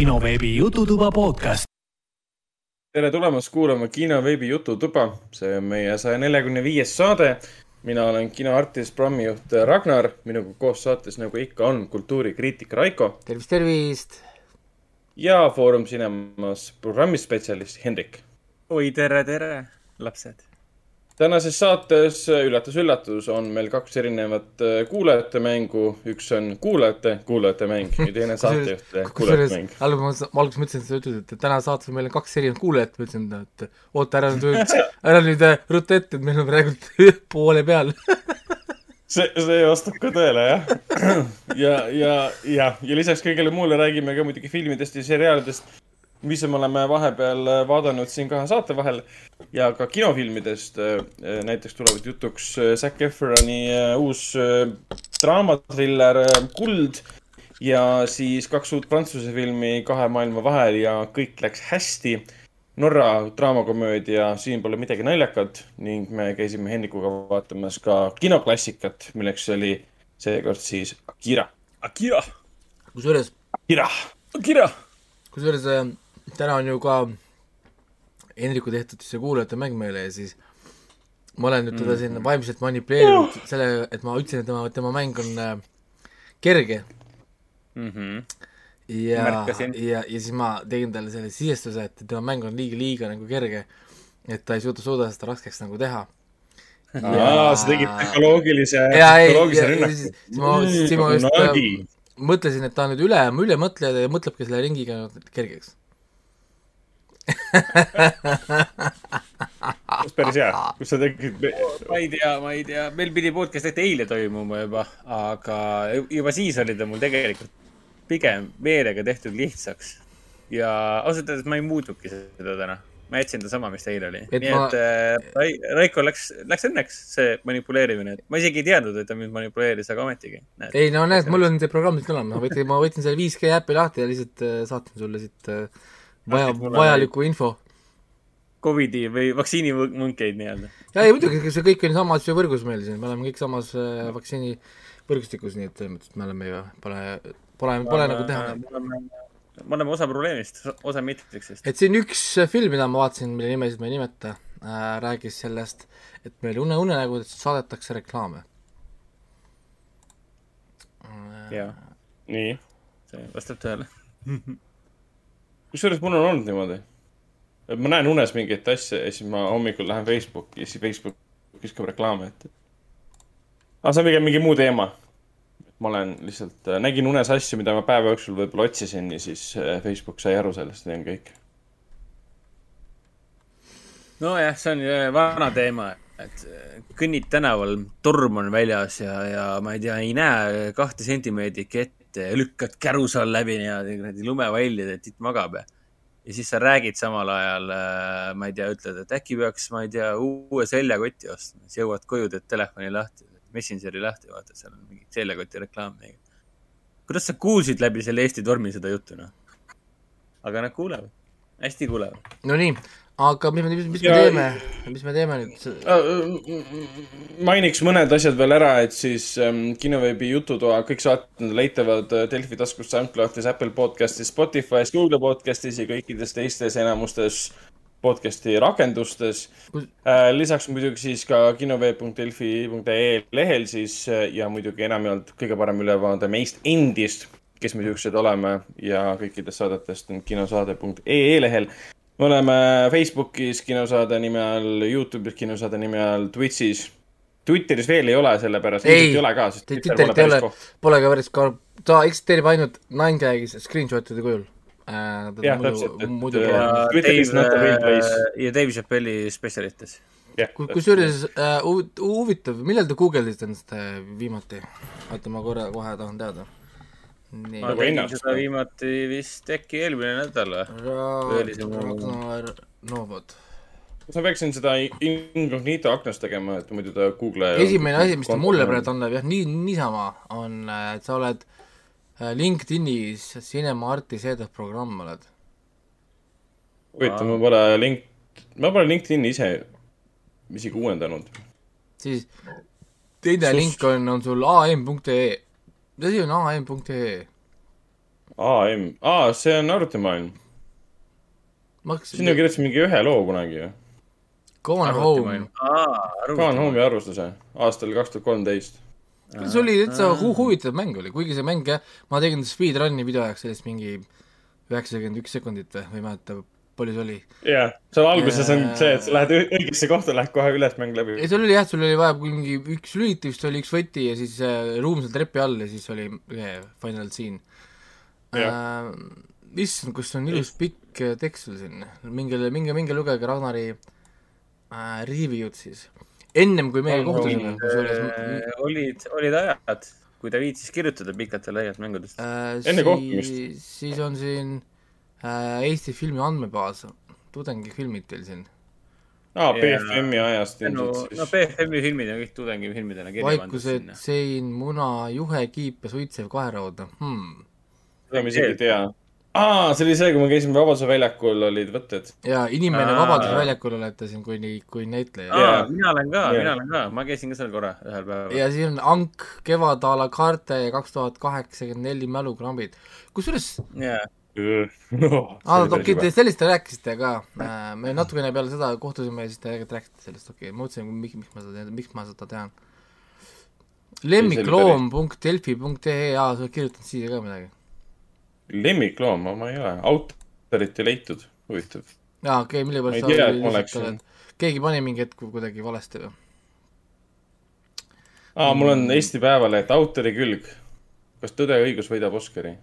kinoveebi Jututuba podcast. tere tulemast kuulama kinoveebi Jututuba, see on meie saja neljakümne viies saade. mina olen kinoartist, programmijuht Ragnar, minuga koos saates, nagu ikka on, kultuurikriitik Raiko. tervist, tervist. ja Foorum Cinemas programmispetsialist Hendrik. oi, tere, tere, lapsed tänases saates üllatus-üllatus on meil kaks erinevat äh, kuulajate mängu, üks on kuulajate, kuulajate mäng ja teine saatejuhtide kuulajate mäng. alguses ma alguses mõtlesin, et sa ütled, et täna saates on meil kaks erinevat kuulajat, ma ütlesin, et oota ära nüüd, ära nüüd äh, rutta ette, et meil on praegu poole peal see, see vastab ka tõele, jah. ja, ja, ja, ja lisaks kõigele muule räägime ka muidugi filmidest ja seriaalidest mis me oleme vahepeal äh, vaadanud siin kahe saate vahel ja ka kinofilmidest. Äh, näiteks tulevad jutuks äh, Zac Efroni uus draamatriller Kuld ja siis kaks uut prantsuse filmi kahe maailma vahel ja kõik läks hästi. Norra draamakomöödia Siin pole midagi naljakat ning me käisime Hennikuga vaatamas ka kinoklassikat, milleks oli seekord siis Akira. Akira. kusjuures. Akira. Akira. kusjuures täna on ju ka Hendriku tehtud see kuulajate mäng meile ja siis ma olen nüüd teda siin mhm. vaimselt manipuleerinud oh! selle, et ma ütlesin, et tema, tema mäng on äh, kerge mm. -hmm. ja, ja, ja siis ma tegin talle selle sisestuse, et tema mäng on liiga, liiga nagu kerge, et ta ei suuda, suuda seda raskeks nagu teha aa, sa tegid psühholoogilise, psühholoogilise rünnaku. siis ma, siis ma just äh, mõtlesin, et ta on nüüd üle, ülemõtleja ja mõtlebki selle ringiga kergeks päris hea, kus sa tegid? ma ei tea, ma ei tea, meil pidi podcast ette eile toimuma juba, aga juba siis oli ta mul tegelikult pigem meelega tehtud lihtsaks. ja ausalt öeldes ma ei muutnudki seda täna ma jätsin ta sama, mis ta eile oli. nii ma... et äh, Raiko läks, läks õnneks see manipuleerimine, et ma isegi ei teadnud, et ta mind manipuleeris, aga ometigi. ei no näed, mul on see programm siit olemas, ma võtsin, ma võtsin selle 5G äpi lahti ja lihtsalt äh, saatsin sulle siit äh, vaja, vajalikku info. Covidi või vaktsiinivõnkeid nii-öelda. ja ei muidugi, see kõik on samas ju võrgus meil siin, me oleme kõik samas äh, vaktsiini võrgustikus, nii et selles mõttes, et me oleme ju, pole, pole, pole nagu teha. me oleme osa probleemist, osa mitriksist. et siin üks film, mida ma vaatasin, mille nimesid ma ei nimeta äh,, räägis sellest, et meil une, unenägudest saadetakse reklaame. jaa. nii. see vastab tõele kusjuures mul on olnud niimoodi. et ma näen unes mingeid asju ja siis ma hommikul lähen Facebooki ja siis Facebook viskab reklaame ette. aga see on pigem mingi muu teema. ma olen lihtsalt, äh, nägin unes asju, mida ma päeva jooksul võib-olla otsisin ja siis äh, Facebook sai aru sellest ja on kõik. nojah, see on äh, vana teema, et kõnnid tänaval, torm on väljas ja, ja ma ei tea, ei näe kahte sentimeetrit ette et lükkad käruse all läbi niimoodi kuradi lumeväljad, et titt magab ja. ja siis sa räägid samal ajal, äh, ma ei tea, ütled, et äkki peaks, ma ei tea, uue seljakoti ostma, siis jõuad koju, teed telefoni lahti, Messengeri lahti, vaatad, seal on mingi seljakoti reklaam. kuidas sa kuulsid läbi selle Eesti tormi seda juttu, noh? aga nad kuulevad, hästi kuulevad. Nonii, aga mis me, mis, mis ja, me teeme, mis me teeme nüüd? Äh, mainiks mõned asjad veel ära, et siis ähm, kinoveebi Jututoa kõik saated leitavad äh, Delfi taskus, SoundCloudis, Apple podcastis, Spotify's, Google podcastis ja kõikides teistes enamustes podcast'i rakendustes äh,. lisaks muidugi siis ka kinoveeb.delfi.ee lehel siis äh, ja muidugi enamjaolt kõige parem ülevaade meist endist, kes me siuksed oleme ja kõikidest saadetest on kinosaade.ee lehel me oleme Facebookis kinosaade nime all, Youtube'is kinosaade nime all, Twitch'is. Twitteris veel ei ole, sellepärast ei, ei ole ka, sest Twitter pole päris koht. Pole ka päris koht, ta eksisteerib ainult Ninegagis screenshot'ide kujul äh,. jah, täpselt, et muidu ja Dave, ja Dave Chappelli spetsialites. kusjuures äh, huvitav, millal te guugeldasite ennast äh, viimati? oota, ma korra kohe tahan teada Nii. ma tegin seda viimati vist äkki eelmine nädal või? Ragnar Novod. kas ma peaksin seda incognito aknast tegema, et muidu ta Google. esimene asi, mis ta mulle praegu annab jah, nii, niisama on, et sa oled äh, LinkedInis Cinema Artis eedas programm oled. huvitav, ma pole link, ma pole LinkedIni ise isegi uuendanud. siis teine Sus. link on, on sul am.ee mis asi on am.ee? AM, aa, see on arvutimaailm. sinna, kirjutasin mingi ühe loo kunagi ju. Gone Home, Gone Home'i arvustuse aastal kaks tuhat kolmteist. see oli täitsa hu- huvitav mäng oli, kuigi see mäng jah, ma tegin speedrun'i video jaoks sellest mingi üheksakümmend üks sekundit või, või ei mäleta, palju see oli. jah, seal alguses on see, et sa lähed õigesse kohta, lähed kohe üles mäng läbi ei, seal oli jah, sul oli vaja mingi üks lülitis, oli üks võti ja siis äh, ruum seal trepi all ja siis oli yeah, final scene äh,. issand, kus on ilus pikk äh, tekst sul siin, minge, minge, minge lugege Ragnari äh, review'd siis. ennem kui meie kohtusime, kusjuures olid, olid ajad, kui ta viitsis kirjutada pikalt ja laialt mängudest. äh, Enne kohtumist. siis, on siin äh, Eesti filmi andmebaas, tudengifilmid teil siin. aa, Jaa. BFM-i ajast no, ilmselt no siis. BFM-i filmid on kõik tudengifilmidena kirja pandud vaikused sein, muna, juhe, kiip ja suitsev kaeraudne hmm.. seda ma isegi ei tea. aa, see oli see, kui me käisime Vabaduse väljakul, olid võtted. ja Inimene. Vabaduse väljakul olete siin kui, kui näitleja. aa Jaa., mina olen ka, Jaa. mina olen ka, ma käisin ka seal korra ühel päeval. ja siin on Ank, Kevad a la carte ja kaks tuhat kaheksakümmend neli mälukrambid. kusjuures, jaa, aa, okei, te sellest te rääkisite ka. me natukene peale seda kohtusime ja siis te tegelikult rääkisite sellest, okei okay., ma mõtlesin, miks, miks ma seda, miks ma seda tean. lemmikloom.delfi.ee, aa, sa oled kirjutanud siia ka midagi. lemmikloom, ma ei ole, autorit ei leitud, huvitav. aa, okei okay,, mille pärast tea, sa et ma lihtsalt oled, keegi pani mingi hetk kuidagi valesti või? aa, mul on Eesti Päevaleht, autori külg. kas Tõde ja õigus võidab Oscari?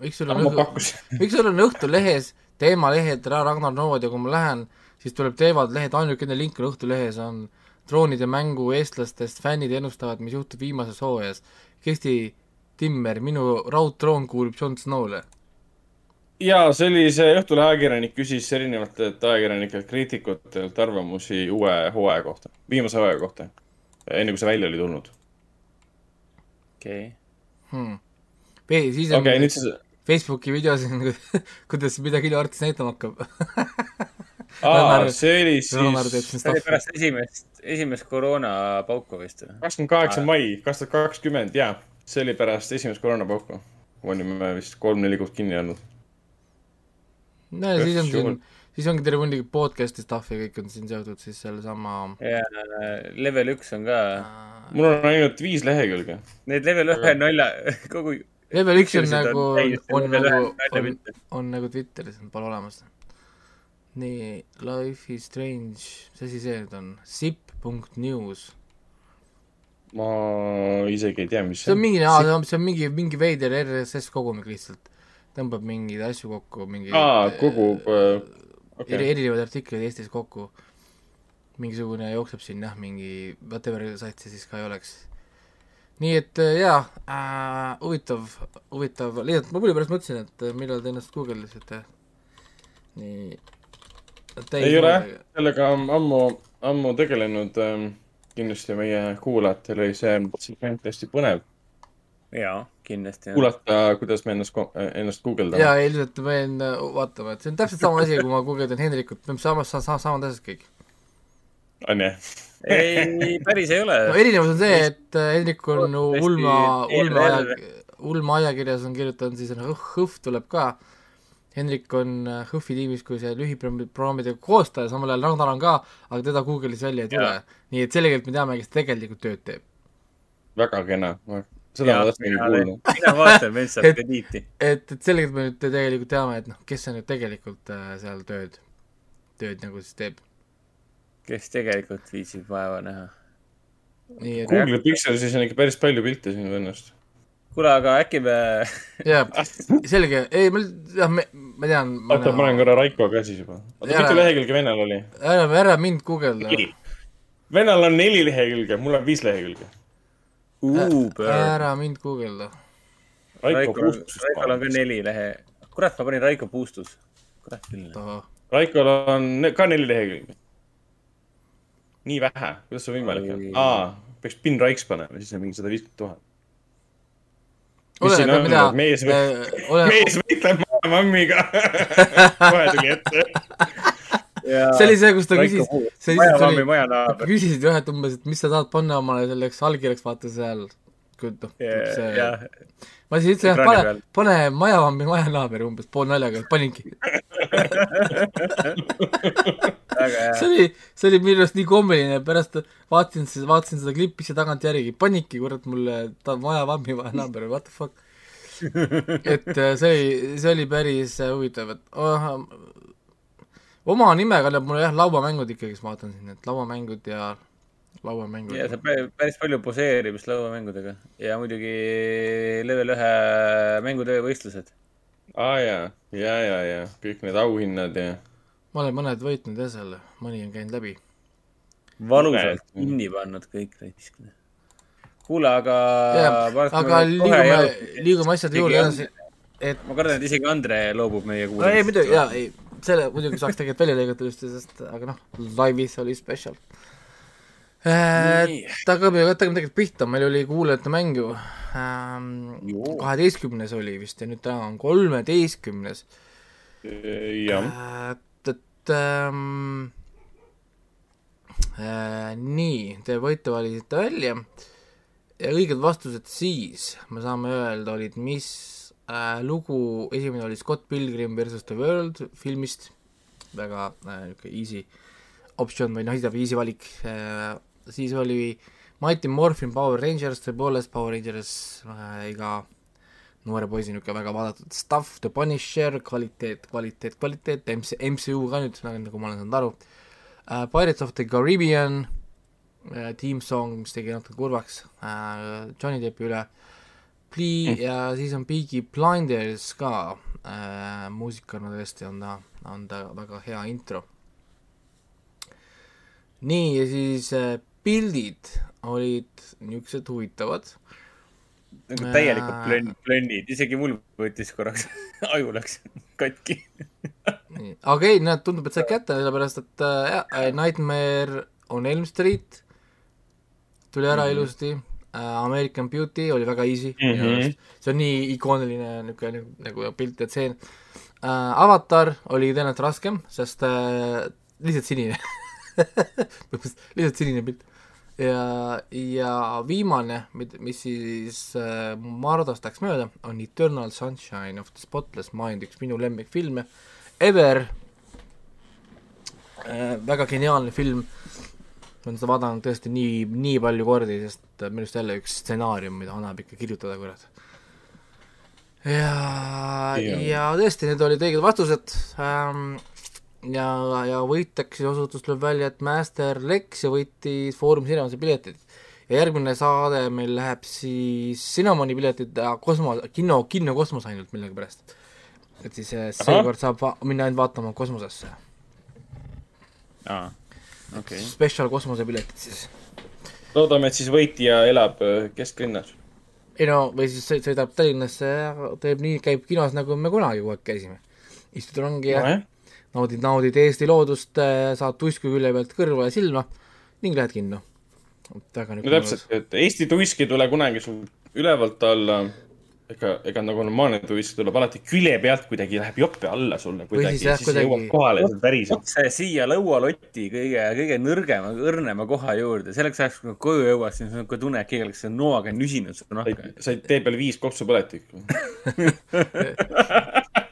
Miks sul on õhtu, miks sul on Õhtulehes teemalehed Ra- Ragnar Nood ja kui ma lähen, siis tuleb teevad lehed, ainukene link on Õhtulehes on droonide mängu eestlastest fännid ennustavad, mis juhtub viimases hooajas. Kesti Timmer, minu raudtroon kuulub Jon Snowle. jaa, see oli see Õhtulehe ajakirjanik küsis erinevatelt ajakirjanikelt, kriitikutelt arvamusi uue hooaja kohta, viimase hooaja kohta. enne kui see välja oli tulnud. okei. Hmm. siis on okei, nüüd siis, Facebooki videos on, kuidas midagi arvutis näitama hakkab. aa, see oli siis see oli pärast esimest, esimest koroonapauku vist või? kakskümmend kaheksa mai kaks tuhat kakskümmend, jaa. see oli pärast esimest koroonapauku. olime vist kolm-neli kuud kinni olnud. no ja siis on siin, siis ongi terve hunnik podcast'i stuff'i kõik on siin seotud siis sellesama ja level üks on ka, mul on ainult viis lehekülge. need level ühe nalja, kogu. Level üks on nagu on, täiesti on nagu nalja on on nagu Twitteris, pole olemas. nii, Life is strange, mis asi see nüüd on? Zip.news. ma isegi ei tea, mis see on mingi, see on mingi, mingi veider RSS kogumik lihtsalt. tõmbab mingeid asju kokku, mingi aa, kogu, eri, okei. erinevaid artikleid Eestis kokku. mingisugune jookseb siin jah, mingi whatever sait see siis ka ei oleks. Nii et äh, jaa äh,, huvitav, huvitav, lihtsalt ma põlve pärast mõtlesin, et äh, millal te ennast guugeldasite. nii. ei ole jah, sellega ammu, ammu tegelenud ähm,. kindlasti meie kuulajatel oli see segment hästi põnev. jaa, kindlasti. kuulata, kuidas me ennast, ennast guugeldame. jaa, ilmselt ma jäin vaatama, et see on täpselt sama asi, kui ma guugeldan Hendrikut, me oleme samas, samad asjad kõik. On ju? ei, päris ei ole no. erinevus on see, et äh, Hendrik on ulma, ulma aja, ulma ajakirjas on kirjutanud siis, Hõh- Hõhv tuleb ka. Hendrik on äh, Hõhvi tiimis kui see lühiprogrammide koostaja, samal ajal Ragnar on ka, aga teda Google'is välja ei tule nii et selgelt me teame, kes tegelikult tööd teeb. väga kena. seda ma tahtsingi kuulda. mina vaatan, saab Et- krediiti. et, et selgelt me nüüd tegelikult teame, et noh, kes see nüüd tegelikult äh, seal tööd, tööd nagu siis teeb. Kes tegelikult viitsib vaeva näha. Google'i Pixelis on ikka päris palju pilte sinu vennast. kuule, aga äkki me, jaa, selge, ei ma, jah, me, ma tean. oota, ma olen korra Raiko ka siis juba. oota, mitu lehekülge vennal oli? ära, ära mind guugelda. vennal on neli lehekülge, mul on viis lehekülge. Ära mind guugelda. Raiko. Raikol on ka neli lehe. kurat, ma panin Raiko Puustus. kurat küll. Raikol on ne- ka neli lehekülge. Nii vähe, kuidas see võimalik on aa, peaks Pin Raiks panema, siis on mingi sada viiskümmend tuhat. on mida, mees, oleneb, mees võitleb mammiga. kohe tuli ette. see oli see, kus ta küsis, see maja lihtsalt oli, küsisid jah, et umbes, et mis sa tahad panna omale selleks allkirjaks, vaata seal kui noh, jah see, ma siis ütlesin, et pane pane majavammi majanaaber umbes poolnaljaga, paningi. see oli, see oli minu arust nii kommeline, pärast vaatasin siis, vaatasin seda klippi siis tagantjärgi, panidki kurat mulle ta majavammi majanaaber, what the fuck. et äh, see oli, see oli päris äh, huvitav, et oh, oma nime kannab mulle jah, lauamängud ikkagi, ma vaatan siin, et lauamängud ja lauamängud ja pä- päris palju poseerimist lauamängudega ja muidugi level ühe mängutöö võistlused. Aa jaa, ja, ja, ja kõik need auhinnad ja. ma olen mõned võitnud jah seal, mõni on käinud läbi. valusalt kinni pannud kõik raisk. kuule, aga. aga liigume, liigume asjade juurde edasi, et ma kardan, et isegi Andre loobub meie no ei kuulamisest. muidugi, jaa, ei, selle muidugi saaks tegelikult välja lõigata just, sest aga noh, laivis oli spetsial. Et hakkame, hakkame tegelikult pihta, meil oli kuulajate mäng ju ähm,. Kaheteistkümnes oli vist ja nüüd täna on kolmeteistkümnes. jah, et, et ähm, äh, nii, te võite valisite välja. Ja õiged vastused siis, me saame öelda, olid mis äh, lugu, esimene oli Scott Pilgrim versus The World filmist, väga äh, niisugune easy optsioon või noh, easy valik äh,, siis oli Mighty Morphin Power Rangers, tõepoolest Power Rangers äh, iga noore poisi niisugune väga vaadatud stuff, The Punisher, kvaliteet, kvaliteet, kvaliteet, MC, MCU ka nüüd, nagu ma olen saanud aru uh,, Pirates of the Caribbean uh,, Team Song, mis tegi natuke kurvaks uh, Johnny Deppi üle, Plea mm. ja siis on Peaky Blinders ka uh,, muusikuna tõesti on ta, on ta väga hea intro. nii, ja siis uh, pildid olid niisugused huvitavad nagu täielikult plönn, plönnid, isegi mul võttis korraks, aju läks katki. aga ei, näed, tundub, et said kätte, sellepärast et äh, äh,, Nightmare on Elm Street tuli ära mm -hmm. ilusti äh,, American Beauty oli väga easy mm. -hmm. see on nii ikooniline niisugune nagu pilt ja tseen äh,. Avatar oli tõenäoliselt raskem, sest äh, lihtsalt sinine lihtsalt sinine pilt. ja, ja viimane, mis siis äh, Mardost läks mööda, on Eternal Sunshine of the Spotless Mind, üks minu lemmikfilme ever äh,. väga geniaalne film. ma olen seda vaadanud tõesti nii, nii palju kordi, sest minu arust jälle üks stsenaarium, mida annab ikka kirjutada, kurat. ja, Jah. ja tõesti, need olid õiged vastused ähm,. ja, ja võitjaks osutus tuleb välja, et Master Lex ja võitis Foorum Cinemase piletid. ja järgmine saade meil läheb siis Cinnamoni piletid ja Kosmo, kino, kino kosmos ainult millegipärast. et siis äh, seekord saab minna ainult vaatama kosmosesse. aa, okei. Special kosmosepiletid siis. loodame, et siis võitja elab äh, kesklinnas. ei no, või siis sõi- sõidab Tallinnasse ja teeb nii, käib kinos, nagu me kunagi kogu aeg käisime. istud rongi ja nojah, naudid, naudid Eesti loodust, saad tuisku külje pealt kõrva ja silma ning lähed kinno. väga no niisugune täpselt, et Eesti tuisk ei tule kunagi sul ülevalt alla. ega, ega nagu normaalne tuisk tuleb alati külje pealt kuidagi läheb jope alla sulle kuidagi, siis siis kuidagi- jõuab kohale ja päriselt. otse siia lõualoti kõige, kõige nõrgema, õrnema koha juurde, selleks ajaks, kui koju jõuad, siis on niisugune tunne, et keegi oleks noaga nüsinud su nahka. said tee peal viis kopsupõletikku.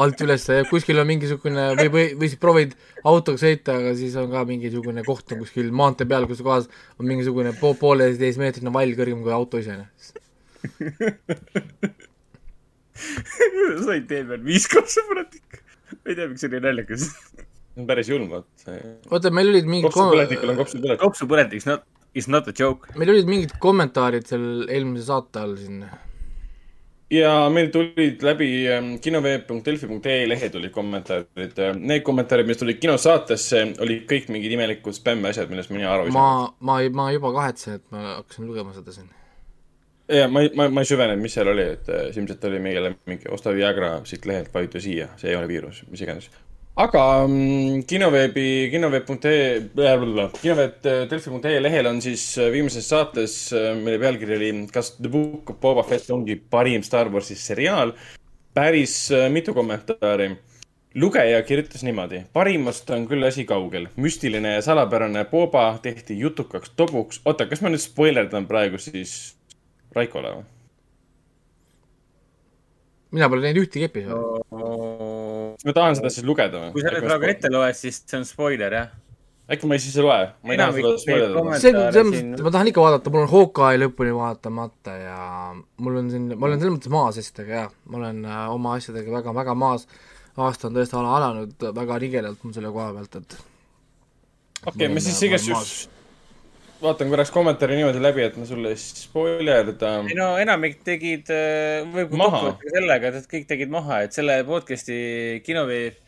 alt üles ja kuskil on mingisugune või, või, või siis proovid autoga sõita, aga siis on ka mingisugune koht on kuskil maantee peal, kus kohas on mingisugune po-, pooleteistmeetrine vall kõrgem kui auto ise. sain tee peal viis kopsupõletikku. ma ei tea, miks see nii naljakas. see on päris julm, vot. oota, meil olid mingid kopsupõletikul on kopsupõletik. kopsupõletik, not, is not a joke. meil olid mingid kommentaarid seal eelmise saate all siin. Ja meil tulid läbi ähm, kinoveeb.delfi.ee lehe tulid kommentaarid. Need kommentaarid, mis tulid kinosaatesse, olid kõik mingid imelikud spämmi asjad, millest mina aru ei saanud. ma, ma, ma juba kahetsen, et ma hakkasin lugema seda siin. ja ma ma, ma ei süvenenud, mis seal oli, et äh, ilmselt oli meile mingi osta Viagra siit lehelt, vajuta siia, see ei ole viirus, mis iganes. Aga mm, kinoveebi, kinoveeb.ee, kinoveeb.delfi.ee lehel on siis äh, viimases saates, mille pealkiri oli kas The Book of Boba Fett ongi parim Star Warsi seriaal, päris äh, mitu kommentaari lugeja kirjutas niimoodi, parimast on küll asi kaugel, müstiline ja salapärane Boba tehti jutukaks tobuks. oota, kas ma nüüd spoilerdan praegu siis Raikole või? mina pole näinud ühtegi episoodi. Kas ma tahan seda siis lugeda või? kui sa nüüd praegu ette loed, siis see on spoiler, jah. äkki ma siis ei loe? ma ei taha seda spoilida. see, siin- mõttes, ma tahan ikka vaadata, mul on Hawkeye lõpuni vaatamata ja mul on siin, ma olen selles mõttes maas asjadega jah, ma olen äh, oma asjadega väga, väga maas. aasta on tõesti ala- alanud väga nigelalt mul selle koha pealt, et okei, ma olen- siis juhuks vaatan korraks kommentaari niimoodi läbi, et ma sulle ei spoilerda. ei no enamik tegid, võib Maha. kokku võtta ka sellega, et kõik tegid maha, et selle podcast'i kinoveeb,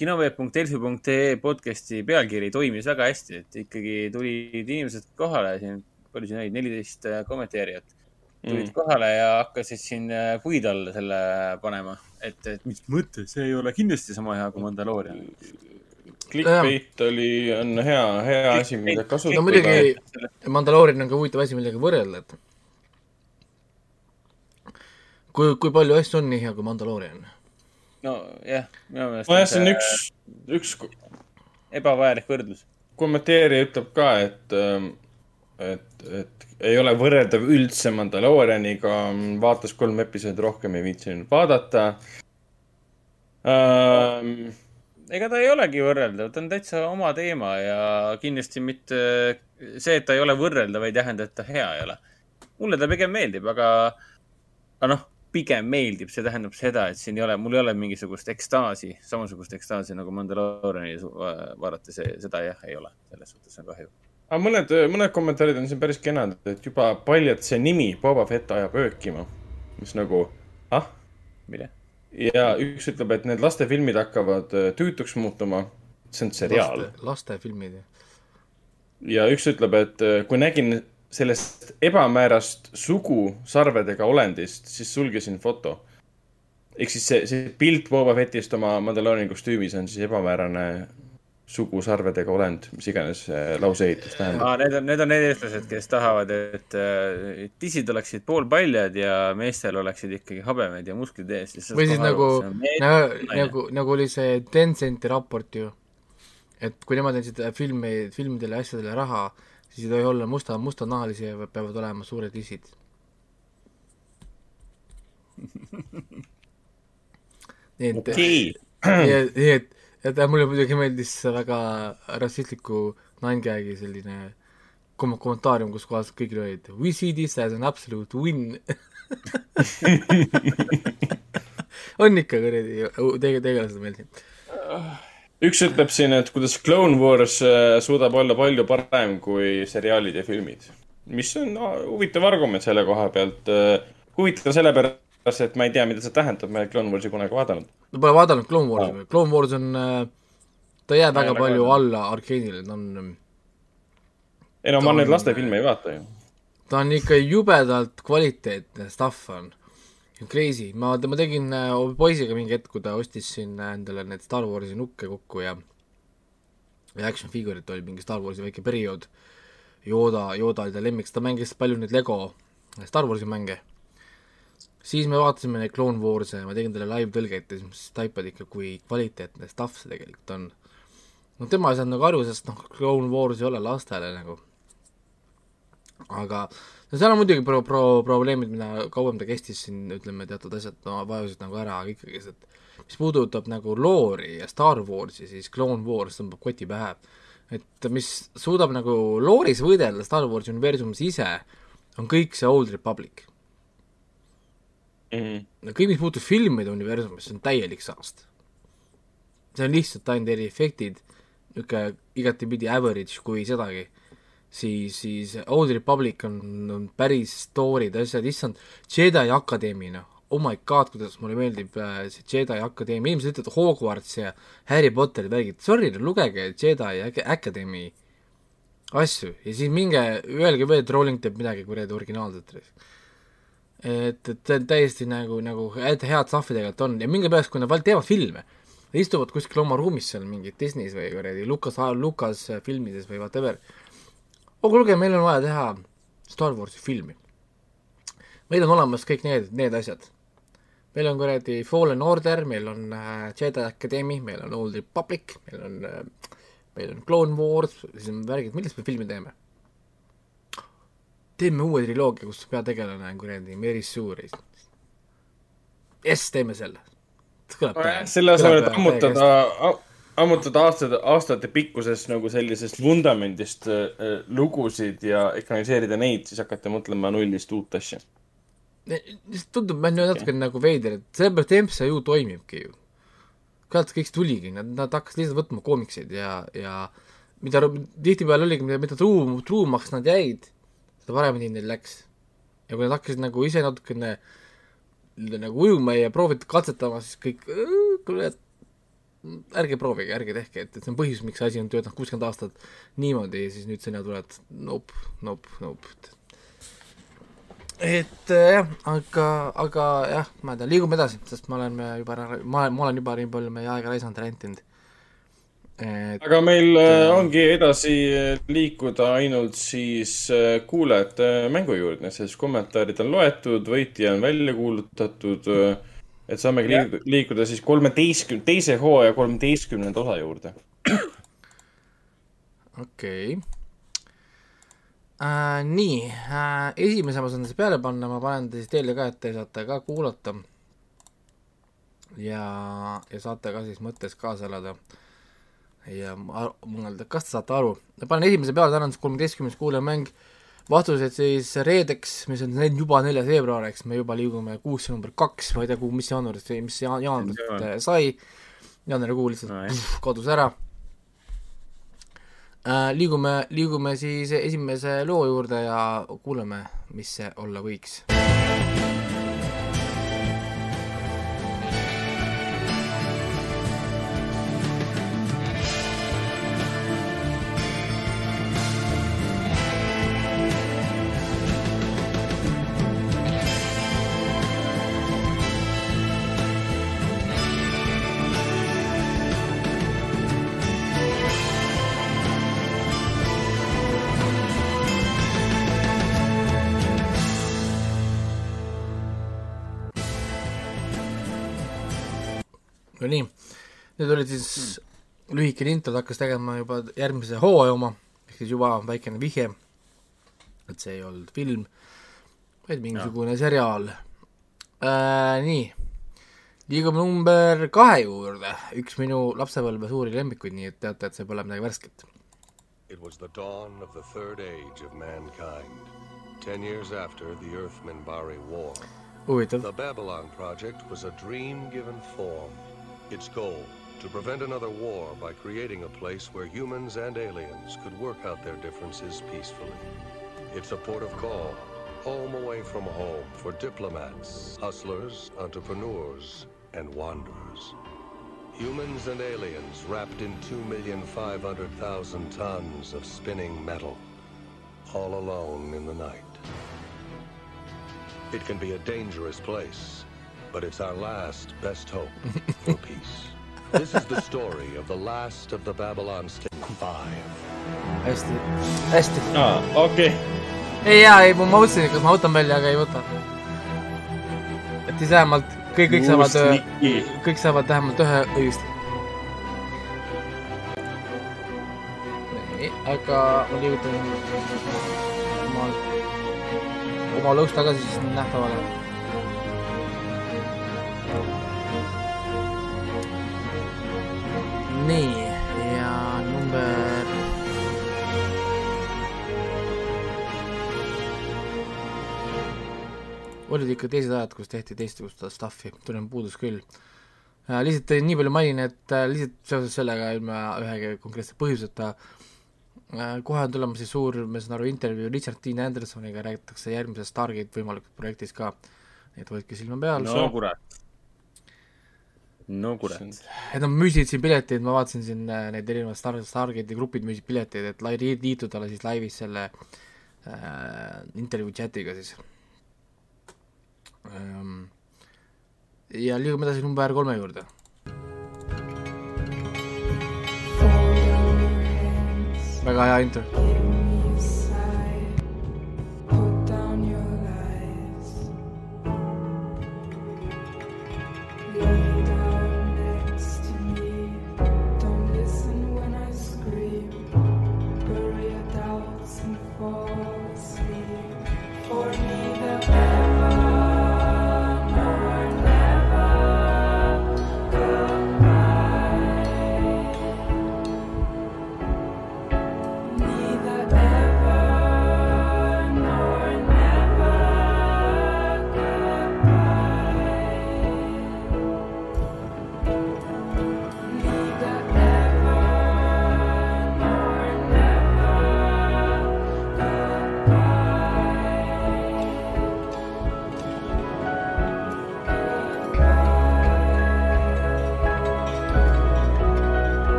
kinoveeb.delfi.ee podcast'i pealkiri toimis väga hästi, et ikkagi tulid inimesed kohale siin, palju siin oli, neliteist kommenteerijat. tulid Mm. kohale ja hakkasid siin äh, puid alla selle panema, et, et mis mõttes, see ei ole kindlasti sama hea kui Mandalorian. Clickbait oli, on hea, hea asi, mida no kasutada. muidugi Mandaloorian on ka huvitav asi, millega võrrelda, et kui, kui palju asju on nii hea kui Mandaloorian? nojah, minu meelest nojah, see on üks, üks ebavajalik võrdlus. kommenteerija ütleb ka, et, et, et ei ole võrreldav üldse Mandalorianiga, vaatas kolm episoodi rohkem, ei viitsinud vaadata ähm,. Ega ta ei olegi võrreldav, ta on täitsa oma teema ja kindlasti mitte see, et ta ei ole võrreldav, ei tähenda, et ta hea ei ole. mulle ta pigem meeldib, aga, aga noh, pigem meeldib, see tähendab seda, et siin ei ole, mul ei ole mingisugust ekstaasi, samasugust ekstaasi nagu Mandaloriani see, seda jah, ei ole. selles suhtes on kahju. aga mõned, mõned kommentaarid on siin päris kenad, et juba paljalt see nimi Boba Fett ajab öökima, mis nagu, ah mille? Ja üks ütleb, et need lastefilmid hakkavad äh, tüütuks muutuma. see on seriaal. lastefilmid. ja üks ütleb, et äh, kui nägin sellest ebamäärast sugu sarvedega olendist, siis sulgesin foto. ehk siis see, see pilt Boba Fettist oma Mandalooni kostüümis on siis ebamäärane sugu sarvedega olend, mis iganes see lauseehitus tähendab. Need on, need on need eestlased, kes tahavad, et äh, tissid oleksid poolpaljad ja meestel oleksid ikkagi habemed ja musklid ees. või siis nagu, nagu, nagu, nagu oli see Tencenti raport ju, et kui nemad andsid filmi, filmidele ja asjadele raha, siis ei tohi olla musta, mustanahalisi ja peavad olema suured tissid. nii et, okei, nii et, et, et mulle muidugi meeldis väga rassistliku nine-gag'i selline kom-, kommentaarium, kus kohas kõik olid we see this as an absolute win on ikka kuradi, tege-, tegelased meeldivad. üks ütleb siin, et kuidas Clone Wars äh, suudab olla palju parem kui seriaalid ja filmid. mis on no, huvitav argument selle koha pealt. huvitav sellepärast, et ma ei tea, mida see tähendab, ma ei ole Clone Warsi kunagi vaadanud. ma pole vaadanud Clone Warsi või, Clone Wars on, ta jääb väga ole palju ka alla Arkeedile, ta on, ei no ma on- neid lastefilme ei vaata ju. ta on ikka jubedalt kvaliteetne stuff on. Crazy, ma, ma tegin äh, poisiga mingi hetk, kui ta ostis siin endale need Star Warsi nukke kokku ja ja action figure'it oli mingi Star Warsi väike periood. Yoda, Yoda oli ta lemmik, ta mängis palju neid Lego Star Warsi mänge. Siis me vaatasime neid Clone Wars'e, ma tegin talle live tõlget ja siis taipad ikka, kui kvaliteetne stuff see tegelikult on. no tema ei saanud nagu aru, sest noh, Clone Wars ei ole lastele nagu. aga no seal on muidugi pro-, pro-, probleemid, mida kauem ta kestis siin, ütleme, teatud asjad no, vajusid nagu ära, aga ikkagi et mis puudutab nagu loori ja Star Warsi, siis Clone Wars tõmbab koti pähe. et mis suudab nagu looris võidelda Star Warsi universumis ise, on kõik see Old Republic. Mhm. kõik, mis puutub filmide universumisse, on täielik saast. see on lihtsalt ainult eriefektid, niisugune igatepidi average, kui sedagi, siis, siis Old Republic on, on päris story'd, asjad, issand, Jedi Academy, noh, oh my god, kuidas mulle meeldib äh, see Jedi Academy, inimesed ütlevad Hogwarts ja Harry Potteri värgid, sorry, lugege Jedi Ac- Academy asju. Ja siis minge, öelge veel, et Rowling teeb midagi kuradi originaalset et, et see on täiesti nagu, nagu head, stuff'i tegelikult on ja mingi pärast, kui nad teevad filme, istuvad kuskil oma ruumis seal mingi Disney's või kuradi Lukas, Lukas filmides või whatever. oh kuulge, meil on vaja teha Star Warsi filmi. meil on olemas kõik need, need asjad. meil on kuradi Fallen Order, meil on äh, Jedi Academy, meil on Old Republic, meil on äh,, meil on Clone Wars, siis on värgid, millest me filmi teeme? Teeme uue triloogia, kus peategelane on kuradi Meelis Suuri. jess, teeme selle. selle asemel, et ammutada, ammutada aastate, aastate pikkusest nagu sellisest vundamendist äh, lugusid ja ekraniseerida neid, siis hakata mõtlema nullist uut asja. tundub, on ju natuke nagu veider, et sellepärast MCU toimibki ju. sealt kõik see tuligi, nad, nad hakkasid lihtsalt võtma koomikseid ja, ja mida tihtipeale oligi, mida, mida truu, truumaks nad jäid, seda paremini neil läks. ja kui nad hakkasid nagu ise natukene nagu ujuma ja proovida katsetama, siis kõik, kuule, ärge proovige, ärge tehke, et, et see on põhjus, miks see asi on töötanud kuuskümmend aastat niimoodi ja siis nüüd sina tuled nope, nope, nope. et äh, jah, aga, aga jah, ma ei tea, liigume edasi, sest ma olen juba ära, ma olen, ma olen juba nii palju meie aega raisanud, rentinud. Et aga meil äh, ongi edasi äh, liikuda ainult siis äh, kuulajate mängu juurde, sest kommentaarid on loetud, võitja on välja kuulutatud. et saamegi liikuda, liikuda siis kolmeteistkümne, teise hooaja kolmeteistkümnenda osa juurde. okei okay. äh,. nii äh,, esimese ma saan siis peale panna, ma panen siis teile ka, et te saate ka kuulata. ja, ja saate ka siis mõttes kaasa elada. Ja mõelda, kas te saate aru, panen esimese peale, täna on siis kolmeteistkümnes kuulajamäng. vastused siis reedeks, mis on juba neljas veebruar, eks me juba liigume kuusse number kaks, ma ei tea, kuhu, mis jaanuarist, mis jaan- jaanuarist äh, sai. jaanuarikuu lihtsalt No, pff, kadus ära äh,. liigume, liigume siis esimese loo juurde ja kuulame, mis see olla võiks. Nüüd oli siis lühikene intro, ta hakkas tegema juba järgmise hooaja oma, ehk siis juba väikene vihje, et see ei olnud film, vaid mingisugune seriaal äh,. nii, liigume number kahe juurde, üks minu lapsepõlve suuri lemmikuid, nii et teate, et see pole midagi värsket. It was the dawn of the third age of mankind. Ten years after the Earth-Minbari War, the Babylon Project was a dream given form. Its goal, to prevent another war by creating a place where humans and aliens could work out their differences peacefully. It's a port of call, home away from home for diplomats, hustlers, entrepreneurs, and wanderers. Humans and aliens wrapped in 2,500,000 tons of spinning metal, all alone in the night. It can be a dangerous place, but it's our last best hope for peace. This is the story of the last of the Babylon State Five. hästi, hästi. aa, okei okay.. ei jaa, ei, ma mõtlesin, et kas ma võtan välja, aga ei võta. et siis vähemalt kõik, kõik saavad, kõik saavad vähemalt ühe õigesti. aga ma liigutan oma, oma lõust tagasi siis nähtavale. nii, ja number olid ikka teised ajad, kus tehti teistsugust stuff'i, tunnen puudust küll. lihtsalt äh, nii palju mainin, et äh, lihtsalt seoses sellega ilma ühegi konkreetse põhjuseta äh, kohe on tulemas siis suur, ma saan aru, intervjuu Richard Dean Andersoniga, räägitakse järgmisest Stargate võimalikust projektist ka. et hoidke silma peal no kurat. No kurat. et nad müüsid siin pileteid, ma vaatasin siin äh, need erinevad Star, Stargate'i grupid müüsid pileteid, et lai- liituda siis laivis selle äh, intervjuu chatiga siis ähm,. ja liigume edasi number kolme juurde. väga hea intro.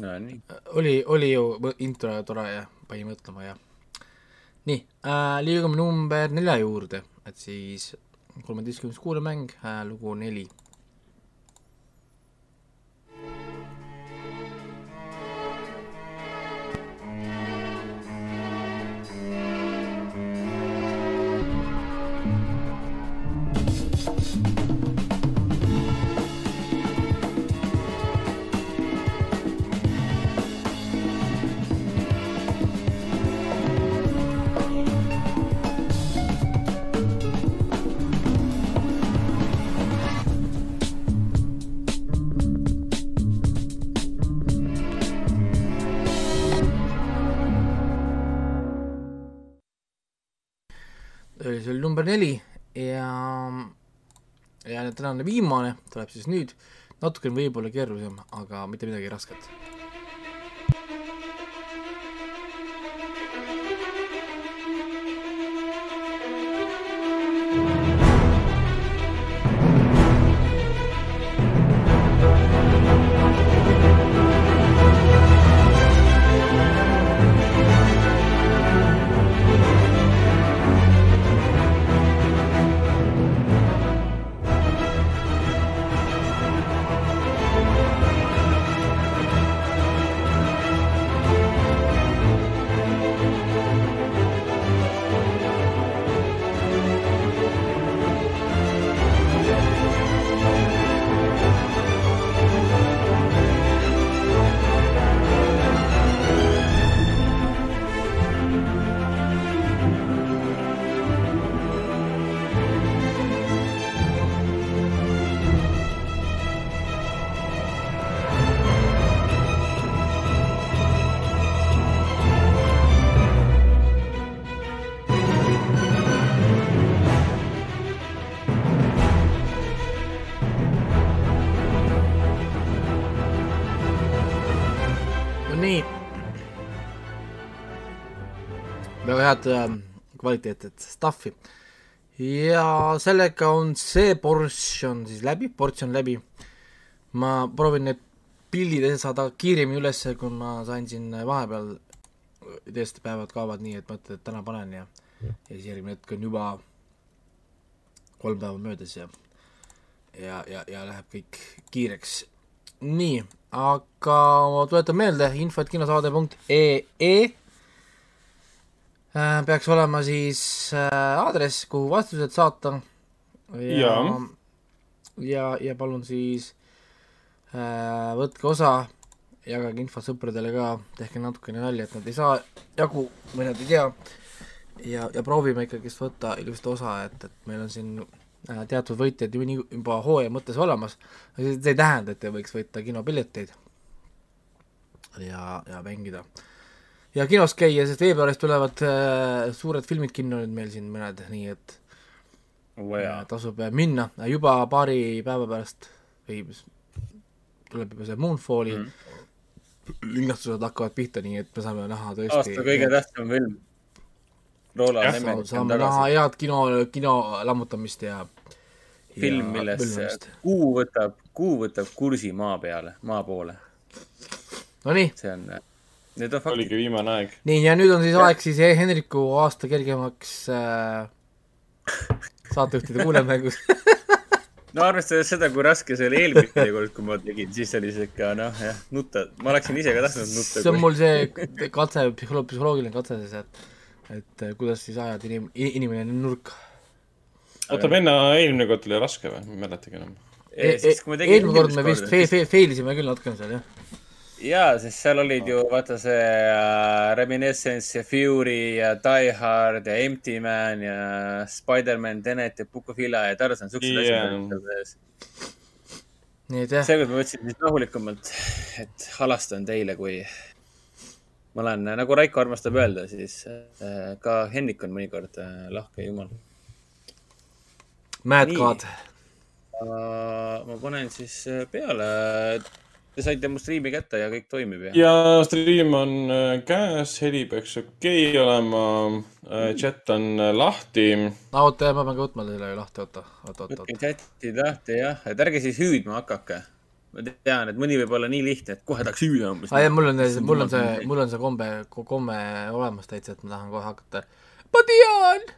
No nii, oli, oli ju intro tore ja pani mõtlema ja nii äh,, liigume number nelja juurde, et siis kolmeteistkümnes kuulamäng äh,, lugu neli. Oli see oli number neli ja, ja tänane viimane tuleb siis nüüd, natukene võib-olla keerulisem, aga mitte midagi rasket. Head äh, kvaliteetset stuff'i. ja sellega on see portsjon siis läbi, portsjon läbi. ma proovin need pildid saada kiiremini ülesse, kui ma sain siin vahepeal, tõesti päevad kaovad nii, et mõtled, et täna panen ja ja siis järgmine hetk on juba kolm päeva möödas ja ja, ja, ja läheb kõik kiireks. nii, aga ma tuletan meelde, info, et kinosaade.ee peaks olema siis äh, aadress, kuhu vastused saata. ja ja, ja palun siis äh, võtke osa, jagage infot sõpradele ka, tehke natukene nalja, et nad ei saa jagu või nad ei tea. ja, ja proovime ikkagist võtta ilusti osa, et, et meil on siin äh, teatud võitjad ju nii juba hooaja mõttes olemas. see ei tähenda, et ei võiks võita kinopileteid ja, ja mängida. Ja kinos käia, sest veebruaris tulevad äh, suured filmid kinno nüüd meil siin mõned, nii et vaja äh,. tasub äh, minna, juba paari päeva pärast või tuleb juba see Moonfalli mm. linastused hakkavad pihta, nii et me saame näha tõesti aasta kõige tähtsam film. Saame, näha head kino, kino lammutamist ja film, milles kuu võtab, kuu võtab kursi maa peale, maa poole. Nonii, see on, need on faktid. oligi viimane aeg. nii ja nüüd on siis aeg siis E. Henriku aasta kergemaks äh, saatejuhtide kuulemängus no arvestades seda, kui raske see oli eelmine kord, kui ma tegin, siis oli see ikka noh, jah, nutta, ma oleksin ise ka tahtnud nutta. see on mul see katse, psühholoog-, psühholoogiline katse siis, et et äh, kuidas siis ajada inim-, inimene nurka. oota, venna eelmine kord oli raske või? ma ei mäletagi enam. E- kui tegin eelmine kord me vist fe-, fe-, fail isime küll natukene seal, jah. jaa, sest seal olid ju vaata see äh, Reminiscence ja Fury ja Die Hard ja Empty Man ja Spider-man, Tenet ja Pukofila ja Tarzan, siuksed Jaa. asjad olid seal sees. seekord ma võtsin siis rahulikumalt, et halastan teile, kui ma olen, nagu Raiko armastab öelda, siis äh, ka Hennik on mõnikord äh, lahke jumal. Mad. God. ma panen siis äh, peale, te saite mu striimi kätte ja kõik toimib ja, ja stream on äh, käes, heli peaks okei okay olema, chat on äh, lahti. oota, ma pean ka võtma selle lahti, oota, oota, oota, võtke oota. chati lahti jah, et ärge siis hüüdma hakake. ma tean, et mõni võib olla nii lihtne, et kohe tahaks hüüda umbes. aa jaa, mul on, mul on see, mul on see kombe, komme olemas täitsa, et ma tahan kohe hakata. ma tean.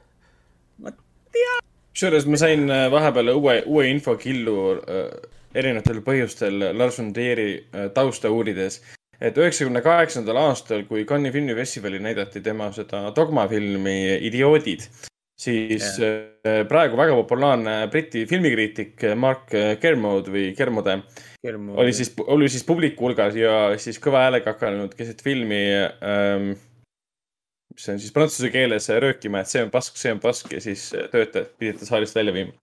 kusjuures ma sain vahepeal uue, uue infokillu äh, erinevatel põhjustel Lars von Trieri äh, tausta uurides. et üheksakümne kaheksandal aastal, kui Cannes'i filmifestivalil näidati tema seda dogmafilmi Idioodid, siis yeah. praegu väga populaarne Briti filmikriitik Mark Kermode või Kermode oli siis, oli siis publiku hulgas ja siis kõva häälega hakanud keset filmi ähm,, mis on siis prantsuse keeles röökima, et see on pask, see on pask ja siis töötajad pidid ta saalist välja viima.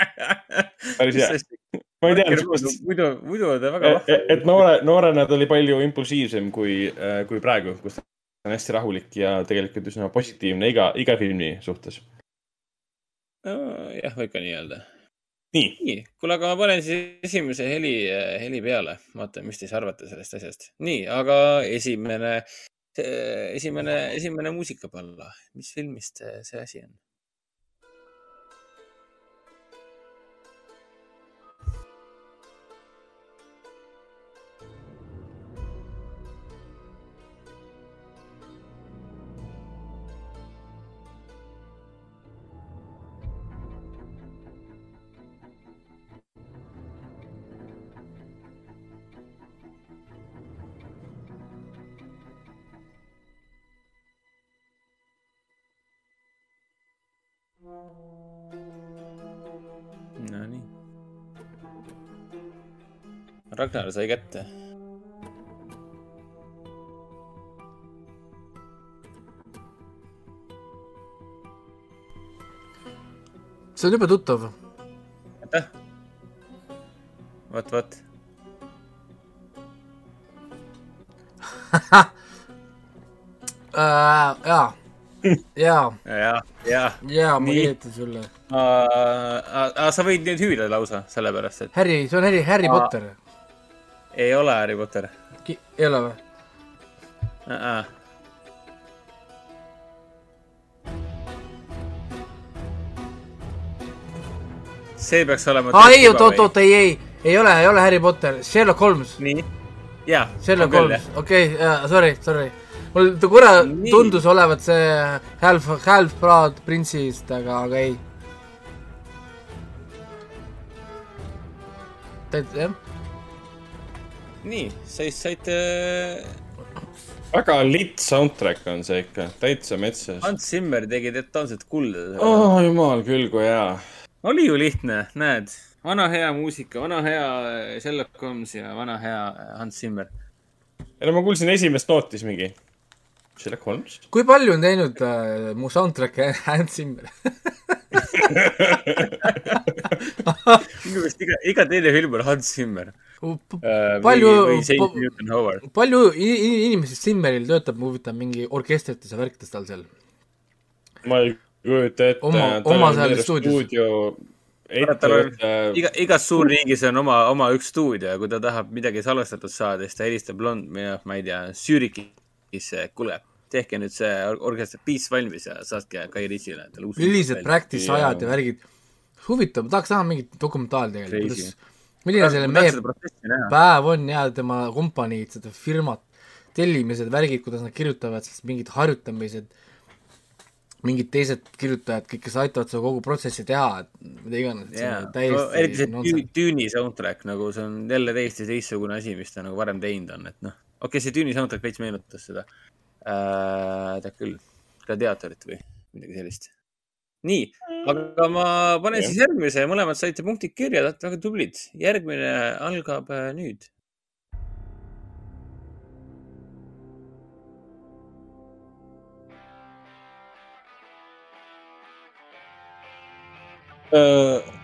päris hea. ma ei tea, kust, muidu, muidu on ta väga vahva. et noore, noorena ta oli palju impulsiivsem kui, kui praegu, kus ta on hästi rahulik ja tegelikult üsna positiivne iga, iga filmi suhtes. jah, võib ka nii öelda. nii, nii, kuule, aga ma panen siis esimese heli, heli peale, vaatame, mis te siis arvate sellest asjast. nii, aga esimene, esimene, esimene muusikapalla, mis filmist see asi on? Ragnar sai kätte. see on jube tuttav. aitäh. vot, vot. jaa, jaa, ja, ja. jaa, ma kirjutan sulle. sa võid nüüd hüüda lausa, sellepärast et Harry, see on Harry, Harry Aa. Potter. Ei ole Harry Potter ei ole või? uh. -uh. see peaks olema. aa ei, oot, oot, oot, ei, ei, ei ole, ei ole Harry Potter, Sherlock Holmes. nii, jaa. Sherlock Holmes, okei okay,, sorry, sorry. mul ta korra tundus olevat see Half, Half-Blood Prince'ist, aga, aga ei. jah, nii, siis saite väga lit soundtrack on see ikka, täitsa metsas. Hans Zimmer tegi totaalselt kulda oh.. jumal küll, kui hea. oli ju lihtne, näed, vana hea muusika, vana hea Sherlock Holmes ja vana hea Hans Zimmer. ei no ma kuulsin esimest nooti siis mingi. Sherlock Holmes? kui palju on teinud äh, mu soundtrack'e Hans Zimmer? minu meelest iga, iga teine film on Hans Zimmer uh,. palju palju inimesi Zimmeril töötab, ma huvitav, mingi orkestrites ja värkides tal seal? ma ei kujuta ette. Oma- oma seal stuudios. stuudio. tal on ettevõte, iga, igas suurriigis on oma, oma üks stuudio ja kui ta tahab midagi salvestatud saada, siis ta helistab Lond-, noh, ma ei tea, Zürichisse, kuule, tehke nüüd see or- orkester piis valmis ja saatke Kai Riisile endale uus. millised practice ajad ja värgid. huvitav, ma tahaks näha mingit dokumentaali tegelikult, kuidas, milline selle mehe päev on ja tema kompaniid, seda firmat, tellimised, värgid, kuidas nad kirjutavad, siis mingid harjutamised, mingid teised kirjutajad, kõik, kes aitavad seda kogu protsessi teha, et mida iganes, on, täiesti eriti see Düüni soundtrack nagu see on jälle täiesti teistsugune asi, mis ta nagu varem teinud on, et noh, okei okay,, see Dune'i soundtrack veits meenutas seda äh,. tead küll, gladiaatorit või midagi sellist. nii, aga ma panen ja. siis järgmise, mõlemad saite punktid kirja, te olete väga tublid. järgmine algab äh, nüüd. Uh...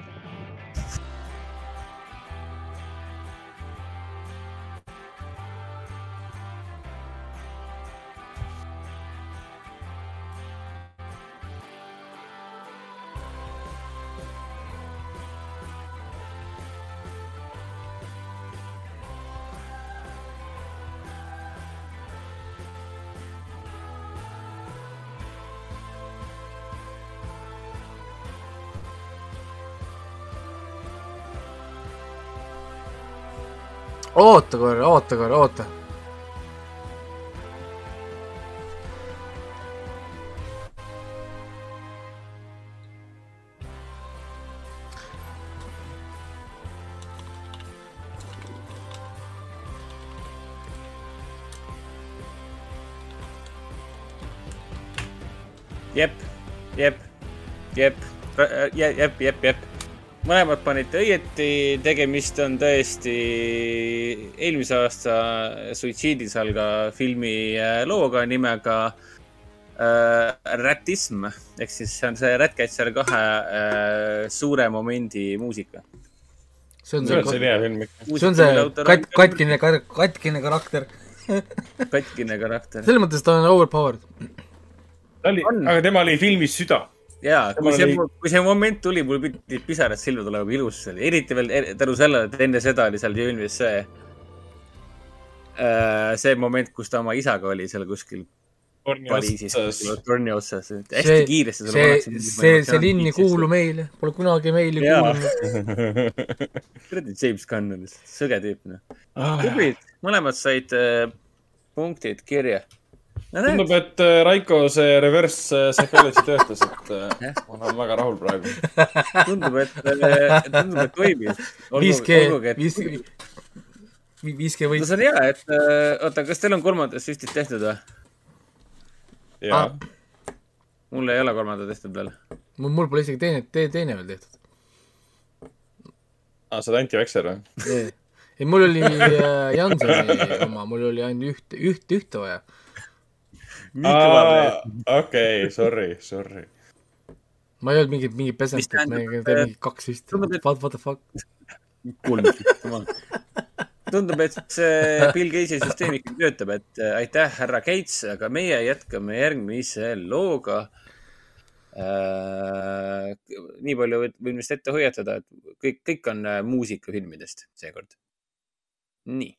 oota korra, oota korra, oota. jep, jep, jep, jep, jep, jep. Mõlemad panite õieti, tegemist on tõesti eelmise aasta suitsiidis alga filmi äh, looga nimega äh, Rätism ehk siis see on see Rätkäitsar kahe äh, suure momendi muusika. see on see see on see kat-, katkine, katkine karakter. katkine karakter. selles mõttes ta on overpowered. ta oli, aga tema oli filmis süda. Ja kui see oli-, kui see moment tuli, mul pidid pisarad silma tulema, kui ilus see oli, eriti veel er- tänu sellele, et enne seda oli seal filmis see, see moment, kus ta oma isaga oli seal kuskil Pariisis, torni otsas, hästi see, kiiresti see, see, see linn ei kuulu. meile, pole kunagi meile Jaa. kuulunud. kuradi James Gunn on lihtsalt sõge tüüp, noh. tublid, mõlemad said äh, punktid kirja. No tundub, et äh, Raiko see reverse äh, psychology töötas, et äh, ma olen väga rahul praegu. tundub, et, tundub, et toimib. 5G, olgugi, et 5G, 5G no võit. see on hea, et äh, oota, kas teil on kolmandat süstit tehtud või? ja Ah. mul ei ole kolmandat tehtud veel. mul, mul pole isegi teine, teine veel tehtud. ah,, sa oled anti-vaxxer või? ei, mul oli äh, Jansoni oma, mul oli ainult üht, üht, ühte vaja. okei, sorry, sorry. ma ei olnud mingi, mingi pesend, et me teeme mingi kaks vist. tundub, et- What, what the fuck? kolm tundub, et see Bill Gatesi süsteem ikkagi töötab, et äh, aitäh, härra Gates, aga meie jätkame järgmise looga äh,. nii palju võin- võin vist ette hoiatada, et kõik, kõik on äh, muusikafilmidest seekord. nii.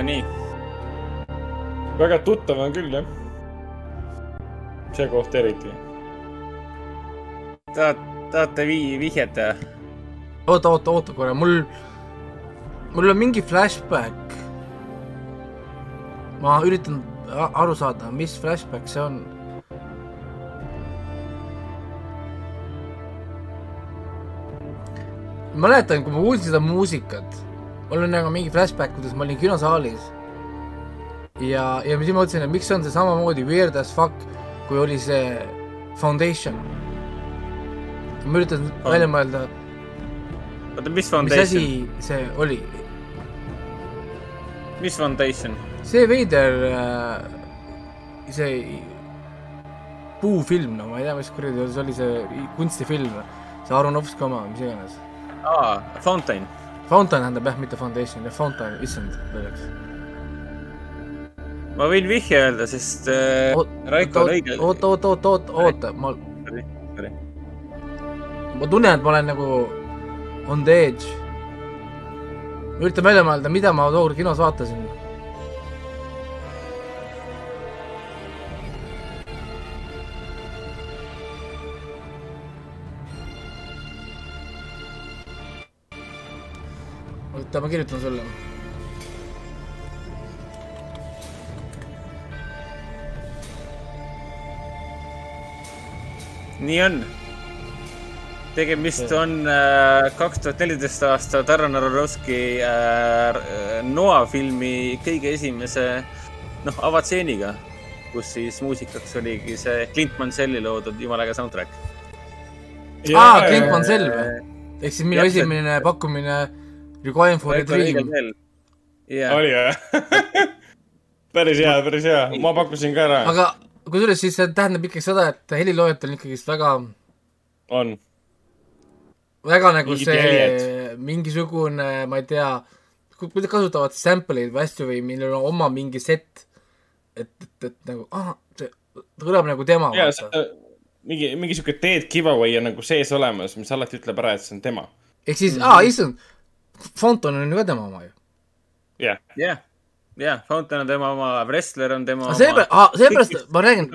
Nonii, väga tuttav on küll, jah. see koht eriti. tahad, tahate vii-, vihjata? oota, oota, oota korra, mul, mul on mingi flashback. ma üritan aru saada, mis flashback see on. mäletan, kui ma kuulsin seda muusikat, mul on nagu mingi flashback, kuidas ma olin kinosaalis. ja, ja siis ma mõtlesin, et miks on see samamoodi weird as fuck, kui oli see Foundation. ma üritan välja mõelda, oota, mis mis Foundation asi, see oli, mis Foundation? see veider äh,, see puufilm, no ma ei tea, mis kuradi see oli, see kunstifilm, see Aronovski oma, mis iganes. aa, Fountain. Fountain tähendab jah, mitte Foundation, Fountain, issand, lõdveks. ma võin vihje öelda, sest äh, Raiko on õige. oota, oota, oota, oota, oota, ma, ma tunnen, et ma olen nagu on the edge. üritan välja mõelda, mida ma tookord kinos vaatasin. oota, ma kirjutan sulle. nii on. tegemist on kaks tuhat neliteist aasta Darren Aronofsky äh, Noa filmi kõige esimese noh, avatseeniga, kus siis muusikaks oligi see Clint Manselli loodud jumala äge soundtrack. aa, Clint Mansell või? ehk siis minu Täpselt. esimene pakkumine Requiem for a Dream. jaa, oli või? päris hea, päris hea, ma pakkusin ka ära. aga kusjuures siis see tähendab ikkagi seda, et heliloojad on ikkagist väga, on. väga nagu Mingid see jäljed. mingisugune, ma ei tea, kuidas kasutavad sample eid või asju või millel on oma mingi set, et, et, et nagu, ahah, see kõlab nagu tema. ja see, mingi, mingi sihuke dead giveaway on nagu sees olemas, mis alati ütleb ära, et see on tema. ehk siis mm, -hmm. aa, issand, Fountain on ju ka tema oma ju. jah, jah, jah, Fountain on tema oma, Wrestler on tema seepärast, aa, seepärast ma räägin,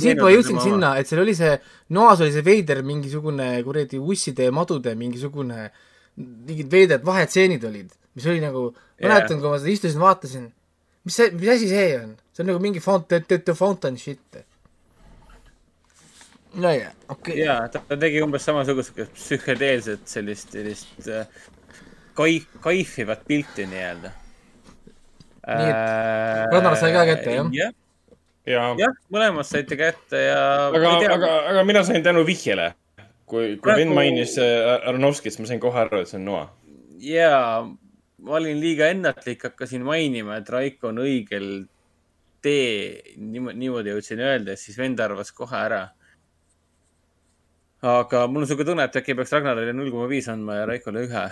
siit ma jõudsin sinna, et seal oli see, noas oli see veider mingisugune kuradi usside ja madude mingisugune, mingid veidrad vahetstseenid olid, mis oli nagu, Jaa. mäletan, kui ma seda istusin, vaatasin, mis see, mis asi see on? see on nagu mingi fountain, fountain shit. no jaa, okei okay.. jaa, ta ta tegi umbes samasugust psühhedeelset sellist, sellist äh, kai-, kaifivat pilti nii-öelda. Nii et Ragnar sai ka kätte, jah? jah, ja, jah, mõlemad saite kätte ja aga, aga, aga mina sain tänu vihjele. kui, kui vend mainis äh, Aronovskit, siis ma sain kohe aru, et see on Noa. jaa, ma olin liiga ennatlik, hakkasin mainima, et Raiko on õigel tee, niimoodi, niimoodi jõudsin öelda, siis vend arvas kohe ära. aga mul on siuke tunne, et äkki peaks Ragnarile null koma viis andma ja Raikole ühe.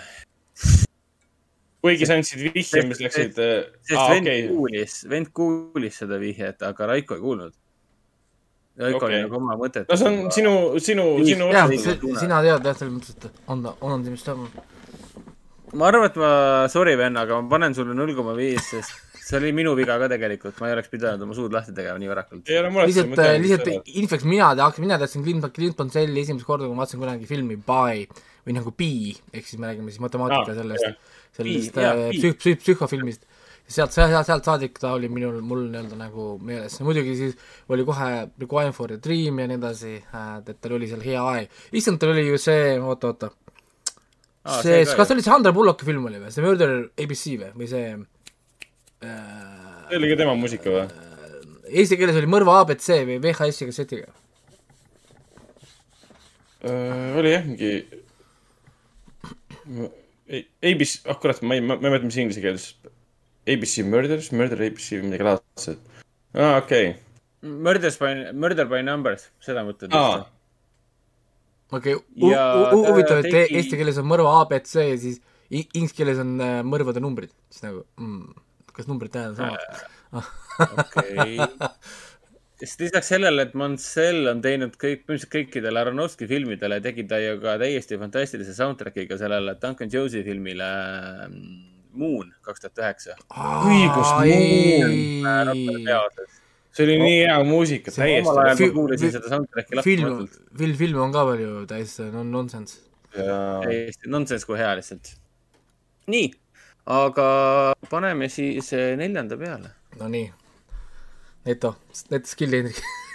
Kuigi sa andsid vihje, mis läksid, sest aa vend okei, kuulis, vend kuulis seda vihjet, aga Raiko ei kuulnud. Raiko oli Okei. nagu oma mõtet. no see on sinu, sinu, sinu otsus. sina tead jah, selles mõttes, et on on mis on. ma arvan, et ma, sorry venna, aga ma panen sulle null koma viis, sest see oli minu viga ka tegelikult, ma ei oleks pidanud oma suud lahti tegema nii varakult. ei ole muret. lihtsalt, lihtsalt infeks mina teaks, mina teadsin Clint, Clint Bonselli esimest korda, kui ma vaatasin kunagi filmi By või nagu Pi, ehk siis me räägime siis matemaatika Aa, sellest sellest äh, psüh-, psüh-, psühhofilmist. sealt, sealt, sealt saadik ta oli minul, mul nii-öelda nagu meeles, muidugi siis oli kohe Requiem for a Dream ja nii edasi, et tal oli seal hea aeg. issand, tal oli ju see, oota, oota, see, kas see oli see Sandra Bullocki film oli või, see Murder ABC või, või see äh, see oli ka tema muusika või? eesti keeles oli Mõrva abc või VHS-i kassetiga. oli jah, mingi. ABC, ah kurat, ma ei, ma ei mäleta, mis inglise keeles. ABC Murders, Murder ABC või midagi laadset. aa, okei. Murders by, Murder by numbers, seda mõtled aa, okei okay,, ta huvitav, et tegi- eesti keeles on mõrva abc ja siis inglise keeles on äh, mõrvade numbrid, siis nagu mm,, kas numbrid tähendavad samad? okei. sest lisaks sellele, et Mansell on teinud kõik, põhimõtteliselt kõikidele Aronofsky filmidele, tegi ta ju ka täiesti fantastilise soundtrack'iga sellele Duncan Jones'i filmile mm, Moon kaks tuhat üheksa. Õigus, Ai- see oli nii hea muusika, See omal täiesti. ajal ma kuulasin seda soundtrack'i film, lahtimatult. film, film on ka palju täiesti non-, nonsense. täiesti nonsense kui hea lihtsalt. nii, aga paneme siis eh, neljanda peale. Nonii, Neto, Neto skill'i Hendrik. Night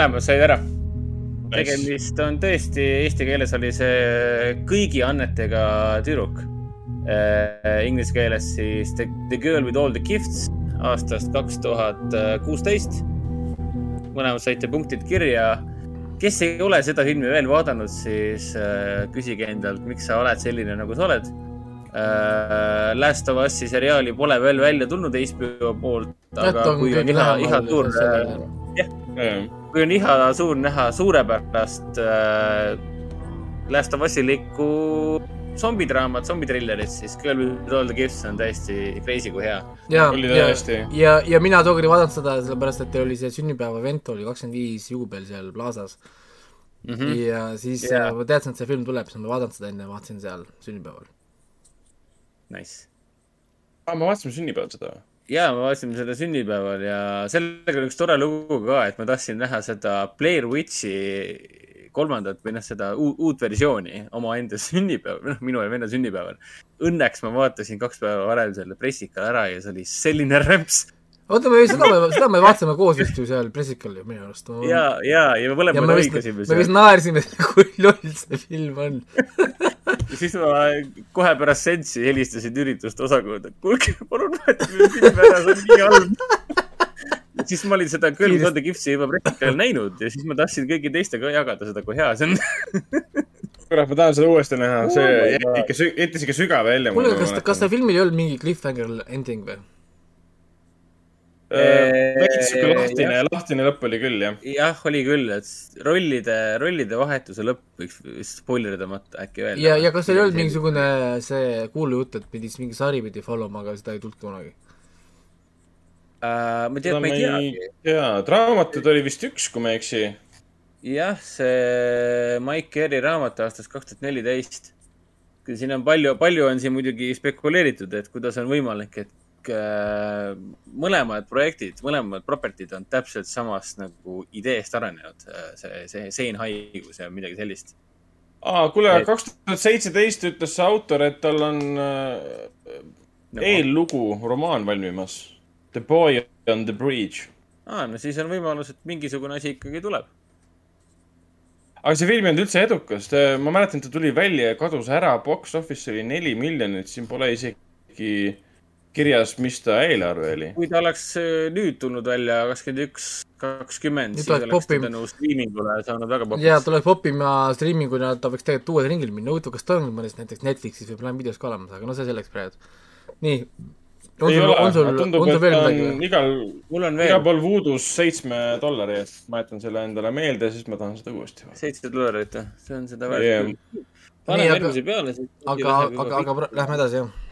mõlemad said ära. tegemist on tõesti, eesti keeles oli see kõigi annetega tüdruk. Inglise keeles siis The, the Girl with all the gifts aastast kaks tuhat kuusteist. mõlemad saite punktid kirja. kes ei ole seda filmi veel vaadanud, siis äh, küsige endalt, miks sa oled selline, nagu sa oled äh,. Last of Us'i seriaali pole veel välja tulnud HBO poolt, aga kui on iha, iha suur, sellele. Kui on iha suur näha suurepärast äh, Last of Us'ilikku zombidraamat, zombitrillerit, siis Girl with all the gifts on täiesti crazy kui hea. ja, ja, ja, ja mina tookord ei vaadanud seda sellepärast, et oli see sünnipäeva event oli kakskümmend viis juubel seal Plaza's mm. -hmm. ja siis yeah. ma teadsin, et see film tuleb, siis ma vaadanud seda enne, vaatasin seal sünnipäeval. Nice. aa, ma vaatasin sünnipäeval seda. Ja me vaatasime seda sünnipäeval ja sellega on üks tore lugu ka, et ma tahtsin näha seda Blair Witchi kolmandat või noh, seda uut, versiooni omaenda sünnipäeval, noh, minu ja venna sünnipäeval. Õnneks ma vaatasin kaks päeva varem selle pressikal ära ja see oli selline rämps. oota, me seda, seda me vaatasime koos vist ju seal pressikal ju minu arust. ja, ja, ja me mõlemad me vist, lõigasime me vist naersime, kui loll see film on. siis ma kohe pärast sensi helistasin ürituste osakonda. kuulge, palun vahetage film ära, see on nii halb. siis ma olin seda Girl all the gifts'i juba pressikal näinud ja siis ma tahtsin kõigi teistega jagada seda, kui hea see on. kurat, ma tahan seda uuesti näha, see Oh my jättis ikka, jättis ikka sügav välja. kuule, kas, kas seal filmil ei olnud mingi cliffhanger ending või? Veits siuke lahtine lahtine lõpp oli küll, jah. jah, oli küll, et rollide, rollide vahetuse lõpp võiks vist spoiler idamata äkki öelda. ja, ja kas seal ei olnud mingisugune see kuulujutt, et pidi siis mingi sari pidi follow ma, aga seda ei tulnud kunagi? uh,? ma tean, seda ma ei teagi. tea, raamatuid oli vist üks, kui ma ei eksi. jah, see Mike Carey raamat aastast kaks tuhat neliteist. siin on palju, palju on siin muidugi spekuleeritud, et kuidas on võimalik, et äh, mõlemad projektid, mõlemad property'd on täpselt samast nagu ideest arenenud. see, see seenhaigus ja midagi sellist. aa, kuule kaks tuhat seitseteist ütles see autor, et tal on äh, Nagu- eellugu, romaan valmimas. The boy on the bridge. aa, no siis on võimalus, et mingisugune asi ikkagi tuleb. aga see film ei olnud üldse edukas, ma mäletan, ta tuli välja ja kadus ära, box office oli neli miljonit, siin pole isegi kirjas, mis ta eelarve oli. kui ta oleks äh, nüüd tulnud välja kakskümmend üks, kakskümmend, siis oleks oleks ta popim- tänu striimingule saanud väga ja popis. tuleb popima striiminguna, ta võiks tegelikult uuele ringile minna, huvitav, kas ta on mõnes näiteks Netflixis või Prime videos ka olemas, aga no see selleks praegu. nii. on ei sul, ole on, sul, tundub, et veel ta on igal, mul on igal veel pool Voodoo's seitsme dollari eest, ma jätan selle endale meelde, siis ma tahan seda uuesti seitse dollarit, see on seda Jah. väärt. Nii, pane aga- järgmise peale. aga, aga, aga lähme edasi, jah.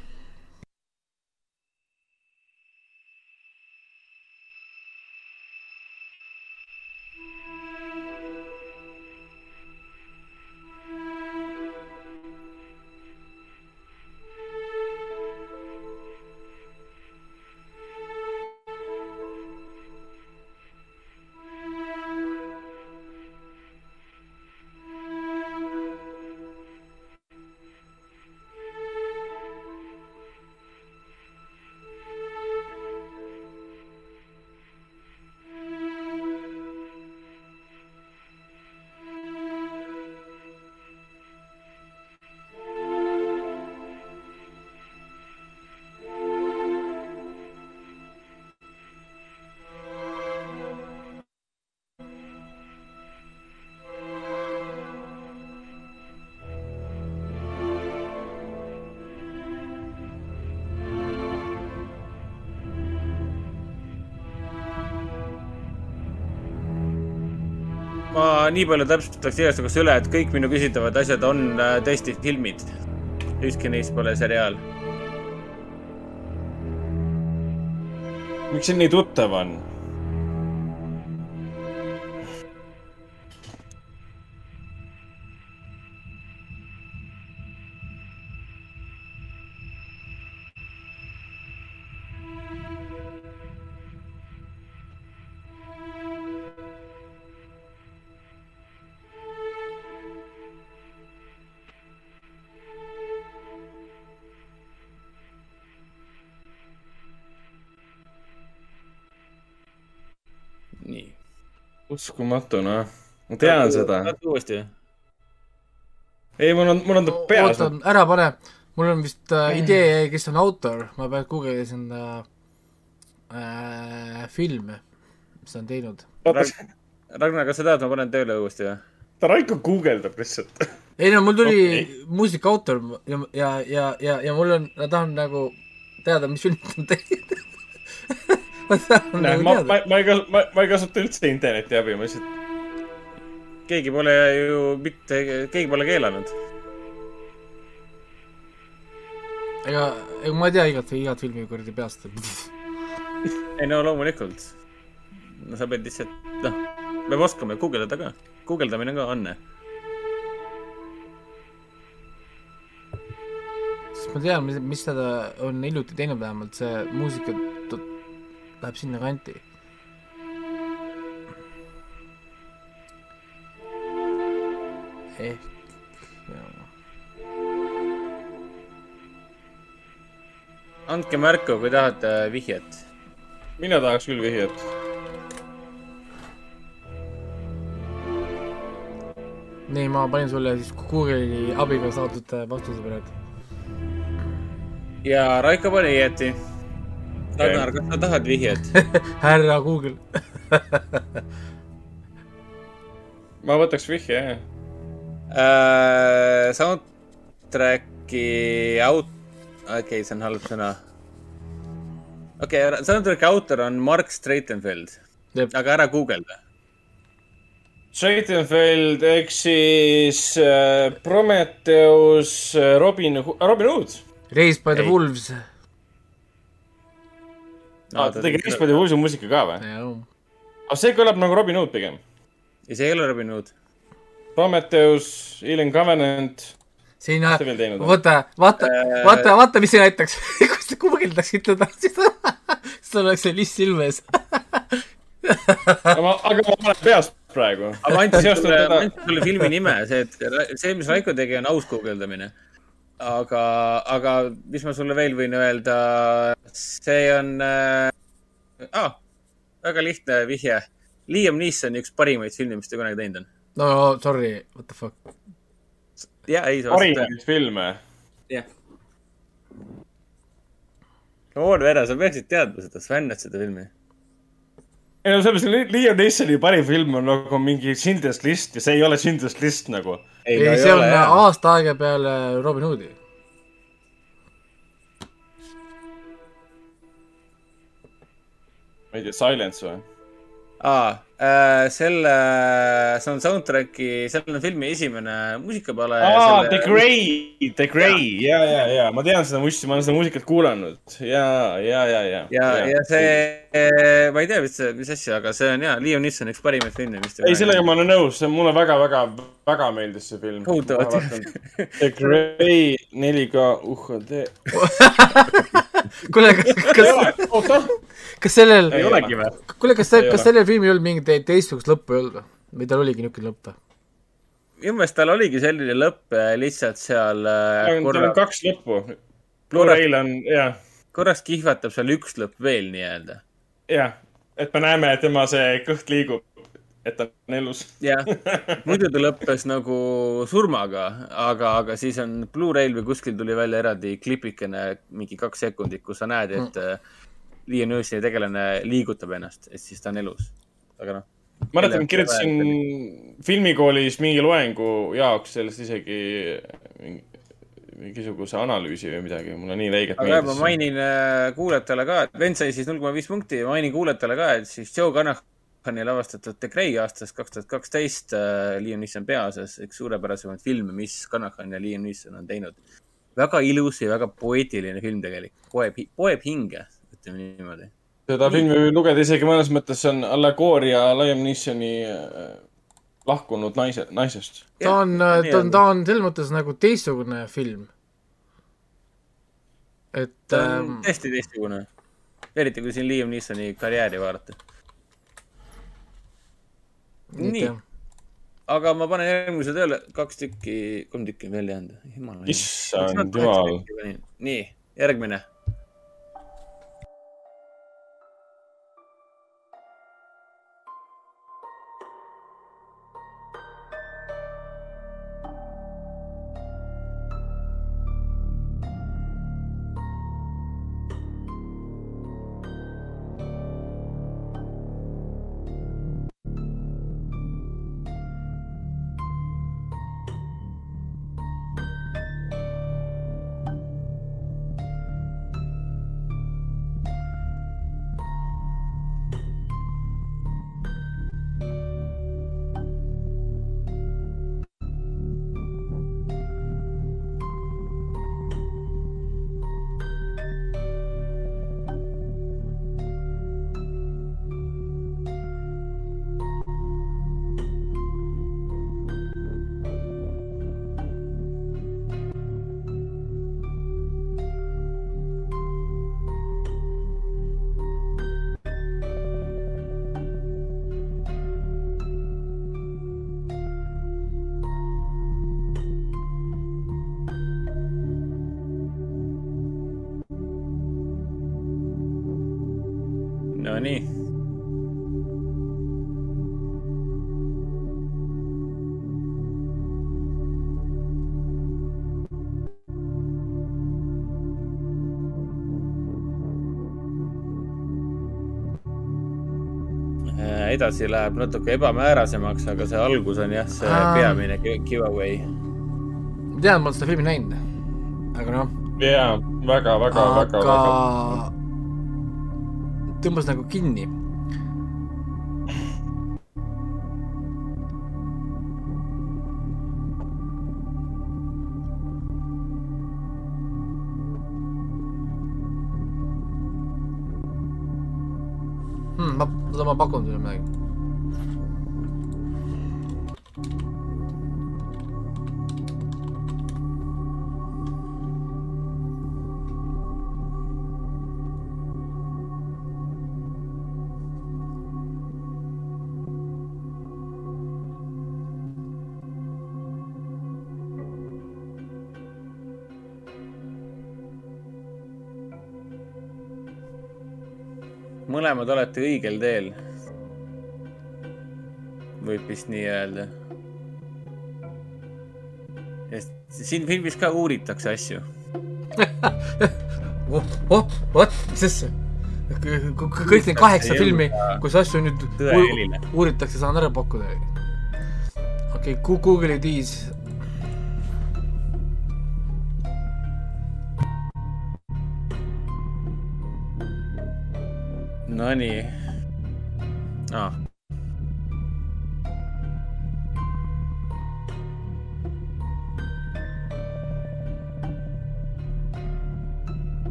Nii palju täpsustaks igast juhust üle, et kõik minu küsitavad asjad on äh, tõesti filmid. ükski neist pole seriaal. miks see nii tuttav on? Uskumatu noh, ma tean seda. uuesti. ei, mul on, mul on ta peas. oota, ära pane, mul on vist äh, idee, kes on autor, ma pean guugeldasin äh, äh, filme, mis ta on teinud. Ragnar, kas sa tahad, ma panen tööle uuesti või? ta Raiko guugeldab lihtsalt. ei no mul tuli okay. muusika autor ja, ja, ja, ja, ja mul on, ma tahan nagu teada, mis filmid ta on teinud. ma tahan näe, nagu ma, teada ma, ma ei kasu-, ma, ma ei kasuta üldse interneti abi, ma lihtsalt, keegi pole ju mitte, keegi pole keelanud. ega, ega ma ei tea igat, igat filmi kuradi peast. ei no loomulikult. no sa pead lihtsalt, noh, peab oskama guugeldada ka. guugeldamine ka on. sest ma tean, mis, mis ta on hiljuti teinud vähemalt, see muusika läheb sinna kanti. ehk, andke märku, kui tahate vihjet. mina tahaks küll vihjet. nii, ma panin sulle siis Google'i abiga saadud vastuse praegu. ja Raiko pani õieti. Ragnar, kas sa tahad vihjet? härra Google. ma võtaks vihje, jah. Äh, soundtrack'i aut-, okei okay,, see on halb sõna. okei okay,, soundtrack'i autor on Mark Streitenfeld, aga ära guugelda. Streitenfeld ehk siis äh, Prometheus, Robin, Robin Hood. Raised by the Ei. Wolves. aa, ta tegi Expedi Woolsi muusika ka või? aga see kõlab nagu Robin Hood pigem. ja see ei ole Robin Hood. Prometheus, Alien Covenant, siin on? vaata, vaata, Äh, vaata, vaata, mis see näitaks. kui sa guugeldaksid teda, siis sul oleks see list silme ees. aga ma, aga ma panen peast praegu. aga ma andsin sulle, ma andsin sulle filmi nime, see, et see, mis Raiko tegi, on aus guugeldamine. aga, aga mis ma sulle veel võin öelda, see on äh,, ah, väga lihtne vihje. Liam Neesoni üks parimaid filme, mis ta kunagi teinud on. no sorry, what the fuck. ja ei, parimaid filme. jah. Noor Vere, sa peaksid teadma seda, sa fännad seda filmi. ei no selles mõttes Liam Neesoni parim film on nagu mingi Schindler's List ja see ei ole Schindler's List nagu. ei, see on aasta aega peale Robin Hoodi. ma ei tea, Silence või? Aa äh,, selle, see on soundtrack'i, seal on filmi esimene muusikapale. aa, The Grey, The Grey, ja, ja, ja ma tean seda musti, ma olen seda muusikat kuulanud ja, ja, ja, ja. ja, ja see, ma ei tea, mis, mis asja, aga see on jaa, Liam Neeson üks parimaid filme, mis ta ei, sellega ma olen nõus, mulle väga, väga, väga meeldis see film. Kohutavalt. The Grey 4K UHD. kuule, kas, kas, kas sellel, kuule, kas, kas sellel filmil ei olnud mingit te- teistsugust lõppu ei olnud või? või tal oligi niisugune lõpp või? minu meelest tal oligi selline lõpp äh, lihtsalt seal äh, tal on korra, kaks lõppu. Blu-ray'l on, jah, korraks kihvatab seal üks lõpp veel nii-öelda. jah, et me näeme, et tema see kõht liigub, et ta on elus. jah, muidu ta lõppes nagu surmaga, aga, aga siis on Blu-ray'l või kuskil tuli välja eraldi klipikene, mingi kaks sekundit, kus sa näed, et mm. Liam Neesoni tegelane liigutab ennast, et siis ta on elus. aga noh, mäletan, Kelle- kirjutasin filmikoolis mingi loengu jaoks sellest isegi mingi- mingisuguse analüüsi või midagi, mulle nii räigelt aga ma meeldis. mainin äh, kuulajatele ka, et vend sai siis null koma viis punkti ja mainin kuulajatele ka, et siis Joe Conachani lavastatud The Grey aastast kaks tuhat kaksteist äh, Liam Neeson peaosas, üks suurepärasemaid filme, mis Conachan ja Liam Neeson on teinud. väga ilus ja väga poeetiline film tegelikult, poeb, poeb hinge, ütleme niimoodi. seda filmi võib lugeda isegi mõnes mõttes, see on allegooria Liam Neesoni äh, lahkunud naise, naisest. ta on, ta on, ta on selles mõttes nagu teistsugune film. et ta on ähm, täiesti teistsugune. eriti kui siin Liam Neesoni karjääri vaadata. Nii aga ma panen järgmise tööle, kaks tükki, kolm tükki on veel jäänud. issand jumal. nii, järgmine. Edasi läheb natuke ebamäärasemaks, aga see algus on jah, see Aa. peamine gi- giveaway. ma tean, ma olen seda filmi näinud, aga noh, jaa, väga, väga, väga, aga väga. tõmbas nagu kinni. Hmm, ma, ma pakun sulle midagi. Mõlemad olete õigel teel. võib vist nii öelda. sest siin filmis ka uuritakse asju. oh, oh, vot, mis asja. kõik need kaheksa filmi kus asju nüüd uuritakse, saan ära pakkuda. okei okay,, Google'i tiis. Nonii ah..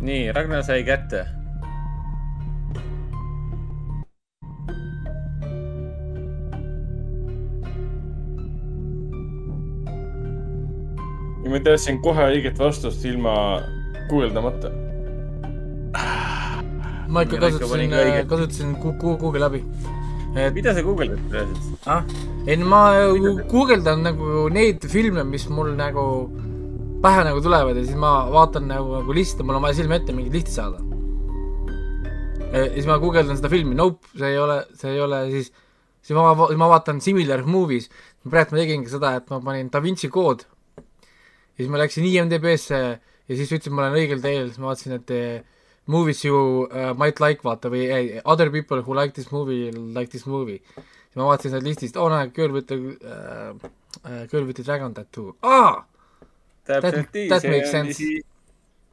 nii, Ragnar sai kätte. ja ma teadsin kohe õiget vastust ilma guugeldamata. Ma ikka ikka kasutasin kasutasin Google'i abi. et mida sa guugeldad reaalselt? ah, ei ma ju guugeldan nagu neid filme, mis mul nagu pähe nagu tulevad ja siis ma vaatan nagu, nagu liste, mul on vaja silme ette mingit listi saada. ja siis ma guugeldan seda filmi, nope, see ei ole, see ei ole siis, siis ma, ma vaatan similar movies. praegu ma tegingi seda, et ma panin Da Vinci kood ja siis ma läksin IMDB-sse ja siis ütlesin, ma olen õigel teel, siis ma vaatasin, et movies you uh, might like vaata või eh, other people who like this movie like this movie. siis ma vaatasin sealt listist, oh näe, Girl with the uh,, uh, Girl with the dragon tattoo, aa, täpselt nii, that see makes on sense. siis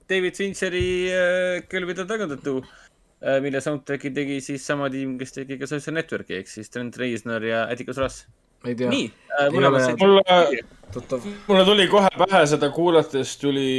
David Fincheri äh, Küll mida tagandatu äh,, mille soundtrack'i tegi siis sama tiim, kes tegi ka Social Network'i ehk siis Trent Reznor ja Atticus Ross. ma ei tea, nii äh,, Ei mõlemad mulle, mulle tuli kohe pähe seda kuulates tuli,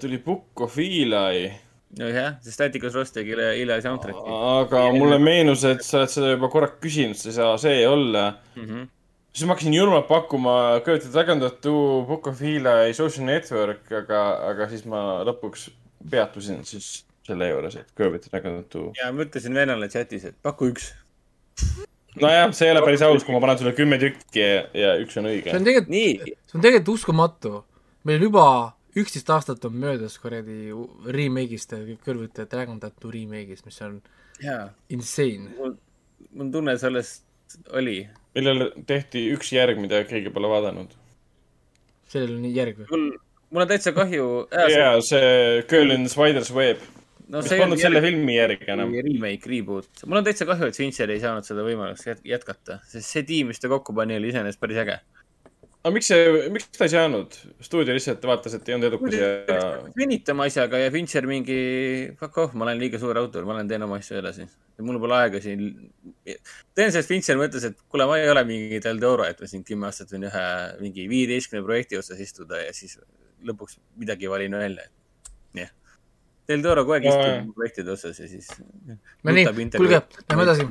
tuli Book of Eli. nojah, sest Atticus Ross tegi Ile, Ile soundtrack'i aga mulle meenus, et sa oled seda juba korra küsinud, see ei saa see olla. mm. -hmm. siis ma hakkasin julmalt pakkuma Curtis Dragon Tattoo, Book of Eli, Social Network, aga, aga siis ma lõpuks peatusin siis selle juures, et Curtis Dragon Tattoo. ja ma ütlesin vennale chatis, et paku üks. nojah, see ei ole päris aus, kui ma panen sulle kümme tükki ja, ja üks on õige see on. tegelikult, nii, see on tegelikult uskumatu. meil juba üksteist aastat on möödas kuradi remake'ist, the dragon tattoo remake'ist, mis on jaa, insane. mul, mul tunne sellest oli. millele tehti üks järg, mida keegi pole vaadanud. sellel on järg või? mul, mul on täitsa kahju. jaa, see Girl in Spider's Web, no mis polnud selle filmi järgi enam. remake, reboot. mul on täitsa kahju, et Fincher ei saanud seda võimalust jät- jätkata, sest see tiim, mis ta kokku pani, oli iseenesest päris äge. Aga miks see, miks ta ei saanud? stuudio lihtsalt vaatas, et ei olnud edukas ja venitama asjaga ja Fincher mingi fuck off, ma olen liiga suur autor, ma lähen teen oma asju edasi. mul pole aega siin. tõenäoliselt Fincher mõtles, et kuule, ma ei ole mingi Del Toro, et ma siin kümme aastat võin ühe mingi viieteistkümne projekti otsas istuda ja siis lõpuks midagi valin välja. jah. Del Toro kogu aeg No, istub projektide otsas ja siis. no nii, kuulge, lähme edasi,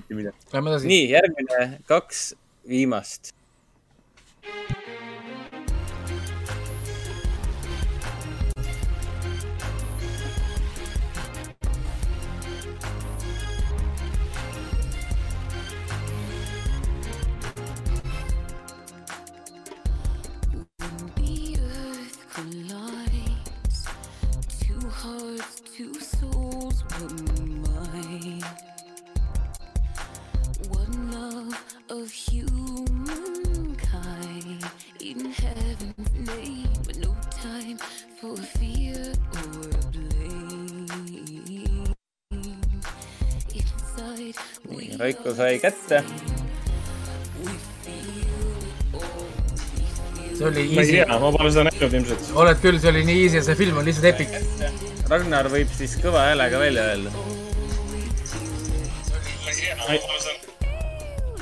lähme edasi. nii, järgmine kaks viimast. Raiko sai kätte. see oli ma ei easy, tea, ma pole seda näinud ilmselt. oled küll, see oli nii easy ja see film on lihtsalt epic. Ragnar võib siis kõva häälega välja öelda.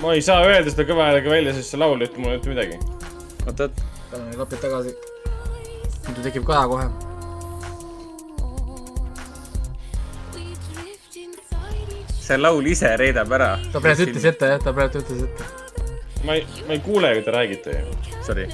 ma ei saa öelda seda kõva häälega välja, sest see laul ei ütle mulle mitte midagi. oot-oot, panen need klapid tagasi. muidu tekib kaja kohe. See laul ise reedab ära. ta praegu ütles ette jah, ta praegu ütles ette. ma ei, ma ei kuule, kui te räägite ju. Sorry.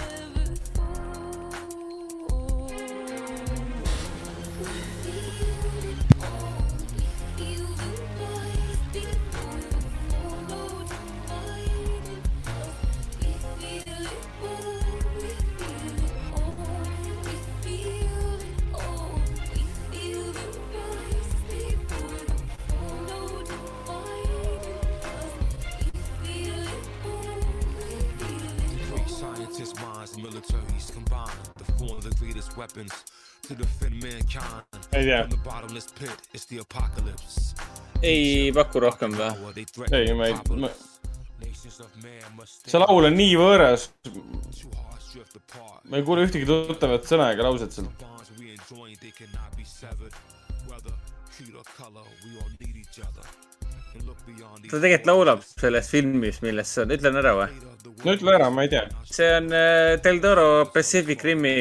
Ei paku rohkem või? Ei, ma ei, ma, see laul on nii võõras, ma ei kuule ühtegi tuttavat sõna ega lauset sealt. Ta tegelikult laulab selles filmis, milles see on, ütlen ära või? no ütle ära, ma ei tea. see on äh, Del Toro Pacific Rimi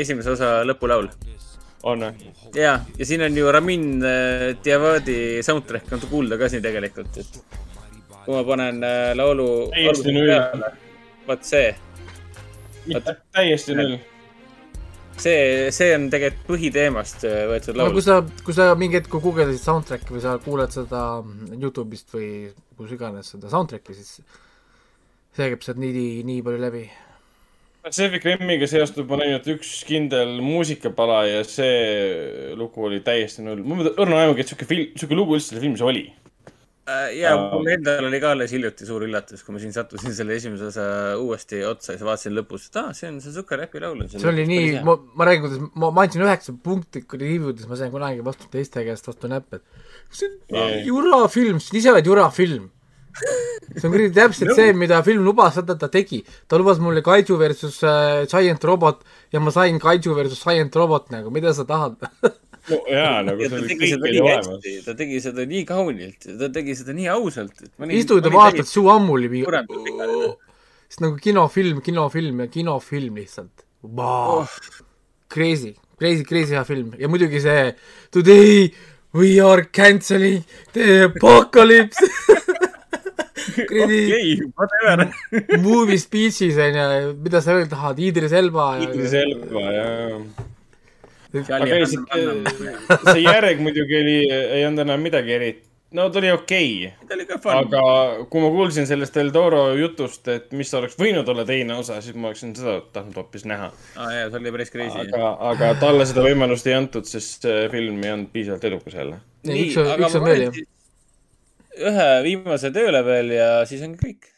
esimese osa lõpulaul. On või? ja, ja siin on ju Ramin äh, Djawadi soundtrack on kuulda ka siin tegelikult, et kui ma panen äh, laulu Täiesti null. vot see, täiesti null. see, see on tegelikult põhiteemast äh, võetud no laul kui. sa, kui sa mingi hetk guugeldasid soundtrack'i või sa kuuled seda Youtube'ist või kus iganes seda soundtrack'i, siis see käib sealt nii, nii palju läbi. Pacific Rimiga seostub on ainult üks kindel muusikapala ja see lugu oli täiesti null. mul ei õrna aimugi, et siuke film, siuke lugu üldse selles filmis oli. Äh, ja mul endal oli ka alles hiljuti suur üllatus, kui ma siin sattusin selle esimese osa uuesti otsa ja siis vaatasin lõpus, et aa, see on see Zucker Räpi laul. see oli nii, ma, ma räägin, kuidas ma, ma andsin üheksa punkti review des, ma sain kunagi vastu teiste käest vastu näppe, et see on jura film, sa ise oled jura film. See on kuradi täpselt see, mida film lubas, seda ta tegi. ta lubas mulle Kaiju versus äh, Giant Robot ja ma sain Kaiju versus Giant Robot nagu, mida sa tahad no jaa, nagu ja see ta oli tegi kõik seda oli nii olemas. ta tegi seda nii kaunilt, ta tegi seda nii ausalt. istud ja vaatad, suu ammuli viib on nagu kinofilm, kinofilm ja kinofilm lihtsalt wow.. Crazy, crazy, crazy hea film ja muidugi see Today we are cancelling the apocalypse kuradi okei, whatever. movie speech'is onju, mida sa öelda tahad, Idris Elba ja Idris Elba ja, aga ei, see, see järg muidugi oli, ei olnud enam midagi eriti. no ta oli okei okay., aga kui ma kuulsin sellest Del Toro jutust, et mis oleks võinud olla teine osa, siis ma oleksin seda tahtnud hoopis näha. aa jaa, see oli päris crazy. aga, aga talle seda võimalust ei antud, sest film ei olnud piisavalt edukas jälle. On- üks on veel, jah. Ühe viimase tööle veel ja siis on kõik.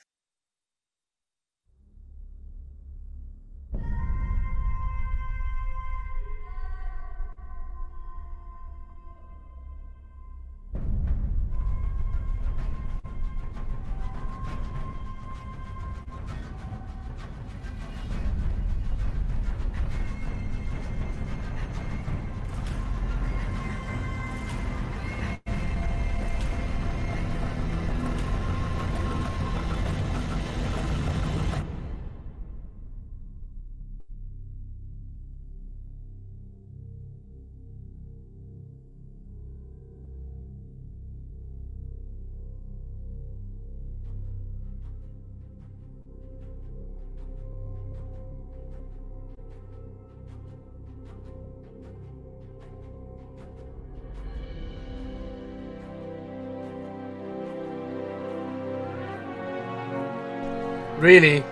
Really?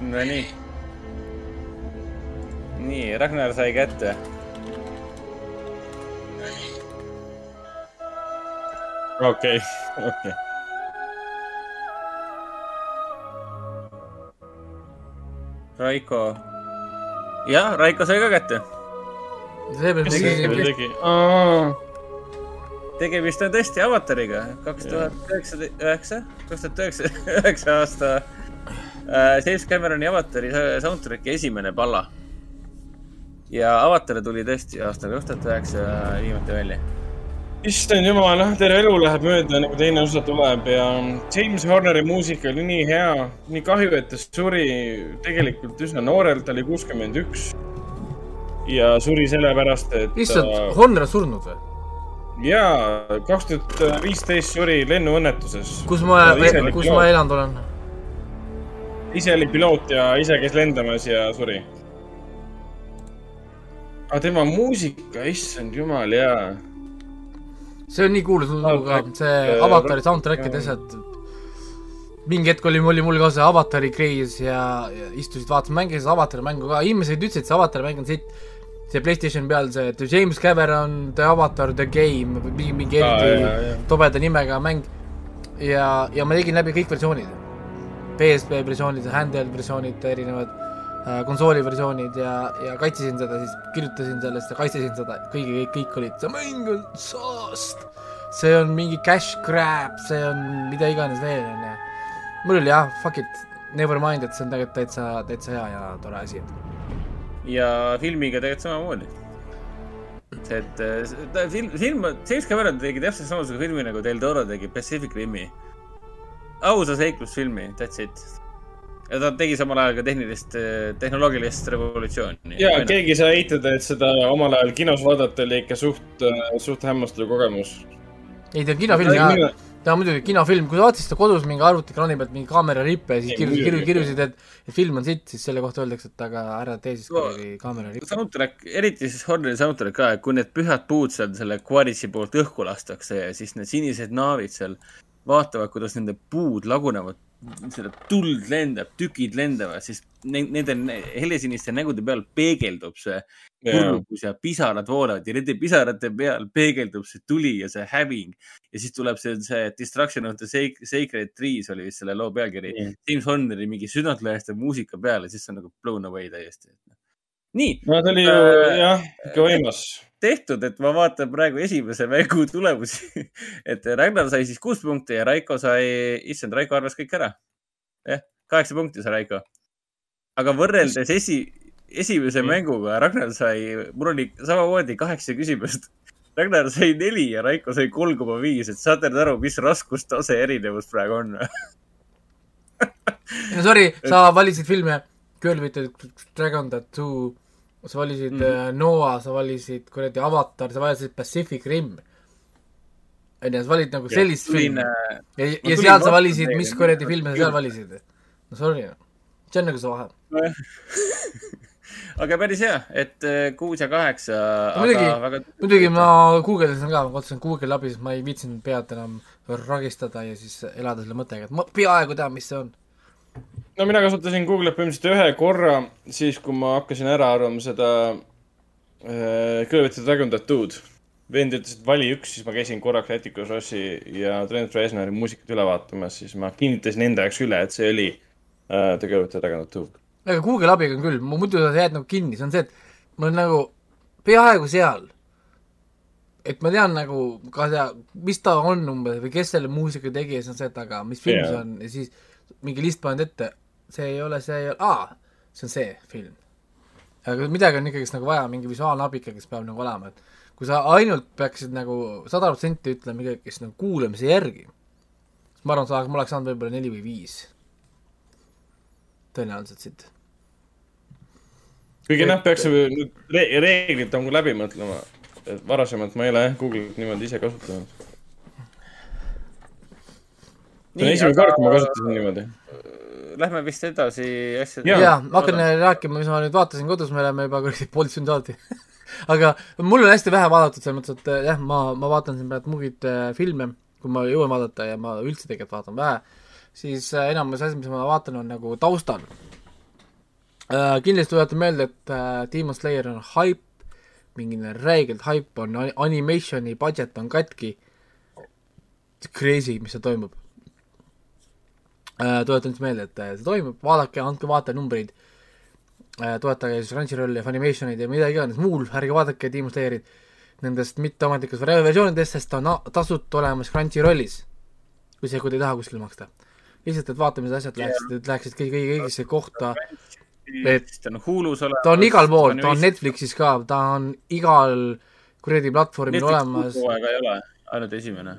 Nonii. nii, Ragnar sai kätte. okei, okei. Raiko. jah, Raiko sai ka kätte. see küsisin, tegi? Tegemist on tõesti avatariga, kaks tuhat üheksateist, üheksa, kaks tuhat üheksa, üheksa aasta äh, James Cameroni avatari soundtrack'i esimene palla. ja avatar tuli tõesti aastal kaks tuhat üheksa viimati välja. issand jumal, noh, terve elu läheb mööda, nagu teine osa tuleb ja James Horneri muusika oli nii hea, nii kahju, et ta suri tegelikult üsna noorelt, ta oli kuuskümmend üks. ja suri sellepärast, et issand, Honor on surnud või? jaa, kaks tuhat viisteist suri lennuõnnetuses. kus ma, kus ma elanud olen? ise oli piloot ja ise käis lendamas ja suri. aga tema muusika, issand jumal, jaa. see on nii kuulus lugu ka, see äh, avatari soundtrack'id asjad. mingi hetk oli, oli mul ka see avatari kreis ja, ja istusid, vaatasid, mängisid avatari mängu ka, inimesed ütlesid, see avatari mäng on sitt. See Playstation peal see, et James Cameron, The Avatar, The Game, mingi, mingi jaa. eriti tobeda nimega mäng. ja, ja ma tegin läbi kõik versioonid. PSP versioonid, handheld versioonid, erinevad äh, konsooli versioonid ja, ja kaitsesin seda siis, kirjutasin sellest ja kaitsesin seda, kõigi, kõik, kõik olid, see mäng on saast. see on mingi cash grab, see on mida iganes veel, onju. mul oli jah, fuck it, never mind, et see on tegelikult täitsa, täitsa hea ja tore asi, et ja filmiga tegelikult samamoodi. et äh, ta film, film, James Cameron tegi täpselt samasuguse filmi nagu Del Toro tegi Pacific Rimi. ausa seiklusfilmi, that's it. ja ta tegi samal ajal ka tehnilist, tehnoloogilist revolutsiooni. ja keegi ei saa eitada, et seda omal ajal kinos vaadata oli ikka suht, suht hämmastav kogemus. ei ta on kinofilm ja ta on muidugi kinofilm, kui sa vaatasid seda kodus mingi arvutiekraani pealt mingi kaamera rippe ja siis kirjutasid, muidugi. kirju-, kirjutasid, et, et film on sitt, siis selle kohta öeldakse, et aga ära tee siis No, kuidagi kaamera rippe. soundtrack, eriti siis Horneri soundtrack ka, et kui need pühad puud seal selle Quaritsi poolt õhku lastakse ja siis need sinised naavid seal vaatavad, kuidas nende puud lagunevad, seda tuld lendab, tükid lendavad, siis ne- nende helesiniste nägude peal peegeldub see kurbus ja pisarad voolavad ja nende pisarate peal peegeldub see tuli ja see häving. ja siis tuleb see, see Destruction of the Sac- Sacred Trees oli vist selle loo pealkiri Mm. James Horneri mingi südantlõhestav muusika peale, siis see on nagu blown away täiesti. nii, no ta oli ju Äh, jah, ikka võimas. tehtud, et ma vaatan praegu esimese mängu tulemusi. et Ragnar sai siis kuus punkti ja Raiko sai, issand, Raiko arvas kõik ära. jah, kaheksa punkti sai Raiko. aga võrreldes esi, esimese Mm. mänguga Ragnar sai, mul oli samamoodi kaheksa küsimust. Ragnar sai neli ja Raiko sai kolm koma viis, et saate nüüd aru, mis raskustase erinevus praegu on? no sorry, sa valisid filme Girl with the Dragon Tattoo, sa valisid mm. uh, Noah, sa valisid kuradi Avatar, sa valisid Pacific Rim. onju, sa valid nagu sellist filmi. ja, ja tulin seal sa valisid, mis kuradi filme sa seal valisid? no sorry, see on nagu see vahe. aga päris hea, et äh, kuus ja kaheksa, muidugi- väga muidugi ma guugeldasin ka, ma vaatasin Google'i läbi, sest ma ei viitsinud pead enam ragistada ja siis elada selle mõttega, et ma peaaegu tean, mis see on. no mina kasutasin Google'it põhimõtteliselt ühe korra, siis kui ma hakkasin ära arvama seda äh, Kõlvete Dragon Tattoo'd. vend ütles, et vali üks, siis ma käisin korraks Atticus Rossi ja Trent Reznori muusikat üle vaatamas, siis ma kinnitasin enda jaoks üle, et see oli äh, The Kõlvete Dragon Tattoo. Aga Google'i abiga on küll, ma muidu sa jääd nagu kinni, see on see, et ma olen nagu peaaegu seal. et ma tean nagu ka seda, mis ta on umbes või kes selle muusika tegi ja siis on see, et aga mis film Jaa. see on ja siis mingi list paned ette, see ei ole, see ei ole, aa, see on see film. aga midagi on ikkagist nagu vaja, mingi visuaalne abike, kes peab nagu olema, et kui sa ainult peaksid nagu sada protsenti ütlema ikkagist nagu kuulamise järgi, siis ma arvan, sa, ma oleks saanud võib-olla neli või viis. tõenäoliselt siit kuigi noh, peaks nüüd re reeglid nagu läbi mõtlema. et varasemalt ma ei ole jah Google'it niimoodi ise kasutanud. see on esimene aga- kord, kui ma kasutasin niimoodi. Lähme vist edasi asjadega. Jaa. ma hakkan rääkima, mis ma nüüd vaatasin kodus, me oleme juba kuradi poolteist tundi saati. aga mul on hästi vähe vaadatud selles mõttes, et jah, ma, ma vaatan siin praegu muid äh, filme, kui ma jõuan vaadata ja ma üldse tegelikult vaatan vähe, siis äh, enamus asi, mis ma vaatan, on nagu taustal äh,. kindlasti tuletan meelde, et äh, Demon Slayer on hype, mingi räigelt hype on, animationi budget on katki crazy, mis seal toimub. tuletan siis meelde, et äh, see toimub, vaadake, andke vaatenumbreid. toetage siis Crunchyrolli ja Funimationid ja mida iganes muul, ärge vaadake Demon Slayerit nendest mitteametlikest versioonidest, sest ta on tasuta olemas Crunchyrollis. kui see, kui te ei taha kuskil maksta. lihtsalt, et vaatamised asjad läheksid, et läheksid kõigi, kõigi, õigesse kohta. Et- ta on Hulus olemas. ta on igal pool, ta on Netflixis ka, ta on igal kuradi platvormil olemas. hooaega ei ole, ainult esimene.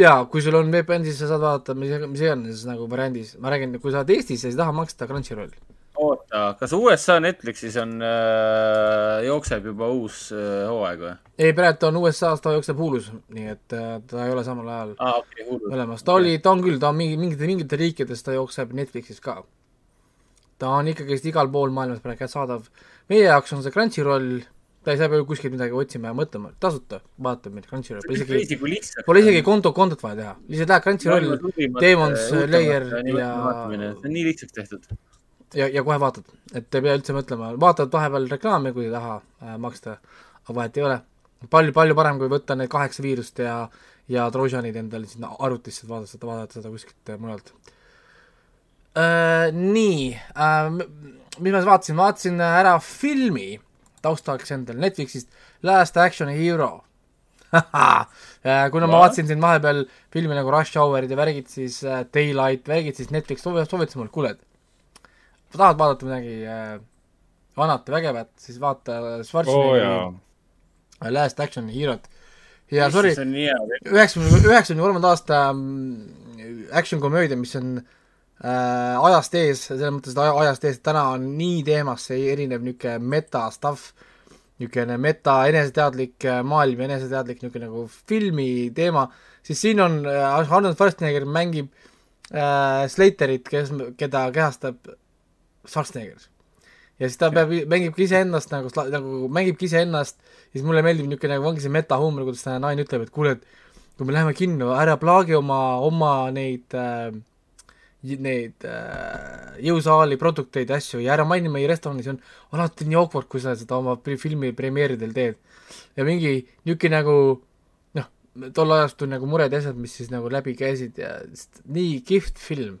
jaa, kui sul on VPN, siis sa saad vaadata mis, mis iganes nagu variandis, ma räägin, kui sa oled Eestis ja sa ei taha maksta Crunchyroll. oota, kas USA Netflixis on äh,, jookseb juba uus äh, hooaeg või? ei, praegu on USA-s, ta jookseb Hulus, nii et äh, ta ei ole samal ajal okei okay,, olemas, ta oli, ta on küll, ta on mingi, mingite, mingites riikides ta jookseb Netflixis ka. Ta on ikkagist igal pool maailmas praegu kättesaadav. meie jaoks on see Crunchyroll, ta ei saa peaaegu kuskilt midagi otsima ja mõtlema, tasuta, vaatab meid Crunchyroll, pole isegi, pole isegi konto, kontot vaja teha, lihtsalt lähed Crunchyroll Demon Slayer ja- see on nii lihtsaks tehtud. ja, ja kohe vaatad, et ei pea üldse mõtlema, vaatad vahepeal reklaame, kui ei taha äh, maksta, aga vahet ei ole. palju, palju parem, kui võtta need kaheksa viirust ja, ja Trojanid endale sinna arvutisse, vaadata seda, vaadata seda kuskilt äh, mujalt äh,. nii äh,, mis ma siis vaatasin, vaatasin ära filmi taustaks endale Netflixist Last Action Hero Äh, kuna ma vaatasin siin vahepeal filmi nagu Rush Hourid ja värgid, siis äh, Daylight, värgid, siis Netflix soovitas, mulle, kuule, et tahad vaadata midagi äh, vanat ja vägevat, siis vaata oo Schwarzeneggeri jaa oh, Last Action Hero't. ja sorry, üheksakümne, üheksakümne kolmanda aasta mm, action komöödia, mis on äh, ajast ees, selles mõttes, et aja- ajast ees, täna on nii teemasse erinev niisugune meta stuff, niisugune meta eneseteadlik äh, maailm ja eneseteadlik niisugune nagu filmi teema, siis siin on äh, Arnold Schwarzenegger mängib äh, Slaterit, kes, keda kehastab Schwarzenegger. ja siis ta peab, mängibki iseennast nagu, nagu mängibki iseennast, siis mulle meeldib niisugune nagu ongi see metahuumor, kuidas ta naine ütleb, et kuule, et kui me läheme kinno, ära plaagi oma, oma neid äh, neid äh, jõusaali produkteid ja asju ja ära maini meie restoranis, on alati nii awkward, kui sa seda oma filmi premeeridel teed. ja mingi niisugune nagu noh, tol ajastul nagu mured ja asjad, mis siis nagu läbi käisid ja nii kihvt film.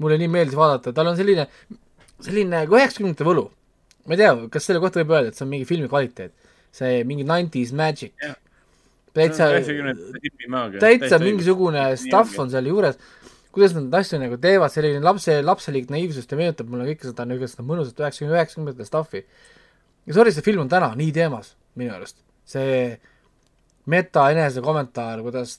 mulle nii meeldis vaadata, tal on selline, selline nagu üheksakümnendate võlu. ma ei tea, kas selle kohta võib öelda, et see on mingi filmi kvaliteet, see mingi nineties magic Jah.. täitsa, täitsa mingisugune stuff on seal juures, kuidas nad asju nagu teevad, selline lapse, lapselik naiivsus, ta meenutab mulle kõike seda niisugust seda mõnusat üheksakümne, üheksakümnendate stuff'i. ja sorry, see film on täna nii teemas minu arust, see meta enese kommentaar, kuidas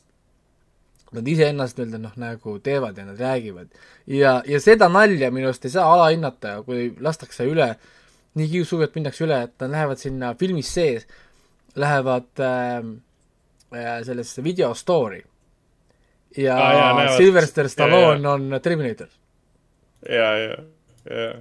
nad iseennast nii-öelda noh, nagu teevad ja nad räägivad. ja, ja seda nalja minu arust ei saa alahinnata, kui lastakse üle, nii kiusuvalt minnakse üle, et nad lähevad sinna filmis sees, lähevad äh, äh, sellesse video store'i ja Aa, jaa, näevad- Sylvester jaa, Stallone on Terminator. ja, ja, ja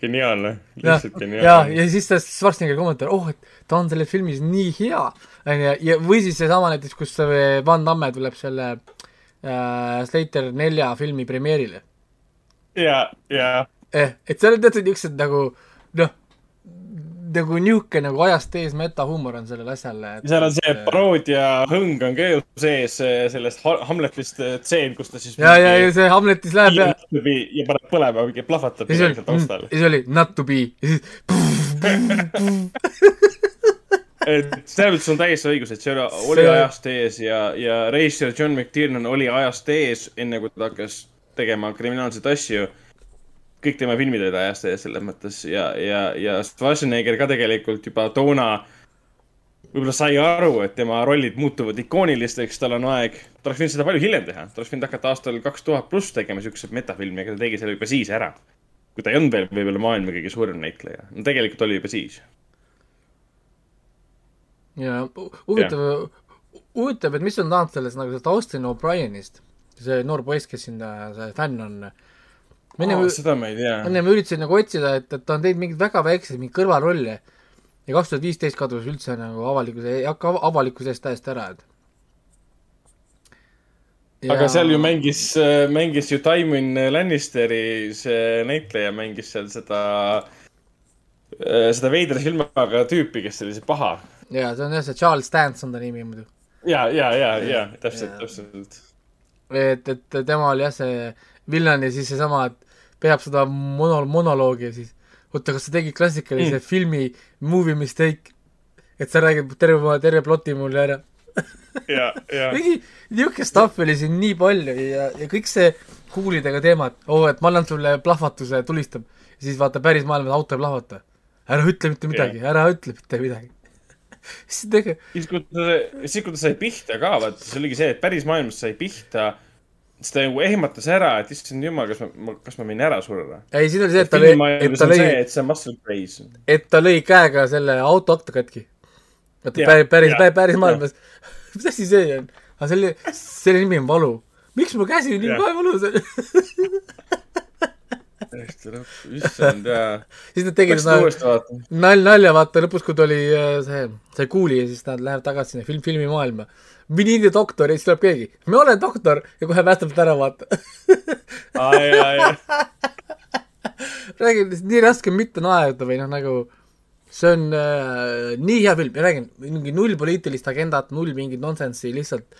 geniaalne, ja, lihtsalt ja, geniaalne. ja siis ta Schwarzenegger kommentaar, oh, et ta on selles filmis nii hea, onju, ja või siis seesama näiteks, kus see Van Damme tuleb selle äh, Slater nelja filmi premeerile ja, ja, eh,. et seal on teatud niisugused nagu noh, nagu niisugune nagu ajast ees metahuumor on sellel asjal. seal on see paroodia hõng on ka ju sees sellest Ha- Hamletist eh, tseen, kus ta siis. ja, ja, ja see Hamletis läheb ja ja paneb põlema, mingi plahvatab midagi seal taustal oli, ja siis oli not to be ja siis et selles mõttes on täiesti õigus, et see oli, oli See- ajast ees ja, ja reisijal John McTiernan oli ajast ees, enne kui ta hakkas tegema kriminaalseid asju. Kõik tema filmid olid ajast ees selles mõttes ja, ja, ja Schwarzenegger ka tegelikult juba toona võib-olla sai aru, et tema rollid muutuvad ikoonilisteks, tal on aeg, ta oleks võinud seda palju hiljem teha, ta oleks võinud hakata aastal kaks tuhat pluss tegema siukseid metafilme, aga ta tegi selle juba siis ära. kui ta ei olnud veel võib-olla maailma kõige suurem näitleja, no tegelikult oli juba siis. ja hu- huvitav, huvitav, et mis on saanud sellest nagu sellest Austin O'Brienist, see noor poiss, kes siin see fänn on. Ennem Oh, seda ma ei tea. ennem üritasin nagu otsida, et, et ta on teinud mingeid väga väikseid mingeid kõrvalrolle ja kaks tuhat viisteist kadus üldse nagu avalikkuse, hakka avalikkuse eest täiesti ära, et. aga seal ju mängis, mängis ju Tywin Lannisteri see näitleja mängis seal seda, seda veidra silmaga tüüpi, kes oli see paha. jaa, see on jah, see Charles Dance on ta nimi muidu. ja, ja, ja, ja täpselt, täpselt. et, et tema oli jah see villan ja siis seesama, et peab seda mono-, monoloogi ja siis oota, kas sa tegid klassikalise mm. filmi movie mistake, et sa räägid terve, terve ploti mulle ära. ja, ja, mingi niisugune stuff oli siin nii palju ja, ja kõik see kuulidega teema, et oo oh,, et ma annan sulle plahvatuse, tulistab. siis vaata päris maailmas auto ei plahvata. ära ütle mitte midagi, ära ütle mitte midagi. siis tege-, siis kui ta, siis kui ta sai pihta ka, vaata, see oligi see, et päris maailmas sai pihta, siis ta nagu ehmatas ära, et issand jumal, kas ma, kas ma võin ära surra. ei siis oli see, et ta lõi, et ta lõi, et see on muscle craze. et ta lõi käega selle auto akna katki. vaata päris, päris jaa,, päris maailmas. mis asi see on? aga selle, selle nimi on valu. miks mu käsi nii kohe valus on? täiesti lõpp, issand jaa. siis nad tegid vaatama. nal-, nalja vaata lõpus, kui tuli äh, see, see kuuli ja siis nad lähevad tagasi sinna film, filmimaailma. A doctor ja siis tuleb keegi. ma olen doktor ja kohe päästab ta ära, vaata. räägin, nii raske mitte naerda või noh, nagu see on äh, nii hea film ja räägin, mingi null poliitilist agendat, null mingit nonsense'i, lihtsalt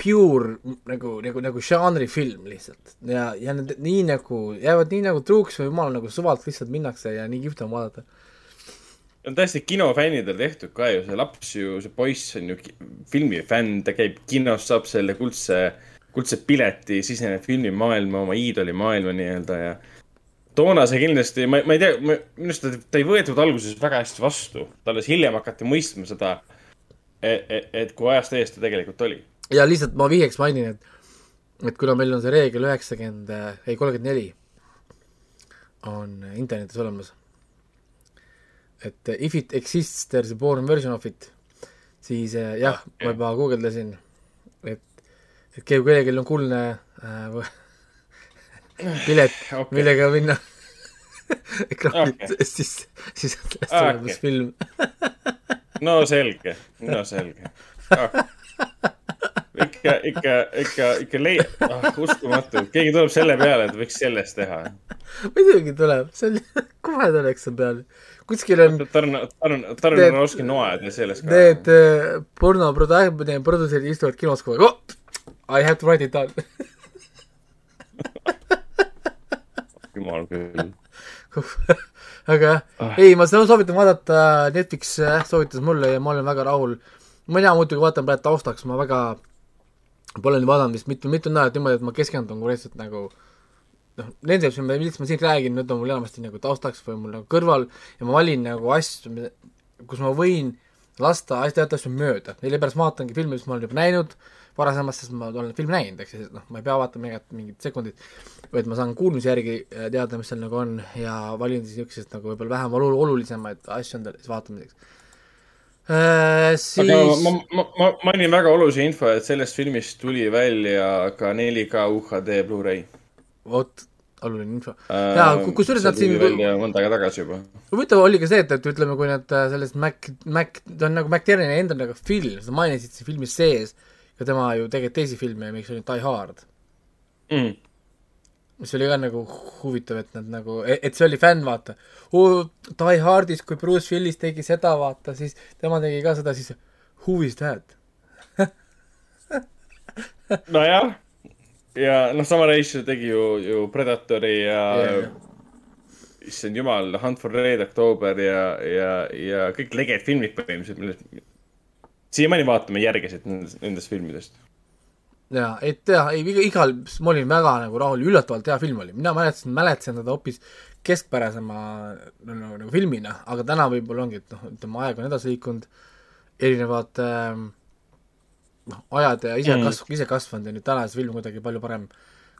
pure nagu, nagu, nagu žanrifilm lihtsalt ja, ja need nii nagu jäävad nii nagu truuks või jumal nagu suvalt lihtsalt minnakse ja nii kihvt on vaadata. On täiesti kinofännidel tehtud ka ju, see laps ju, see poiss on ju filmifänn, ta käib kinos, saab selle kuldse, kuldse pileti, siseneb filmimaailma, oma iidolimaailma nii-öelda ja toona see kindlasti, ma, ma ei tea, minu arust ta, ta ei võetud alguses väga hästi vastu, alles hiljem hakati mõistma seda, et, et kui ajast ees ta tegelikult oli. ja lihtsalt ma vihjeks mainin, et et kuna meil on see reegel üheksakümmend, ei kolmkümmend neli on internetis olemas, et if it exists, there is a born version of it, siis äh, jah, ma juba guugeldasin, et, et kui kellelgi on kuldne äh, pilet okay., millega minna ekraani Okei. okay., siis, siis on täiesti Okei. olemas film. no selge, no selge ah.. ikka, ikka, ikka, ikka lei- ah,, uskumatu, keegi tuleb selle peale, et võiks sellest teha. muidugi tuleb, see on, kohe tuleks seal peale. Kuskil on Tarn, Tarn, Tarn Need- on oska noada selles ka. Need äh, porno produ-, produtserid istuvad kinos kogu aeg oh!, I have to write it down jumal küll. aga Ah. ei, ma seda soovitan vaadata, Netflix äh, soovitas mulle ja ma olen väga rahul. tea, muidugi vaatan praegu taustaks, ma väga pole nüüd vaadanud vist mitu, mitu nädalat niimoodi, et ma keskendun konkreetselt nagu noh, nende, millest ma siin räägin, need on mul enamasti nagu taustaks või mul nagu kõrval ja ma valin nagu asju, kus ma võin lasta asja, asju mööda, sellepärast ma vaatangi filme, mis ma olen juba näinud varasemast, sest ma olen filmi näinud, eks ju, noh, ma ei pea vaatama mingit, mingit sekundit, vaid ma saan kuulmise järgi äh, teada, mis seal nagu on ja valin siis niisugused nagu võib-olla vähem olu-, olulisemaid asju endale siis vaatamiseks äh,. aga siis ma, ma, ma mainin väga olulise info, et sellest filmist tuli välja ka 4K UHD Blu-ray. vot, oluline info. Jaa, ku- kusjuures nad siin- välja mõnda aega tagasi juba. huvitav oli ka see, et, et ütleme, kui nad äh, sellest Mac, Mac, ta on nagu McTiernan enda nagu film, sa mainisid siin filmis sees ja tema ju tegelikult teisi filme, miks oli Die Hard, Mm. mis oli ka nagu huvitav, et nad nagu, et see oli fänn, vaata. Die Hardis, kui Bruce Willis tegi seda, vaata, siis tema tegi ka seda, siis who is that? nojah, ja noh, sama reisija tegi ju, ju Predatori ja Jaa. issand jumal, Hunt for Red October ja, ja, ja kõik leged filmid põhimõtteliselt, millest siiamaani vaatame järgesid nendest, nendest filmidest. jaa, et jaa, ei iga- igal, ma olin väga nagu rahul, üllatavalt hea film oli, mina mäletasin, mäletasin teda hoopis keskpärasema no, no, nagu filmina, aga täna võib-olla ongi, et noh, ütleme aeg on edasi liikunud, erinevad ähm, noh, ajad ja ise Mm. kasv, ise kasvanud ja nüüd täna see film on kuidagi palju parem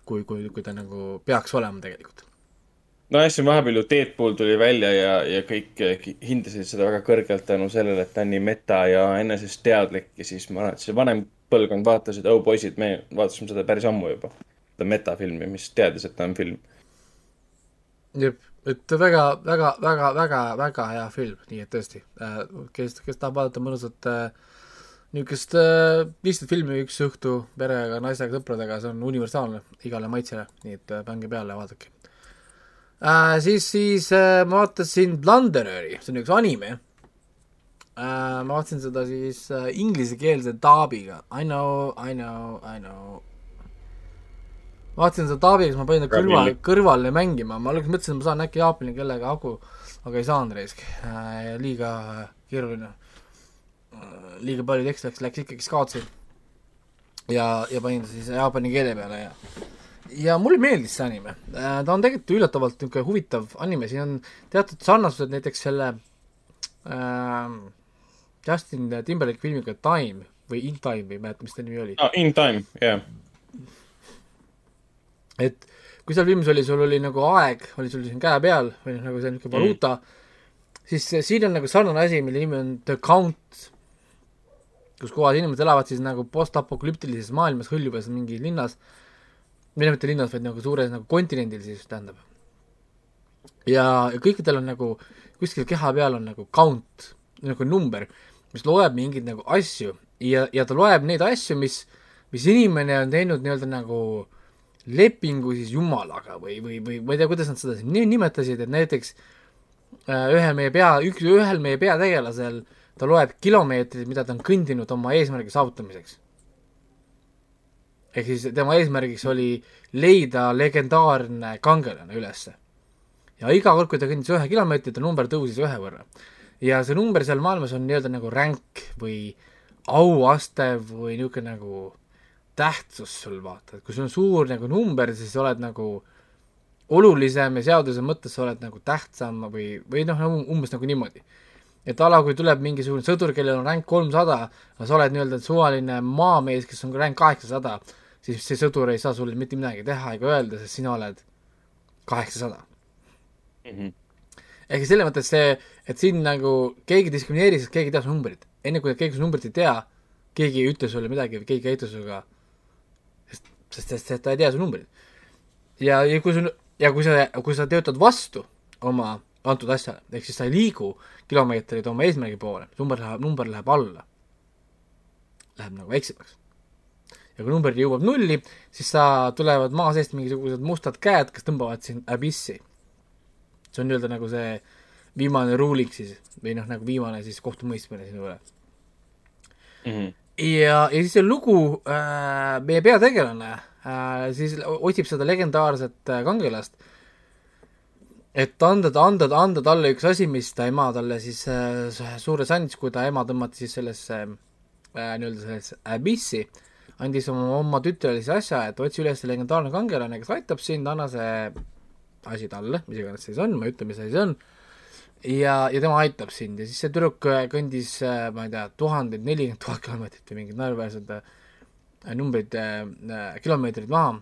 kui, kui, kui ta nagu peaks olema tegelikult. nojah, siin vahepeal ju Deadpool tuli välja ja, ja kõik hindasid seda väga kõrgelt tänu sellele, et ta on nii meta ja enesest teadlik ja siis ma arvan, et see vanem põlvkond vaatas, et oh poisid, me vaatasime seda päris ammu juba. seda metafilmi, mis teadis, et ta on film. jep, et väga, väga, väga, väga, väga hea film, nii et tõesti äh,, kes, kes tahab vaadata mõnusat äh, niisugust äh, lihtsalt filmi üks õhtu perega, naisega, sõpradega, see on universaalne igale maitsele, nii et äh, pange peale ja vaadake äh,. siis, siis äh, ma vaatasin Blundereri, see on üks anime äh,, ma vaatasin seda siis äh, inglisekeelse taabiga, I know, I know, I know. vaatasin seda taabiga, siis ma panin ta kõrval, kõrvale mängima, ma alguses mõtlesin, et ma saan äkki jaapani keelega hagu, aga ei saanud raisk äh,, liiga keeruline äh,. Liiga palju teksti läks, läks ikkagi skaotsi. ja, ja panin ta siis jaapani keele peale ja ja mulle meeldis see anime, ta on tegelikult üllatavalt niisugune huvitav anime, siin on teatud sarnasused näiteks selle äh, Justin Timberlake filmiga Time või In Time või ei mäleta, mis ta nimi oli. ah,. In time, jah yeah.. et kui seal filmis oli, sul oli nagu aeg, oli sul siin käe peal või noh, nagu see niisugune valuuta mm., siis siin on nagu sarnane asi, mille nimi on The Count, kus kohas inimesed elavad siis nagu postapokalüptilises maailmas hõljuvas mingis linnas, või noh, mitte linnas, vaid nagu suures nagu kontinendil siis tähendab. ja, ja kõikidel on nagu kuskil keha peal on nagu count, nagu number, mis loeb mingeid nagu asju ja, ja ta loeb neid asju, mis, mis inimene on teinud nii-öelda nagu lepingu siis jumalaga või, või, või ma ei tea, kuidas nad seda siin ni- nimetasid, et näiteks äh, ühe meie pea, üks, ühel meie peategelasel ta loeb kilomeetrid, mida ta on kõndinud oma eesmärgi saavutamiseks. ehk siis tema eesmärgiks oli leida legendaarne kangelane ülesse. ja iga kord, kui ta kõndis ühe kilomeetri, ta number tõusis ühe võrra. ja see number seal maailmas on nii-öelda nagu rank või auaste või niisugune nagu tähtsus sul vaata, et kui sul on suur nagu number, siis sa oled nagu olulisem ja seaduse mõttes sa oled nagu tähtsam või, või noh, umbes nagu niimoodi. Et ala, kui tuleb mingisugune sõdur, kellel on rank kolmsada, aga sa oled nii-öelda suvaline maamees, kes on rank kaheksasada, siis see sõdur ei saa sulle mitte midagi teha ega öelda, sest sina oled kaheksasada. ehk siis selles mõttes see, et siin nagu keegi diskrimineeris, sest keegi teab su numbrit. enne kui keegi su numbrit ei tea, keegi ei ütle sulle midagi või keegi ei käitu sinuga, sest, sest, sest, sest ta ei tea su numbrit. ja, ja kui sul, ja kui sa, kui sa töötad vastu oma antud asjale, ehk siis sa ei liigu kilomeetreid oma eesmärgi poole, number läheb, number läheb alla. Läheb nagu väiksemaks. ja kui number jõuab nulli, siis sa, tulevad maa seest mingisugused mustad käed, kes tõmbavad sind abissi. see on nii-öelda nagu see viimane ruulik siis või noh, nagu viimane siis kohtumõistmine sinu üle. ja, ja siis see lugu äh,, meie peategelane äh, siis otsib seda legendaarset äh, kangelast, et anda, anda, anda talle üks asi, mis ta ema talle siis äh, suures andis, kui ta ema tõmmati siis sellesse äh, nii-öelda sellesse abissi, andis oma, oma tütrele siis asja, et otsi üles legendaarne kangelane, kes aitab sind, anna see asi talle, mis iganes see siis on, ma ei ütle, mis asi see on ja, ja tema aitab sind. Ja siis see tüdruk äh, kõndis, ma ei tea, tuhandeid, nelikümmend tuhat kilomeetrit või mingid naeruväärsed äh, numbrid äh,, kilomeetrid maha,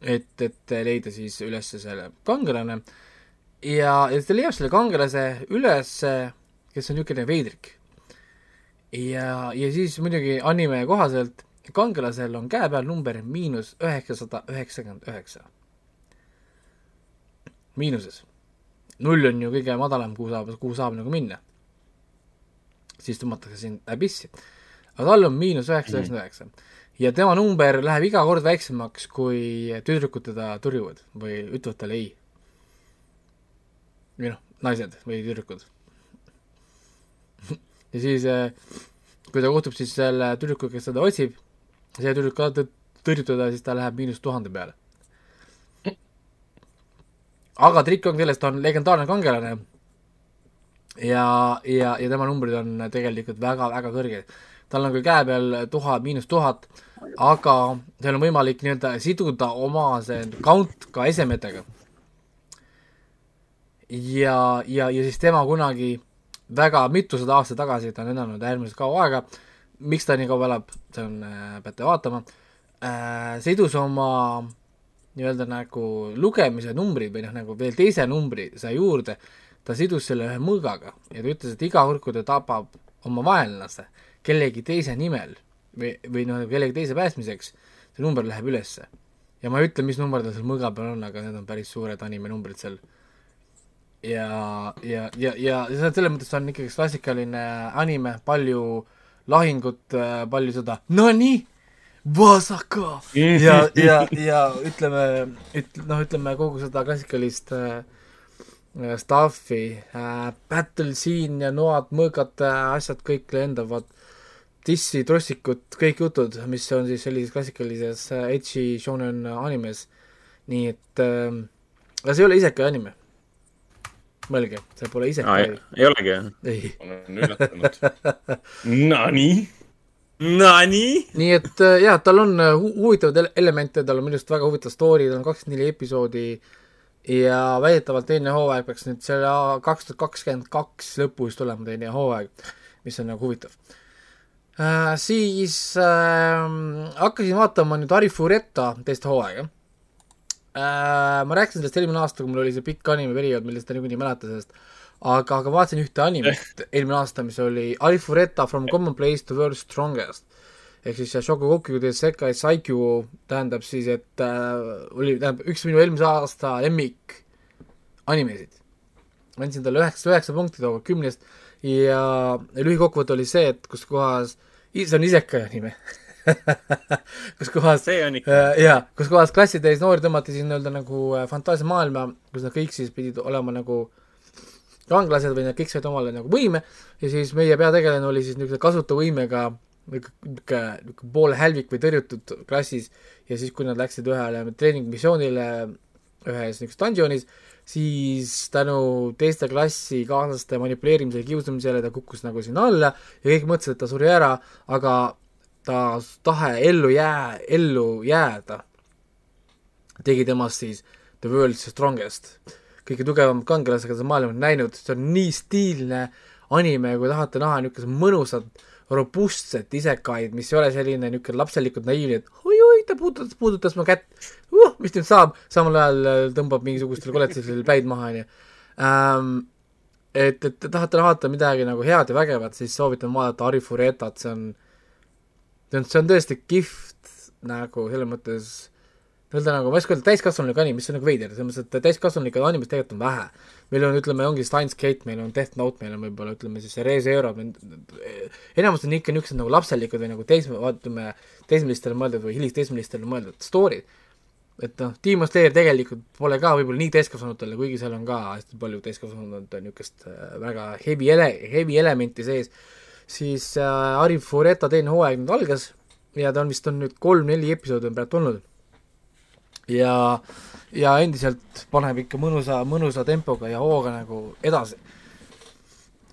et, et leida siis üles selle kangelane ja, ja ta leiab selle kangelase üles, kes on niisugune veidrik. ja, ja siis muidugi anime kohaselt kangelasel on käe peal number miinus üheksasada üheksakümmend üheksa. miinuses null on ju kõige madalam, kuhu saab, kuhu saab nagu minna. siis tõmmatakse sind abissi. aga tal on miinus üheksasada üheksakümmend üheksa. Ja tema number läheb iga kord väiksemaks, kui tüdrukud teda tõrjuvad või ütlevad talle ei. või noh, naised või tüdrukud. ja siis, kui ta kohtub siis selle tüdrukuga, kes teda otsib, see tüdruk ka tõ- tõrjub teda, siis ta läheb miinus tuhande peale aga trikk on selles, ta on legendaarne kangelane ja, ja, ja tema numbrid on tegelikult väga-väga kõrged. Tal on küll käe peal tuhat, miinus tuhat, aga seal on võimalik nii-öelda siduda oma see count ka esemetega. ja, ja, ja siis tema kunagi väga mitusada aastat tagasi, ta on elanud äärmiselt kaua aega, miks ta nii kaua elab, see on äh,, peate vaatama äh,, sidus oma nii-öelda nagu lugemise numbrid või noh, nagu veel teise numbri sai juurde, ta sidus selle ühe mõõgaga ja ta ütles, et iga kord, kui ta tapab oma vaenlase kellegi teise nimel või, või noh, kellegi teise päästmiseks, see number läheb ülesse. ja ma ei ütle, mis number tal seal mõõga peal on, aga need on päris suured anime numbrid seal. ja, ja, ja, ja selles mõttes on ikkagi klassikaline anime, palju lahingut, palju seda no nii, Vasaka ja, ja, ja ütleme, üt-, noh, ütleme kogu seda klassikalist äh, stuff'i äh,, battle scene ja noad, mõõgad äh,, asjad kõik lendavad, dissi, trossikud, kõik jutud, mis on siis sellises klassikalises äh, edgy shonen animes. nii et äh,, aga see ei ole isekai anime. mõelge, see pole isekai, ei olegi jah? ei. olen üllatunud. Nonii. Nonii? nii et äh, jaa, tal on äh, hu huvitavaid ele- elemente, tal on minu arust väga huvitav story, tal on kakskümmend neli episoodi ja väidetavalt teine hooaeg peaks nüüd selle kaks tuhat kakskümmend kaks lõpus tulema teine hooaeg, mis on nagu huvitav äh,. siis äh, hakkasin vaatama nüüd Arifureta teist hooaega äh,. ma rääkisin sellest eelmine aasta, kui mul oli see pikk animeperiood, millest te niikuinii ei mäleta sellest, aga, aga vaatasin ühte animet eelmine aasta, mis oli Arifureta From Common Place to World's Strongest ehk siis see Shokugoku de Sekai Saikyu tähendab siis, et äh, oli, tähendab üks minu eelmise aasta lemmik animesid. ma andsin talle üheksa, üheksa punkti tookord kümnest ja lühikokkuvõte oli see, et kus kohas, see on isekai anime kus kohas see on ikka, Äh, jaa, kus kohas klassitäis noori tõmmati siis nii-öelda nagu äh, fantaasiamaailma, kus nad kõik siis pidid olema nagu kangelased või nad kõik said omale nagu võime. Ja siis meie peategelane oli siis niisuguse kasutu võimega niisugune, niisugune poole hälvik või tõrjutud klassis. Ja siis, kui nad läksid ühele treeningmissioonile ühes niisuguses dungeonis, siis tänu teiste klassikaaslaste manipuleerimisele, kiusamisele ta kukkus nagu sinna alla ja kõik mõtlesid, et ta suri ära, aga ta tahe ellu jää, ellu jääda tegi temast siis The World's Strongest. kõige tugevam kangelase, keda sa maailmas näinud, see on nii stiilne anime, kui tahate näha niisugust mõnusat robustset isekaid, mis ei ole selline niisugune lapselikult naiivne, et oi-oi, ta puudutas, puudutas mu kätt uh,, mis nüüd saab, samal ajal äh, tõmbab mingisugustel koletistel päid maha, onju. et, et te tahate vaadata midagi nagu head ja vägevat, siis soovitan vaadata Arifuretat, see on see on, see on tõesti kihvt nagu selles mõttes, öelda nagu, ma ei oska öelda täiskasvanulik anim, mis on nagu veider, selles mõttes, et täiskasvanulikke animeid tegelikult on vähe. meil on, ütleme, ongi Steins Gate, meil on Death Note, meil on võib-olla ütleme siis Erase Euro, enamus on ikka niisugused nagu lapselikud või nagu teisme, ütleme, teismelistele mõeldud või hilisteismelistele mõeldud story'd. Et noh, Demon Slayer tegelikult pole ka võib-olla nii täiskasvanutele, kuigi seal on ka hästi palju täiskasvanute niisugust äh, väga heavy ele-, heavy elementi sees siis äh, Arif Fureta teine hooaeg nüüd algas ja ta on vist on nüüd kolm-neli episoodi on praegu tulnud. ja, ja endiselt paneb ikka mõnusa, mõnusa tempoga ja hooga nagu edasi.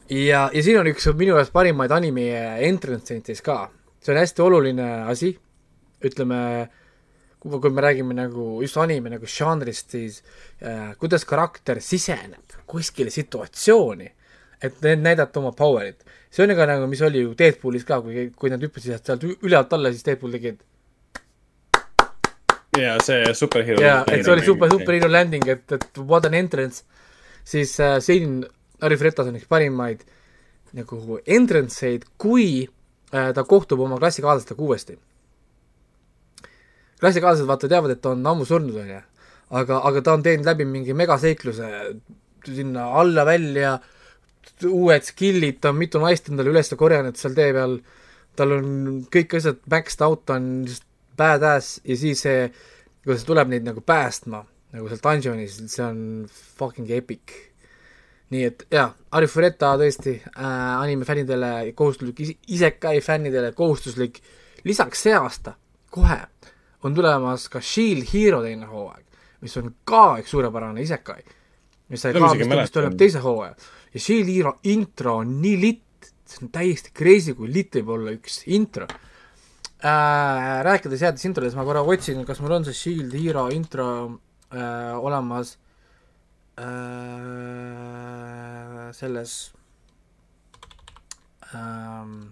ja, ja siin on üks minu jaoks parimaid anime entrance scenes ka, see on hästi oluline asi, ütleme, kui kui me räägime nagu just anime nagu žanrist, siis äh, kuidas karakter siseneb kuskile situatsiooni, et näidata oma power'it. see on ka nagu, mis oli ju Deadpoolis ka, kui, kui nad hüppasid sealt ülevalt alla, siis Deadpool tegi, et ja see superhero. jaa, et see oli super, superhero landing, et, et what an entrance, siis äh, siin Harry Fretas on üks parimaid nagu entrance eid, kui äh, ta kohtub oma klassikaaslastega uuesti. Klassikaaslased vaata teavad, et ta on ammu surnud, on ju, aga, aga ta on teinud läbi mingi megaseikluse sinna alla-välja, uued skill'id, ta on mitu naist endale üles korjanud seal tee peal, tal on kõik asjad maxed out, ta on just badass ja siis see, kuidas ta tuleb neid nagu päästma, nagu seal dungeonis, see on fucking epic. nii et jaa, Arif Fureta tõesti äh, anime fännidele kohustuslik, isekai fännidele kohustuslik, lisaks see aasta kohe on tulemas ka Shield Hero teine hooaeg, mis on ka üks suurepärane isekai, mis sai ka, mis tuleb teise hooaja. ja Shield Hero intro on nii litt, see on täiesti crazy, kui litt võib olla üks intro äh,. rääkides headest introdest, ma korra otsin, kas mul on see Shield Hero intro äh, olemas äh, selles ähm,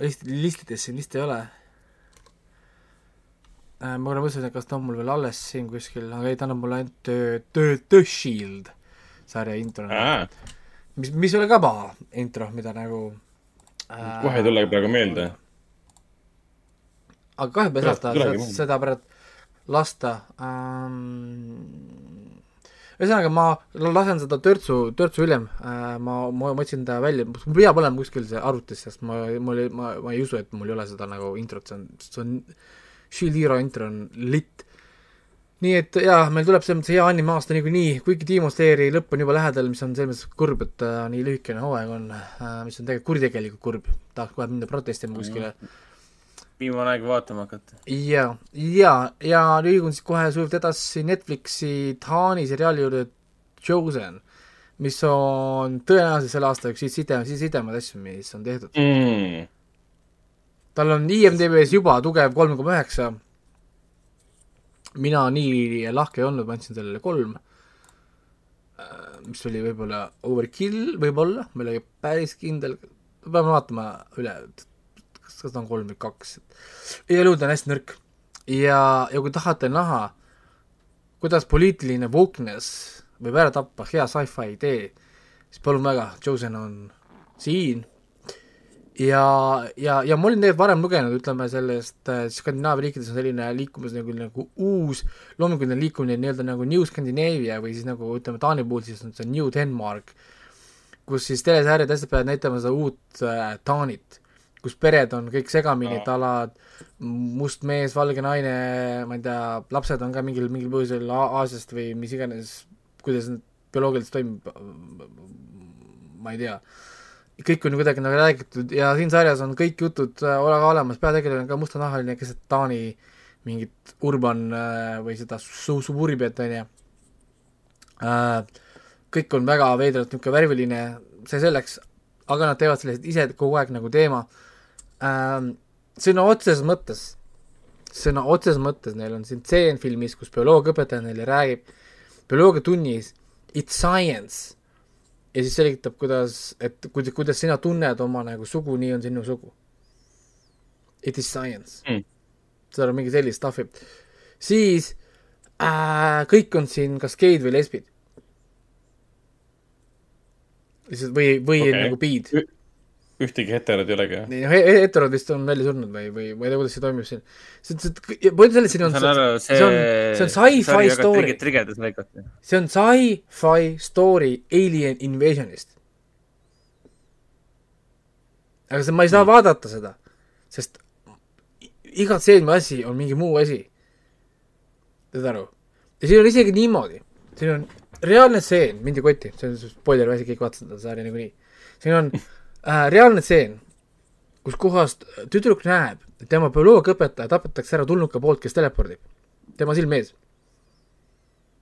list-, listides siin vist ei ole äh,. Ma korra mõtlesin, et kas ta on mul veel alles siin kuskil, aga ei, ta annab mulle ainult The, The, The Shield sarja intro. Mis, mis ei ole ka paha intro, mida nagu äh, kohe ei tule praegu meelde. aga kahju ei saa seda, seda pärast lasta. Ähm,. ühesõnaga, ma lasen seda törtsu, törtsu hiljem. Äh,, ma, ma, ma otsin ta välja, mul peab olema kuskil see arvutis, sest ma, mul ma, ma ei usu, et mul ei ole seda nagu introt, see on, see on, Shield Hero intro on lit. nii et jaa, meil tuleb selles mõttes hea animaasta niikuinii, kuigi Demon Slayeri lõpp on juba lähedal, mis on selles mõttes kurb, et äh, nii lühikene hooaeg on äh,, mis on tegelikult kuritegelikult kurb, tahaks kohe minna protestima kuskile viimane aeg vaatama hakata. ja, ja, ja liigun siis kohe sujuvalt edasi Netflixi Taani seriaali juurde Chosen, mis on tõenäoliselt selle aasta üks sidem, sidemaid asju, mis on tehtud. mm.. Tal on IMDB-s juba tugev kolm koma üheksa. mina nii lahke ei olnud, ma andsin sellele kolm. mis oli võib-olla overkill, võib-olla, ma ei ole päris kindel, peame vaatama üle, kas, kas ta on kolm või kaks. igal juhul ta on hästi nõrk ja, ja kui tahate näha, kuidas poliitiline wokeness võib ära tappa hea sci-fi idee, siis palun väga, Chosen on siin ja, ja, ja ma olin tegelikult varem lugenud, ütleme sellest äh, Skandinaavia riikides on selline liikumus nagu, nagu uus loominguline liikumine nii-öelda nagu New Scandinavia või siis nagu ütleme Taani puhul siis on see New Denmark, kus siis telesäärid hästi peavad näitama seda uut äh, Taanit, kus pered on kõik segamini, et ala must mees, valge naine, ma ei tea, lapsed on ka mingil, mingil põhjusel Aasiast või mis iganes, kuidas need bioloogiliselt toimub, ma ei tea kõik on ju kuidagi nagu räägitud ja siin sarjas on kõik jutud äh, ole- olemas, peategelane on ka mustanahaline keset Taani mingit urban äh, või seda su-, suburbiat, on ju. kõik on väga veidralt niisugune värviline, see selleks, aga nad teevad sellest ise kogu aeg nagu teema. sõna otseses mõttes, sõna otseses mõttes neil on siin tseen filmis, kus bioloogiaõpetaja neile räägib bioloogiatunnis it's science ja siis selgitab, kuidas, et kuidas, kuidas sina tunned oma nagu sugu, nii on sinu sugu. It is science Mm. seal on mingi sellist stuff'i. siis äh, kõik on siin kas geid või lesbid. lihtsalt või, või okay. nagu biid. Ühtegi heterot ei olegi. ei noh, heterod vist on välja surnud või, või ma ei tea, kuidas see toimib siin. see, see, point selles, siin on, saan aru, see see on, see on sci-fi story, trigedas lõigata. see on sci-fi story alien invasionist. aga see, ma ei saa vaadata seda, sest i- iga seesmi asi on mingi muu asi. saad aru? ja siin on isegi niimoodi, siin on reaalne stseen, mind ei koti, see on spoiler asi, kõik vaatasid seda sarja niikuinii. siin on äh, reaalne stseen, kus kohast tüdruk näeb, et tema bioloogiaõpetaja tapetakse ära tulnuka poolt, kes telepordib. tema silme ees.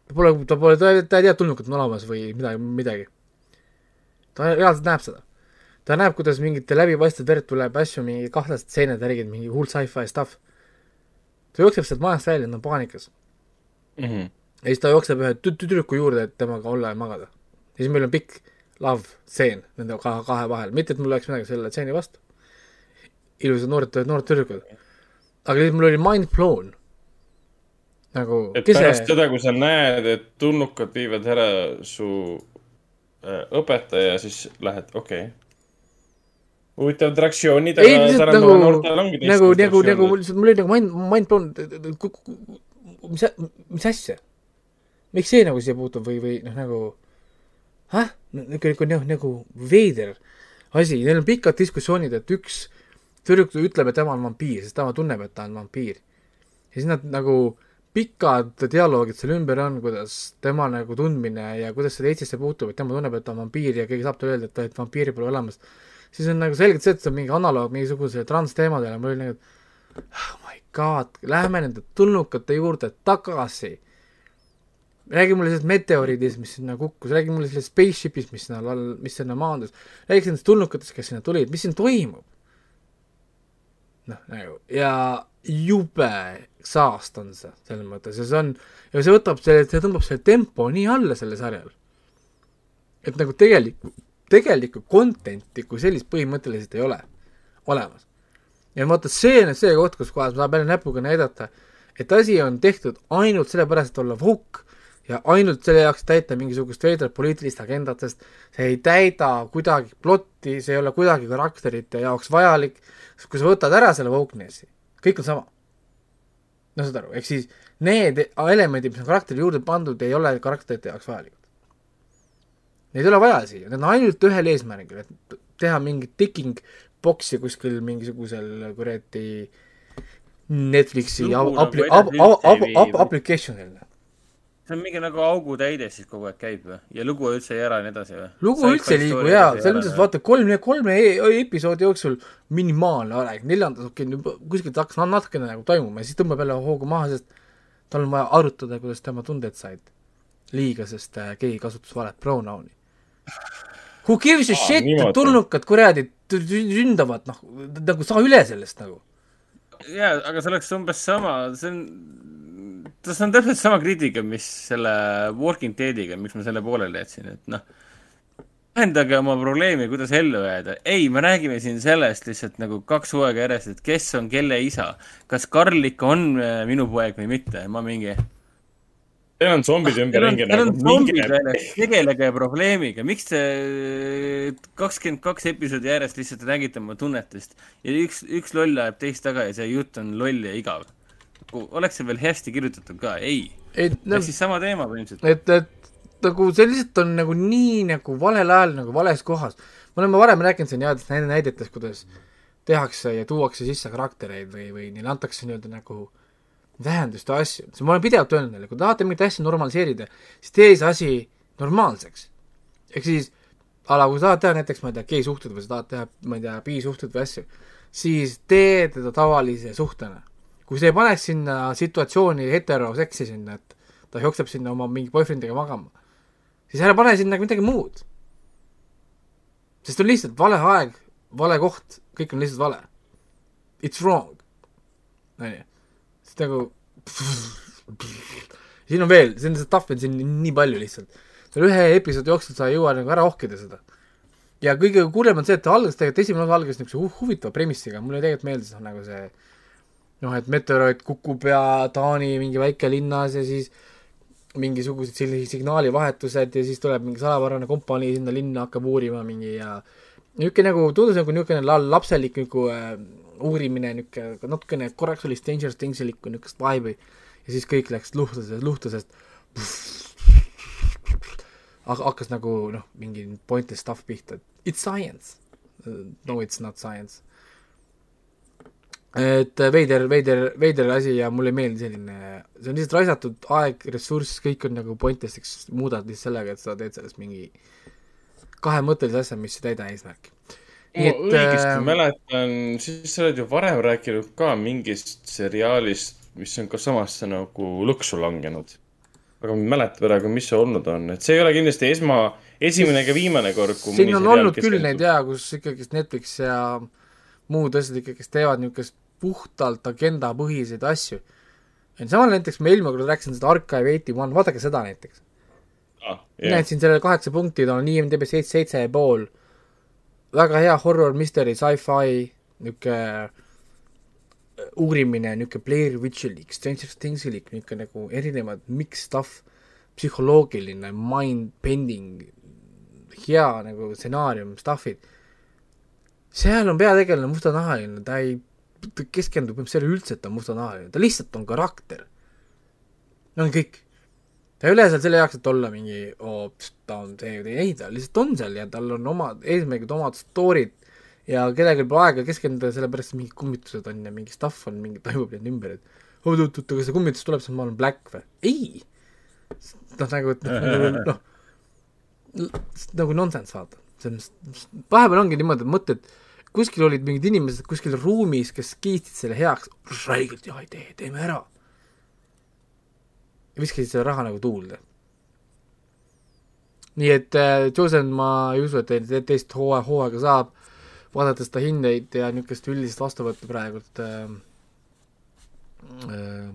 ta pole, ta pole, ta, ei tea, et tulnukat on olemas või midagi, midagi. ta reaalselt näeb seda. ta näeb, kuidas mingite läbipaistvad verd tuleb asju, mingi kahtlased seened, värgid, mingi hull sci-fi stuff. ta jookseb sealt majast välja, ta on paanikas. Mhm. ja siis ta jookseb ühe tü- tüdruku juurde, et temaga olla ja magada. ja siis meil on pikk love stseen nende kahe, kahe vahel, mitte et mul oleks midagi selle stseeni vastu. ilusad noored, noored tüdrukud. aga siis mul oli mind blown. nagu, et kes pärast seda, kui sa näed, et tulnukad viivad ära su äh, õpetaja, siis lähed, okei okay.. huvitavad atraktsioonid, ei lihtsalt nagu, nagu, teistsugused nagu, nagu atraktsioonid. lihtsalt mul oli nagu mind, mind blown, mis, mis asja? miks see nagu siia puutub või, või noh, nagu, ah, nagu, nagu, nagu, veider asi, neil on pikad diskussioonid, et üks tüdruk ütleb, et tema on vampiir, sest tema tunneb, et ta on vampiir. ja siis nad nagu pikad dialoogid seal ümber on, kuidas tema nagu tundmine ja kuidas see Eestisse puutub, et tema tunneb, et ta on vampiir ja keegi saab talle öelda, et, et vampiiri pole olemas. siis on nagu selgelt see, et see on mingi analoog mingisugusele transteemadele, mul oli nagu, oh my god, lähme nende tulnukate juurde tagasi. Räägi mulle sellest meteoriidist, mis sinna kukkus, räägi mulle sellest spaceship'ist, mis sinna mis sinna maandus, räägi nendest tulnukatest, kes sinna tulid, mis siin toimub. noh, nagu ja jube saast on see selles mõttes ja see on ja see võtab selle, see tõmbab selle tempo nii alla sellel sarjal. et nagu tegelikku, tegelikku content'i kui sellist põhimõtteliselt ei ole olemas. ja vaata, see on see koht, kus kohas saab jälle näpuga näidata, et asi on tehtud ainult sellepärast, et olla woke ja ainult selle jaoks täita mingisugust veidrat poliitilist agendat, sest see ei täida kuidagi plotti, see ei ole kuidagi karakterite jaoks vajalik, sest kui sa võtad ära selle wokeness'i, kõik on sama. no saad aru, ehk siis need elemendid, mis on karakteri juurde pandud, ei ole karakterite jaoks vajalikud. Neid ei ole vaja siia, need on ainult ühel eesmärgil, et teha mingit ticking box'i kuskil mingisugusel kuradi Netflixi nagu application'il. See on mingi nagu augutäide siis kogu aeg käib või? ja lugu üldse ei ära ja nii edasi või? lugu üldse ei liigu jaa, selles mõttes vaata kolme, kolme e episoodi jooksul minimaalne areng, neljandas okei okay,, kuskilt hakkas na- natukene nagu toimuma ja siis tõmbab jälle hoogu maha, sest tal on vaja arutada, kuidas tema tunded said liiga, sest äh, keegi kasutas valet pronoun'i. Who gives a Aa, shit, tulnukad kuradi ründavad, noh, nagu saa üle sellest nagu. jaa, aga see oleks umbes sama, see on, see on täpselt sama kriitika, mis selle Walking Deadiga, miks ma selle pooleli jätsin, et noh, lahendage oma probleemi, kuidas ellu jääda. ei, me räägime siin sellest lihtsalt nagu kaks hooaega järjest, et kes on kelle isa. kas Karl ikka on äh, minu poeg või mitte, ma mingi. Teil on zombid ümberringi Teil on nagu. zombid väljas, tegelege probleemiga, miks te kakskümmend kaks episoodi järjest lihtsalt räägite oma tunnetest ja üks, üks loll ajab teist taga ja see jutt on loll ja igav. Oleks see veel hästi kirjutatud ka, ei. ehk siis sama teema põhimõtteliselt. et, et nagu see lihtsalt on nagu nii nagu valel ajal nagu vales kohas. me oleme varem rääkinud siin headest näide- näidetest, kuidas tehakse ja tuuakse sisse karaktereid või, või neile antakse nii-öelda nagu tähendust ja asju, ma olen pidevalt öelnud neile, kui tahate mingit asja normaliseerida, siis tee see asi normaalseks. ehk siis a la kui sa tahad teha näiteks, ma ei tea, gei-suhted või sa tahad teha, ma ei tea, bi-suhted või asju, siis tee teda tavalise suhtena. Kui sa ei paneks sinna situatsiooni heteroseksi sinna, et ta jookseb sinna oma mingi boyfriendiga magama, siis ära pane sinna midagi muud. sest on lihtsalt vale aeg, vale koht, kõik on lihtsalt vale. It's wrong. onju, sest nagu siin on veel, siin on stuff'i on siin nii palju lihtsalt. selle ühe episoodi jooksul sa ei jõua nagu ära ohkida seda. ja kõige kurvem on see, et algas tegelikult, esimene osa algas niisuguse hu huvitava premissiga, mulle tegelikult meeldis nagu see noh, et meteoroid kukub ja Taani mingi väikelinnas ja siis mingisugused sellised signaalivahetused ja siis tuleb mingi salapärane kompanii sinna linna, hakkab uurima mingi ja niisugune nagu, tundus nagu niisugune la- lapselik nagu äh, uurimine, niisugune natukene korraks oli Stranger Thingsilikku niisugust vibe'i ja siis kõik läks luhtusest, luhtusest hakkas nagu noh, mingi pointless stuff pihta, it's science. no it's not science. Et äh, veider, veider, veider asi ja mulle ei meeldi selline, see on lihtsalt raisatud aeg, ressurss, kõik on nagu pointless'iks, muudad lihtsalt sellega, et sa teed sellest mingi kahemõttelise asja, mis ei täida eesmärki. ma õigesti mäletan, siis sa oled ju varem rääkinud ka mingist seriaalist, mis on ka samasse nagu lõksu langenud. aga ma ei mäleta praegu, mis see olnud on, et see ei ole kindlasti esma, esimene ega viimane kord, kui siin on olnud küll neid jaa, kus ikkagist Netflix ja muud asjad ikkagist teevad niisugust puhtalt agendapõhiseid asju. samal näiteks ma eelmine kord rääkisin seda Archive eighty one, vaadake seda näiteks. ah,. mina jätsin sellele kaheksa punkti, ta on IMDB seitse, seitse ja pool. väga hea horror, mystery, sci-fi, niisugune uurimine, niisugune Blair Witchilik, Stranger Thingsilik, niisugune nagu erinevad mix stuff, psühholoogiline, mind bending, hea nagu stsenaarium, stuff'id. seal on peategelane mustanahaline, ta ei ta keskendub sellele üldse, et ta on mustanahaline, ta lihtsalt on karakter. no on kõik ta ei ole seal selle jaoks, et olla mingi oo, ta on see või teine, ei ta lihtsalt on seal ja tal on omad eesmärgid, omad story'd ja kellelgi pole aega keskenduda, sellepärast et mingid kummitused on ja mingi stuff on, mingi toimub nüüd ümber, et oot-oot-oot, aga see kummitus tuleb, siis ma olen black või? ei! noh, nagu, et noh, noh, nagu nonsense, vaata. selles mõttes, vahepeal ongi niimoodi, et mõtled, kuskil olid mingid inimesed kuskil ruumis, kes kiitsid selle heaks, räigelt jah ei tee, teeme ära. Ja viskasid selle raha nagu tuulde. nii et äh, Chosen ma ei usu, et te- teist hooaja, hooaega saab, vaadates ta hindeid ja niisugust üldist vastuvõttu praegult äh, äh,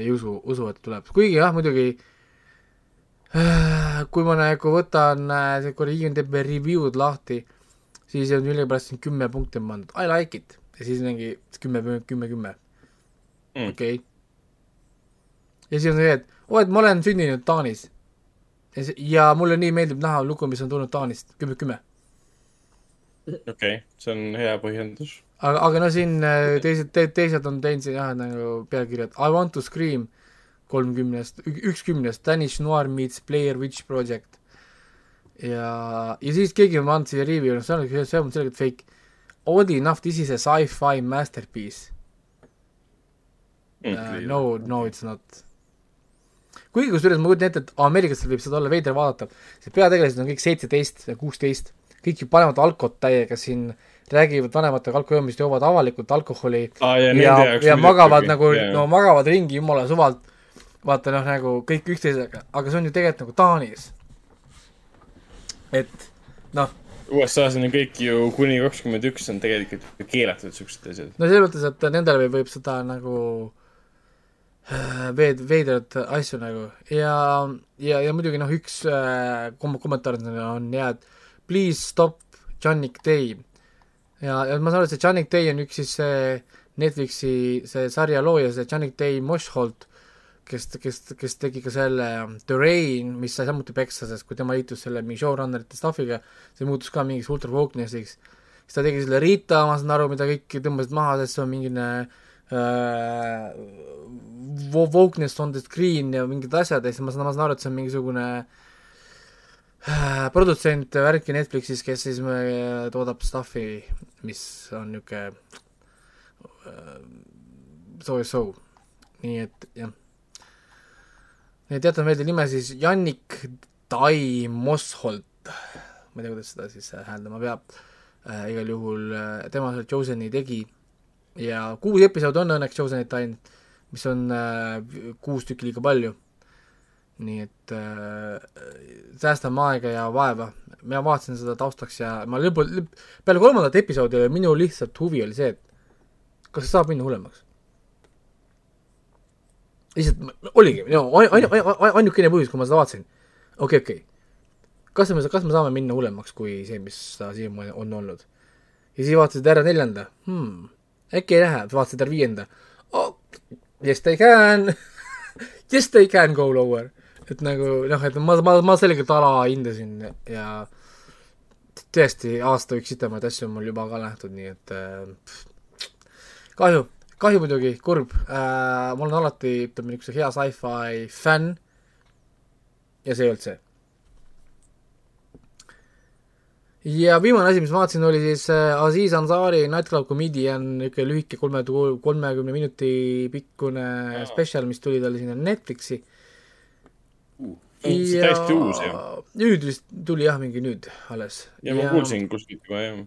ei usu, usu, et tuleb, kuigi jah, muidugi äh, kui ma nagu võtan äh, see kuradi IMDB review'd lahti, siis on millegipärast siin kümme punkti pandud, I like it, ja siis mingi kümme, kümme, kümme, Mm. okei. ja siis on see, et oo, et ma olen sündinud Taanis. ja mulle nii meeldib näha lugu, mis on tulnud Taanist, kümme, kümme. okei okay,, see on hea põhjendus. aga, aga no siin äh, teised te,, teised on teinud siin jah, nagu pealkirjad I want to scream kolmkümnest, üks kümnest, Danish Noir meets Blair Witch Project. ja, ja siis keegi on pannud siia review, noh see on, see on selgelt fake. Oddly enough, this is a sci-fi masterpiece. uh, no, no it's not. kuigi kusjuures ma kujutan ette, et Ameerikas võib seda olla veider vaadata, sest peategelased on kõik seitseteist ja kuusteist, kõik ju panevad alkot täiega siin, räägivad vanematega alkojoomist, joovad avalikult alkoholi Aa, ja ja, ja, magavad nagu jaa. no magavad ringi jumala suvalt, vaata noh, nagu kõik üksteisega, aga see on ju tegelikult nagu Taanis. Et noh, USA-s on ju kõik ju kuni kakskümmend üks on tegelikult keelatud siuksed asjad. no selles mõttes, et nendele võib, võib seda nagu äh, veed-, veidrad asju nagu ja, ja, ja muidugi noh, üks äh, kom- kommentaar on, hea, et please stop Janik Day. ja, ja ma saan aru, et see Janik Day on üks siis see Netflixi see sarja looja, see Janik Day Moshholt, kes, kes, kes tegi ka selle The Rain, mis sai samuti peksa, sest kui tema liitus selle mingi showrunnerite stuff'iga, see muutus ka mingiks ultra wokeness'iks siis ta tegi selle Rita, ma saan aru, mida kõik tõmbasid maha, sest see on mingine äh, wo- wokeness on the screen ja mingid asjad ja siis ma saan, ma saan aru, et see on mingisugune äh, produtsent värki Netflixis, kes siis äh, toodab stuff'i, mis on niisugune äh, so ja so. nii et jah. Jätan meelde nime siis Jannik Tai Mosholt. ma ei tea, kuidas seda siis äh, hääldama peab äh, igal juhul äh, tema selle Choseni tegi ja kuus episoodi on õnneks Chosenit ainult, mis on äh, kuus tükki liiga palju. nii et äh, säästame aega ja vaeva, mina vaatasin seda taustaks ja ma lõpu, peale kolmandat episoodi minu lihtsalt huvi oli see, et kas saab minna hullemaks. Lihtsalt oligi, no ainu-, ainu-, ainukene põhjus, kui ma seda vaatasin, okei okay,, okei okay. kas me, kas me saame minna hullemaks kui see, mis ta siiamaani on olnud? ja siis vaatasid ära neljanda hmm,, äkki ei lähe, vaatasid ära viienda oh,. Yes they can Yes they can go lower. et nagu noh, et ma, ma, ma selgelt alahindasin ja tõesti aasta üks sitemaid asju on mul juba ka nähtud, nii et äh, kahju, kahju muidugi, kurb äh,. ma olen alati, ütleme niisuguse hea sci-fi fänn ja see ei olnud see ja viimane asi, mis ma vaatasin, oli siis äh, Aziz Ansari Nightclub Comedian, niisugune lühike kolme, kolmekümne minuti pikkune spetsial, mis tuli talle sinna Netflixi. see on täiesti uus ju. nüüd vist tuli jah, mingi nüüd alles. ja ma kuulsin kuskilt juba jah.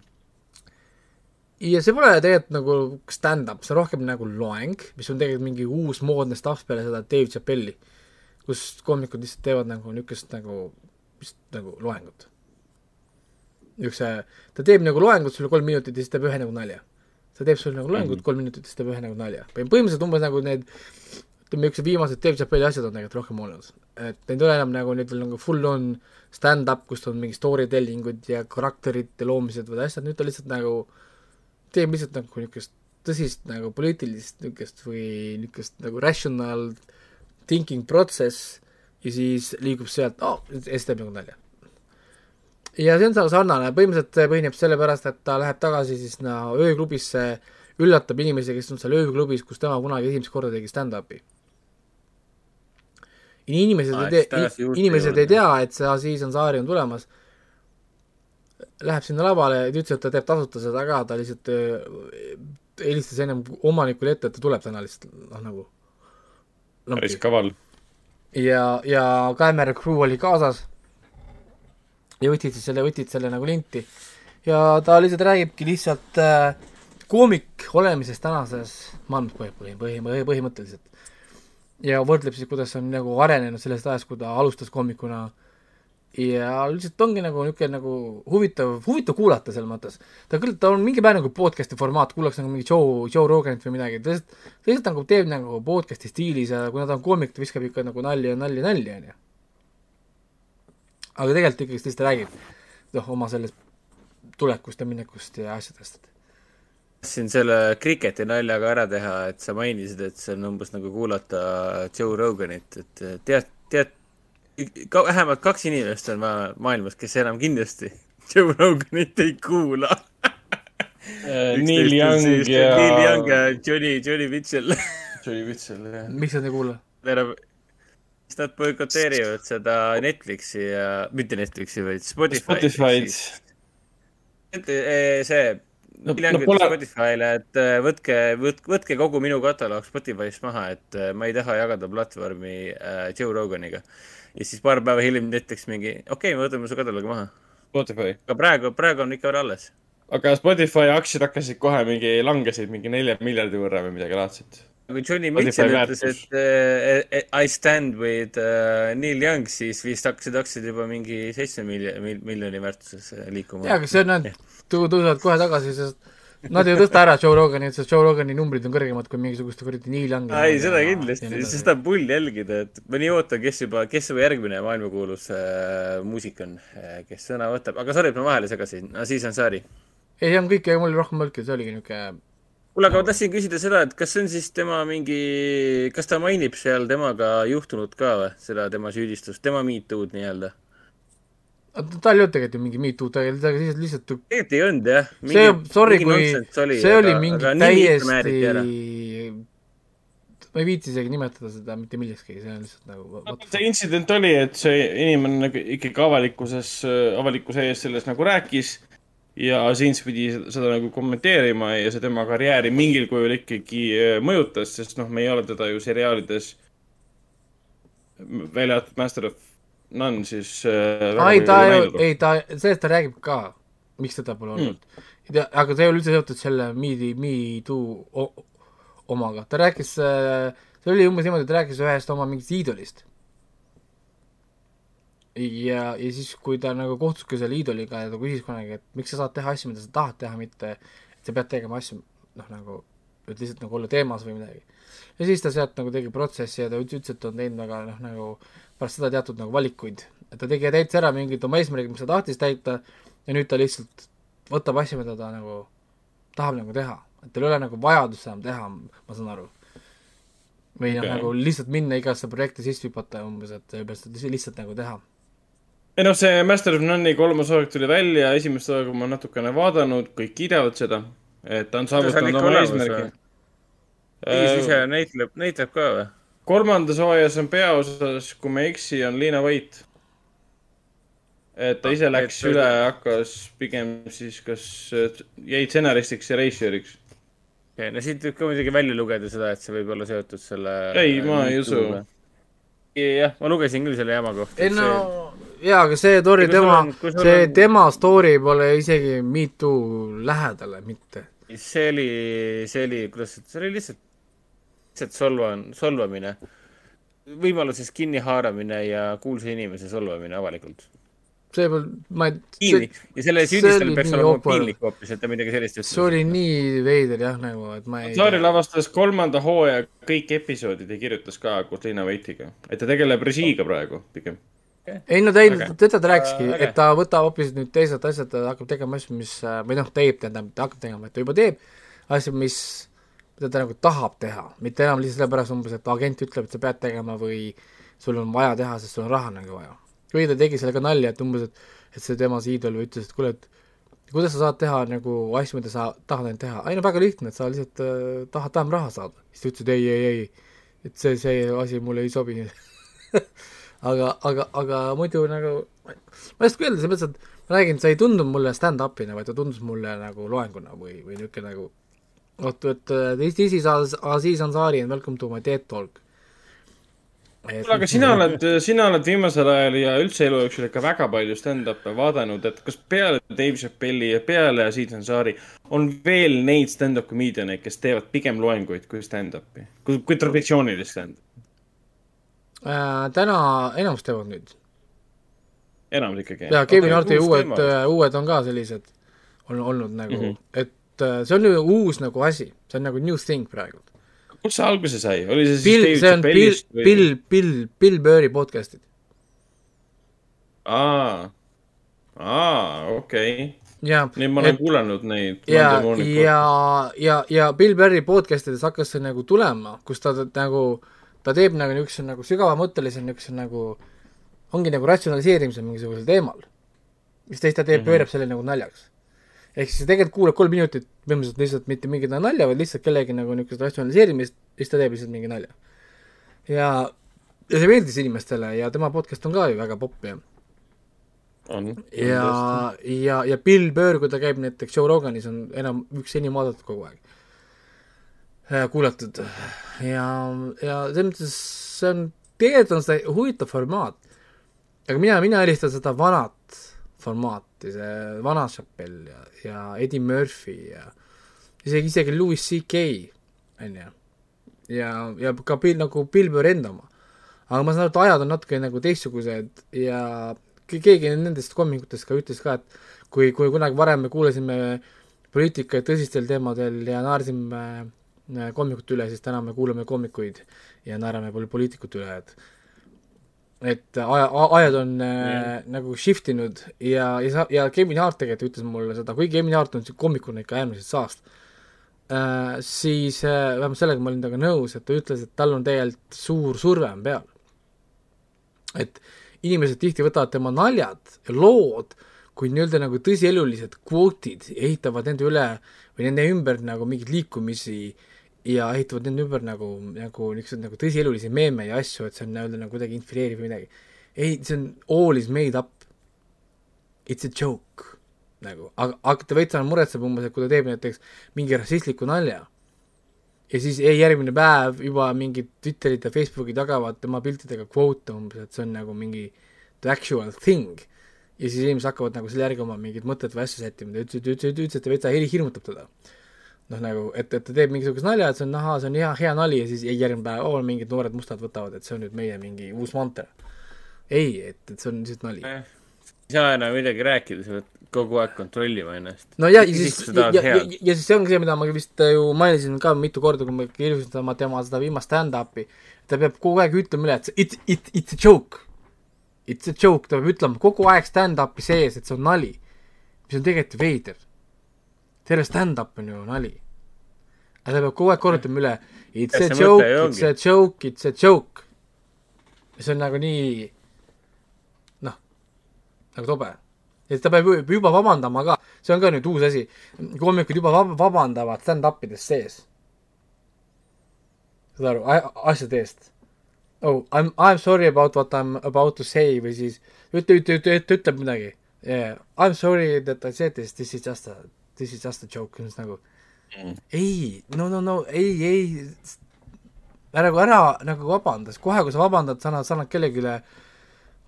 Ja see pole tegelikult nagu stand-up, see on rohkem nagu loeng, mis on tegelikult mingi uus moodne stuff peale seda Dave Chappelli, kus koomikud lihtsalt teevad nagu niisugust nagu, vist nagu loengut. niisuguse, ta teeb nagu loengut sulle kolm minutit ja siis teeb ühe nagu nalja. ta teeb sulle nagu loengut mm -hmm. kolm minutit ja siis teeb ühe nagu nalja. põhimõtteliselt umbes nagu need ütleme, niisugused viimased Dave Chappelli asjad on tegelikult rohkem olnud. et neid ei ole enam nagu nüüd veel nagu full on stand-up, kus on mingi story telling ud ja karakterite loomised või asjad, nüüd ta lihtsalt nagu teeb lihtsalt nagu niisugust tõsist nagu poliitilist niisugust või niisugust nagu rational thinking protsess ja siis liigub sealt, oh, ja siis teeb nagu nalja. ja see on sa- sarnane, põhimõtteliselt põhineb sellepärast, et ta läheb tagasi siis no, ööklubisse, üllatab inimesi, kes on seal ööklubis, kus tema kunagi esimest korda tegi stand-up'i. inimesed Aa, ei tea inimesed juurde. ei tea, et see Aziz Ansari on tulemas. Läheb sinna lavale, ta ütles, et ta teeb tasuta seda ka, ta lihtsalt äh, helistas ennem omanikule ette, et ta tuleb täna lihtsalt noh, nagu päris kaval. ja, ja kaamera crew oli kaasas ja võtsid siis selle, võtsid selle nagu linti ja ta lihtsalt räägibki lihtsalt äh, koomik olemisest tänases maailmas põhi, põhi, põhi, põhi, põhimõtteliselt. ja võrdleb siis, kuidas on nagu arenenud sellest ajast, kui ta alustas koomikuna ja lihtsalt ongi nagu niisugune nagu huvitav, huvitav kuulata selles mõttes. ta küll, ta on mingi päev nagu podcast'i formaat, kuulaks nagu mingi Joe, Joe Roganit või midagi, ta lihtsalt, ta lihtsalt nagu teeb nagu podcast'i stiilis ja kuna ta on koomik, ta viskab ikka nagu nalja, nalja, nalja, onju. aga tegelikult ikkagi ta lihtsalt räägib noh, oma sellest tulekust ja minekust ja asjadest. tahtsin selle kriketi nalja ka ära teha, et sa mainisid, et see on umbes nagu kuulata Joe Roganit, et tead, tead, vähemalt kaks inimest on ma- maailmas, kes enam kindlasti Joe Roganit ei kuula. Neil Young ja Neil Young ja Johnny, Johnny Mitchell. Johnny Mitchell jah. miks nad ei kuula? siis nad boikoteerivad seda Netflixi ja, mitte Netflixi, vaid Spotify'd. Spotify'd. see no, Hiljem no ütles pole, Spotify'le, et äh, võtke, võtke, võtke kogu minu kataloog Spotify'st maha, et äh, ma ei taha jagada platvormi äh, Joe Roganiga. Ja siis paar päeva hiljem näiteks mingi, okei okay,, me võtame su kataloogi maha. Spotify. aga praegu, praegu on ikka veel alles. aga Spotify aktsiad hakkasid kohe mingi, langesid mingi nelja miljardi võrra või midagi laadset. kui Johnny Spotify Mitchell ütles, et uh, I stand with uh, Neil Young, siis vist hakkasid aktsiad juba mingi seitsme miljoni, miljoni väärtuses liikuma. jaa, aga see on ainult, tõusevad kohe tagasi, sest nad ei tõsta ära Joe Rogani, sest Joe Rogani numbrid on kõrgemad kui mingisuguste kuradi Neil Youngi. ei, seda kindlasti, sest seda on pull jälgida, et ma nii ootan, kes juba, kes juba järgmine maailmakuulus äh, muusik on äh,, kes sõna võtab, aga sorry, et ma vahele segasin, Aziz Ansari. ei, see on kõik, mul rohkem mõelnud, see oligi niisugune kuule, aga ma tahtsin küsida seda, et kas see on siis tema mingi, kas ta mainib seal temaga juhtunut ka või, seda tema süüdistust, tema me too'd nii-öelda? Tal ei olnud tegelikult ju mingi MeToo, ta lihtsalt, lihtsalt, lihtsalt tegelikult ei olnud jah. see, sorry, kui see oli mingi täiesti, ma ei viitsi isegi nimetada seda mitte millekski, see on lihtsalt nagu see intsident oli, et see inimene nagu ikkagi avalikkuses, avalikkuse ees sellest nagu rääkis ja Sins pidi seda nagu kommenteerima ja see tema karjääri mingil kujul ikkagi äh, mõjutas, sest noh, me ei ole teda ju seriaalides, välja arvatud Master of None, siis äh, ei, ta ei ei ta, sellest ta räägib ka, miks teda pole olnud mm.. aga see ei ole üldse seotud selle Me, Me Too omaga, ta rääkis, see oli umbes niimoodi, et ta rääkis ühest oma mingist iidolist. ja, ja siis, kui ta nagu kohtuski selle iidoliga ja ta küsis kunagi, et miks sa saad teha asju, mida sa tahad teha, mitte et sa pead tegema asju, noh nagu, et lihtsalt nagu olla teemas või midagi. ja siis ta sealt nagu tegi protsessi ja ta ütles, et on teinud väga noh, nagu pärast seda teatud nagu valikuid, et ta tegi, täitis ära mingid oma eesmärgid, mis ta tahtis täita ja nüüd ta lihtsalt võtab asju, mida ta nagu tahab nagu teha, et tal ei ole nagu vajadust enam teha, ma saan aru. või noh okay., nagu lihtsalt minna igasse projekti sisse hüpata umbes, et sellepärast, et lihtsalt- nagu teha. ei noh, see Master of None'i kolmas hooaeg tuli välja, esimest hooaega ma natukene vaadanud, kõik kiidavad seda, et ta on saavutanud oma eesmärgi. Tiis ise näitleb, näitleb ka või? Kolmandas hooajas on peaosas, kui ma ei eksi, on Liina Vait. et ta ise Ah, läks et- üle, hakkas pigem siis kas äh, jäi stsenaristiks ja režissööriks. okei, no siit võib ka muidugi välja lugeda seda, et see võib olla seotud selle. Ei, ma ei usu. jah, ma lugesin küll selle jama kohta. ei no jaa, aga see sul tema see on- tema story pole isegi Me Too lähedale mitte. see oli, see oli, kuidas, see oli lihtsalt, lihtsalt solva-, solvamine. võimalusest kinnihaaramine ja kuulsa inimese solvamine avalikult. see pole, ma ei, piinlik ja selle oli peaks nii olema awkward. piinlik hoopis, et ta midagi sellist ütles. see oli nii veider jah, nagu, et ma ei Saari lavastas kolmanda hooaja kõik episoodid ja kirjutas ka koos Liina Vaitiga. et ta tegeleb režiiga praegu pigem. ei no ta ei Äge., teda ta rääkiski, Äge. et ta võtab hoopis nüüd teised asjad, ta hakkab tegema asju, mis, või noh, teeb, tähendab, ta hakkab tegema, et ta juba teeb asju, mis, mida ta nagu tahab teha, mitte enam lihtsalt sellepärast umbes, et agent ütleb, et sa pead tegema või sul on vaja teha, sest sul on raha nagu vaja. või ta tegi sellega nalja, et umbes, et, et see tema see iidol ütles, et kuule, et kuidas sa saad teha nagu asju, mida sa tahad ainult teha, ei no väga lihtne, et sa lihtsalt äh, tahad vähem raha saada. siis ta ütles, et ei, ei, ei, et see, see asi mulle ei sobi aga, aga, aga muidu nagu ma ei oska öelda, selles mõttes, et ma räägin, see ei tundunud mulle stand-up'ina, vaid ta tundus mulle nagu loenguna või, või niisugune nagu et äh, this is Aziz Ansari and welcome to my TED talk. kuule, aga sina oled, sina oled viimasel ajal ja üldse elu jooksul ikka väga palju stand-up'e vaadanud, et kas peale Dave Chappelli ja peale Aziz Ansari on veel neid stand-up comedian'e, kes teevad pigem loenguid kui stand-up'i, kui, kui traditsioonilist stand-up'i? äh, täna enamus teevad nüüd. enamus ikkagi. ja Kevin Harti uued teema., uued on ka sellised on olnud nagu mm. -hmm. et äh, see on ju uus nagu asi, see on nagu new thing praegu. kust see alguse sai, oli see siis Bill, see on Bill? Bill, Bill, Bill Burri podcast'id. aa, aa, okei okay.. ja, nii, ma olen kuulanud neid. ja, ja, ja, ja Bill Burri podcast ides hakkas see nagu tulema, kus ta nagu, ta teeb nagu niisuguse nagu sügavamõttelise niisuguse nagu, ongi nagu ratsionaliseerimise mingisugusel teemal. siis teist ta teeb mm, -hmm. pöörab selle nagu naljaks. Ehk siis tegelikult kuulad kolm minutit põhimõtteliselt lihtsalt mitte mingit nalja, vaid lihtsalt kellegi nagu niisugust ratsionaliseerimist, siis ta teeb lihtsalt mingi nalja. ja, ja see meeldis inimestele ja tema podcast on ka ju väga popp ja on. ja, ja, ja Bill Burr, kui ta käib näiteks Joe Roganis, on enam üks enim vaadatud kogu aeg. kuulatud ja, ja selles mõttes see on, tegelikult on see huvitav formaat. aga mina, mina eelistan seda vanat formaati, see vana Chappelle ja, ja Eddie Murphy ja isegi, isegi Louis CK, on ju. ja, ja ka Bill, nagu Bill Burr enda oma. aga ma saan aru, et ajad on natuke nagu teistsugused ja ke- keegi nendest koomikutest ka ütles ka, et kui, kui kunagi varem me kuulasime poliitikaid tõsistel teemadel ja naersime äh, koomikute üle, siis täna me kuulame koomikuid ja naerame pol- poliitikute üle, et et aja, ajad on äh, nagu shift inud ja, ja sa, ja Kevin Hart tegelikult ütles mulle seda, kuigi Kevin Hart on koomikuna ikka äärmiselt saast äh,, siis äh, vähemalt sellega ma olin temaga nõus, et ta ütles, et tal on tegelikult suur surve on peal. et inimesed tihti võtavad tema naljad ja lood kui nii-öelda nagu tõsielulised kvootid ja ehitavad nende üle või nende ümber nagu mingeid liikumisi ja ehitavad nende ümber nagu, nagu niisuguseid nagu tõsielulisi meeme ja asju, et see on nii-öelda nagu kuidagi inspireeriv või midagi. ei, see on all is made up. It's a joke nagu, aga, aga ta veits muretseb umbes, et kui ta teeb näiteks mingi rassistliku nalja ja siis ei, järgmine päev juba mingid Twitterid ja Facebookid jagavad tema piltidega kvote umbes, et see on nagu mingi the actual thing. ja siis inimesed hakkavad nagu selle järgi oma mingid mõtted või asju sättima, ta ütles, ütles, ütles, et ta veitsa heli hirmutab teda. noh, nagu, et, et ta teeb mingisuguse nalja, et see on ahaa, see on hea, hea nali ja siis ei, järgmine päev, oo, mingid noored mustad võtavad, et see on nüüd meie mingi uus mantra. ei, et, et see on lihtsalt nali. ei saa enam midagi rääkida, sa pead kogu aeg kontrollima ennast. no ja, ja siis ja, ja, ja, ja siis see ongi see, mida ma vist ju mainisin ka mitu korda, kui ma kirjutasin tema, tema seda viimast stand-up'i, ta peab kogu aeg ütlema üle, et see it, it, it's a joke. It's a joke, ta peab ütlema kogu aeg stand-up'i sees, et see on nali. mis on tegelikult veider. Terve stand-up on ju nali. aga ta peab kogu aeg kordama üle, it's Ja a joke it's a joke, it's a joke. see on nagu nii, noh, nagu tobe et ta peab ju- juba vabandama ka, see on ka nüüd uus asi, koomikud juba vab- vabandavad stand-up ides sees. saad aru, asjade eest. Oh, I m, I m sorry about what I m about to say või siis ütle, ütle, ütle, ütle, ütleb midagi yeah.. I m sorry that I said this, this is just a, this is just a joke, siis nagu mm. ei, no, no, no ei, ei, ära, ära nagu vabanda, sest kohe, kui sa vabandad, sa annad, sa annad kellelegi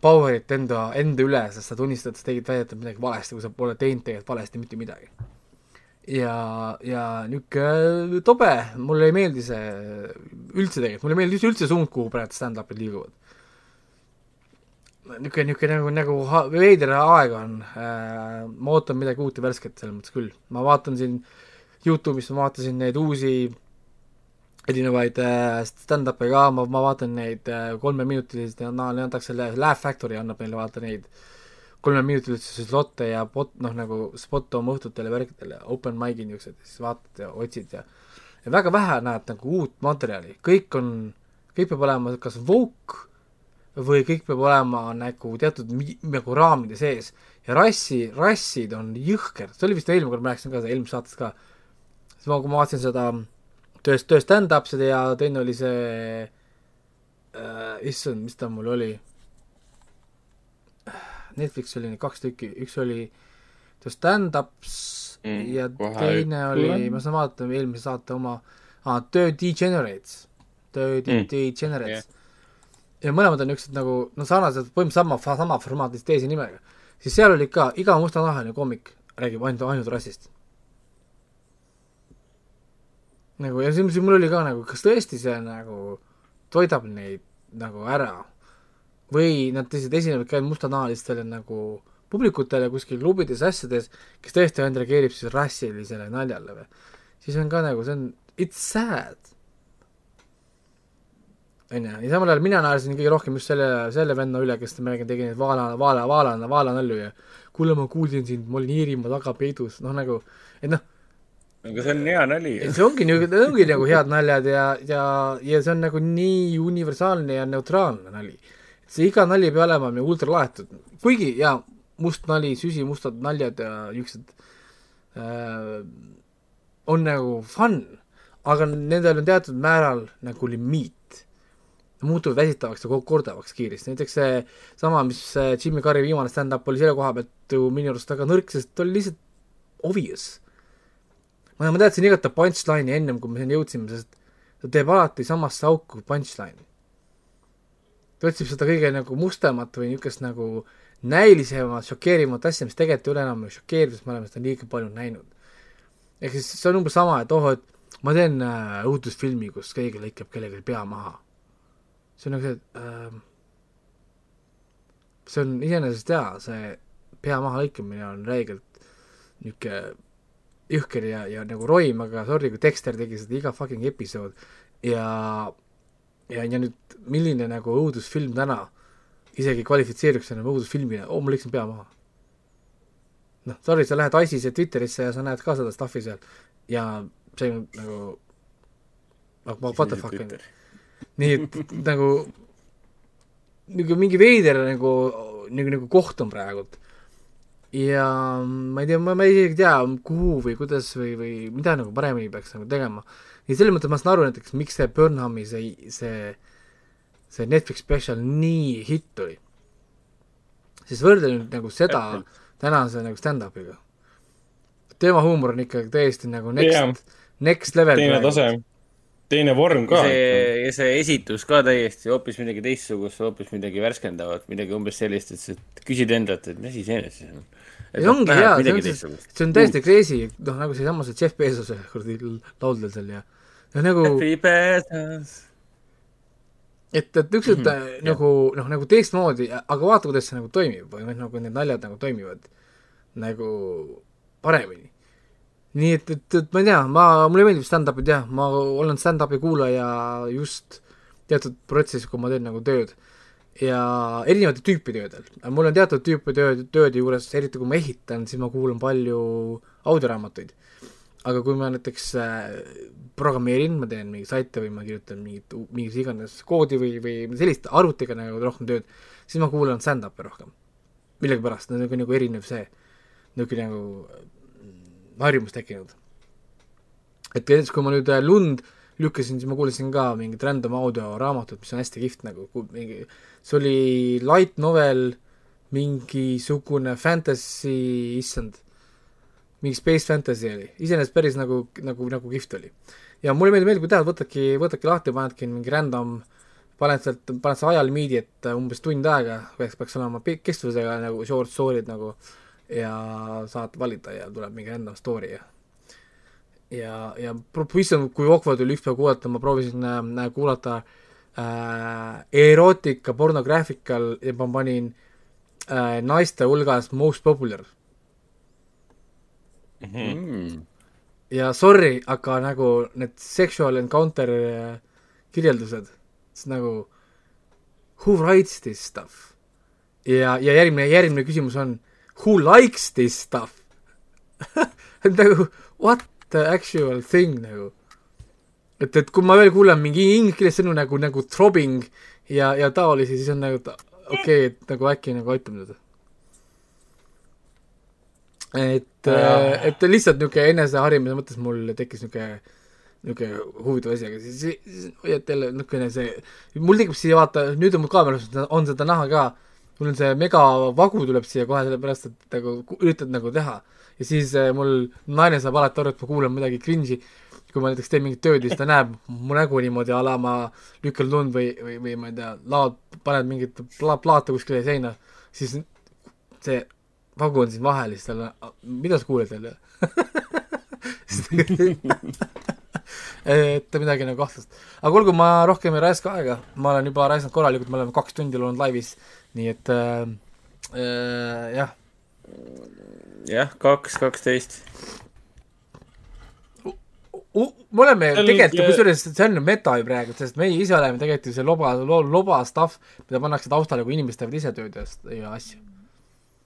power'it enda, enda üle, sest sa tunnistad, sa tegid väidetavalt midagi valesti, kui sa pole teinud tegelikult valesti mitte midagi. ja, ja niisugune tobe, mulle ei meeldi see üldse tegelikult, mulle ei meeldi üldse suund, kuhu praegu stand-up'id liiguvad. niisugune, niisugune nagu, nagu veider aeg on. Äh,, ma ootan midagi uut ja värsket selles mõttes küll, ma vaatan siin Youtube'is ma vaatasin neid uusi erinevaid äh, stand-up'e ka, ma, ma vaatan neid äh, kolmeminutilisi, neile antakse Laugh Factory annab neile vaata neid kolmeminutilisi slotte ja bot-, noh nagu spot oma õhtutele värkidele, open mic'i niisugused, siis vaatad ja otsid ja ja väga vähe näed nagu uut materjali, kõik on, kõik peab olema kas woke või kõik peab olema nagu teatud nagu raamide sees ja rassi, rassid on jõhker, see oli vist eelmine kord, ma rääkisin ka seda eelmises saates ka, siis ma, kui ma vaatasin seda tööst, töö stand-up seda ja teine oli see äh,, issand, mis ta mul oli, Netflix oli neid kaks tükki, üks oli The Stand-Ups Mm, ja teine oli ma saan vaadata eelmise saate oma ah,, The Degenerates, Mm. mm. Degenerates yeah.. Ja mõlemad on niisugused nagu, no sarnased, põhimõtteliselt sama, sama formaat, lihtsalt teise nimega. siis seal oli ka iga mustanahaline koomik räägib ainult, ainult rassist. nagu ja siis mul oli ka nagu, kas tõesti see nagu toidab neid nagu ära või nad lihtsalt esinevad ka mustanahalistele nagu publikutele kuskil klubides, asjades, kes tõesti ainult reageerib siis rassilisele naljale või. siis on ka nagu, see on, it's sad. onju, ja samal ajal mina naersin kõige rohkem just selle, selle venna üle, kes ma räägin, tegi neid vaala, vaala, vaala, vaalanalju ja kuule, ma kuulsin sind, ma olin Iirimaa taga peidus, noh nagu, et noh, aga see on hea nali. see ongi niisugune, need ongi nagu head naljad ja, ja, ja see on nagu nii universaalne ja neutraalne nali. see iga nali ei pea olema nagu ultra laetud, kuigi jaa, must nali, süsimustad naljad ja niisugused äh, on nagu fun, aga nendel on teatud määral nagu limiit. Muutuvad väsitavaks ja ko- kordavaks kiiresti, näiteks see sama, mis äh, Jimmy Carrey viimane stand-up oli selle koha pealt ju minu arust väga nõrk, sest ta oli lihtsalt obvious. ma, ma teadsin igat punchline'i ennem, kui me sinna jõudsime, sest ta teeb alati samasse auku punchline'i. ta otsib seda kõige nagu mustemat või niisugust nagu näilisemat, šokeerivat asja, mis tegelikult ei ole enam šokeeriv, sest me oleme seda liiga palju näinud. ehk siis see on umbes sama, et oh, et ma teen äh, õudusfilmi, kus keegi lõikab kellelgi pea maha. See on nagu see, et äh, see on iseenesest hea, see pea maha lõikamine on räigelt niisugune jõhker ja, ja nagu roim, aga sorry, kui Dexter tegi seda iga fucking episood ja ja, ja nüüd milline nagu õudusfilm täna isegi kvalifitseeruks enam õudusfilmina, oo, ma lõikasin pea maha. noh, sorry, sa lähed ISISe Twitterisse ja sa näed ka seda stuff'i seal ja see on nagu nagu what the fuck on ju. Nii et nagu nagu mingi veider nagu, nagu, nagu koht on praegult. ja ma ei tea, ma, ma isegi ei tea, kuhu või kuidas või, või mida nagu paremini peaks nagu tegema. ja selles mõttes ma saan aru näiteks, miks see Burnhami see, see, see Netflix spetsial nii hitt oli. siis võrdle nüüd nagu seda tänase nagu stand-up'iga. tema huumor on ikka täiesti nagu next Jah. next level. teine tase, teine vorm ka. see, ja see esitus ka täiesti hoopis midagi teistsugust, hoopis midagi värskendavat, midagi umbes sellist, et sa küsid endalt, et mis asi see nüüd siis on. see ongi hea, see midagi on, teistsugust. see on täiesti crazy, noh nagu seesama see Jeff Bezose kuradi lauldel seal ja ja nagu, et, et niisugused mm -hmm, nagu noh, nagu teistmoodi, aga vaata, kuidas see nagu toimib või noh, nagu need naljad nagu toimivad nagu paremini. Nii et, et, et ma ei tea, ma, mulle meeldib stand-up'id jah, ma olen stand-up'i kuulaja just teatud protsessis, kui ma teen nagu tööd ja erinevate tüüpi töödel. mul on teatud tüüpi tööd, tööde juures, eriti kui ma ehitan, siis ma kuulan palju audioraamatuid. aga kui ma näiteks äh, programmeerin, ma teen mingeid saite või ma kirjutan mingit, mingis iganes koodi või, või sellist arvutiga nagu rohkem tööd, siis ma kuulan stand-up'i rohkem. millegipärast, nagu, nagu erinev see, niisugune nagu harjumus tekkinud. et näiteks, kui ma nüüd äh, Lund lükkasin, siis ma kuulasin ka mingit random audioraamatut, mis on hästi kihvt nagu, mingi, see oli light novel, mingisugune fantasy, issand, mingi space fantasy oli, iseenesest päris nagu, nagu, nagu kihvt oli. ja mulle meeldib, meeldib, kui tead, võtadki, võtadki lahti, panedki mingi random, paned sealt, paned selle ajalimiidi, et äh, umbes tund aega peaks, peaks olema kestvusega nagu short story'd nagu ja saad valida ja tuleb mingi random story ja ja, ja issand, kui awkward oli ükspäev kuulata, ma proovisin äh, kuulata äh, erootika pornographical ja ma panin äh, naiste hulgas most popular Mm. ja sorry, aga nagu need sexual encounter äh, kirjeldused, siis nagu who writes this stuff? ja, ja järgmine, järgmine küsimus on who likes this stuff? et nagu what the actual thing nagu. et, et kui ma veel kuulen mingi inglise sõnu nagu, nagu throbbing ja, ja taolisi, siis on nagu okei okay,, et nagu äkki nagu aitab nüüd. et, et lihtsalt niisugune eneseharimise mõttes mul tekkis niisugune niisugune huvitav asi, aga siis, siis hoiad jälle niisugune see, mul tekib siia vaata, nüüd on mul kaameras on seda näha ka, mul on see megavagu tuleb siia kohe sellepärast, et nagu üritad nagu teha. ja siis äh, mul naine saab alati aru, et ma kuulan midagi cringe'i, kui ma näiteks teen mingit tööd ja siis ta näeb mu nägu niimoodi a la ma lükkan lund või, või, või ma ei tea, laod, paned mingit pla-, plaate kuskile seina, siis see vagu on siin vahel siis tal on, mida sa kuuled jälle? et midagi nagu kahtlast. aga olgu, ma rohkem ei raiska aega, ma olen juba raisanud korralikult, me oleme kaks tundi olnud laivis, nii et äh, äh, jah, jah, kaks, kaksteist. me oleme Seal- tegelikult ju, kusjuures see on ju meta ju praegu, sest meie ise oleme tegelikult ju see loba, loba stuff, mida pannakse taustale, kui inimesed teevad ise tööd ja, asju.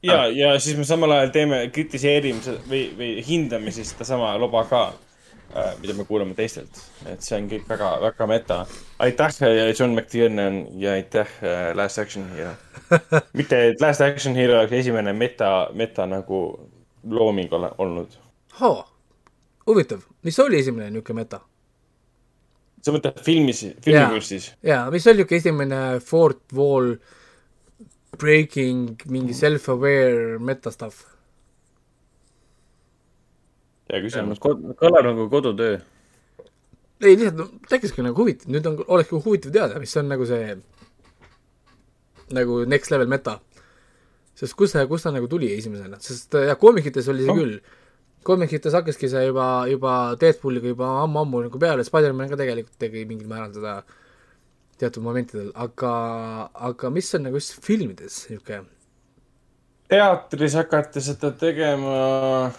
ja, ja siis me samal ajal teeme, kritiseerime või, või hindame siis sedasama loba ka, mida me kuuleme teistelt. et see on kõik väga, väga meta. aitäh, John McTiernan ja aitäh, Last Action Hero. mitte, et Last Action Hero oleks esimene meta, meta nagu looming ole, olnud. huvitav, mis oli esimene niisugune meta? sa mõtled filmis, filmikunstis? jaa, mis oli niisugune esimene fourth wall breaking, mingi self-aware meta stuff? Hea küsimus. kõlab nagu kodutöö. ei, lihtsalt no, tekkiski nagu huvitav, nüüd on, oleks nagu huvitav teada, mis on nagu see nagu next level meta. sest kus see, kust ta nagu tuli esimesena, sest äh, jah, koomikites oli see no. küll. koomikites hakkaski see juba, juba Deadpooliga juba ammu-ammu nagu peale, Spider-man ka tegelikult tegi mingil määral seda teatud momentidel, aga, aga mis on nagu just filmides niisugune teatris hakati seda tegema,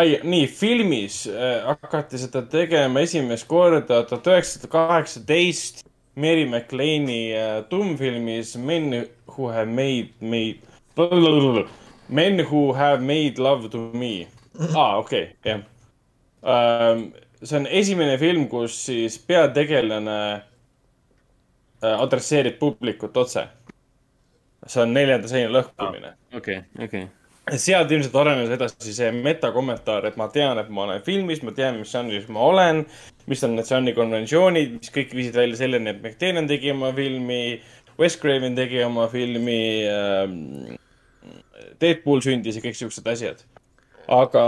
ei, nii, filmis äh, hakati seda tegema esimest korda tuhat üheksasada kaheksateist Mary McLeani äh, tummfilmis Men who have made, made, Men who have made love to me. aa, okei, jah. see on esimene film, kus siis peategelane äh, adresseerib publikut otse. see on neljanda seina lõhkumine okei, okei. Sealt ilmselt arenes edasi see metakommentaar, et ma tean, et ma olen filmis, ma tean, mis žanris ma olen, mis on need žanri konventsioonid, mis kõik viisid välja selleni, et McTiernan tegi oma filmi, Wes Craven tegi oma filmi ähm,, Deadpool sündis ja kõik siuksed asjad. aga,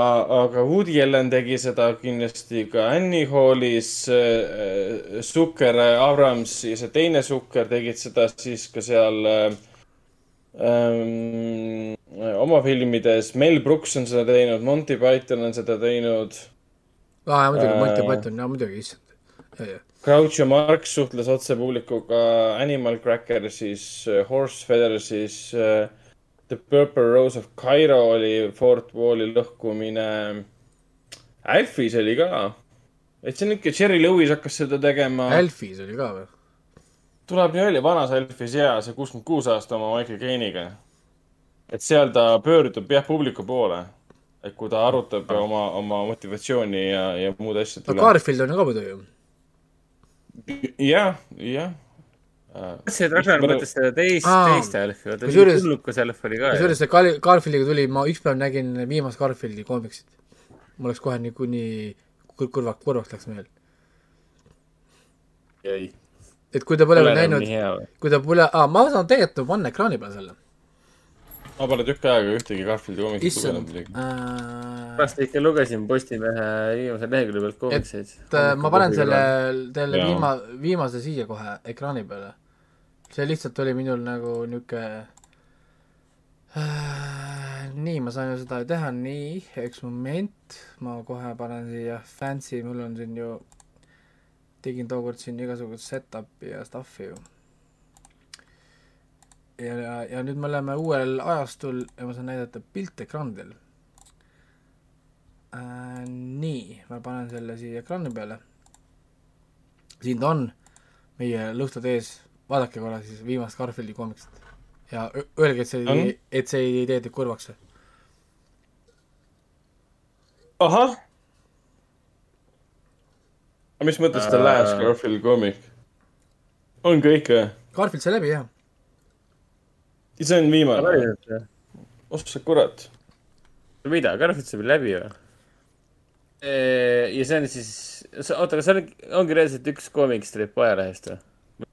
aga Woody Allen tegi seda kindlasti ka Annie Hallis äh,, Zucker, Abrams ja see teine Zucker tegid seda siis ka seal äh, ähm, oma filmides. Mel Brooks on seda teinud, Monty Python on seda teinud. aa jaa, muidugi, Monty Äh. Python, jaa muidugi, issand. Groucho Marx suhtles otse publikuga, Animal Cracker siis, Horse Feather siis uh,, The Purple Rose of Cairo oli Fort Walli lõhkumine. Alfis oli ka. et see on ikka, Cherry Lewis hakkas seda tegema. Alfis oli ka või? tuleb nii välja, vanas Alfis ja see kuuskümmend kuus aasta oma Michael Caine'iga. Et seal ta pöördub jah publiku poole. et kui ta arutab oma, oma motivatsiooni ja, ja muud asjad no. Garfield on ka muidu ju. jah, jah. see Ragnar mõtles seda teist, teist Elfi, vaata Kusjuures- hullukas Elf oli ka ju. kusjuures see Gar-, Garfieldiga tuli, ma üks päev nägin viimast Garfieldi koomiksit. mul läks kohe niikuinii kur-, kurvaks, kurvaks läks meel. ei, et kui te pole veel näinud nii, kui te pole, aa, ma saan tegelikult panna ekraani peale selle. Ma pole tükk aega ühtegi Garfieldi koomiksit issand lugenud. äh,, pärast ikka lugesin Postimehe viimase lehekülje pealt koomikseid. et äh, ma panen selle, selle Jaa. viima-, viimase siia kohe ekraani peale. see lihtsalt oli minul nagu niuke äh, nii, ma saan ju seda teha nii, üks moment, ma kohe panen siia fancy, mul on siin ju, tegin tookord siin igasugust setup'i ja stuff'i ju. ja, ja, nüüd me oleme uuel ajastul ja ma saan näidata pilte ekraanidel äh,. nii, ma panen selle siia ekraani peale. siin ta on, meie lõhtad ees, vaadake korra siis viimast Garfieldi koomiksit ja öelge, et see ei, et see ei tee teid kurvaks. ahah. aga mis mõttes The Last Äh. Garfield koomik? on kõik või? Garfield sai läbi, jah. See on viimane. päriselt või? oh sa kurat. mida, Garfield saab läbi või? ja see on siis, oota, kas see on, ongi reaalselt üks koomikstrip ajalehest või?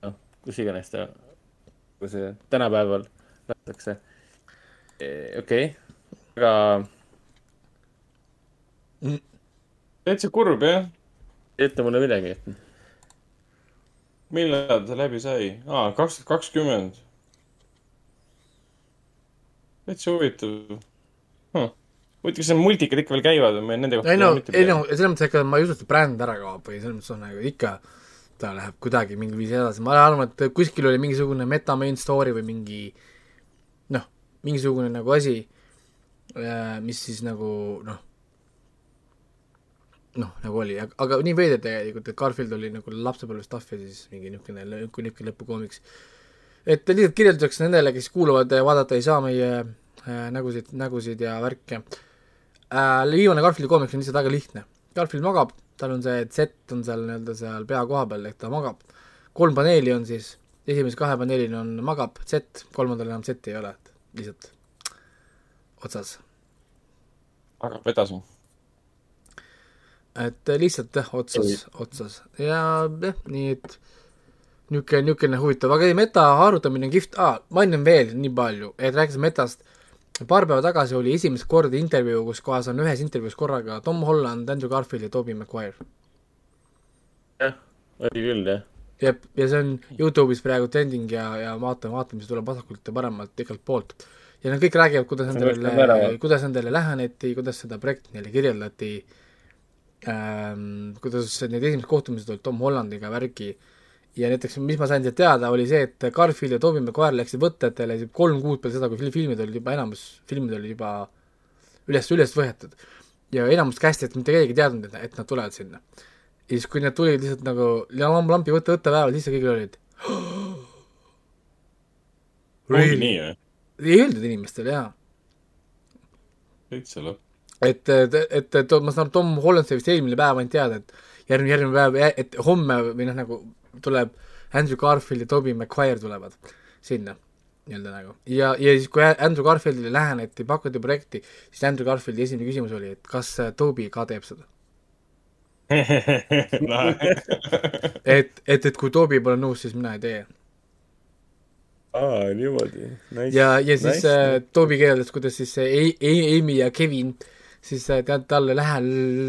noh, kus iganes ta, kui see tänapäeval lastakse. okei, aga täitsa kurb jah. ei ütle mulle midagi. millal ta läbi sai? aa, kaks tuhat kakskümmend. Täitsa huvitav huh.. huvitav, kas need multikad ikka veel käivad või nende kohta ei no, ei no selles mõttes, ega ma ei usu, et bränd ära kaob või selles mõttes on nagu ikka, ta läheb kuidagi mingil viisil edasi, ma arvan, et kuskil oli mingisugune meta main story või mingi noh, mingisugune nagu asi, mis siis nagu noh, noh, nagu oli, aga nii veider tegelikult, et Garfield oli nagu lapsepõlve stuff ja siis mingi niisugune, niisugune lõpukoomiks. Et lihtsalt kirjelduseks nendele, kes kuulavad ja vaadata ei saa meie äh, nägusid, nägusid ja värke äh,. viimane Garfieldi koomiks on lihtsalt väga lihtne. Garfield magab, tal on see Z on seal nii-öelda seal pea koha peal, ehk ta magab. kolm paneeli on siis, esimese kahe paneelil on magab Z, kolmandal enam Z ei ole, lihtsalt otsas. hakkab edasi. et äh, lihtsalt jah, otsas, otsas ja jah, nii et niisugune, niisugune huvitav, aga ei, meta harutamine on kihvt ah,, mainin veel nii palju, et rääkides metast, paar päeva tagasi oli esimest korda intervjuu, kus kohas on ühes intervjuus korraga Tom Holland, Andrew Garfield ja Tobey Maguire. jah, oli küll jah. jep, ja see on Youtube'is praegu trending ja, ja vaatame, vaatame, mis tuleb vasakult ja paremalt igalt poolt. ja nad kõik räägivad, kuidas nendele kuidas nendele läheneti, kuidas seda projekti neile kirjeldati ähm,, kuidas need esimesed kohtumised olid Tom Hollandiga värgi ja näiteks, mis ma sain sealt teada, oli see, et Garfield ja Tobey Maguire läksid võtetele kolm kuud peale seda, kui fil- filmid olid juba, enamus filmid olid juba üles, üles võetud. ja enamus cast'ist mitte keegi ei teadnud, et, nad tulevad sinna. ja siis, kui need tulid lihtsalt nagu lamb lampi võtta, võtta päeval, siis kõigil olid ongi nii või? ei öeldud inimestele jaa. täitsa lõpp. et, et, et, et ma saan aru, Tom Holland sai vist eelmine päev ainult teada, et järgmine, järgmine päev, et homme või noh, nagu tuleb Andrew Garfield ja Tobey Maguire tulevad sinna nii-öelda nagu. ja, ja siis, kui Andrew Garfieldile läheneti, pakuti projekti, siis Andrew Garfieldi esimene küsimus oli, et kas äh, Tobey ka teeb seda. et, et, et kui Tobey pole nõus, siis mina ei tee. aa, niimoodi. ja, ja siis nice. äh, Toobi kirjeldas, kuidas siis see A- A- Amy ja Kevin siis äh, tead talle lähe-,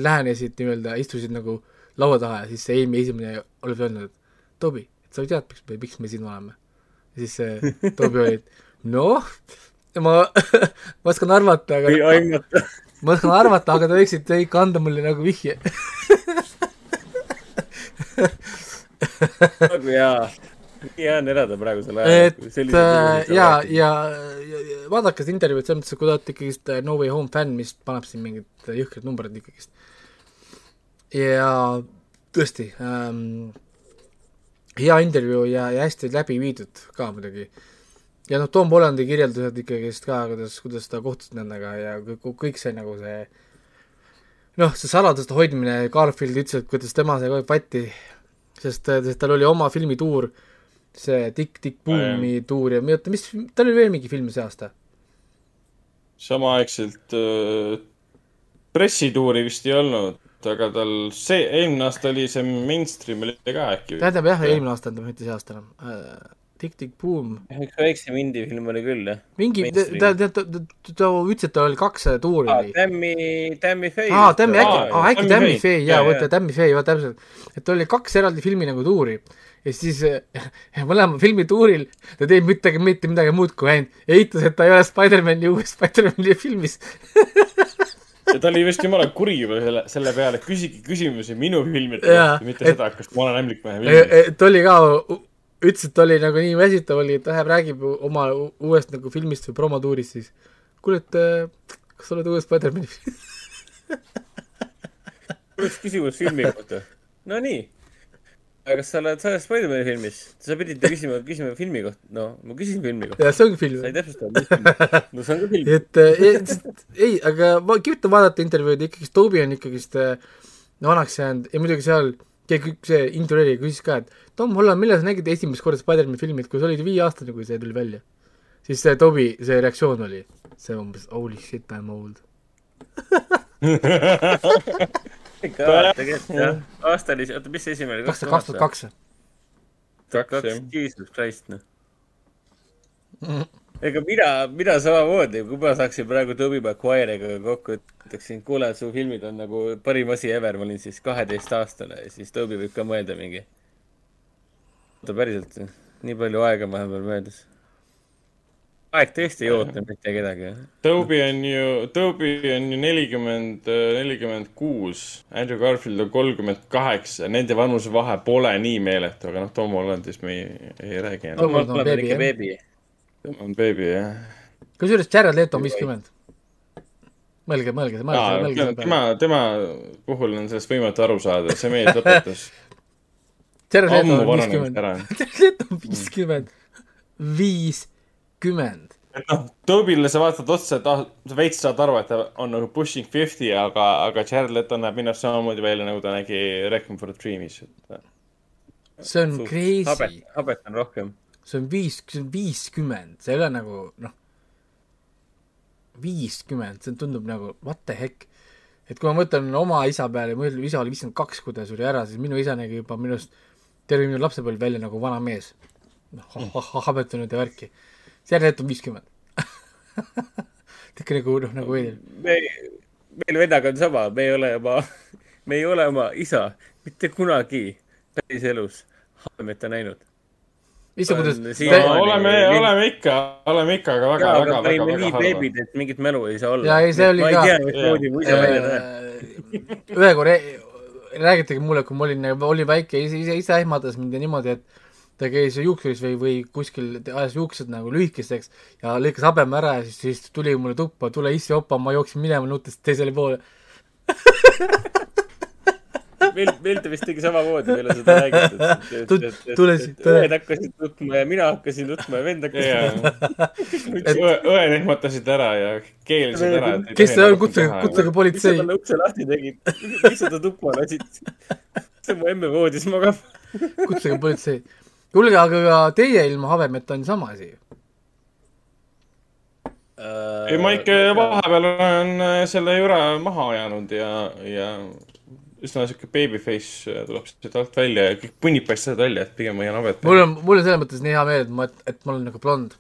lähenesid nii-öelda, istusid nagu laua taha ja siis see Amy esimene oli öelnud, et Toobi, et sa ju tead, miks me, miks me siin oleme. ja siis see Toobi oli, et noh, ma, ma oskan arvata, ei aga aimata. ma oskan arvata, aga te võiksite ikka anda mulle nagu vihje. nagu jaa, nii hea on elada praegusel ajal. et äh, ja, ja, ja, vaadake seda intervjuud selles mõttes, et kui te olete ikkagist äh, No Way Home fänn, mis paneb siin mingid jõhkrad numbrid ikkagist. ja tõesti ähm,, hea intervjuu ja, ja hästi läbi viidud ka muidugi. ja noh, Tom Hollandi kirjeldused ikkagist ka, kuidas, kuidas ta kohtus nendega ja kõik, see nagu see noh, see saladuste hoidmine, Garfield ütles, et kuidas tema sai kogu aeg patti, sest, sest tal oli oma filmituur, see Tick Tick Boomi tuur ja oota, mis, tal oli veel mingi film see aasta? samaaegselt äh, pressituuri vist ei olnud, aga tal see, eelmine aasta oli see mainstream oli ka äkki. tähendab jah, eelmine aasta tähendab, mitte see aasta enam uh,. Tick Tick Boom, üks väiksem indie-film oli küll, jah. mingi, ta, ta, ta, ta, ütles, et tal oli kaks tuuri oli. Tammy, Tammy Faye. aa, Tammy äkki, Aa, äkki Tammy Faye. Jaa, Jaa, vot jaa. Tammy Faye, jah täpselt. et tal oli kaks eraldi filmi nagu tuuri ja siis eh, mõlema filmi tuuril ta teeb midagi, mitte midagi muud kui ainult eitas, et ta ei ole Spider-man'i uues Spider-man'i filmis. ja ta oli vist jumala kuri juba selle, selle peale, küsige küsimusi minu filmide kohta, mitte et- seda, kas ma olen ämblikmehe filmis. ta oli ka, ütles, et oli nagu nii väsitav oli, et läheb räägib oma uuest nagu filmist või promotuurist siis. kuule, et eh, kas sa oled uues Spider-man'i filmis? üks küsimus filmi kohta. Nonii. Aga kas sa oled, sa oled Spider-man'i filmis? sa pidid küsima, küsima filmi kohta. no ma küsisin filmi kohta. ja see ongi film sa ei täpsustanud, mis film. no see on ka film. et äh, ei, aga ma kihvt on vaadata intervjuud, ikkagist Toby on ikkagist äh, vanaks jäänud ja muidugi seal keegi, see intervjueerija küsis ka, et Tom Holland, millal sa nägid esimest korda Spider-man'i filmi, et kui sa olid viieaastane, kui see tuli välja. siis see Toby, see reaktsioon oli see umbes holy shit I m old. ikka kätt, jah. aasta oli, oota, mis see esimene oli? kaks tuhat, kaks kaks. Jesus Christ, noh. ega mina, mina samamoodi, kui ma saaksin praegu Tobey Maguire'iga kokku, ütleksin, kuule, su filmid on nagu parim asi ever, ma olin siis kaheteistaastane ja siis Tobey võib ka mõelda mingi. oota, päriselt, nii palju aega vahepeal möödas. Aeg tõesti ei oota mitte kedagi. Toby on ju, Toby on ju nelikümmend, nelikümmend kuus, Andrew Garfield on kolmkümmend kaheksa, nende vanusevahe pole nii meeletu, aga noh, Tom Hollandist me ei, ei räägi. Tom Holland on beebi, ikka jah. beebi. tema on beebi, jah. kusjuures Jared Leto on viiskümmend. mõelge, mõelge, mõelge, mõelge tema tema puhul on sellest võimatu aru saada, see mees lõpetas Jared Leto on viiskümmend. Jared Leto on viiskümmend, viiskümmend. et noh, Tobile sa vaatad otsa, et ah, sa veits saad aru, et ta on nagu pushing fifty, aga, aga Jared Leto näeb minu arust samamoodi välja, nagu ta nägi Requiem for a Dreamis. see on crazy habet, habet on rohkem. see on viis, see on viiskümmend, see ei ole nagu noh, viiskümmend, see tundub nagu what the heck. et kui ma mõtlen oma isa peale, mu isa oli viiskümmend kaks, kui ta suri ära, siis minu isa nägi juba minust terve minu lapsepõlv välja nagu vana mees. noh, habetunud ja värki. See järelikult on viiskümmend. ikka nagu noh, nagu veider. me, meil vennaga on sama, me ei ole oma, me ei ole oma isa mitte kunagi päriselus habemeta näinud. issand, On kuidas oleme, oleme ikka, oleme ikka, aga väga, väga, väga, väga harva. beebid, et mingit mälu ei saa olla. Jaa, ei, see oli ma ka- ei tea, mismoodi mu isa välja näeb. Ühe korra räägitagi mulle, kui ma olin, olin väike, ise, ise, ise ehmatas mind ja niimoodi, et ta käis juuksuris või, või kuskil ajas juuksed nagu lühikesteks ja lõikas habeme ära ja siis, siis tuli mulle tuppa, tule issi opa, ma jooksin minema nuttes teisele poole. meil ta vist tegi samamoodi, meile seda räägitud. Tut- tulesid- tule- õed hakkasid nutma ja mina hakkasin nutma ja vend hakkas nutma. õed ehmatasid ära ja keelsid ära. kes see on, kutsuge, kutsuge miks sa politsei. talle ukse lahti tegid? miks sa ta tuppa lasid? see on mu emme voodis magab. kutsuge politsei. kuulge, aga ka teie ilma habemeta on sama asi. ei, ma ikka vahepeal olen äh, selle jura maha ajanud ja, ja üsna siuke babyface äh, tuleb siit alt välja ja kõik punnid paistavad välja, et pigem hoian habet. mul on, mul on selles mõttes nii hea meel, et ma, et ma olen nagu blond.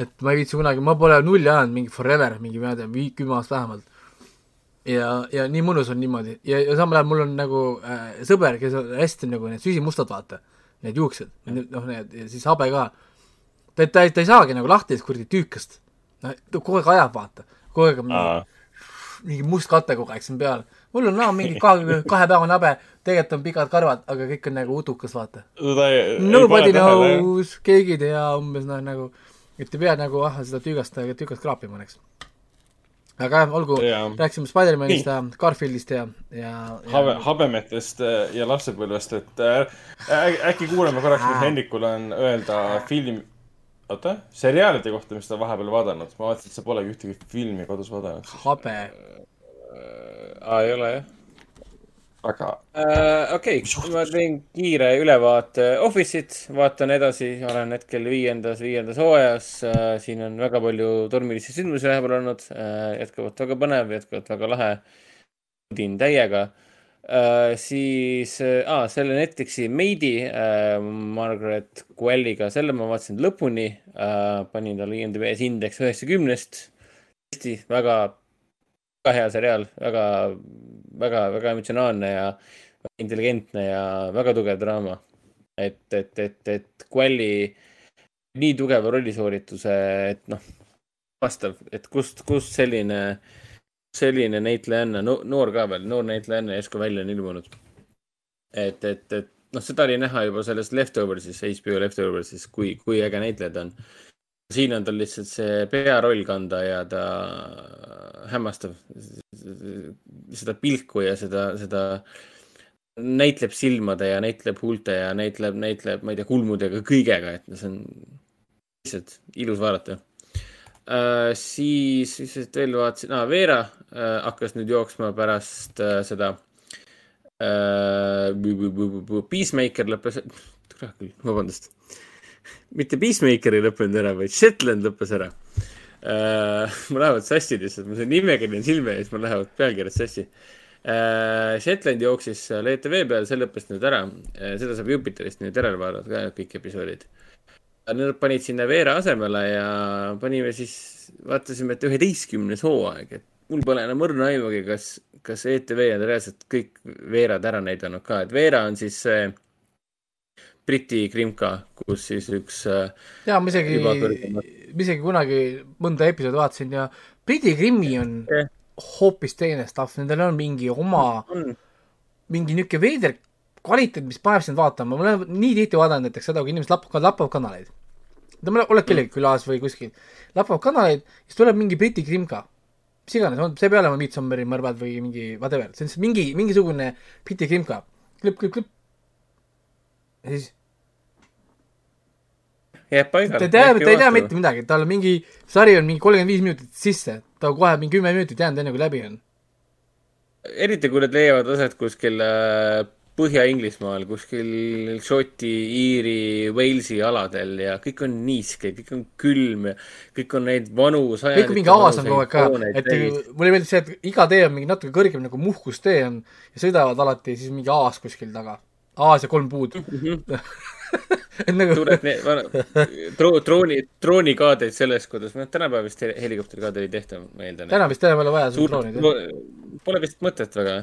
et ma ei viitsi kunagi, ma pole nulli ajanud mingi forever, mingi ma ei tea, vii-, kümme aastat vähemalt. ja, ja nii mõnus on niimoodi ja, ja samal ajal mul on nagu äh, sõber, kes on hästi nagu need süsimustad, vaata, need juuksed, noh need ja siis habe ka. ta, ta, ta ei saagi nagu lahti sellest kuradi tüükast. no ta kogu aeg ajab, vaata, kogu aeg on mingi, mingi must kate kogu aeg siin peal. mul on näo mingi kahe, kahepäevane habe, tegelikult on pikad karvad, aga kõik on nagu udukas, vaata. Nobody. knows, keegi ei tea umbes noh, nagu, et ei pea nagu ah seda tüügast, tüügast kraapima, eks. Aga jah, olgu, Jaa. rääkisime Spider-manist ja Garfieldist ja, ja, ja habe, habemetest äh, ja lapsepõlvest, et äh, äkki kuulame korraks, mis Hendrikul on öelda film, oota, seriaalide kohta, mis ta vahepeal vaadanud. ma vaatasin, et sa polegi ühtegi filmi kodus vaadanud. habe. aa, ei ole jah aga uh,. okei okay., ma teen kiire ülevaate Office'it, vaatan edasi, olen hetkel viiendas, viiendas hooajas uh,. siin on väga palju tormilisi sündmusi vahepeal olnud uh,, jätkuvalt väga põnev, jätkuvalt väga lahe. naudin täiega uh,. siis uh, selle Netflixi Maidi uh, Margaret Quelliga, selle ma vaatasin lõpuni uh,, panin talle IMDB-s indeks üheksakümnest. hästi, väga, väga hea seriaal, väga, väga, väga emotsionaalne ja intelligentne ja väga tugev draama. et, et, et, et Quelli nii tugeva rollisoorituse, et noh, vastav, et kust, kust selline, selline näitlejanna no,, noor ka veel, noor näitlejanna järsku välja on ilmunud. et, et, et noh, seda oli näha juba selles Leftoversis, HBO Leftoversis, kui, kui äge näitleja ta on. Siin on tal lihtsalt see pearoll kanda ja ta hämmastab seda pilku ja seda, seda näitleb silmade ja näitleb huulte ja näitleb, näitleb, ma ei tea, kulmudega, kõigega, et see on lihtsalt ilus vaadata uh,. siis, siit veel vaatasin ah,, Veera uh, hakkas nüüd jooksma pärast uh, seda uh,. Peacemaker lõppes, kurat küll, vabandust. Mitte Peacemaker ei lõppenud ära, vaid Shetland lõppes ära uh. mul lähevad sassi lihtsalt, mul see nimekiri on silme ees, mul lähevad pealkirjad sassi uh,. Shetland jooksis seal ETV peal, see lõppes nüüd ära uh,. seda saab Jupiterist nüüd järele vaadata ka kõik episoodid. Nad panid sinna Veera asemele ja panime siis, vaatasime, et üheteistkümnes hooaeg, et mul pole enam õrna aimugi, kas, kas ETV on reaalselt kõik Veerad ära näidanud ka, et Veera on siis see Briti krimka, kus siis üks äh, jaa, ma isegi ma isegi kunagi mõnda episoodi vaatasin ja Briti Krimmi on Jah. hoopis teine stuff, nendel on mingi oma, on mingi niisugune veider kvaliteet, mis paneb sind vaatama, ma olen nii tihti vaadanud näiteks seda, kui inimesed lapavad, lapavad kanaleid. oled kellegi külas või kuskil, lapavad kanaleid, siis tuleb mingi Briti krimka. mis iganes, see ei pea olema Midsommari mõrvad või mingi whatever, see on lihtsalt mingi, mingisugune Briti krimka. klõpp, klõpp, klõpp. ja siis jääb paigale. ta ei tea, ta ei tea mitte midagi, tal mingi, sari on mingi kolmkümmend viis minutit sisse, ta kohe mingi kümme minutit jäänud, enne kui läbi on. eriti kui need leiavad aset kuskil äh, Põhja-Inglismaal kuskil Šoti, Iiri, Walesi aladel ja kõik on niiske, kõik on külm ja kõik on neid vanu kõik on mingi aas on kogu aeg ka, et mulle meeldib see, et iga tee on mingi natuke kõrgem nagu muhkustee on ja sõidavad alati siis mingi aas kuskil taga. aas ja kolm puud. et nagu suured ne- vana- dro-, drooni, droonikaadeid sellest, kuidas, noh, tänapäeval vist heli- helikopterikaadeid ei tehta, ma eeldan. täna vist enam ei ole vaja suur suurt drooni. Pole vist mõtet väga.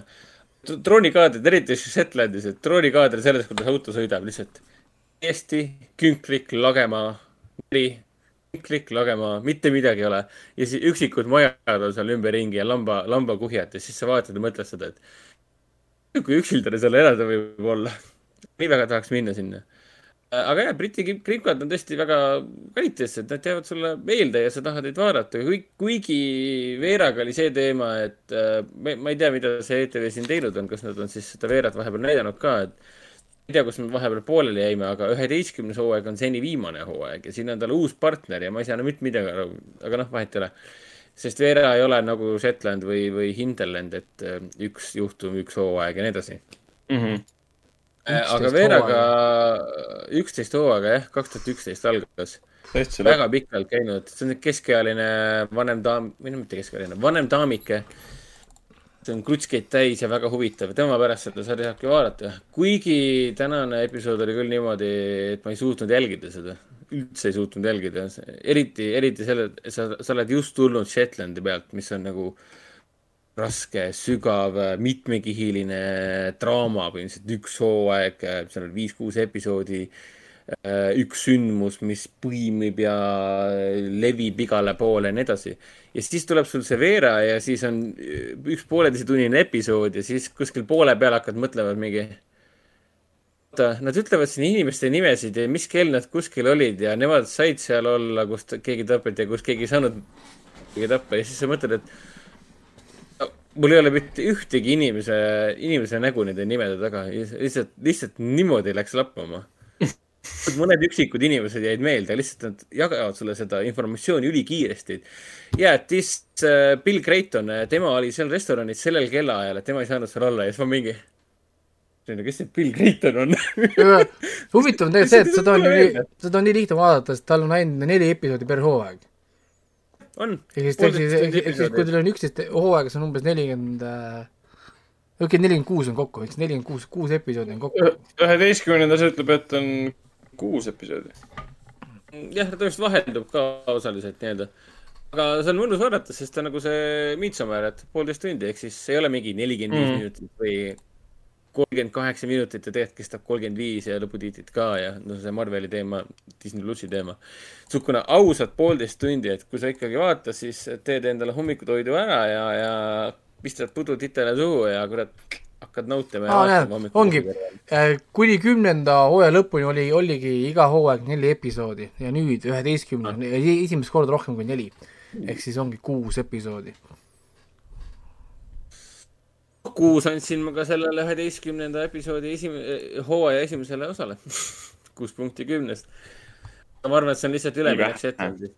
droonikaadrid, eriti Shetlandis, et droonikaader sellest, kuidas auto sõidab lihtsalt täiesti künklik lagemaa, meri, künklik lagemaa, mitte midagi ei ole. ja siis üksikud majad on seal ümberringi ja lamba, lambakuhjad ja siis sa vaatad ja mõtled seda, et kui üksildane seal elada võib olla. nii väga tahaks minna sinna. Aga jah, Briti krimkad on tõesti väga kvaliteetsed, nad jäävad sulle meelde ja sa tahad neid vaadata, kuigi Veeraga oli see teema, et äh, ma, ma ei tea, mida see ETV siin teinud on, kas nad on siis seda Veerat vahepeal näidanud ka, et ei tea, kus me vahepeal pooleli jäime, aga üheteistkümnes hooaeg on seni viimane hooaeg ja siin on tal uus partner ja ma ei saa enam mitte midagi aru, aga noh, vahet ei ole. sest Veera ei ole nagu Shetland või, või Hinterland, et äh, üks juhtum, üks hooaeg ja nii edasi. Aga 11 Veeraga üksteist hooaega jah, kaks tuhat üksteist algas. väga pikalt käinud, see on keskealine vanem daam, või no mitte keskealine, vanem daamike. see on krutskeid täis ja väga huvitav, tema pärast seda sarja saabki vaadata. kuigi tänane episood oli küll niimoodi, et ma ei suutnud jälgida seda, üldse ei suutnud jälgida, eriti, eriti selle, sa, sa oled just tulnud Shetlandi pealt, mis on nagu raske, sügav, mitmekihiline draama, põhimõtteliselt üks hooaeg, seal on viis-kuus episoodi, üks sündmus, mis põimib ja levib igale poole ja nii edasi. ja siis tuleb sul see Veera ja siis on üks pooleteisetunnine episood ja siis kuskil poole peal hakkad mõtlema, mingi oota, nad ütlevad siin inimeste nimesid ja mis kell nad kuskil olid ja nemad said seal olla, kus keegi tapeti ja kus keegi ei saanud keegi tappa ja siis sa mõtled, et mul ei ole mitte ühtegi inimese, inimese nägu nende nimede taga, lihtsalt, lihtsalt niimoodi läks lappama. mõned üksikud inimesed jäid meelde, lihtsalt nad jagavad sulle seda informatsiooni ülikiiresti. ja, et siis äh, Bill Creighton, tema oli seal restoranis sellel kellaajal, et tema ei saanud seal olla ja siis ma mingi, kes see Bill Creighton on? huvitav on tegelikult see, et seda on ju nii, seda on nii lihtne vaadata, sest tal on ainult neli episoodi per hooaeg. on. ehk siis, ehk siis, ehk siis kui teil on üksteist hooaega, see on umbes nelikümmend, okei, nelikümmend kuus on kokku, eks nelikümmend kuus, kuus episoodi on kokku. üheteistkümnendas ütleb, et on kuus episoodi. jah, ta vist vaheldub ka osaliselt nii-öelda. aga see on mõnus vaadata, sest ta nagu see Midsommar, et poolteist tundi, ehk siis ei ole mingi nelikümmend viis Mm. minutit või kolmkümmend kaheksa minutit ja tegelikult kestab kolmkümmend viis ja lõputiitrid ka ja no see Marveli teema, Disney plussi teema. niisugune ausalt poolteist tundi, et kui sa ikkagi vaatad, siis teed endale hommikutoidu ära ja, ja pistad pudru titele suhu ja kurat, hakkad nautima. aa, näed, ongi, kuni kümnenda hooaja lõpuni oli, oligi iga hooaeg neli episoodi ja nüüd üheteistkümnes, esimest korda rohkem kui neli. ehk siis ongi kuus episoodi. Kuus andsin ma ka sellele üheteistkümnenda episoodi esimene, hooaja esimesele osale. kuus punkti kümnest. ma arvan, et see on lihtsalt üleminek Nii Shetlandi.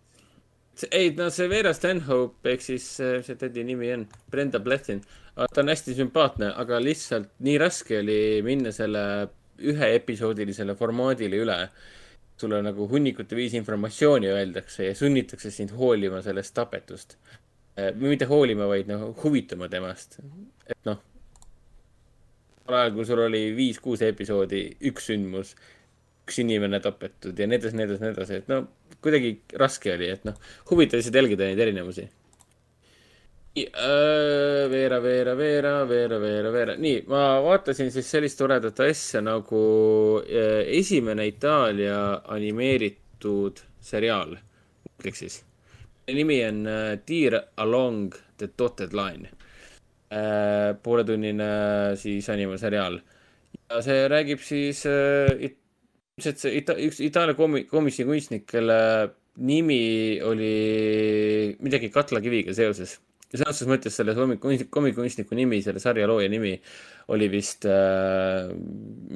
ei, no see Vera Stanhope ehk siis äh, see tädi nimi on Brenda Blethyn, ta on hästi sümpaatne, aga lihtsalt nii raske oli minna selle üheepisoodilisele formaadile üle. sulle nagu hunnikute viisi informatsiooni öeldakse ja sunnitakse sind hoolima sellest tapetust. või mitte hoolima, vaid noh, huvituma temast. et noh, kui sul oli viis-kuus episoodi, üks sündmus, üks inimene tapetud ja nii edasi, nii edasi, nii edasi, et no kuidagi raske oli, et noh, huvitav lihtsalt jälgida neid erinevusi. Veera, Veera, Veera, Veera, Veera, Veera, nii, ma vaatasin siis sellist toredat asja nagu äh, esimene Itaalia animeeritud seriaal Netflixis. nimi on äh, Dear Along the Dotted Line äh,. Pooletunnine siis animaseriaal ja see räägib siis äh, ilmselt see ita-, üks Itaalia komi-, komisjoni kunstnik, kelle nimi oli midagi katlakiviga seoses. sõna otseses mõttes selle komi-, komikunstniku nimi, selle sarja looja nimi oli vist äh,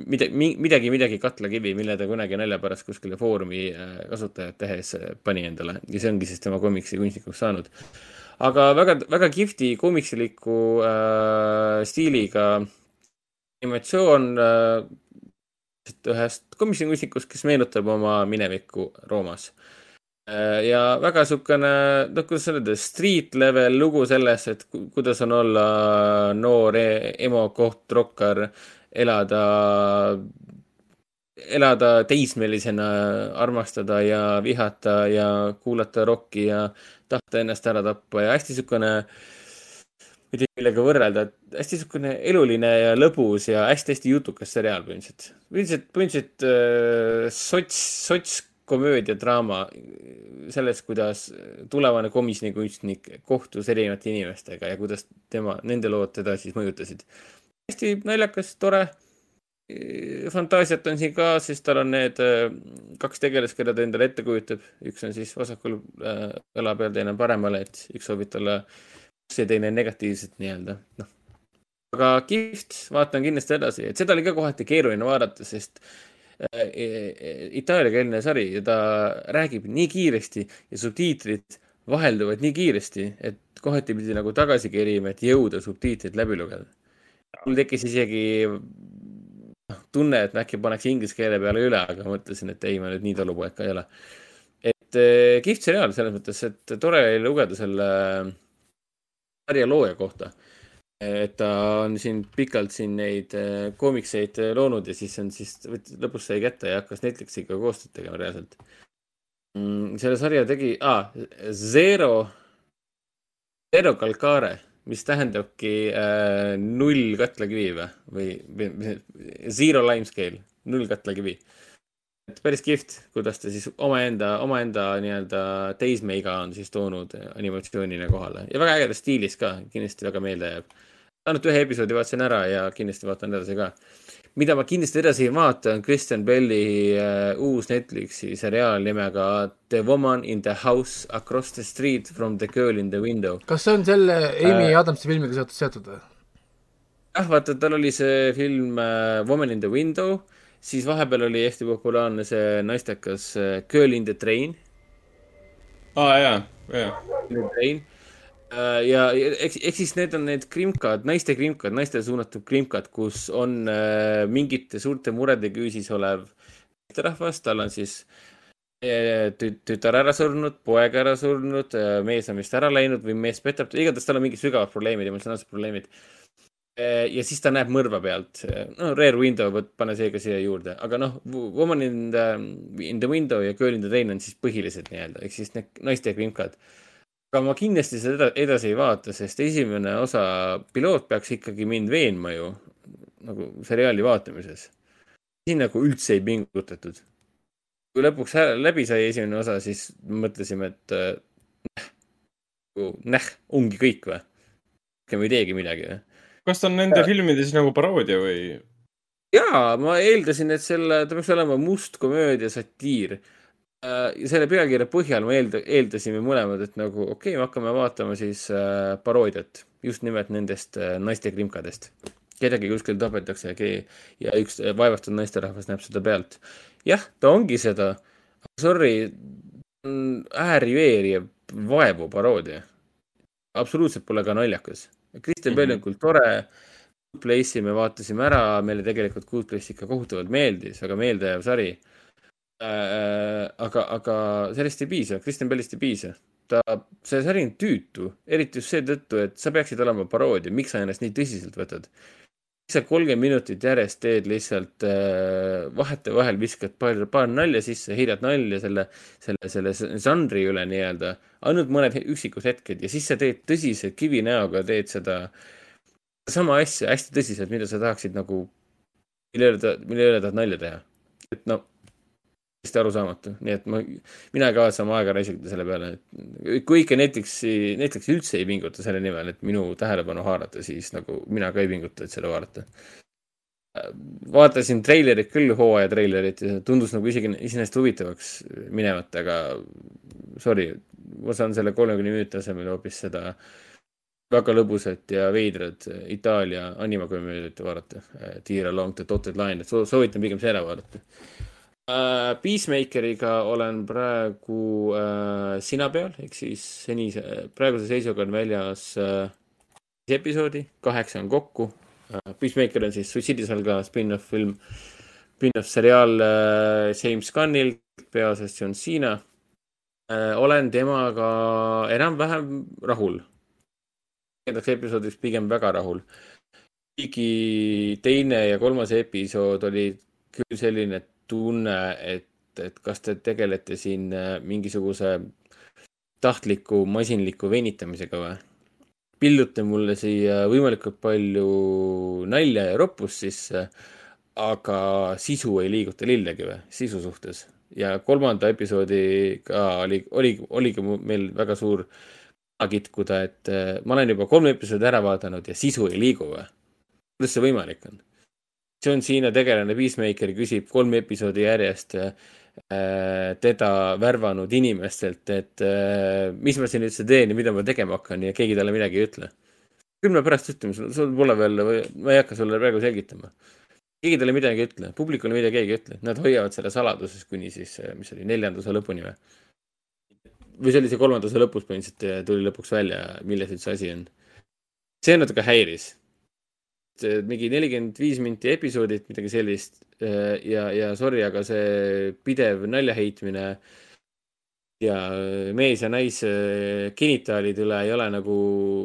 midagi, midagi, midagi katlakivi, mille ta kunagi nalja pärast kuskile Foorumi äh, kasutajat tehes äh, pani endale ja see ongi siis tema komiksi kunstnikuks saanud. Aga väga, väga kihvti komiksiliku äh, stiiliga animatsioon äh, ühest komisjonikustikust, kes meenutab oma minevikku Roomas. ja väga niisugune, noh, kuidas öelda, street level lugu sellest, et ku- kuidas on olla noor e- emo kohtrokkar, elada, elada teismelisena, armastada ja vihata ja kuulata rokki ja tahta ennast ära tappa ja hästi niisugune, ma ei tea, millega võrrelda, et hästi niisugune eluline ja lõbus ja hästi-hästi jutukas seriaal põhimõtteliselt. põhimõtteliselt, põhimõtteliselt äh, sots, sotskomöödia-draama sellest, kuidas tulevane komisjonikunstnik kohtus erinevate inimestega ja kuidas tema, nende lood teda siis mõjutasid. hästi naljakas, tore. Fantaasiat on siin ka, sest tal on need äh, kaks tegelast, keda ta endale ette kujutab. üks on siis vasakul äh, õla peal, teine on paremal, et üks soovib talle see teine negatiivset nii-öelda, noh. aga kihvt, vaatan kindlasti edasi, et seda oli ka kohati keeruline vaadata, sest äh, e- itaaliakeelne sari ja ta räägib nii kiiresti ja subtiitrid vahelduvad nii kiiresti, et kohati pidi nagu tagasi kerima, et jõuda subtiitrid läbi lugeda. mul tekkis isegi noh, tunne, et äkki paneks inglise keele peale üle, aga mõtlesin, et ei, ma nüüd nii talupoeg ka ei ole. et eh, kihvt seriaal selles mõttes, et tore oli lugeda selle sarja looja kohta. et ta on siin pikalt siin neid eh, koomikseid eh, loonud ja siis on siis, lõpus sai kätte ja hakkas Netflixiga koostööd tegema reaalselt mm,. selle sarja tegi ah,, Zero, Zero Calcare, mis tähendabki äh, null katlakivi või, või, zero limescale, null katlakivi. et päris kihvt, kuidas ta siis omaenda, omaenda nii-öelda teismeiga on siis toonud animatsioonina kohale ja väga ägedas stiilis ka, kindlasti väga meelde jääb. ainult ühe episoodi vaatasin ära ja kindlasti vaatan edasi ka. Mida ma kindlasti edasi ei vaata, on Kristen Belli äh, uus Netflixi seriaal nimega The Woman in the House Across the Street from the Girl in the Window. kas see on selle Amy Äh. Adamsi filmiga seotud, seotud või? jah, vaata, tal oli see film äh, Woman in the Window, siis vahepeal oli hästi populaarne see naistekas äh, Girl in the Train, aa ah, jaa, jaa. Train. Ja ja eks, eks siis need on need krimkad, naiste krimkad, naistele suunatud krimkad, kus on äh, mingite suurte murede küüsis olev naisterahvas, tal on siis äh, tü- tütar ära surnud, poeg ära surnud, mees on vist ära läinud või mees petab, igatahes tal on mingid sügavad probleemid, emotsionaalsed probleemid. ja siis ta näeb mõrva pealt, no Rare Window, vot pane see ka siia juurde, aga noh, Woman in the, in the window ja Girl in the train on siis põhilised nii-öelda, ehk siis need naiste krimkad. Aga ma kindlasti seda edasi ei vaata, sest esimene osa, piloot peaks ikkagi mind veenma ju nagu seriaali vaatamises. siin nagu üldse ei pingutatud. kui lõpuks läbi sai esimene osa, siis mõtlesime, et äh, näh, ongi kõik või? rohkem ei teegi midagi või? kas ta on nende filmides nagu paroodia või? jaa, ma eeldasin, et selle, ta peaks olema must komöödia satiir. Ja selle pealkirja põhjal me eelda-, eeldasime mõlemad, et nagu okei okay,, me hakkame vaatama siis äh, paroodiat just nimelt nendest äh, naiste krimkadest. kedagi kuskil tapetakse ja keegi ja üks äh, vaevastatud naisterahvas näeb seda pealt. jah, ta ongi seda, sorry, äärivööriv vaevu paroodia. absoluutselt pole ka naljakas. Kristjan Bell on küll tore, Place'i me vaatasime ära, meile tegelikult Good Place ikka kohutavalt meeldis, väga meeldejääv sari äh,. aga, aga sellest ei piisa, Kristjan Bellist ei piisa. ta, see sari on tüütu, eriti just seetõttu, et sa peaksid olema paroodia, miks sa ennast nii tõsiselt võtad? sa kolmkümmend minutit järjest teed lihtsalt äh, vahetevahel viskad paar, paar nalja sisse, heidad nalja selle, selle, selle žanri üle nii-öelda, ainult mõned üksikud hetked ja siis sa teed tõsiselt kivinäoga, teed seda sama asja hästi tõsiselt, mida sa tahaksid nagu, mille üle ta, mille üle tahad nalja teha. et no, täiesti arusaamatu, nii et ma, mina ei kavatse oma aega raisata selle peale, et kui ikka Netflixi, Netflix üldse ei pinguta selle nimel, et minu tähelepanu haarata, siis nagu mina ka ei pinguta, et seda vaadata. vaatasin treilerit küll, hooaja treilerit ja tundus nagu isegi iseenesest huvitavaks minevat, aga sorry, ma saan selle kolmekümne minuti asemel hoopis seda väga lõbusat ja veidrat Itaalia animakomöödiat vaadata. Tiir Along the Dotted Line, et soo- soovitan pigem selle vaadata uh,. Peacemakeriga olen praegu uh, sina peal, ehk siis senise, praeguse seisuga on väljas uh, episoodi, kaheksa on kokku Peacemaker on siis suitsiidisalga spin-off film, spin-off seriaal äh, James Gunnilt, peaosas John Cena. olen temaga enam-vähem rahul. viiendaks episoodiks pigem väga rahul. kuigi teine ja kolmas episood oli küll selline tunne, et, et kas te tegelete siin äh, mingisuguse tahtliku masinliku venitamisega või? pillute mulle siia võimalikult palju nalja ja roppust sisse, aga sisu ei liiguta lillegi või, sisu suhtes. ja kolmanda episoodiga oli, oli, oligi meil väga suur kitkuda, et äh, ma olen juba kolm episoodi ära vaadanud ja sisu ei liigu või? kuidas see võimalik on? John Cena tegelane Peacemaker küsib kolm episoodi järjest äh, teda värvanud inimestelt, et äh, mis ma siin üldse teen ja mida ma tegema hakkan ja keegi talle midagi ei ütle. küll me pärast ütleme, sul pole veel, ma ei hakka sulle praegu selgitama. keegi talle midagi ei ütle, publikule midagi keegi ei ütle, nad hoiavad selle saladuses kuni siis, mis see oli, neljanda osa lõpuni või? või see oli see kolmanda osa lõpus põhimõtteliselt tuli lõpuks välja, milles üldse asi on. see natuke häiris. Mingi nelikümmend viis minti episoodit, midagi sellist ja, ja sorry, aga see pidev nalja heitmine ja mees ja naise genitaalide üle ei ole nagu,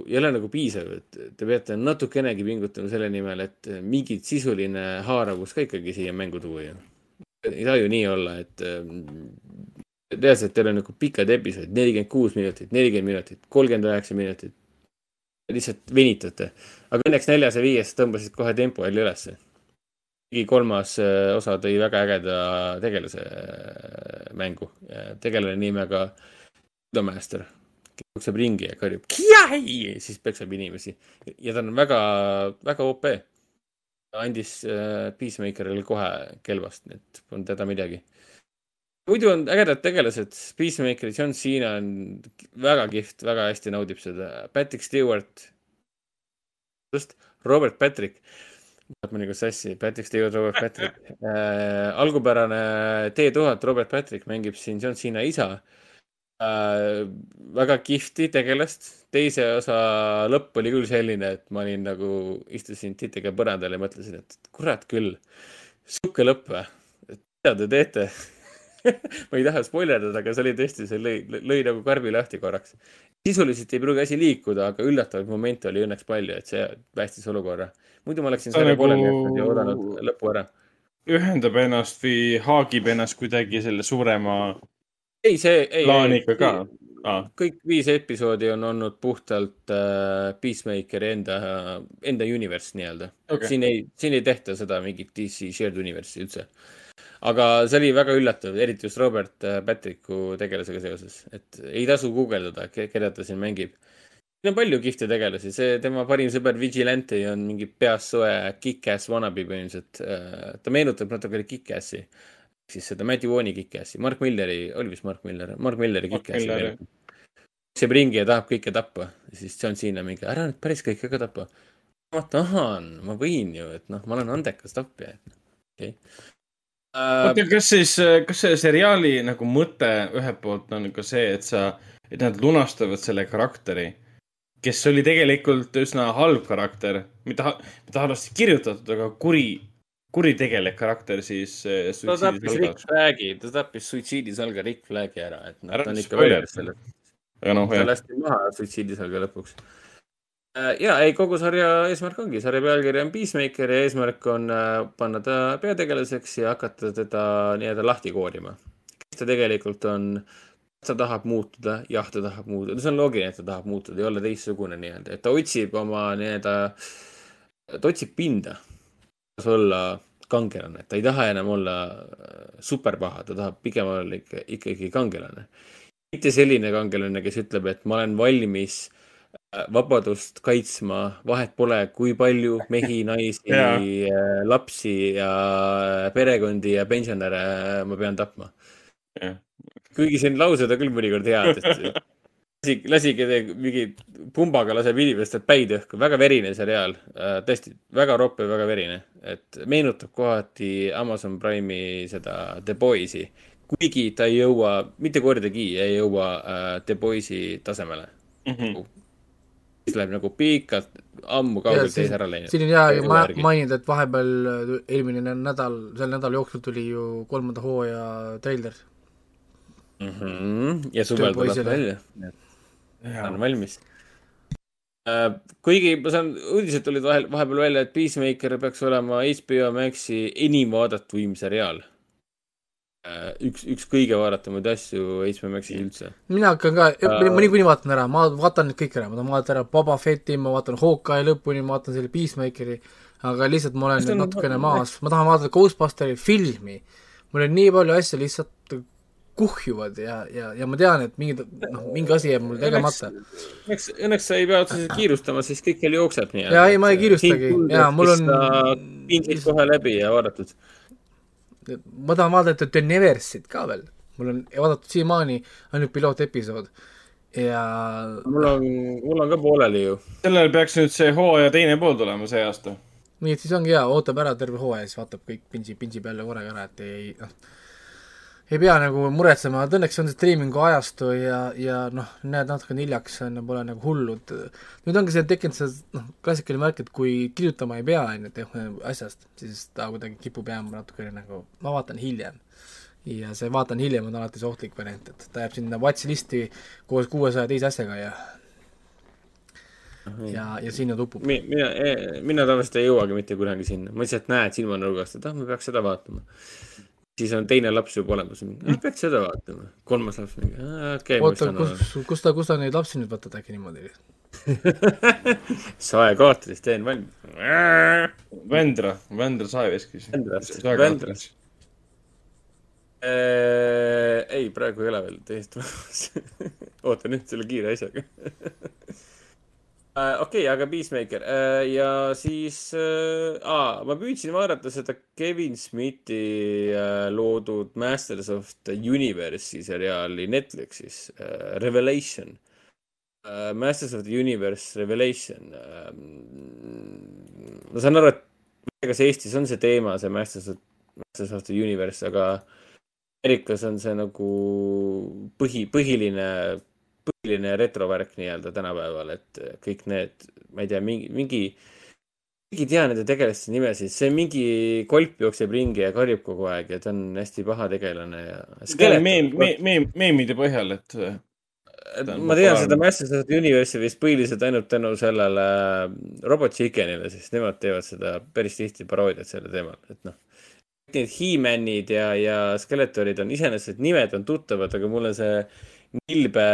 ei ole nagu piisav, et te peate natukenegi pingutama selle nimel, et mingit sisuline haaravus ka ikkagi siia mängu tuua ju. ei saa ju nii olla, et reaalselt teil on nagu pikad episoodid, nelikümmend kuus minutit, nelikümmend minutit, kolmkümmend üheksa minutit. Lihtsalt venitate, aga õnneks neljas ja viies tõmbasid kohe tempo jälle ülesse. kuigi kolmas äh, osa tõi väga ägeda tegelase äh, mängu, tegelane nimega Master, kes jookseb ringi ja karjub Kiai! siis peksab inimesi ja ta on väga, väga OP. andis äh, Peacemakerile kohe kelvast, nii et polnud häda midagi muidu on ägedad tegelased, Peacemaker, John Cena on väga kihvt, väga hästi naudib seda, Patrick Stewart, just Robert Patrick, läheb mõnikord sassi, Patrick Stewart, Robert Patrick. Äh,. algupärane T1000 Robert Patrick mängib siin John Cena isa. Äh,. väga kihvti tegelast, teise osa lõpp oli küll selline, et ma olin nagu, istusin titega põrandal ja mõtlesin, et kurat küll, sihuke lõpp või, mida te teete ma ei taha spoilerdada, aga see oli tõesti, see lõi, lõi nagu karbi lahti korraks. sisuliselt ei pruugi asi liikuda, aga üllatavaid momente oli õnneks palju, et see päästis olukorra. muidu ma oleksin selle nagu- pooleli jätnud ja oodanud lõpu ära. ühendab ennast või haagib ennast kuidagi selle suurema ei, see, ei, plaaniga ka. Ah, kõik viis episoodi on olnud puhtalt äh, Peacemakeri enda, enda universe nii-öelda okay.. siin ei, siin ei tehta seda mingit DC shared universe'i üldse. Aga see oli väga üllatav, eriti just Robert äh, Patricku tegelasega seoses, et ei tasu guugeldada, keda ta siin mängib. siin on palju kihvte tegelasi, see tema parim sõber Vigilante on mingi peast soe kick-ass wannabe põhimõtteliselt. ta meenutab natuke kick-ass'i, siis seda Matthew Vaughan'i kick-ass'i, Mark Milleri, oli vist Mark Miller, Mark Milleri kick-ass'i jookseb ringi ja tahab kõike tappa, siis John Cena mingi, ära nüüd päris kõike ka tapa. ma tahan, ma võin ju, et noh, ma olen andekas tapja. okei oota, okay.. kas siis, kas selle seriaali nagu mõte ühelt poolt on ka see, et sa, et nad lunastavad selle karakteri, kes oli tegelikult üsna halb karakter, mitte, mitte halvasti kirjutatud, aga kuri, kuritegelik karakter siis äh, ta tappis Rick. Flag'i, ta tappis suitsiidisalga Rick Flag'i ära, et noh, ta on ikka väljas sellest. aga ta lasti maha suitsiidisalga lõpuks. Ja ei, kogu sarja eesmärk ongi, sarja pealkiri on Peacemaker ja eesmärk on äh, panna ta peategelaseks ja hakata teda nii-öelda lahti koorima. kes ta tegelikult on, ta tahab muutuda, jah, ta tahab muutuda, see on loogiline, et ta tahab muutuda ja olla teistsugune nii-öelda, et ta otsib oma nii-öelda, ta otsib pinda, kas olla kangelane, ta ei taha enam olla äh, superpaha, ta tahab pigem olla ikka, ikkagi kangelane. Mitte selline kangelane, kes ütleb, et ma olen valmis äh, vabadust kaitsma, vahet pole, kui palju mehi, naisi äh, lapsi ja perekondi ja pensionäre äh, ma pean tapma. Kuigi siin laused on küll mõnikord head, et lasi, lasige mingi pumbaga laseb inimestel päid õhku, väga verine seriaal, tõesti väga ropp ja väga verine, et meenutab kohati Amazon Prime'i seda The Boys'i, kuigi ta ei jõua mitte kordagi ei jõua äh, The Boys'i tasemele. Mhm. Siis läheb nagu pikalt ammu kaugelt ees ära läinud. siin on hea ma- mainida, et vahepeal äh, eelmine nädal, selle nädala jooksul tuli ju kolmanda hooaja treiler. Mhm. ja suvel tuleb välja. on valmis. kuigi ma saan, uudised tulid vahel, vahepeal välja, et Peacemaker peaks olema HBO Maxi enim vaadatuim seriaal. üks, üks kõige vaadatumaid asju HBO Maxis üldse. mina hakkan ka Äh. uh,, ma niikuinii vaatan ära, ma vaatan need kõik ära, ma tahan vaadata ära Boba Fetti, ma vaatan Hawkeye lõpuni, ma vaatan selle Peacemakeri, aga lihtsalt ma olen nüüd on- natukene maas, ma tahan vaadata Ghostbusteri filmi. mul on nii palju asju lihtsalt kuhjuvad ja, ja, ja ma tean, et mingi, noh, mingi asi jääb mul tegemata. õnneks, õnneks sa ei pea otseselt kiirustama, siis kõik veel jookseb nii. Jaa, ei, ma ei kiirustagi. Jaa, mul on- pindsid kohe läbi ja vaadatud. Ma tahan vaadata The Neversit ka veel, mul on vaadatud siiamaani ainult pilootepisood ja mul on, mul on ka pooleli ju. sellel peaks nüüd see hooaja teine pool tulema see aasta. nii et siis ongi hea, ootab ära terve hooaja, siis vaatab kõik pintsi, pintsi peale korraga ära, et ei noh, ei pea nagu muretsema, et õnneks on see striimingu ajastu ja, ja noh, näed natukene hiljaks on ja pole nagu hullud. nüüd ongi see tekkinud see noh, klassikaline märk, et kui kirjutama ei pea, on ju, et asjast, siis ta kuidagi kipub jääma natukene nagu, ma vaatan hiljem. ja see vaatan hiljem on alati see ohtlik variant, et ta jääb sinna watch listi koos kuuesaja teise asjaga ja ja, ja sinna tupub. Mi-, mina, mina tavaliselt ei jõuagi mitte kunagi sinna, ma lihtsalt näen silmanurgast, et ah, ma peaks seda vaatama. Siis on teine laps juba olemas, peaks seda vaatama, kolmas laps mingi, okei, ma oota, kus, kus ta, kus ta neid lapsi nüüd võtad äkki niimoodi? saekaotris teen valmis. Vändra, Vändra saeveskis. Vändra. Vändra. Äh, ei, praegu ei ole veel täiesti tulemas. ootan nüüd selle kiire asjaga. okei, aga Peacemaker äh, ja siis äh,, ma püüdsin vaadata seda Kevin Smithi äh, loodud Masters of the Universe'i seriaali Netflixis äh,, Revelation äh,. Masters of the Universe Revelation äh,. ma saan aru, et kas Eestis on see teema, see Masters of Masters of the Universe, aga Ameerikas on see nagu põhi, põhiline, põhiline retrovärk nii-öelda tänapäeval, et kõik need, ma ei tea, mingi, mingi, keegi ei tea nende tegelaste nimesid, see mingi kolp jookseb ringi ja karjub kogu aeg ja ta on hästi paha tegelane ja. meem, meem, meem, meemide põhjal, et äh, ta on ma tean seda Masters of the Universe'i vist põhiliselt ainult tänu sellele Robot Chickenile, sest nemad teevad seda päris tihti paroodiat sellel teemal, et noh. Need He-Manid ja, ja Skeletorid on iseenesest nimed on tuttavad, aga mul on see nilbe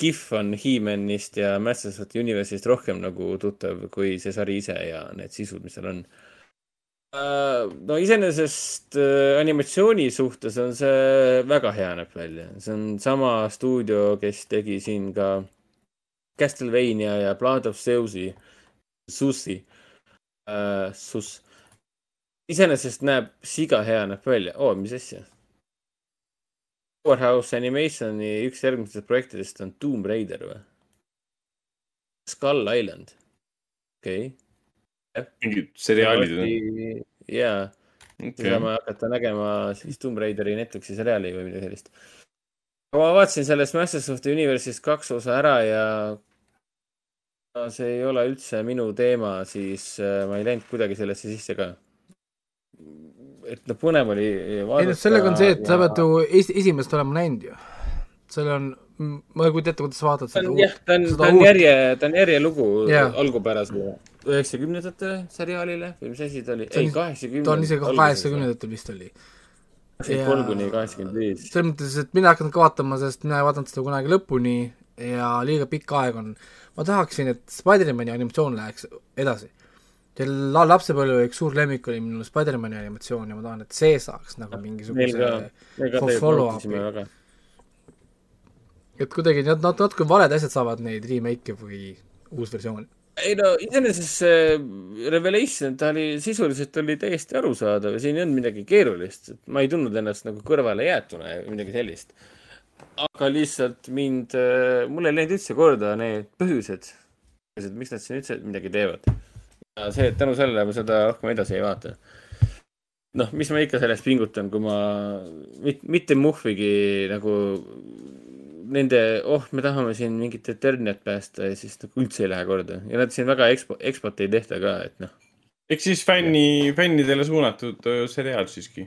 kihv on He-Manist ja Masters of the Universe'ist rohkem nagu tuttav kui see sari ise ja need sisud, mis seal on. no iseenesest äh, animatsiooni suhtes on see väga hea näeb välja, see on sama stuudio, kes tegi siin ka Castlevania ja Blood of Zeus'i, Sussi äh,, Sus. iseenesest näeb siga hea näeb välja, oo, mis asja. Powerhouse Animationi üks järgmistest projektidest on Tomb Raider või? Skull Island, okei okay.. mingid seriaalid või? jaa saame hakata nägema siis Tomb Raideri Netflixi seriaali või midagi sellist. ma vaatasin sellest Masters of the Universe'ist kaks osa ära ja no, see ei ole üldse minu teema, siis äh, ma ei läinud kuidagi sellesse sisse ka. Et noh, põnev oli ei vaadata. noh, sellega on see, et sa pead ju es-, esimest olema näinud ju. seal on, ma ei kujuta ette, kuidas sa vaatad ta seda on jah, ta on, ta on uut- järje, ta on järjelugu yeah. algupärasele üheksakümnendate seriaalile või mis asi ta oli? Ei, kaheksakümnendatel. ta on isegi kaheksakümnendatel vist oli. kolm ja- kuni kaheksakümmend viis. selles mõttes, et mina ei hakanud ka vaatama, sest mina ei vaadanud seda kunagi lõpuni ja liiga pikk aeg on. ma tahaksin, et Spider-man'i animatsioon läheks edasi. la-, lapsepõlve üks suur lemmik oli minul Spider-man'i animatsioon ja ma tahan, et see saaks nagu mingisuguse follow-up'i. et kuidagi nad, nad natuke valed asjad saavad neid remake'e või uusversioone. ei no iseenesest see Revelation, ta oli sisuliselt oli täiesti arusaadav ja siin ei olnud midagi keerulist, et ma ei tundnud ennast nagu kõrvalejäetuna või midagi sellist. aga lihtsalt mind, mul ei läinud üldse korda need põhjused, miks nad siin üldse midagi teevad. see, et tänu sellele ma seda rohkem edasi ei vaata. noh, mis ma ikka sellest pingutan, kui ma mit, mitte muhvigi nagu nende, oh, me tahame siin mingit Eterniat päästa ja siis nagu üldse ei lähe korda ja nad siin väga ekspo-, ekspot ei tehta ka, et noh. ehk siis fänni, fännidele suunatud öö, seriaal siiski.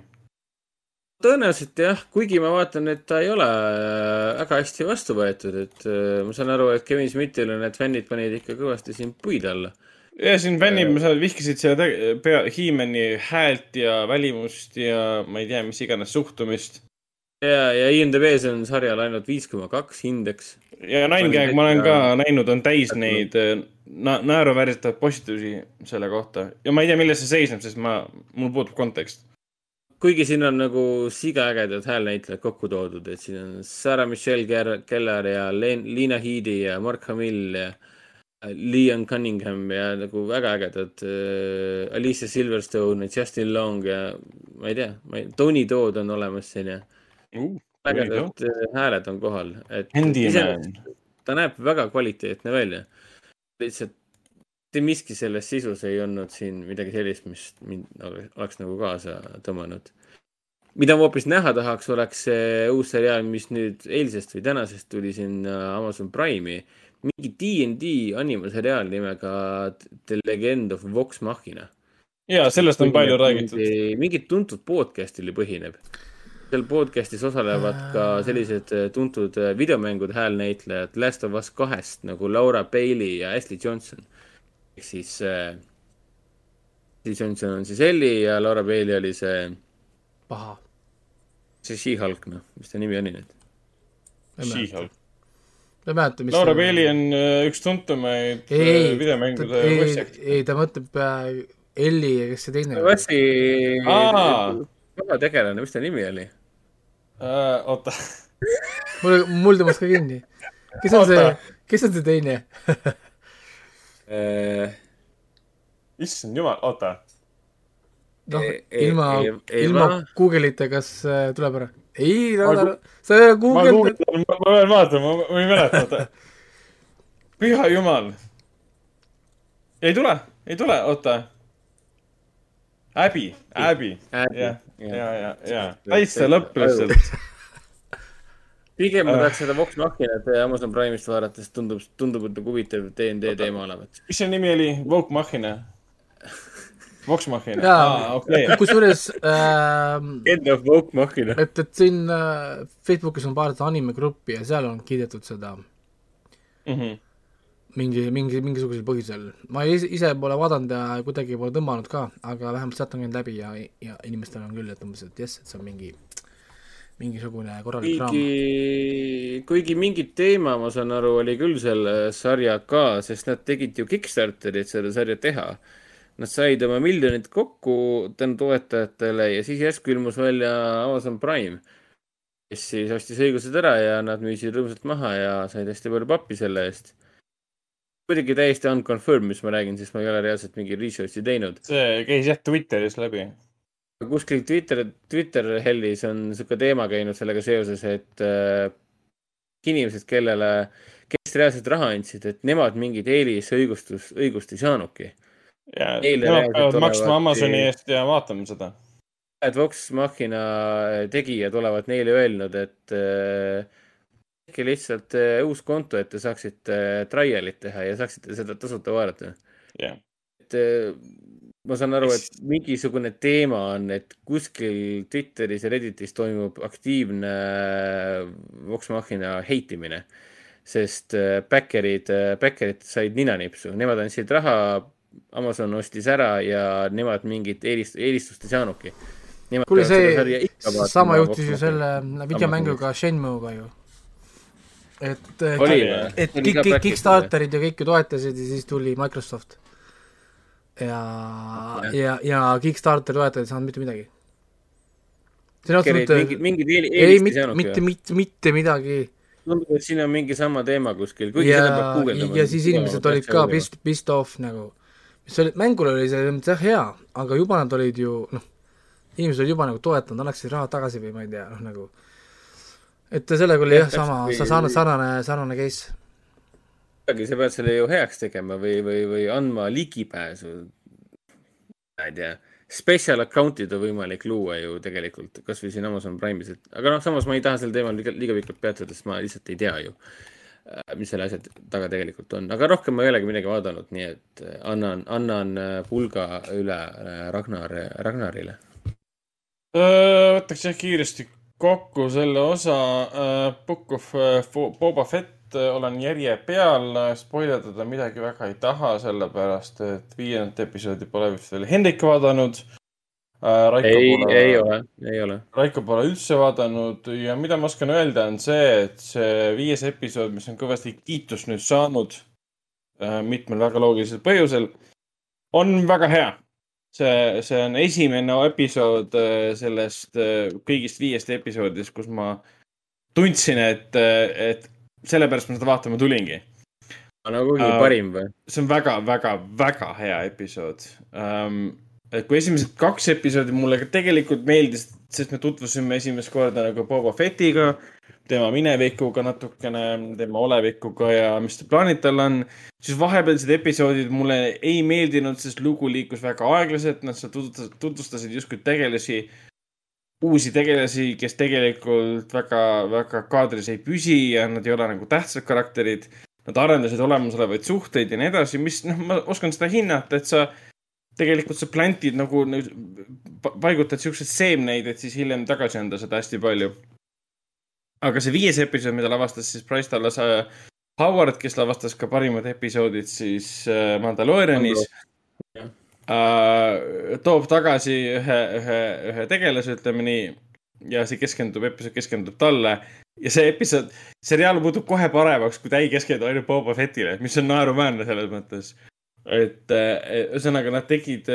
tõenäoliselt jah, kuigi ma vaatan, et ta ei ole äh, väga hästi vastu võetud, et äh, ma saan aru, et Kevin Smithile need fännid panid ikka kõvasti siin puid alla. Ja siin fännid, sa vihkasid seda pea, He-Mani häält ja välimust ja ma ei tea, mis iganes suhtumist. ja, ja IMDB-s on sarjal ainult viis koma kaks indeks. ja Nine-Gag ma olen ka näinud, on täis neid öö, na-, naeruvääristavaid postitusi selle kohta ja ma ei tea, milles see seisneb, sest ma, mul puudub kontekst. kuigi siin on nagu sigaägedad häälnäitlejad kokku toodud, et siin on Sarah Michelle Keller ja Len-, Liina Heidi ja Mark Hamill ja Liam Cunningham ja nagu väga ägedad äh, Alicia Silverstone, Justin Long ja ma ei tea, ma ei, Tony Todd on olemas siin ja ägedad äh, hääled on kohal, et ta näeb väga kvaliteetne välja. lihtsalt mitte miski selles sisus ei olnud siin midagi sellist, mis mind oleks nagu kaasa tõmmanud. mida ma hoopis näha tahaks, oleks see uus seriaal, mis nüüd eilsest või tänasest tuli siin äh, Amazon Prime'i. Mingi DnD animaseriaal nimega The Legend of Vox Machina. ja sellest on palju räägitud. mingit tuntud podcast'il põhineb. seal podcast'is osalevad ka sellised äh, tuntud äh, videomängude häälnäitlejad Last of Us kahest nagu Laura Bailey ja Ashley Johnson. ehk siis äh, Ashley Johnson on siis Ellie ja Laura Bailey oli see, paha. see She-Hulk, noh, mis ta nimi oli nüüd? She-Hulk. Ma ei mäleta, mis Laura Bailey on öö, üks tuntumaid ei, videomängude actor. ei ta mõtleb äh, Elli ja kes see teine oli? Vassi Aa. tegelane, mis ta nimi oli? oota, mul, mul tõmbas ka kinni. kes on see Oota., kes on see teine? issand jumal, oota. noh ilma ilma? Google'ita, kas äh, tuleb ära? ei, Ragnar gu-, sa ei ole ma Google'i, guugeldan, ma pean vaatama, ma ei mäleta, oota. püha jumal. ei tule, ei tule, oota. Abby, jah, jah. ja, ja, ja, täitsa lõpp lihtsalt. pigem ma tahaks seda Vox Machinat Amazon Prime'ist vaadata, sest tundub, tundub, et nagu huvitav DnD teema olevat. mis see nimi oli, Vogue Machina? Vox Machina, jaa, okei. kusjuures äh, End of Vox Machina. et, et siin äh, Facebookis on paar animegruppi ja seal on kiidetud seda Mhm. mingi, mingi, mingisugusel põhjusel. ma ise, ise pole vaadanud ja kuidagi pole tõmmanud ka, aga vähemalt sealt on käinud läbi ja, ja inimestel on küll, et umbes, et jess, et see on mingi, mingisugune korralik draama. kuigi, mingit teema, ma saan aru, oli küll selle sarja ka, sest nad tegid ju Kickstarterit selle sarja teha. Nad said oma miljonid kokku tänu toetajatele ja siis järsku ilmus välja Amazon Prime, kes siis ostis õigused ära ja nad müüsid rõõmsalt maha ja said hästi palju pappi selle eest. muidugi täiesti unconfirmed, mis ma räägin, sest ma ei ole reaalselt mingi research'i teinud. see käis jah Twitteris läbi. kuskil Twitter, Twitter hellis on niisugune teema käinud sellega seoses, et äh, inimesed, kellele, kes reaalselt raha andsid, et nemad mingit eelisõigustus, õigust ei saanudki. Nemad peavad maksma Amazoni eest ja vaatama seda. et Vox Machina tegijad olevat neile öelnud, et äh, tehke lihtsalt äh, uus konto, et te saaksite äh, trial'it teha ja saaksite seda tasuta vaadata. jah, et äh, ma saan aru, et mingisugune teema on, et kuskil Twitteris ja Redditis toimub aktiivne äh, Vox Machina heitimine. sest äh, backer'id, backer'id said ninanipsu, nemad andsid raha, Amazon ostis ära ja nemad mingit eelist, eelistust ei saanudki. kuule, see sama juhtus ju selle videomänguga Shenmue'ga ju. et, või? et Kick- back-end'i Kickstarterid ja kõik ju toetasid ja siis tuli Microsoft. ja, ja, ja Kickstarteri toetajad ei saanud mitte midagi. see on mingid, absoluutselt, mingid eeli- ei, saanudki mitte, mitte, mitte midagi. tundub, et siin on mingi sama teema kuskil, kuigi seda ja peab, guugeldama. ja siis inimesed olid ka pissed, pissed off nagu, mis oli, mängul oli see jah hea, aga juba nad olid ju noh, inimesed olid juba nagu toetanud, annaksid raha tagasi või ma ei tea, noh nagu et sellega oli Jah, sama, sarnane, sarnane, sarnane case. kuidagi sa pead selle ju heaks tegema või, või, või andma ligipääsu, ma ei tea, special account'id on võimalik luua ju tegelikult kasvõi siin Amazon Prime'is, et aga noh, samas ma ei taha sel teemal liiga, liiga pikalt peatuda, sest ma lihtsalt ei tea ju, mis selle asja taga tegelikult on, aga rohkem ma ei olegi midagi vaadanud, nii et äh, annan, annan äh, pulga üle äh, Ragnar, Ragnarile. võtaks jah kiiresti kokku selle osa Book of Boba Fett olen järje peal, spoilerdada midagi väga ei taha, sellepärast et viiendat episoodi pole vist veel Hendrik vaadanud. Raiko ei, pole, ei ole, ei ole. Raiko pole üldse vaadanud ja mida ma oskan öelda, on see, et see viies episood, mis on kõvasti kiitust nüüd saanud äh, mitmel väga loogilisel põhjusel, on väga hea. see, see on esimene episood äh, sellest äh, kõigist viiest episoodist, kus ma tundsin, et, et sellepärast ma seda vaatama tulingi nagunii Äh, parim või? see on väga, väga, väga hea episood um,. Et kui esimesed kaks episoodi mulle ka tegelikult meeldis, sest me tutvusime esimest korda nagu Boba Fettiga, tema minevikuga natukene, tema olevikuga ja mis plaanid tal on, siis vahepealsed episoodid mulle ei meeldinud, sest lugu liikus väga aeglaselt, nad seal tutvustasid, tutvustasid justkui tegelasi, uusi tegelasi, kes tegelikult väga, väga kaadris ei püsi ja nad ei ole nagu tähtsad karakterid. Nad arendasid olemasolevaid suhteid ja nii edasi, mis noh, ma oskan seda hinnata, et sa tegelikult sa plantid nagu paigutad siukseid seemneid, et siis hiljem tagasi anda seda hästi palju. aga see viies episood, mida lavastas siis Bryce Dallas äh, Howard, kes lavastas ka parimad episoodid siis äh, Mandalorianis äh,, toob tagasi ühe, ühe, ühe tegelase, ütleme nii. ja see keskendub, episood keskendub talle ja see episood, seriaal muutub kohe paremaks, kui ta ei keskendu ainult Boba Fettile, mis on naeruväärne selles mõttes. Et äh, ühesõnaga nad tegid,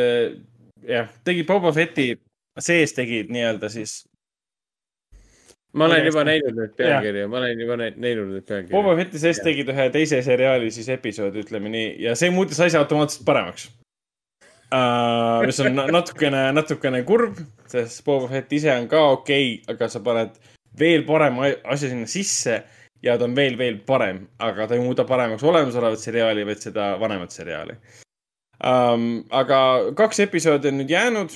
jah, tegid Boba Fetti sees tegid nii-öelda siis. ma olen juba näinud neid pealkirju, ma olen juba näi- näinud neid pealkirju. Boba Fetti sees tegid ühe teise seriaali siis episoodi, ütleme nii, ja see muutis asja automaatselt paremaks uh,. mis on na- natukene, natukene kurb, sest Boba Fett ise on ka okei okay,, aga sa paned veel parema asja sinna sisse ja ta on veel, veel parem, aga ta ei muuda paremaks olemasolevat seriaali, vaid seda vanemat seriaali um,. aga kaks episoodi on nüüd jäänud.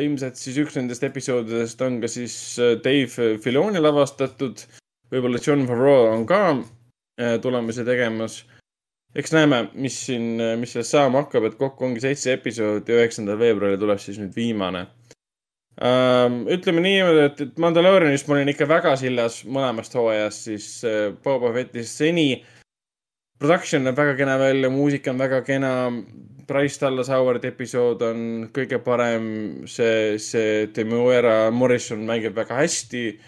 ilmselt siis üks nendest episoodidest on ka siis äh, Dave Filoni lavastatud. võib-olla John Favreau on ka äh, tulemusi tegemas. eks näeme, mis siin, mis sellest saama hakkab, et kokku ongi seitse episoodi, üheksandal veebruaril tuleb siis nüüd viimane. Ütleme niimoodi, et, et Mandalorianist ma olin ikka väga sillas mõlemast hooajast, siis äh, Boba Fettist seni. Production näeb väga kena välja, muusika on väga kena. Bryce Dallas Howardi episood on kõige parem, see, see Temuera Morrison mängib väga hästi.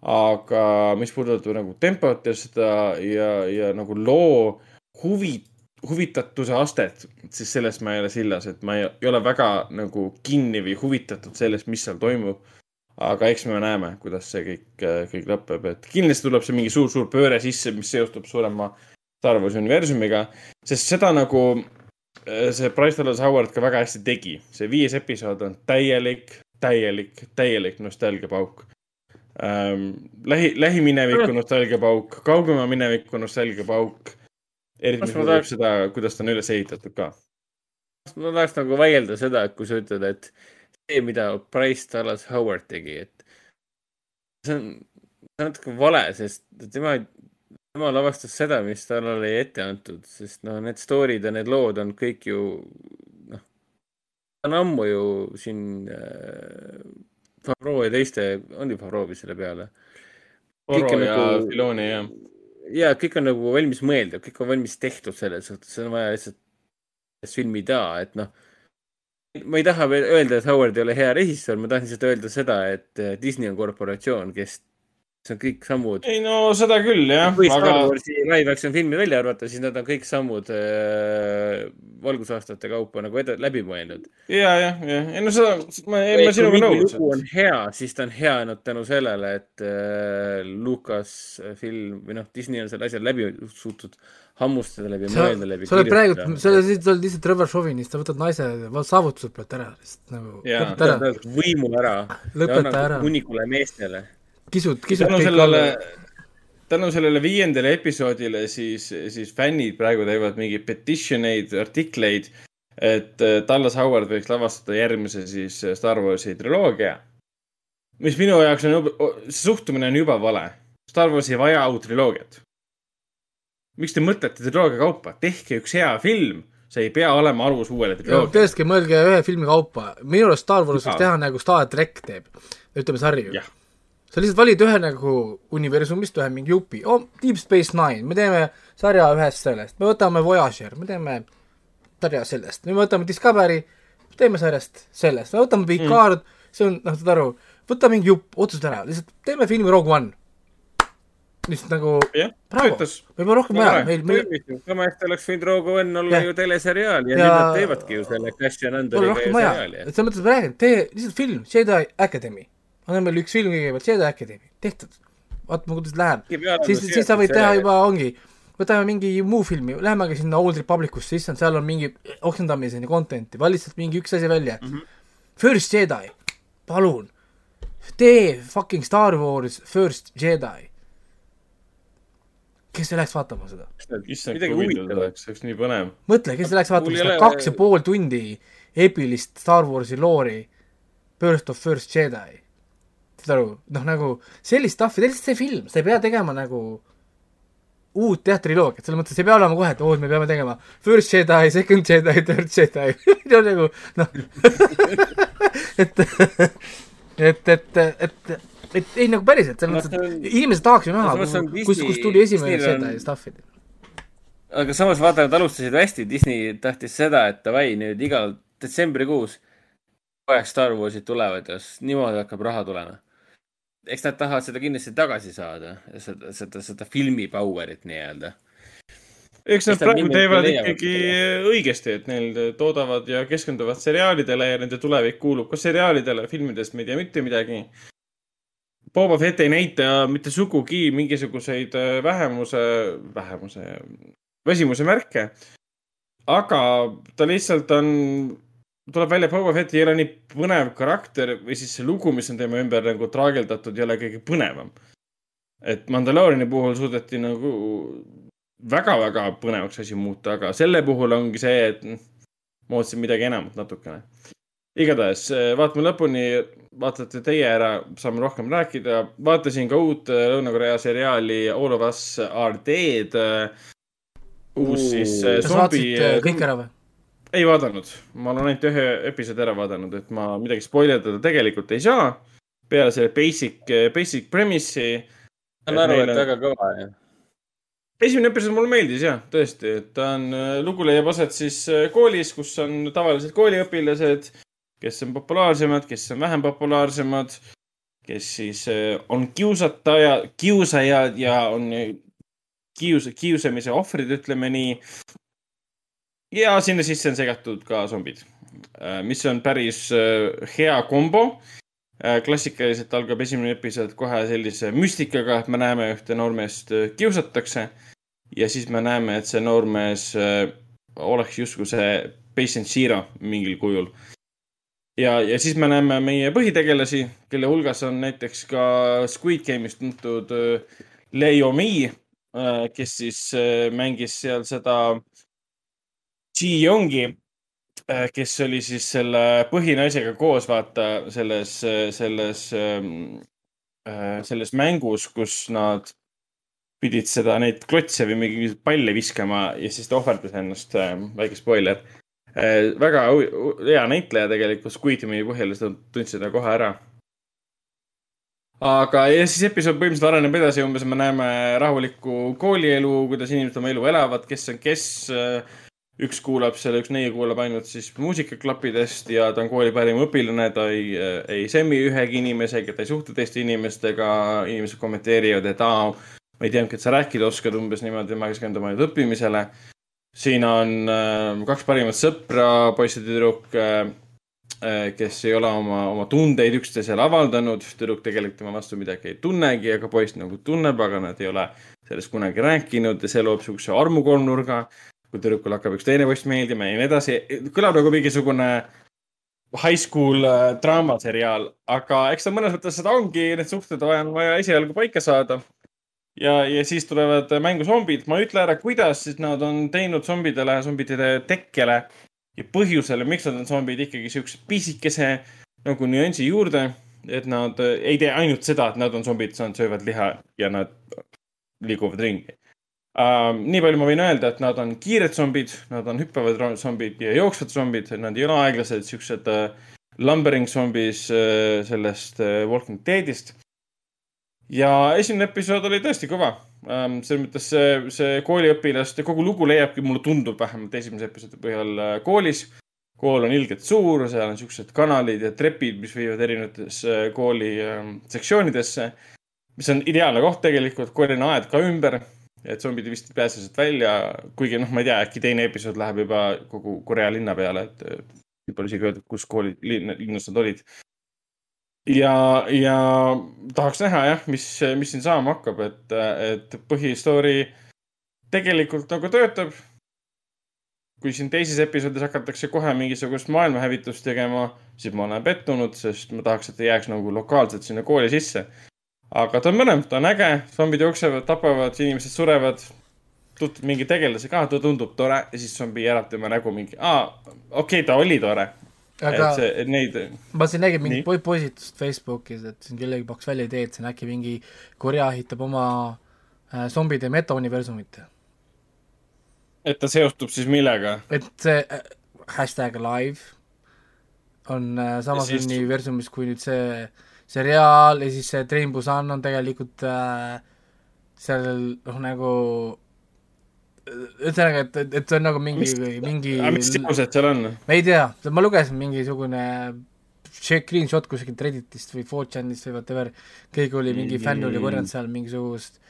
aga mis puudutab nagu tempot ja seda ja, ja nagu loo huvi, huvitatuse astet, siis sellest ma ei ole sillas, et ma ei, ei ole väga nagu kinni või huvitatud sellest, mis seal toimub. aga eks me näeme, kuidas see kõik, kõik lõpeb, et kindlasti tuleb see mingi suur-suur pööre sisse, mis seostub suurema Star Warsi universumiga, sest seda nagu äh, see Bryce Dallas Howard ka väga hästi tegi. see viies episood on täielik, täielik, täielik nostalgiapauk ähm,. lähi, lähimineviku nostalgiapauk, kaugema mineviku nostalgiapauk. Eriti mis puudutab tahaks- seda, kuidas ta on üles ehitatud ka. ma tahaks nagu vaielda seda, et kui sa ütled, et see, mida Bryce Dallas Howard tegi, et see on, see on natuke vale, sest tema, tema lavastas seda, mis talle oli ette antud, sest noh, need story'd ja need lood on kõik ju noh, on ammu ju siin äh, Favreau ja teiste, on ju Favreau vist selle peale. On ja nagu- Filoni ja. Ja kõik on nagu valmis mõeldud, kõik on valmis tehtud selles suhtes, on vaja lihtsalt sellest filmi teha, et noh. ma ei taha veel öelda, et Howard ei ole hea režissöör, ma tahan lihtsalt öelda seda, et Disney on korporatsioon, kes, see on kõik sammud. ei no seda küll jah, kui Star aga Warsi live action filmi välja arvata, siis nad on kõik sammud äh, valgusaastate kaupa nagu eda-, läbi mõelnud. ja, jah, jah, ei no seda, ma, ei ma sinuga nõus. lugu on hea, siis ta on hea ainult tänu sellele, et äh, Lucas film või noh, Disney on selle asja läbi suutnud hammustada läbi, sa, mõelda läbi. sa oled praegu, sa oled lihtsalt, Trevor Chauvinist, sa võtad naise saavutused pealt ära, lihtsalt nagu Jaa. võimu ära. lõpeta ära, hunnikule meestele. kisud, kisud tänu sellele tänu sellele viiendale episoodile siis, siis fännid praegu teevad mingeid petition eid, artikleid, et äh, Dallas Howard võiks lavastada järgmise siis äh, Star Warsi triloogia. mis minu jaoks on see suhtumine on juba vale. Star Wars ei vaja uut triloogiat. miks te mõtlete triloogia kaupa, tehke üks hea film, see ei pea olema alus uuele triloogiale. tõesti, mõelge ühe filmi kaupa, minu arust Star Wars võiks teha nagu Star track teeb, ütleme sarju Jah.. Sa lihtsalt valid ühe nagu universumist ühe mingi jupi oh,, Deep Space Nine, me teeme sarja ühest sellest, me võtame Voyager, me teeme sarja sellest, me võtame Discovery, teeme sarjast sellest, me võtame Picard mm., see on, noh, saad aru, võta mingi jupp, otsusta ära, lihtsalt teeme filmi Rogue One. lihtsalt nagu jah, bravo, meil pole rohkem vaja, meil, meil sama hästi oleks võinud Rogue One olla Jah. ju teleseriaal ja, Ja- nüüd nad teevadki ju selle pole Andoriga rohkem ju seriaali. selles mõttes ma räägin, tee lihtsalt film, Jedi Academy. Anname meile üks film kõigepealt, Jedi Academy, tehtud. vaatame, kuidas läheb. siis, siis sa võid teha juba, ongi, võtame mingi muu filmi, lähemegi sinna Old Republicusse, issand, seal on mingi oksendamiseni content'i, vali lihtsalt mingi üks asi välja mm. -hmm. First Jedi, palun, tee fucking Star Wars First Jedi. kes ei läheks vaatama seda? issand, Midagi kui huvitav huvitavat. oleks, oleks nii põnev. mõtle, kes ei läheks vaatama seda kaks ja pool tundi epilist Star Warsi loori Birth of First Jedi. Saad aru, noh nagu sellist stuff'i, lihtsalt see film, sa ei pea tegema nagu uut jah, triloogiat, selles mõttes ei pea olema kohe, et oo, et me peame tegema First Jedi, Second Jedi, Third Jedi, no nagu noh, et, et, et, et, et ei nagu päriselt, selles mõttes, et inimesed tahaks ju näha kus, Disney- kus tuli esimene Disneyl on- Jedi stuff'i. aga samas vaata, nad alustasid hästi, Disney tahtis seda, et davai nüüd igal detsembrikuus kogu aeg Star Warsid tulevad ja niimoodi hakkab raha tulema. Eks nad tahavad seda kindlasti tagasi saada, seda, seda, seda filmi power'it nii-öelda. eks nad praegu teevad ikkagi õigesti, et neil toodavad ja keskenduvad seriaalidele ja nende tulevik kuulub ka seriaalidele, filmidest me ei tea mitte midagi. Boba Fett ei näita mitte sugugi mingisuguseid äh, vähemuse, vähemuse, väsimuse märke. aga ta lihtsalt on, tuleb välja, Boba Fett ei ole nii põnev karakter või siis see lugu, mis on tema ümber nagu traageldatud, ei ole kõige põnevam. et Mandalooriani puhul suudeti nagu väga-väga põnevaks asi muuta, aga selle puhul ongi see, et ma ootasin midagi enamat natukene. igatahes eh, vaatame lõpuni, vaatate teie ära, saame rohkem rääkida. vaatasin ka uut eh, Lõuna-Korea seriaali All of Us Are Dead. uus siis eh, kas zombi vaatasid äh,. kõik ära või? Ei vaadanud, ma olen ainult ühe episoodi ära vaadanud, et ma midagi spoilerdada tegelikult ei saa. peale selle basic, basic premise'i saan aru, et väga kõva ja. esimene episood mulle meeldis jah, tõesti, et ta on, lugu leiab aset siis äh, koolis, kus on tavalised kooliõpilased, kes on populaarsemad, kes on vähem populaarsemad, kes siis äh, on kiusataja, kiusajad ja on äh, kius-, kiusamise ohvrid, ütleme nii. Ja sinna sisse on segatud ka zombid, mis on päris äh, hea kombo. Klassikaliselt algab esimene episood kohe sellise müstikaga, et me näeme ühte noormeest äh, kiusatakse. Ja siis me näeme, et see noormees äh, oleks justkui see patient zero mingil kujul. ja, ja siis me näeme meie põhitegelasi, kelle hulgas on näiteks ka Squid Game'ist tuntud äh, Leo Mi, kes siis äh, mängis seal seda Ji Yongi, kes oli siis selle põhinaisega koos, vaata selles, selles, selles mängus, kus nad pidid seda, neid klotse või mingeid palle viskama ja siis ta ohverdas ennast, väike spoiler. väga hea näitleja tegelikult, Squid Game'i põhjal, seda tundsid ta kohe ära. aga, ja siis episood põhimõtteliselt areneb edasi, umbes me näeme rahulikku koolielu, kuidas inimesed oma elu elavad, kes on kes. Üks kuulab selle, üks neiu kuulab ainult siis muusikaklappidest ja ta on kooli parim õpilane, ta ei, ei semmi ühegi inimesega, ta ei suhtle teiste inimestega, inimesed kommenteerivad, et aa, ma ei teadnudki, et sa rääkida oskad umbes niimoodi, ma keskendun ainult õppimisele. siin on äh, kaks parimat sõpra, poiss ja tüdruk äh,, kes ei ole oma, oma tundeid üksteisele avaldanud. tüdruk tegelikult tema vastu midagi ei tunnegi, aga poiss nagu tunneb, aga nad ei ole sellest kunagi rääkinud ja see loob siukse armukolmnurga. Kui tüdrukul hakkab üks teine poiss meeldima ja nii edasi, kõlab nagu mingisugune high school äh, draamaseriaal, aga eks ta mõnes mõttes seda ongi, need suhted on vaja esialgu paika saada. Ja, ja siis tulevad mängu zombid, ma ei ütle ära, kuidas siis nad on teinud zombidele, zombide tekkele ja põhjusele, miks nad on zombid, ikkagi siukse pisikese nagu nüansi juurde, et nad ei tee ainult seda, et nad on zombid, nad söövad liha ja nad liiguvad ringi uh,. nii palju ma võin öelda, et nad on kiired zombid, nad on hüppavad zombid ja jooksvad zombid, nad ei ole aeglased, siuksed uh, lumbering zombis uh, sellest uh, Walking Deadist. ja esimene episood oli tõesti kõva um,. selles mõttes see, see kooliõpilaste, kogu lugu leiabki, mulle tundub vähemalt esimese episoodi põhjal uh, koolis. kool on ilgelt suur, seal on siuksed kanalid ja trepid, mis viivad erinevatesse uh, kooli um, sektsioonidesse. mis on ideaalne koht tegelikult, koolil on aed ka ümber, et zombid vist ei pääse sealt välja, kuigi noh, ma ei tea, äkki teine episood läheb juba kogu Korea linna peale, et pole isegi öeldud, kus koolid, linnas nad olid. ja, ja tahaks näha jah, mis, mis siin saama hakkab, et, et põhistoori tegelikult nagu töötab. kui siin teises episoodis hakatakse kohe mingisugust maailmahävitust tegema, siis ma olen pettunud, sest ma tahaks, et ta jääks nagu lokaalselt sinna kooli sisse. Aga ta on mõlev, ta on äge, zombid jooksevad, tapavad, inimesed surevad. tutvud mingi tegelase ka, ta tundub tore ja siis zombi järab tema nägu mingi, aa, okei okay,, ta oli tore. aga et see, et neid, ma siin nägin mingit po- postitust Facebookis, et siin kellegi pakkus välja idee, et siin äkki mingi Korea ehitab oma äh, zombide metauniversumit. et ta seostub siis millega? et see äh, hashtag live on äh, samas siis- universumis kui nüüd see seriaal ja siis see Train Busan on tegelikult äh, seal noh, nagu ühesõnaga, et, et, et see on nagu mingi, mingi mis seosed seal on? ma ei tea, ma lugesin mingisugune screenshot kusagilt Redditist või 4chanist või whatever, keegi oli, mingi fänn oli korjanud seal mingisugust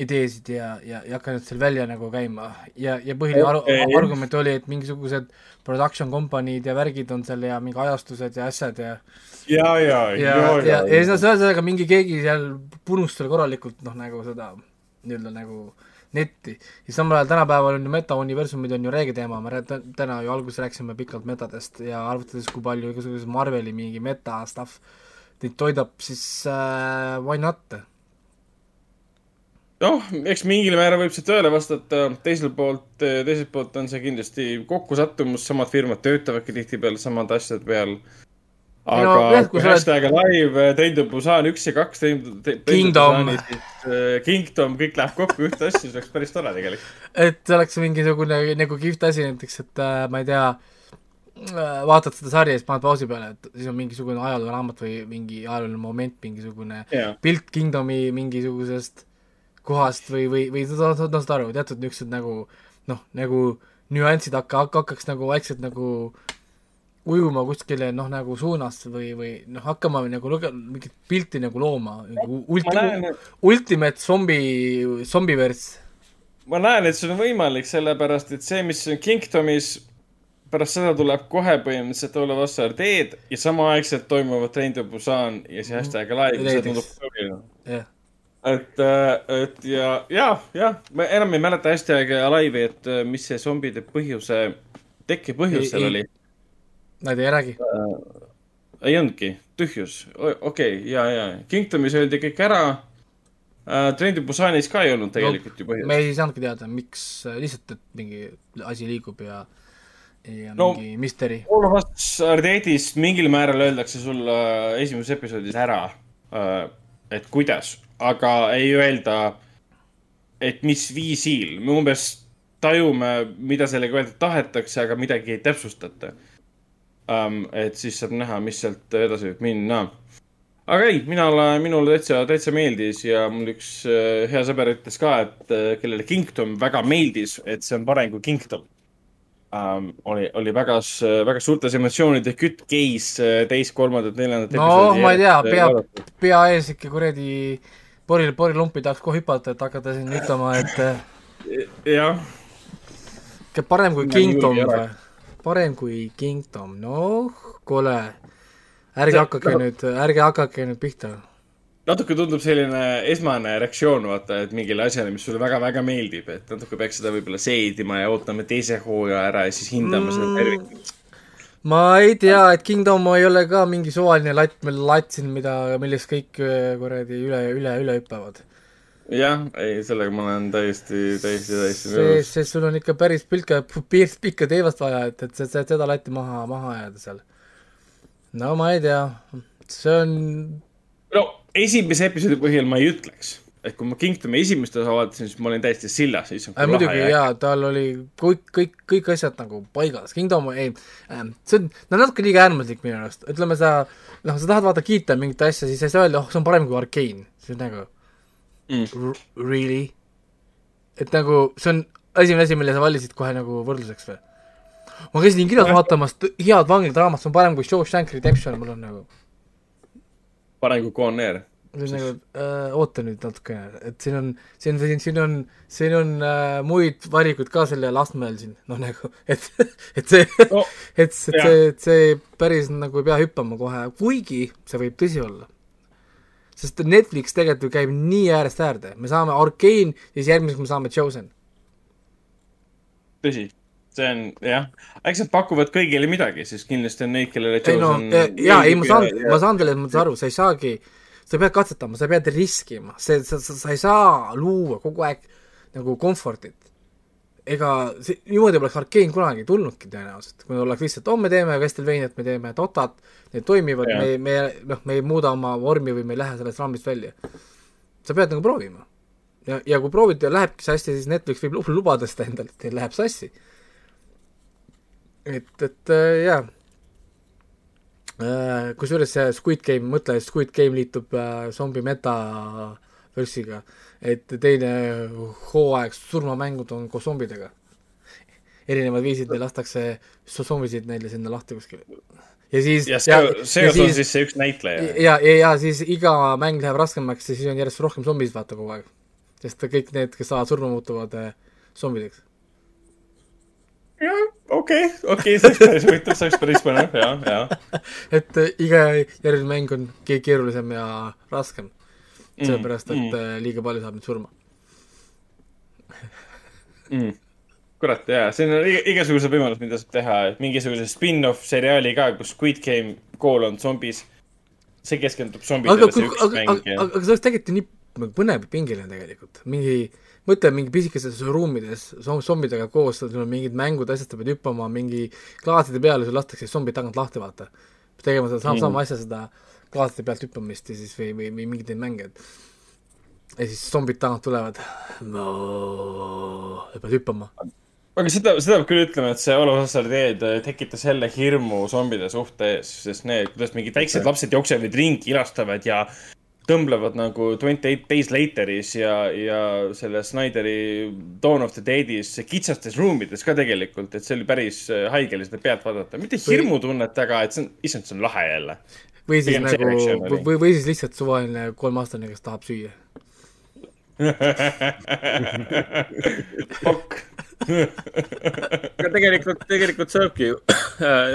ideesid ja, ja, ja hakanud seal välja nagu käima ja, ja põhiline okay. Okei. argument oli, et mingisugused production company'd ja värgid on seal ja mingi ajastused ja asjad ja ja, ja, ja, ja, ja siis ühesõnaga mingi keegi seal punus seal korralikult noh, nagu seda nii-öelda nagu netti ja samal ajal tänapäeval on ju metauniversumid on ju reege teema, me täna ju alguses rääkisime pikalt metadest ja arvutades, kui palju igasuguse Marveli mingi meta stuff neid toidab, siis äh, why not? noh, eks mingil määral võib see tõele vastata, teiselt poolt, teiselt poolt on see kindlasti kokkusattumus, samad firmad töötavadki tihtipeale samade asjade peal. aga No jah, kui sa oled- hashtag live, Train to Busan üks ja kaks, Kingdom. Kingdom, kõik läheb kokku ühte asja, see oleks päris tore tegelikult. et see oleks mingisugune nagu kihvt asi näiteks, et äh, ma ei tea äh,, vaatad seda sarja ja siis paned pausi peale, et siis on mingisugune ajalooraamat või mingi ajalooline moment, mingisugune jaa, pilt Kingdomi mingisugusest kohast või, või, või sa saad, saad aru, teatud niisugused nagu noh, nagu nüansid hakka, hakkaks nagu vaikselt nagu ujuma kuskile noh, nagu suunas või, või noh, hakkama nagu luge-, mingit pilti nagu looma, nagu ulti- ultimate zombi, zombivers. ma näen, et see on võimalik, sellepärast et see, mis on Kingdomis, pärast seda tuleb kohe põhimõtteliselt olla vastu RD-d ja samaaegselt toimuvad Train to Busan ja see hashtag live, see tundub jah, et, et ja, ja, jah, ma enam ei mäleta hashtag live'i, et äh, mis see zombide põhjuse, tekkepõhjus Ei- seal oli. nad ei räägi. ei olnudki, tühjus, okei okay,, ja, ja Kingdomis öeldi kõik ära. Train to Busanis ka ei olnud tegelikult no, ju põhjust me ei saanudki teada, miks, lihtsalt, et mingi asi liigub ja ja No- mingi misteri. All of Us Ardeedist mingil määral öeldakse sulle esimeses episoodis ära, et kuidas, aga ei öelda, et mis viisil. me umbes tajume, mida sellega öelda tahetakse, aga midagi ei täpsustata. et siis saab näha, mis sealt edasi võib minna. aga ei, mina olen, minule täitsa, täitsa meeldis ja mul üks äh, hea sõber ütles ka, et äh, kellele Kingdom väga meeldis, et see on parem kui Kingdom um,. oli, oli väga, väga suurtes emotsioonide kütt käis äh, teist, kolmandat, neljandat no ma ei tea, pea pea ees ikka kuradi poril, porilumpi tahaks kohe hüpata, et hakata siin ütlema, et jah, parem kui Kingdom või? parem kui Kingdom, noh, kuule, ärge hakake no- nüüd, ärge hakake nüüd pihta. natuke tundub selline esmane reaktsioon, vaata, et mingile asjale, mis sulle väga-väga meeldib, et natuke peaks seda võib-olla seedima ja ootama teise hooaja ära ja siis hindama seda tervikut. Ma ei tea, et Kingdom ei ole ka mingi suvaline latt, latt siin, mida, millest kõik eh, kuradi üle, üle, üle hüppavad. jah, ei, sellega ma olen täiesti, täiesti, täiesti see, nõus. see sul on ikka päris pilka, piirs pikka teevast vaja, et, et see- see- seda latti maha, maha ajada seal. no ma ei tea, see on, no esimese episoodi põhjal ma ei ütleks, et kui ma Kingdomi esimest osa vaatasin, siis ma olin täiesti sillas, issand äh, muidugi jaa, tal oli kõik, kõik, kõik asjad nagu paigas, Kingdom ei äh,, see on, no natuke liiga äärmuslik minu arust, ütleme sa, noh, sa tahad vaata kiita mingit asja, siis ei saa öelda, oh, see on parem kui Arkane, see on nagu Mm. really? et nagu see on esimene asi, mille sa valisid kohe nagu võrdluseks või? ma käisin kinos vaatamas head vangidraamat, see on parem kui Shawshank Redemption, mul on nagu parem kui Conair. See on nagu äh,, oota nüüd natukene, et siin on, siin, siin, siin on, siin on äh, muid valikuid ka sellel astmel siin, noh nagu, et, et see No, et jah. see, et see päris nagu ei pea hüppama kohe, kuigi see võib tõsi olla. sest Netflix tegelikult ju käib nii äärest äärde, me saame Arkane, siis järgmiseks me saame Chosen. tõsi, see on jah, eks nad pakuvad kõigile midagi, siis kindlasti on neid, kellele ei no Chosen jaa, ei ma saan, ma saan selles mõttes aru, sa ei saagi, sa pead katsetama, sa pead riskima, see, sa, sa, sa ei saa luua kogu aeg nagu comfort'it. ega see, niimoodi poleks Arkane kunagi tulnudki tõenäoliselt, kui oleks lihtsalt, oh, me teeme Castlevaniat, me teeme Dotat, need toimivad, me, me noh, me ei muuda oma vormi või me ei lähe sellest raamist välja. sa pead nagu proovima. ja, ja kui proovid ja lähebki sassi, siis Netflix võib lu- lubada seda endale, et teil läheb sassi. et, et äh, jaa kusjuures see Squid Game, mõtle, Squid Game liitub äh, zombi metaversiga, et teine hooaeg surmamängud on koos zombidega. erinevad viisid neil lastakse so- zombisid neile sinna lahti kuskile. ja siis ja see, see on siis see üks näitleja. ja, ja, ja siis iga mäng läheb raskemaks ja siis on järjest rohkem zombisid vaata kogu aeg. sest kõik need, kes saavad surma, muutuvad äh, zombideks. jah, okei, okei, see oleks päris huvitav, see oleks päris põnev, ja, ja. et äh, iga järgmine mäng on ke- keerulisem ja raskem. Mm, sellepärast, et mm. äh, liiga palju saab nüüd surma. mm.. kurat, jaa, siin on iga- igasugused võimalused, mida saab teha, et mingisuguse spin-off seriaali ka, kus Squid Game kool on zombis. see keskendub zombidele, aga, see üks aga, mäng aga, ja aga see oleks tegelikult ju nii põnev ja pingeline tegelikult, mingi, mõtle mingi pisikeses ruumides zombidega koos, sul on mingid mängud, asjad, sa pead hüppama mingi klaaside peale, sul lastakse zombid tagant lahti, vaata. tegema seda sama, Mm. sama asja, seda klaaside pealt hüppamist ja siis või, või, või mingeid neid mänge, et ja siis zombid tagant tulevad no,. ja pead hüppama. aga seda, seda peab küll ütlema, et see Olosassar teed tekitas jälle hirmu zombide suhte ees, sest need, kuidas mingid väiksed lapsed jooksevad ringi, ilastavad ja tõmblevad nagu Twenty Eight Days Lateris ja, ja selle Snyderi Dawn of the Deadis kitsastes ruumides ka tegelikult, et see oli päris äh, haige oli seda pealt vaadata, mitte hirmutunnet, aga et see on, issand, see on lahe jälle. või siis see nagu või, või siis lihtsalt suvaline kolmeaastane, kes tahab süüa. Fokk. aga tegelikult, tegelikult saabki ju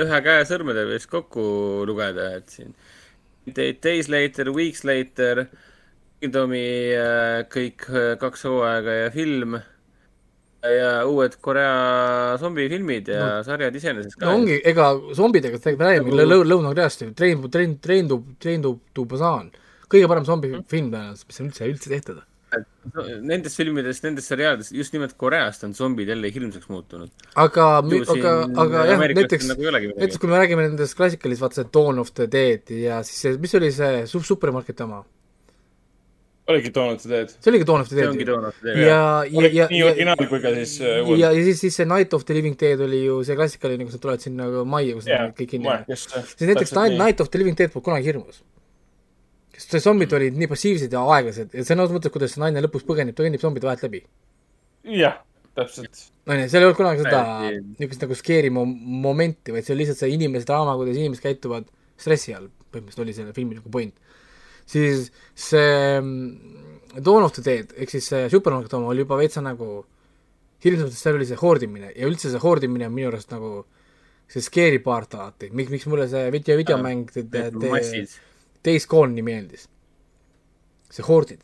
ühe käe sõrmedel vist kokku lugeda, et siin Days later, weeks later, Kingdomi äh, kõik äh, kaks hooaega ja film ja uued Korea zombifilmid ja no. sarjad iseenesest ka no. ongi, ega zombidega tegelikult me räägime Lõ- Lõ- Lõuna-Koreast ju, Train, Train, Train to, Train to, to Busan. kõige parem zombifilm tõenäoliselt, mis on üldse, üldse tehtud. Nendes filmides, nendes seriaalides, just nimelt Koreast on zombid jälle hirmsaks muutunud. aga, aga, aga jah, näiteks, nagu näiteks kui me räägime nendest klassikalist, vaata see Dawn of the Dead ja siis see, mis oli see su-, supermarketi oma? oligi toonud seda teed. see oligi Dawn of the see Dead ongi. toonud ja, ja, ja, nii ja, originaal kui ka siis äh, uued. ja, ja siis, siis see Night of the Living Dead oli ju see klassikaline, kus nad tulevad sinna nagu majja, kus nad kõik kinni jäävad. siis näiteks Night, Night of the Living Dead polnud kunagi hirmus. Sest see zombid olid nii passiivsed ja aeglased ja sõna otseses mõttes, kuidas see naine lõpus põgeneb, ta kõnnib zombide vahelt läbi. jah, täpselt. onju, seal ei olnud kunagi seda niisugust nagu scary mo- momenti, vaid see oli lihtsalt see inimese draama, kuidas inimesed käituvad stressi all, põhimõtteliselt oli selle filmi nagu point. siis see mm, Dawn of the Dead ehk siis see supermarket oma oli juba veitsa nagu hirmsam, sest seal oli see hoordimine ja üldse see hoordimine on minu arust nagu see scary part alati, miks, miks mulle see video, videomäng te, te, te. Days Gone nii meeldis. see hoordid.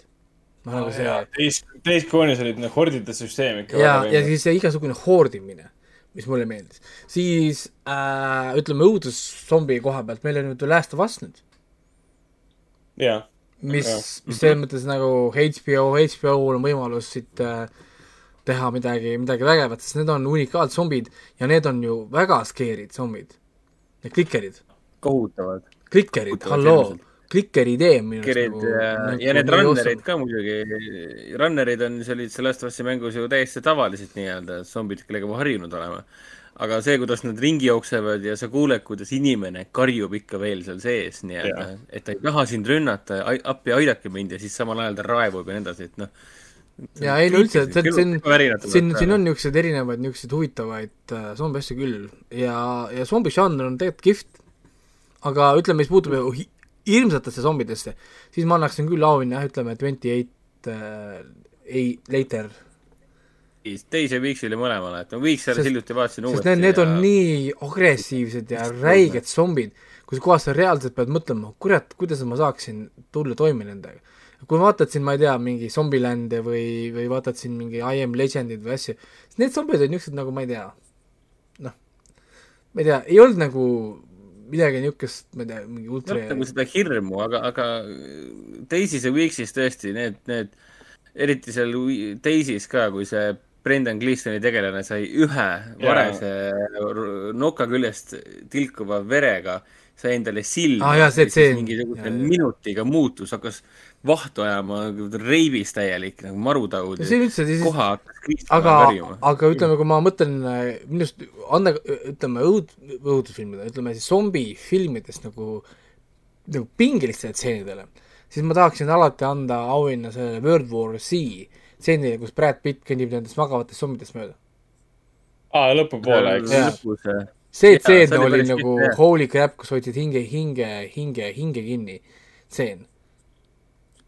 noh, nagu see teis, teiskoonis olid need hordide süsteem ikka. ja, ja siis see igasugune hoordimine, mis mulle meeldis. siis äh, ütleme õuduszombi koha pealt, meil on nüüd The Last of Us nüüd, jaa, mis, mis selles mõttes nagu HBO, HBO-l on võimalus siit äh, teha midagi, midagi vägevat, sest need on unikaalzombid ja need on ju väga scare'id zombid. Need klikerid, kohutavad. klikerid, halloo klikeri idee on minu Kerid ja, nagu ja need runnerid ka muidugi, runnerid on, see olid selles vastas mängus ju täiesti tavalised nii-öelda zombid, kellega me harjunud oleme. aga see, kuidas nad ringi jooksevad ja sa kuuled, kuidas inimene karjub ikka veel seal sees nii-öelda, et ta ei taha sind rünnata, appi aidake mind ja siis samal ajal ta raevub ja nii edasi, et noh. ja ei no üldse, see, see on, siin, siin on. on niisuguseid erinevaid niisuguseid huvitavaid äh, zombi asju küll. Ja, ja zombi žanr on tegelikult kihvt, aga ütleme, mis puutub hirmsatesse zombidesse, siis ma annaksin küll auhinna jah, ütleme Twenty Eight äh, ei, Later, teise Weeksile mõlemale, et ma Weeks alles Sest- hiljuti vaatasin uuesti need, need on ja nii agressiivsed ja räiged zombid, kus kohas sa reaalselt pead mõtlema, kurat, kuidas ma saaksin tulla toime nendega. kui vaatad siin, ma ei tea, mingi Zombieland'e või, või vaatad siin mingi I am legend'id või asju, siis need zombid on niisugused nagu ma ei tea, noh, ma ei tea, ei olnud nagu midagi niisugust, ma ei tea, mingi ultra nagu seda hirmu, aga, aga Daisy's ja Weeks'is tõesti need, need, eriti seal Daisy's ka, kui see Brendan Gleesoni tegelane sai ühe varese noka küljest tilkuva verega, sai endale silma Jaa, jaa. minutiga muutus, hakkas vahtu ajama reivis täielik nagu marutaud see üldse siis koha hakkas Gleesoni aga karjuma,. aga ütleme, kui ma mõtlen äh, minu arust anda, ütleme õud-, õudusfilmide, ütleme siis zombifilmidest nagu, nagu pingilistele tseenidele, siis ma tahaksin alati anda auhinna sellele World War Z tseenile, kus Brad Pitt kõnnib nendest magavatest zombidest mööda. aa, lõpupoole, eks. See tseen see oli nagu holy crap, kus hoidsid hinge, hinge, hinge, hinge kinni tseen.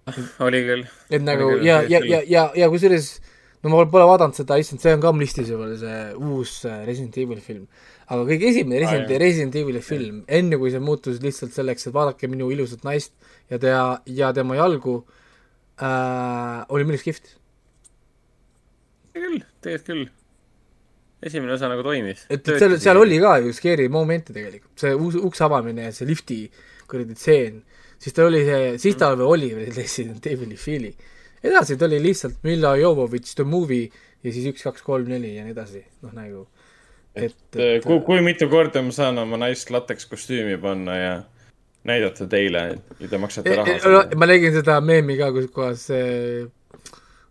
oli küll. et nagu ja, ja, ja, ja, ja kusjuures no ma pole vaadanud seda, issand, see on ka mul listis juba, see uus äh, Resident Evil film. aga kõige esimene Resident ah,, Resident Evili film, enne kui see muutus lihtsalt selleks, et vaadake minu ilusat naist ja tea, ja tema jalgu äh,, oli arust kihvt. küll, tegelikult küll. esimene osa nagu toimis. et et seal, seal oli ka ju scary momente tegelikult, see uus ukse avamine ja see lifti kuradi tseen, siis tal oli see, siis tal oli veel Resident Evil'i feel'i. edasi ta oli lihtsalt Milla Jovovitš The Movie ja siis üks, kaks, kolm, neli ja nii edasi, noh nagu et, et kui, kui mitu korda ma saan oma naist lateks kostüümi panna ja näidata teile ja te maksate raha E- e- ma nägin seda meemi ka, kus kohas see,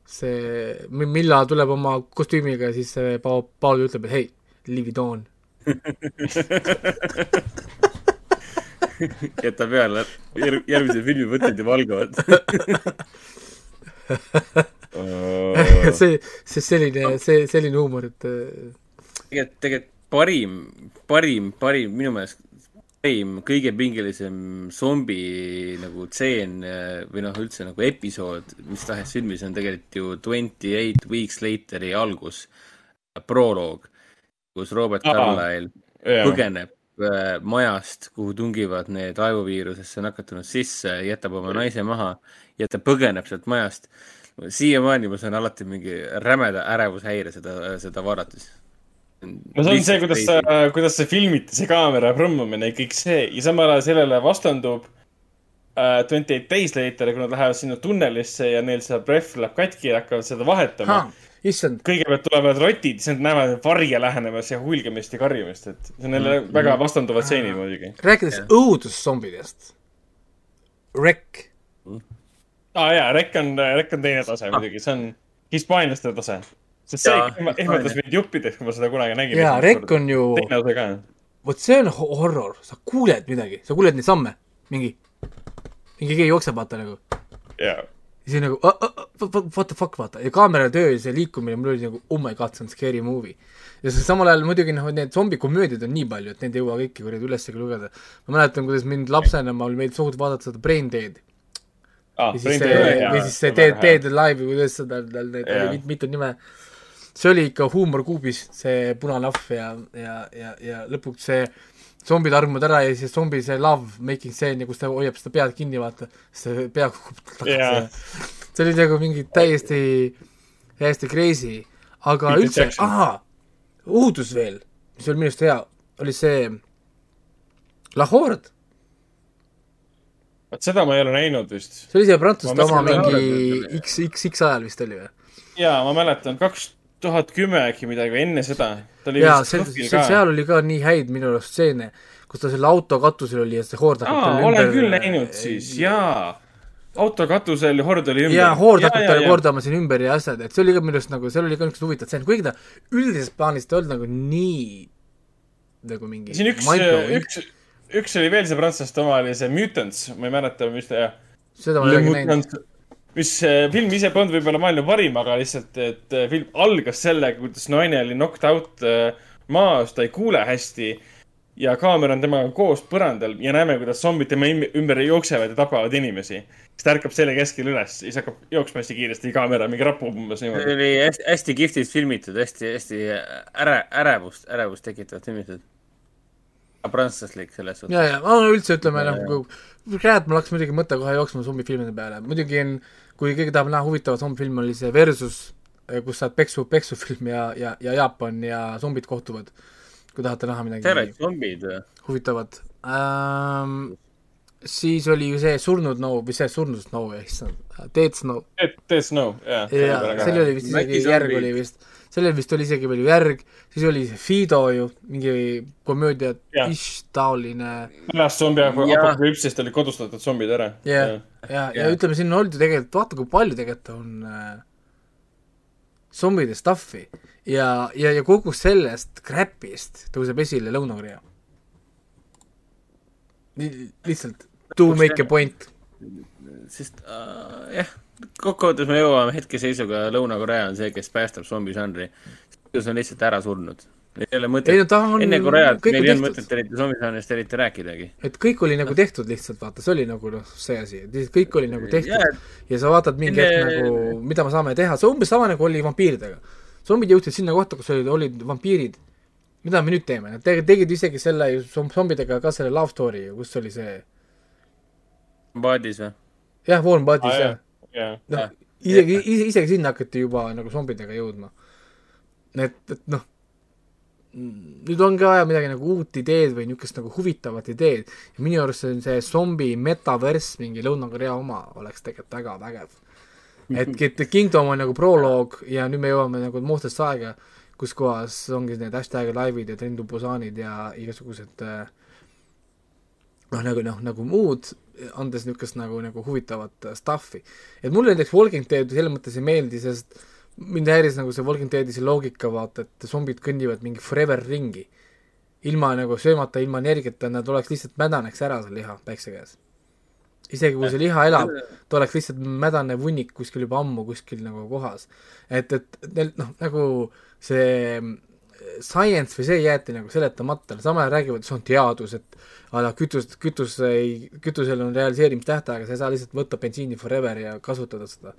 see Mi- Milla tuleb oma kostüümiga ja siis see Paul, Paul ütleb, et hei, leave it on. jäta peale, järgmise filmi mõtted ju valgavad. see, see selline, see selline huumor, et äh, tegelikult, tegelikult parim, parim, parim minu meelest parim, kõige pingelisem zombi nagu tseen eh, või noh, üldse nagu episood mis tahes filmis on tegelikult ju Twenty Eight Weeks Later'i algus, proloog, kus Robert Carlyle põgeneb. äh, majast, kuhu tungivad need raivoviirusesse nakatunud sisse, jätab oma naise maha ja ta põgeneb sealt majast. siiamaani ma saan alati mingi rämeda ärevushäire seda, seda vaadates. no see on see, kuidas, kuidas see filmiti, see kaamera prõmmumine ja kõik see ja samal ajal sellele vastandub äh, Twenty Eight Days Later, kui nad lähevad sinna tunnelisse ja neil see ref läheb katki ja hakkavad seda vahetama. issand, kõigepealt tulevad rotid, siis nad näevad varje lähenemas ja hulgimist ja karjumist, et see on jälle väga vastanduvad stseenid muidugi. rääkides õuduszombidest, Rek, aa ah, jaa, Rek on, Rek on teine tase muidugi, see on hispaanlaste tase. sest see Jaa, ehma- ehmatas mind juppideks, kui ma seda kunagi nägin. jaa, Rek on ju, teine osa ka. vot see on ho- horror, sa kuuled midagi, sa kuuled neid samme, mingi, mingi keegi jookseb, vaata nagu. jaa. Siis nagu what the fuck vaata. Ja kaamera töö ja see liikumine mul oli nagu oh my god see on scary movie. Ja siis samal ajal muidugi noh need zombikomöödiad on nii palju et neid ei jõua kõiki kuradi ülesse lugeda. Ma mäletan kuidas mind lapsena mul meeldis suht vaadata seda Brain Dead. Aa, või siis see või siis see Dead Dead Alive või kuidas seda tal neid Jaa. oli mit- mitu nime. See oli ikka huumorkuubis see punanahv ja ja ja ja lõpuks see zombid armuvad ära ja siis zombi see love making ja kus ta hoiab seda pead kinni vaata. See pea kukub tagasi. Ja see oli nagu mingi täiesti täiesti crazy. Aga Peter üldse ahaa uudus veel mis oli minu arust hea oli see La Horde. Vot seda ma ei ole näinud vist. see oli see prantslaste Ma oma mingi X, X, X ajal vist oli või? jaa, ma mäletan, kaks tuhat kümme äkki midagi või enne seda. jaa, see, see, seal oli ka nii häid minu arust stseene, kus ta selle auto katusel oli ja see hoord aa, talle olen ümber- küll näinud siis, jaa. auto katusel hord oli ümber. jaa, hoord hakkab talle. kordama siin ümber ja asjad, et see oli ka minu arust nagu, seal oli ka niisugused huvitavad stseenid, kuigi ta üldises plaanis ta ei olnud nagu nii nagu mingi siin üks, üks, üks oli veel see prantslaste oma, oli see Mutants, ma ei mäleta, mis ta jah. seda ma ei olegi näinud. Mis äh, film ise polnud võib-olla maailma parim, aga lihtsalt, et äh, film algas sellega, kuidas naine oli knocked out äh, maas, ta ei kuule hästi. ja kaamera on temaga koos põrandal ja näeme, kuidas zombid tema ümber jooksevad ja tapavad inimesi. siis ta ärkab selle keskel üles, siis hakkab jooksma hästi kiiresti, kaamera mingi rapub umbes see niimoodi. oli hästi, hästi kihvtilt filmitud, hästi, hästi äre-, ärevust, ärevust tekitavalt filmitud. prantslaslik selles suhtes. ja, ja ma üldse ütleme nagu, kurat, mul hakkas muidugi mõte kohe jooksma zombifilmide peale, muidugi on, kui keegi tahab näha huvitavat zombifilmi, oli see Versus, kus saad peksu, peksufilm ja, ja, ja Jaapan ja zombid kohtuvad. kui tahate näha midagi oled zombid huvitavat ähm,. siis oli ju see Surnud Snow või see Surnud Snow, issand, Dead Snow. Dead Snow, jah. jaa, sellel oli vist isegi järg oli vist, sellel vist oli isegi veel ju järg, siis oli see Fido ju, mingi komöödia ish taoline. Pärast zombi apokalüpsist olid kodustatud zombid ära. ja, ja, ja, ja ütleme, siin on olnud ju tegelikult, vaata kui palju tegelikult on äh, zombide stuff'i. Ja, ja, ja kogu sellest crap'ist tõuseb esile Lõuna-Korea. lihtsalt to make a point. sest äh, jah, kokkuvõttes me jõuame hetkeseisuga, Lõuna-Korea on see, kes päästab zombi žanri. see on lihtsalt ära surnud. ei ole ei mõtet on enne Koreat meil ei olnud mõtet, eriti zombi žanrist eriti rääkidagi. et kõik oli nagu tehtud lihtsalt, vaata, see oli nagu noh, see asi, et lihtsalt kõik oli nagu tehtud Jaa, ja sa vaatad mingi enne- hetk nagu, mida me saame teha, see umbes sama nagu oli vampiiridega. zombid jõudsid sinna kohta, kus olid, olid vampiirid. mida me nüüd teeme, nad tegid, isegi selle zombidega ka selle love story kus oli see, Paadis või? jah, Warm Bodies Aa, jah jah. noh, isegi, ise, isegi sinna hakati juba nagu zombidega jõudma. et, et noh, nüüd on ka vaja midagi nagu uut ideed või niisugust nagu huvitavat ideed ja minu arust see on see zombi metaverss, mingi Lõuna-Korea oma, oleks tegelikult väga vägev. et, et Kingdom on nagu proloog ja nüüd me jõuame nagu muustesse aega, kus kohas ongi need hashtag live'id ja to Busanid ja igasugused äh, noh, nagu noh, nagu muud, andes niisugust nagu, nagu huvitavat äh, stuff'i. et mulle näiteks Walking Dead selles mõttes ei meeldi, sest mind häiris nagu see Walking Deadi see loogika, vaata, et zombid kõnnivad mingi forever ringi. ilma nagu söömata, ilma energiata, nad oleks lihtsalt mädaneks ära, see liha päikse käes. isegi kui see liha elab, ta oleks lihtsalt mädane vunnik kuskil juba ammu kuskil nagu kohas. et, et neil noh, nagu see science või see jäeti nagu seletamata, samal ajal räägivad, see on teadus, et a la kütus, kütus ei, kütusel on realiseerimistähtaeg, sa ei saa lihtsalt võtta bensiini forever ja kasutada seda.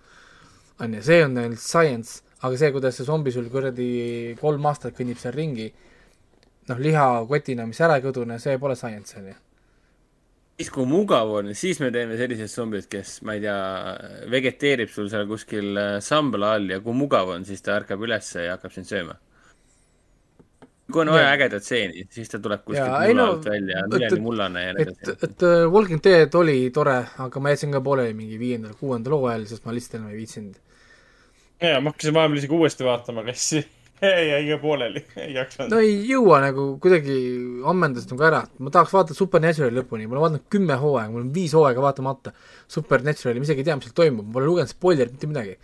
on ju, see on ainult science, aga see, kuidas see zombi sul kuradi kolm aastat kõnnib seal ringi, noh, lihakotina, mis ära ei kõdune, see pole science, on ju. siis kui mugav on, siis me teeme sellised zombid, kes, ma ei tea, vegeteerib sul seal kuskil äh, sambla all ja kui mugav on, siis ta ärkab üles ja hakkab sind sööma. Kui on vaja ägedat stseeni, siis ta tuleb kuskilt mulla no, alt välja, et- üleni mullane ja nii et, edasi. et äh, Walking Dead oli tore, aga ma jätsin ka pooleli mingi viiendal, kuuendal hooajal, sest ma lihtsalt enam ei viitsinud. ja ma hakkasin vahepeal isegi uuesti vaatama, siis jäi ka pooleli, ei jaksanud no ei jõua nagu kuidagi ammendas nagu ära, ma tahaks vaadata Supernaturali lõpuni, ma olen vaadanud kümme hooaega, mul on viis hooaega vaatamata. Supernaturali, ma isegi ei tea, mis seal toimub, ma pole lugenud spoilerit, mitte midagi.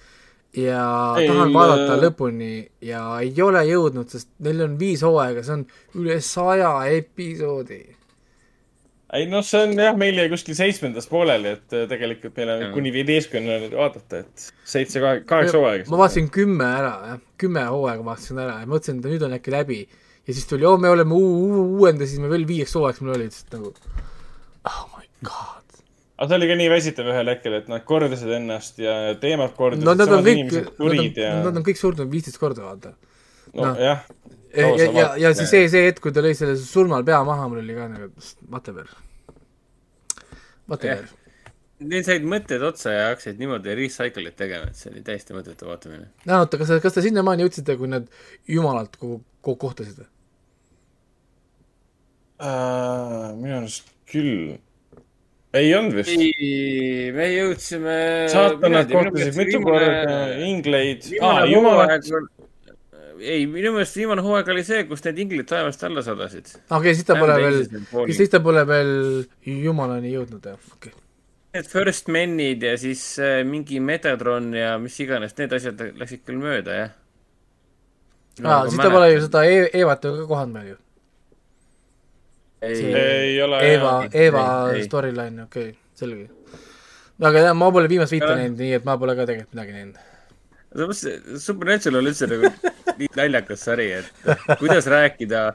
Ja Ei, tahan vaadata äh, lõpuni ja ei ole jõudnud, sest neil on viis hooaega, see on üle saja episoodi. ei noh, see on jah, meil jäi kuskil seitsmendas pooleli, et äh, tegelikult meil on Jah. kuni viieteistkümneni vaadata, et seitse, kaheksa hooaega. ma vaatasin kümme ära, jah, kümme hooaega vaatasin ära ja mõtlesin, et nüüd on äkki läbi. ja siis tuli, oo, me oleme uu-, uuendasime veel viieks hooajaks, mul oli lihtsalt nagu oh my god. Aga see oli ka nii väsitav ühel hetkel, et nad kordasid ennast ja teemad kordasid no nad on kõik, inimesed nad ja nad on kõik surnud viisteist korda, vaata. nojah. ja, ja, ja, ja siis see, see hetk, kui ta lõi selle surmal pea maha, mul oli ka nagu whatever. Whatever. Neil said mõtted otsa ja hakkasid niimoodi recycle'it tegema, et see oli täiesti mõttetu vaatamine. no oota, kas, kas te sinnamaani jõudsite, kui nad jumalalt ko- ko- kohtasid või? minu arust küll. Ei olnud vist. ei, me jõudsime. saatanad kohtusid mitu korda, ingleid. aa, jumalat. ei, minu meelest viimane hooaeg oli see, kus need inglid taevast alla sadasid. okei, siis ta pole veel, siis ta pole veel jumalani jõudnud, jah, okei okay.. Need First Menid ja siis äh, mingi Metatron ja mis iganes, need asjad läksid küll mööda, jah. aa, siis ta pole ju seda E- Evat ju ka kohanud meil ju. ei, ei ole. Eva, Eva storyline, okei okay,, selge. aga jah, ma pole viimast viite näinud, nii et ma pole ka tegelikult midagi näinud. Supernatural on üldse nagu nii naljakas sari, et kuidas rääkida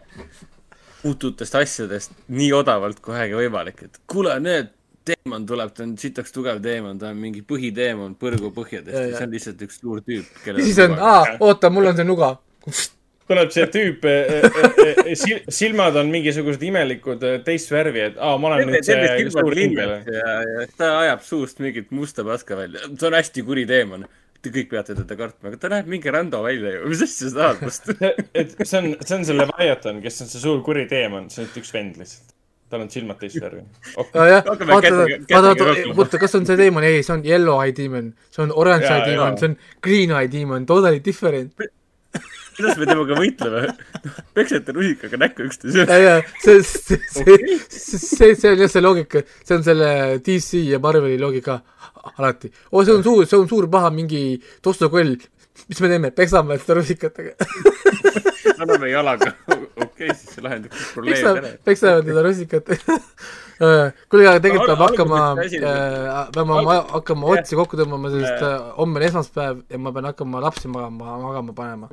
uututest asjadest nii odavalt kui vähegi võimalik, et kuule, need teemant tuleb, ta on sitaks tugev teemant, ta on mingi põhiteemant põrgu põhjadest Ja, ja see on lihtsalt üks suur tüüp, ja siis on, aa, oota, mul on see nuga. Tuleb see tüüp, silmad on mingisugused imelikud eh, teist värvi, et aa, ma olen nüüd see suur ingel. ja, ja ta ajab suust mingit musta paska välja, see on hästi kuri teemann. Te kõik peate teda kartma, aga ta näeb mingi rando välja ju, mis asja sa tahad must? et see on, see on see Leviathan, kes on see suur kuri teemann, see on üks vend lihtsalt. tal on silmad teist värvi okay.. aa jah, Hakkame vaata, vaata, vaata, oota, kas on see teemon, ei, see on yellow eye demon, see on orange Jaa, eye demon see on green eye demon, totally different. Kuidas me temaga võitleme? peksete rusikaga näkku üksteisele. ja, ja see, see, see, see, see on jah see loogika, see on selle DC ja Marveli loogika alati. oo, see on suur, see on suur paha mingi tossukoll. mis me teeme, peksame seda rusikatega. anname jalaga. okei, siis see lahendab peksame ära., peksame teda rusikatega. kuule, aga tegelikult peab hakkama see asi-, peame ma hakkama otsi kokku tõmbama, sest äh, homme on esmaspäev ja ma pean hakkama lapsi magama, magama panema.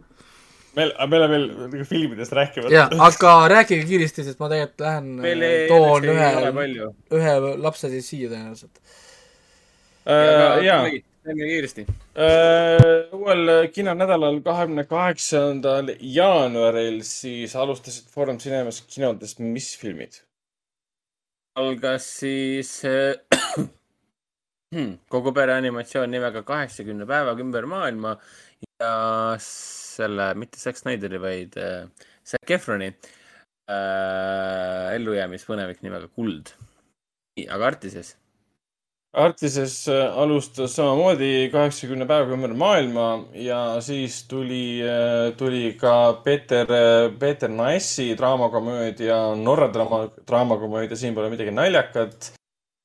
meil, meil on veel nagu filmidest rääkimata jaa, aga rääkige kiiresti, sest ma tegelikult lähen meil äh, toon ühe, palju. ühe lapse siis siia tõenäoliselt. uh,. jaa, teeme kiiresti. uuel kinonädalal, kahekümne kaheksandal jaanuaril siis alustasid Foorum Cinemas kinodest mis filmid? algas siis äh, kogu pere animatsioon nimega Kaheksakümne päevaga ümber maailma ja selle, mitte Zack Snyderi, vaid äh, Zac Efroni äh, ellujäämispõnevik nimega Kuld. aga Artises? Artises äh, alustas samamoodi kaheksakümne päevaga ümber maailma ja siis tuli, tuli ka Peeter, Peeter Naessi draamakomöödia, Norra draama, draamakomöödia, siin pole midagi naljakat.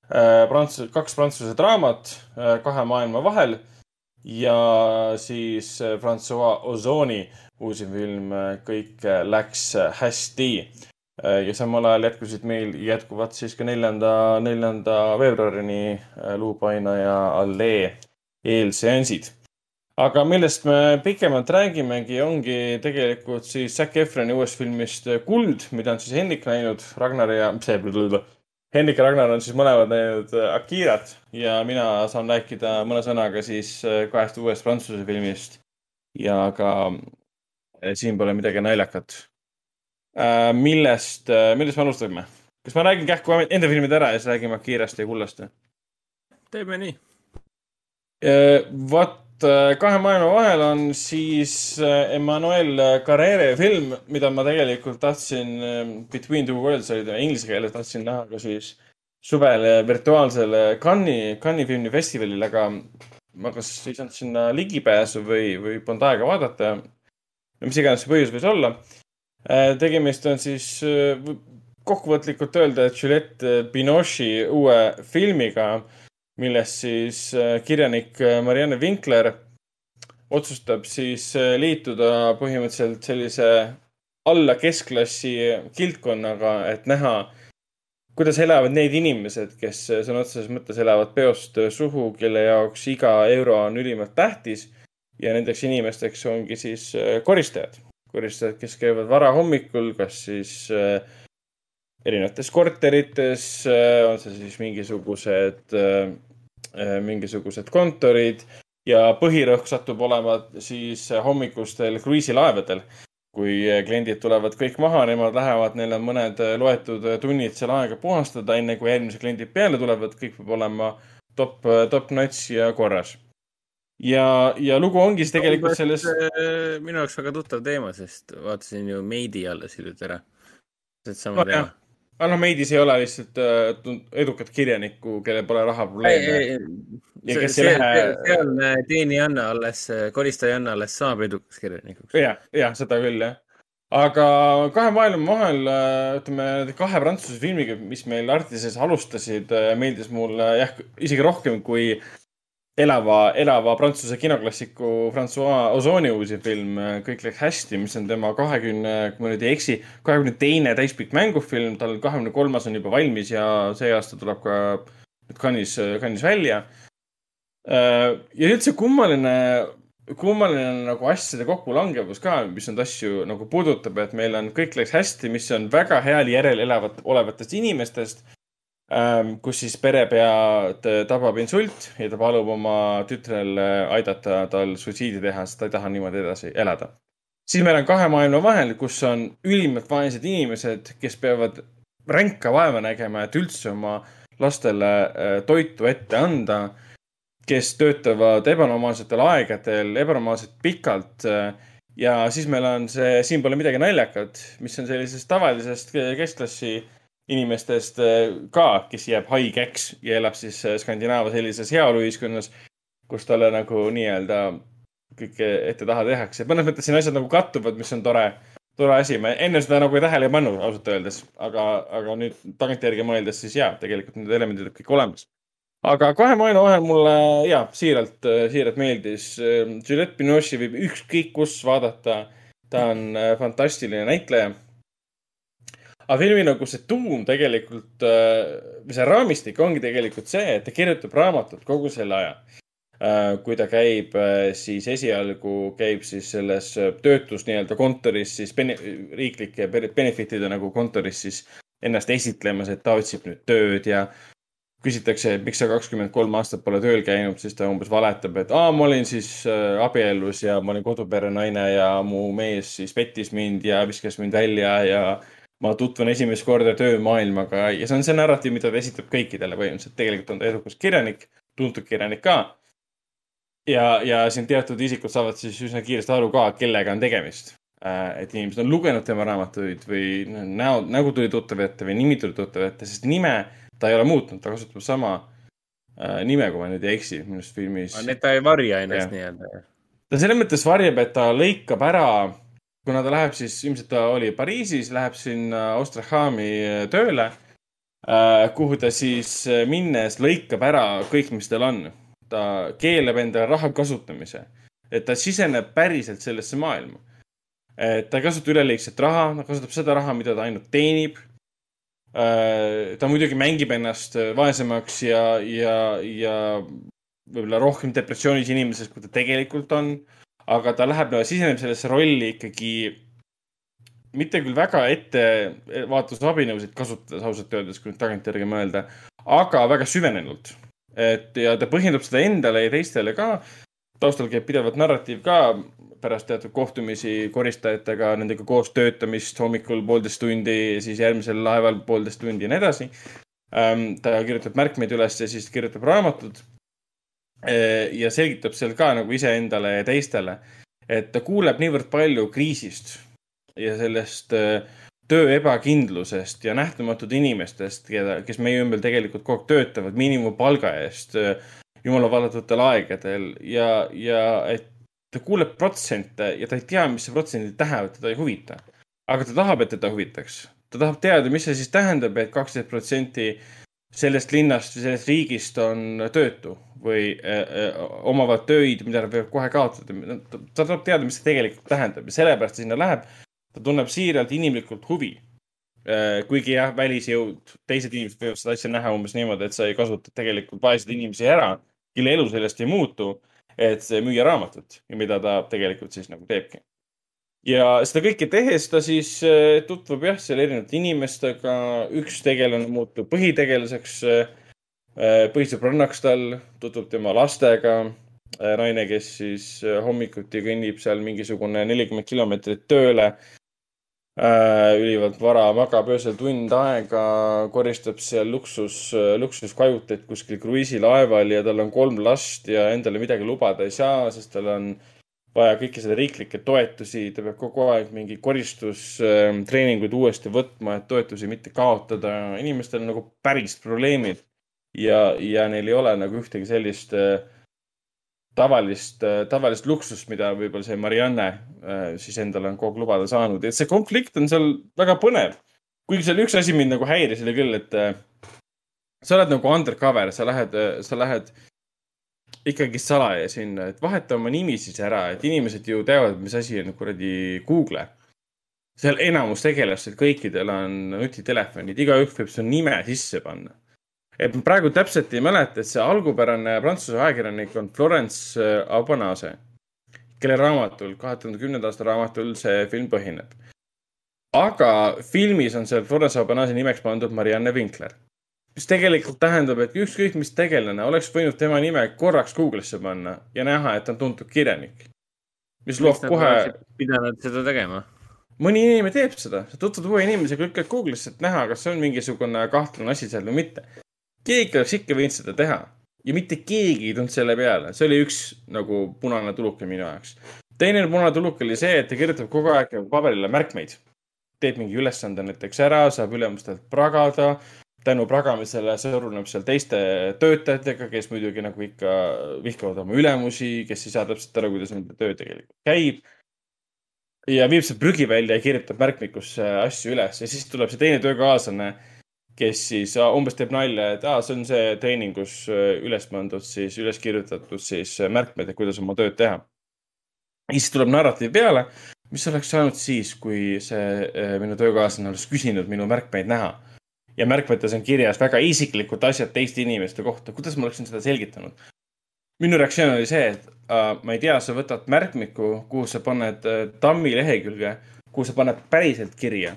Prantsuse, kaks prantsuse draamat äh, kahe maailma vahel ja siis äh, Francois Ozoni uusim film Kõik läks hästi ja samal ajal jätkusid meil, jätkuvad siis ka neljanda, neljanda veebruarini äh, Luupaina ja Allee eelseansid. aga millest me pikemalt räägimegi, ongi tegelikult siis Zac Efroni uuest filmist Kuld, mida on siis Hendrik näinud, Ragnar ja, see, Hendrik ja Ragnar on siis mõlemad näinud äh, Akirat ja mina saan rääkida mõne sõnaga siis äh, kahest uuest prantsuse filmist ja ka äh, siin pole midagi naljakat millest, millest me alustame? kas ma räägin kähku enda filmid ära ja siis räägime Akirast ja Kullast? teeme nii. vot, kahe maailma vahel on siis äh, Emmanuel Carrere film, mida ma tegelikult tahtsin, Between Two Worlds oli ta inglise keeles, tahtsin näha ka siis suvel virtuaalsel Cannes'i, Cannes'i filmifestivalil, aga ma kas ei saanud sinna ligipääsu või, või polnud aega vaadata. mis iganes see põhjus võis olla Äh, tegemist on siis äh, kokkuvõtlikult öelda, et Juliette Binoche'i uue filmiga, milles siis äh, kirjanik Marianne Winkler otsustab siis äh, liituda põhimõtteliselt sellise alla keskklassi kildkonnaga, et näha, kuidas elavad need inimesed, kes sõna otseses mõttes elavad peost suhu, kelle jaoks iga euro on ülimalt tähtis. Ja nendeks inimesteks ongi siis äh, koristajad. Koristajad, kes käivad varahommikul, kas siis äh, erinevates korterites äh,, on see siis mingisugused äh,, mingisugused kontorid ja põhirõhk satub olema siis hommikustel kruiisilaevadel. kui kliendid tulevad kõik maha, nemad lähevad, neil on mõned loetud tunnid seal aega puhastada, enne kui järgmised kliendid peale tulevad, kõik peab olema top, top notch ja korras. ja, ja lugu ongi siis tegelikult selles. äh, minu jaoks väga tuttav teema, sest vaatasin ju Meidi alles hiljuti ära. sama Oh, jah. teema. Arnomeidis ei ole lihtsalt äh, edukat kirjanikku, kellel pole rahaprobleeme. Ja kes ei lähe- sealne teenijanna alles, koristajanna alles saab edukaks kirjanikuks. jah, jah, seda küll jah. aga kahe maailma vahel, ütleme nende kahe prantsuse filmiga, mis meil Artises alustasid, meeldis mulle jah, isegi rohkem kui elava, elava prantsuse kinoklassiku Francois Ozoni uusim film Kõik läks hästi, mis on tema kahekümne, kui ma nüüd ei eksi, kahekümne teine täispikk mängufilm, tal kahekümne kolmas on juba valmis ja see aasta tuleb ka nüüd Cannes'is, Cannes'is välja. ja üldse kummaline, kummaline on nagu asjade kokkulangevus ka, mis neid asju nagu puudutab, et meil on Kõik läks hästi, mis on väga heal järel elavat, olevatest inimestest. Kus siis perepea tabab insult ja ta palub oma tütrel aidata tal suitsiidi teha, sest ta ei taha niimoodi edasi elada. siis meil on kahe maailma vahel, kus on ülimalt vaesed inimesed, kes peavad ränka vaeva nägema, et üldse oma lastele äh, toitu ette anda kes töötavad ebanormaalsetel aegadel, ebanormaalselt pikalt. ja siis meil on see Siin pole midagi naljakat, mis on sellisest tavalisest keskklassi inimestest ka, kes jääb haigeks ja elab siis Skandinaavia sellises heaoluühiskonnas, kus talle nagu nii-öelda kõike ette-taha tehakse. mõnes mõttes siin asjad nagu kattuvad, mis on tore, tore asi. ma enne seda nagu tähele ei pannud ausalt öeldes, aga, aga nüüd tagantjärgi mõeldes siis jaa, tegelikult need elemendid on kõik olemas aga kahe maailma vahel mulle ja siiralt, siiralt meeldis. Juliette Binoche'i võib ükskõik kus vaadata. ta on äh, fantastiline näitleja. Aga filmi nagu see tuum tegelikult, või see raamistik ongi tegelikult see, et ta kirjutab raamatut kogu selle aja. kui ta käib siis esialgu käib siis selles töötus nii-öelda kontoris siis bene- riiklike benefit'ide nagu kontoris siis ennast esitlemas, et ta otsib nüüd tööd ja küsitakse, et miks sa kakskümmend kolm aastat pole tööl käinud, siis ta umbes valetab, et aa, ma olin siis äh, abielus ja ma olin kodupere naine ja mu mees siis pettis mind ja viskas mind välja ja ma tutvun esimest korda töömaailmaga ja see on see narratiiv, mida ta esitab kõikidele põhimõtteliselt. tegelikult on ta edukas kirjanik, tuntud kirjanik ka. ja, ja siin teatud isikud saavad siis üsna kiiresti aru ka, kellega on tegemist. et inimesed on lugenud tema raamatuid või näo, nägu tuli tuttav ette või nimi tuli tuttav ette, sest nime ta ei ole muutnud, ta kasutab sama äh, nime, kui ma nüüd ei eksi, minu arust filmis. nii et ta ei varja ennast nii-öelda. ta selles mõttes varjab, et ta lõikab ära, kuna ta läheb siis, ilmselt ta oli Pariisis, läheb sinna Ostrahami tööle, kuhu ta siis äh, minnes lõikab ära kõik, mis tal on. ta keelab endale raha kasutamise, et ta siseneb päriselt sellesse maailma. et ta ei kasuta üleliigset raha, ta kasutab seda raha, mida ta ainult teenib. ta muidugi mängib ennast vaesemaks ja, ja, ja võib-olla rohkem depressioonis inimesest, kui ta tegelikult on. Aga ta läheb, siseneb sellesse rolli ikkagi mitte küll väga ettevaatusabinõusid kasutades ausalt öeldes, kui nüüd tagantjärgi mõelda, aga väga süvenenult. et ja ta põhjendab seda endale ja teistele ka. taustal käib pidevalt narratiiv ka pärast teatud kohtumisi koristajatega, nendega koos töötamist hommikul poolteist tundi, siis järgmisel laeval poolteist tundi ja nii edasi. ta kirjutab märkmeid üles ja siis kirjutab raamatut. Ja selgitab seal ka nagu iseendale ja teistele, et ta kuuleb niivõrd palju kriisist ja sellest äh, töö ebakindlusest ja nähtamatud inimestest, keda, kes meie ümber tegelikult kogu aeg töötavad miinimumpalga eest äh, jumala vallatavatel aegadel ja, ja et ta kuuleb protsente ja ta ei tea, mis see protsendid tähendavad, teda ei huvita. aga ta tahab, et teda huvitaks. ta tahab teada, mis see siis tähendab et, et kaksteist protsenti sellest linnast või sellest riigist on töötu või äh, omavad töid, mida nad võivad kohe kaotada. ta tahab teada, mis see tegelikult tähendab ja sellepärast ta sinna läheb. ta tunneb siiralt inimlikult huvi äh,. kuigi jah, välisjõud, teised inimesed võivad seda asja näha umbes niimoodi, et sa ei kasuta tegelikult vaeseid inimesi ära, kelle elu sellest ei muutu, et müüa raamatut ja mida ta tegelikult siis nagu teebki ja seda kõike tehes ta siis äh, tutvub jah, seal erinevate inimestega, üks tegelane muutub põhitegelaseks, põhisõbrannaks tal, tutvub tema lastega. naine, kes siis äh, hommikuti kõnnib seal mingisugune nelikümmend kilomeetrit tööle. ülivalt vara magab öösel tund aega, koristab seal luksus, luksuskajuteid kuskil kruiisilaeval ja tal on kolm last ja endale midagi lubada ei saa, sest tal on vaja kõiki seda riiklikke toetusi, ta peab kogu aeg mingi koristustreeninguid uuesti võtma, et toetusi mitte kaotada. inimestel on nagu päris probleemid ja, ja neil ei ole nagu ühtegi sellist äh, tavalist, tavalist luksust, mida võib-olla see Marianne äh, siis endale on kogu aeg lubada saanud, et see konflikt on seal väga põnev. kuigi seal üks asi mind nagu häiris, oli küll, et äh, sa oled nagu undercover, sa lähed, sa lähed ikkagi salaja sinna, et vaheta oma nimi siis ära, et inimesed ju teavad, mis asi on kuradi Google. seal enamus tegelastel kõikidel on nutitelefonid, igaüks võib su nime sisse panna et ma praegu täpselt ei mäleta, et see algupärane prantsuse ajakirjanik on Florence äh, Aubanase, kelle raamatul, kahe tuhande kümnenda aasta raamatul see film põhineb. aga filmis on seal Florence Aubanase nimeks pandud Marianne Winkler, mis tegelikult tähendab, et ükskõik mis tegelane oleks võinud tema nime korraks Google'isse panna ja näha, et ta on tuntud kirjanik. mis loob kohe, pidanud seda tegema. mõni inimene teeb seda, sa tutvud uue inimesega, lükkad Google'isse, et näha, kas see on mingisugune kahtlane asi seal või mitte. keegi oleks ikka võinud seda teha ja mitte keegi ei tulnud selle peale, see oli üks nagu punane tuluke minu jaoks. teine punane tuluke oli see, et ta kirjutab kogu aeg paberile märkmeid. teeb mingi ülesande näiteks ära, saab ülemustelt pragada. Tänu pragamisele sõruneb seal teiste töötajatega, kes muidugi nagu ikka vihkavad oma ülemusi, kes ei saa täpselt aru, kuidas nende töö tegelikult käib ja viib see prügi välja ja kirjutab märkmikusse asju üles ja siis tuleb see teine töökaaslane, kes siis aa, umbes teeb nalja, et aa, see on see treeningus äh, üles pandud siis, üles kirjutatud siis äh, märkmed, et kuidas oma tööd teha. ja siis tuleb narratiiv peale, mis oleks saanud siis, kui see äh, minu töökaaslane oleks küsinud minu märkmeid näha. Ja märkmetes on kirjas väga isiklikud asjad teiste inimeste kohta, kuidas ma oleksin seda selgitanud minu reaktsioon oli see, et äh, ma ei tea, sa võtad märkmiku, kuhu sa paned äh, tammi lehekülge, kuhu sa paned päriselt kirja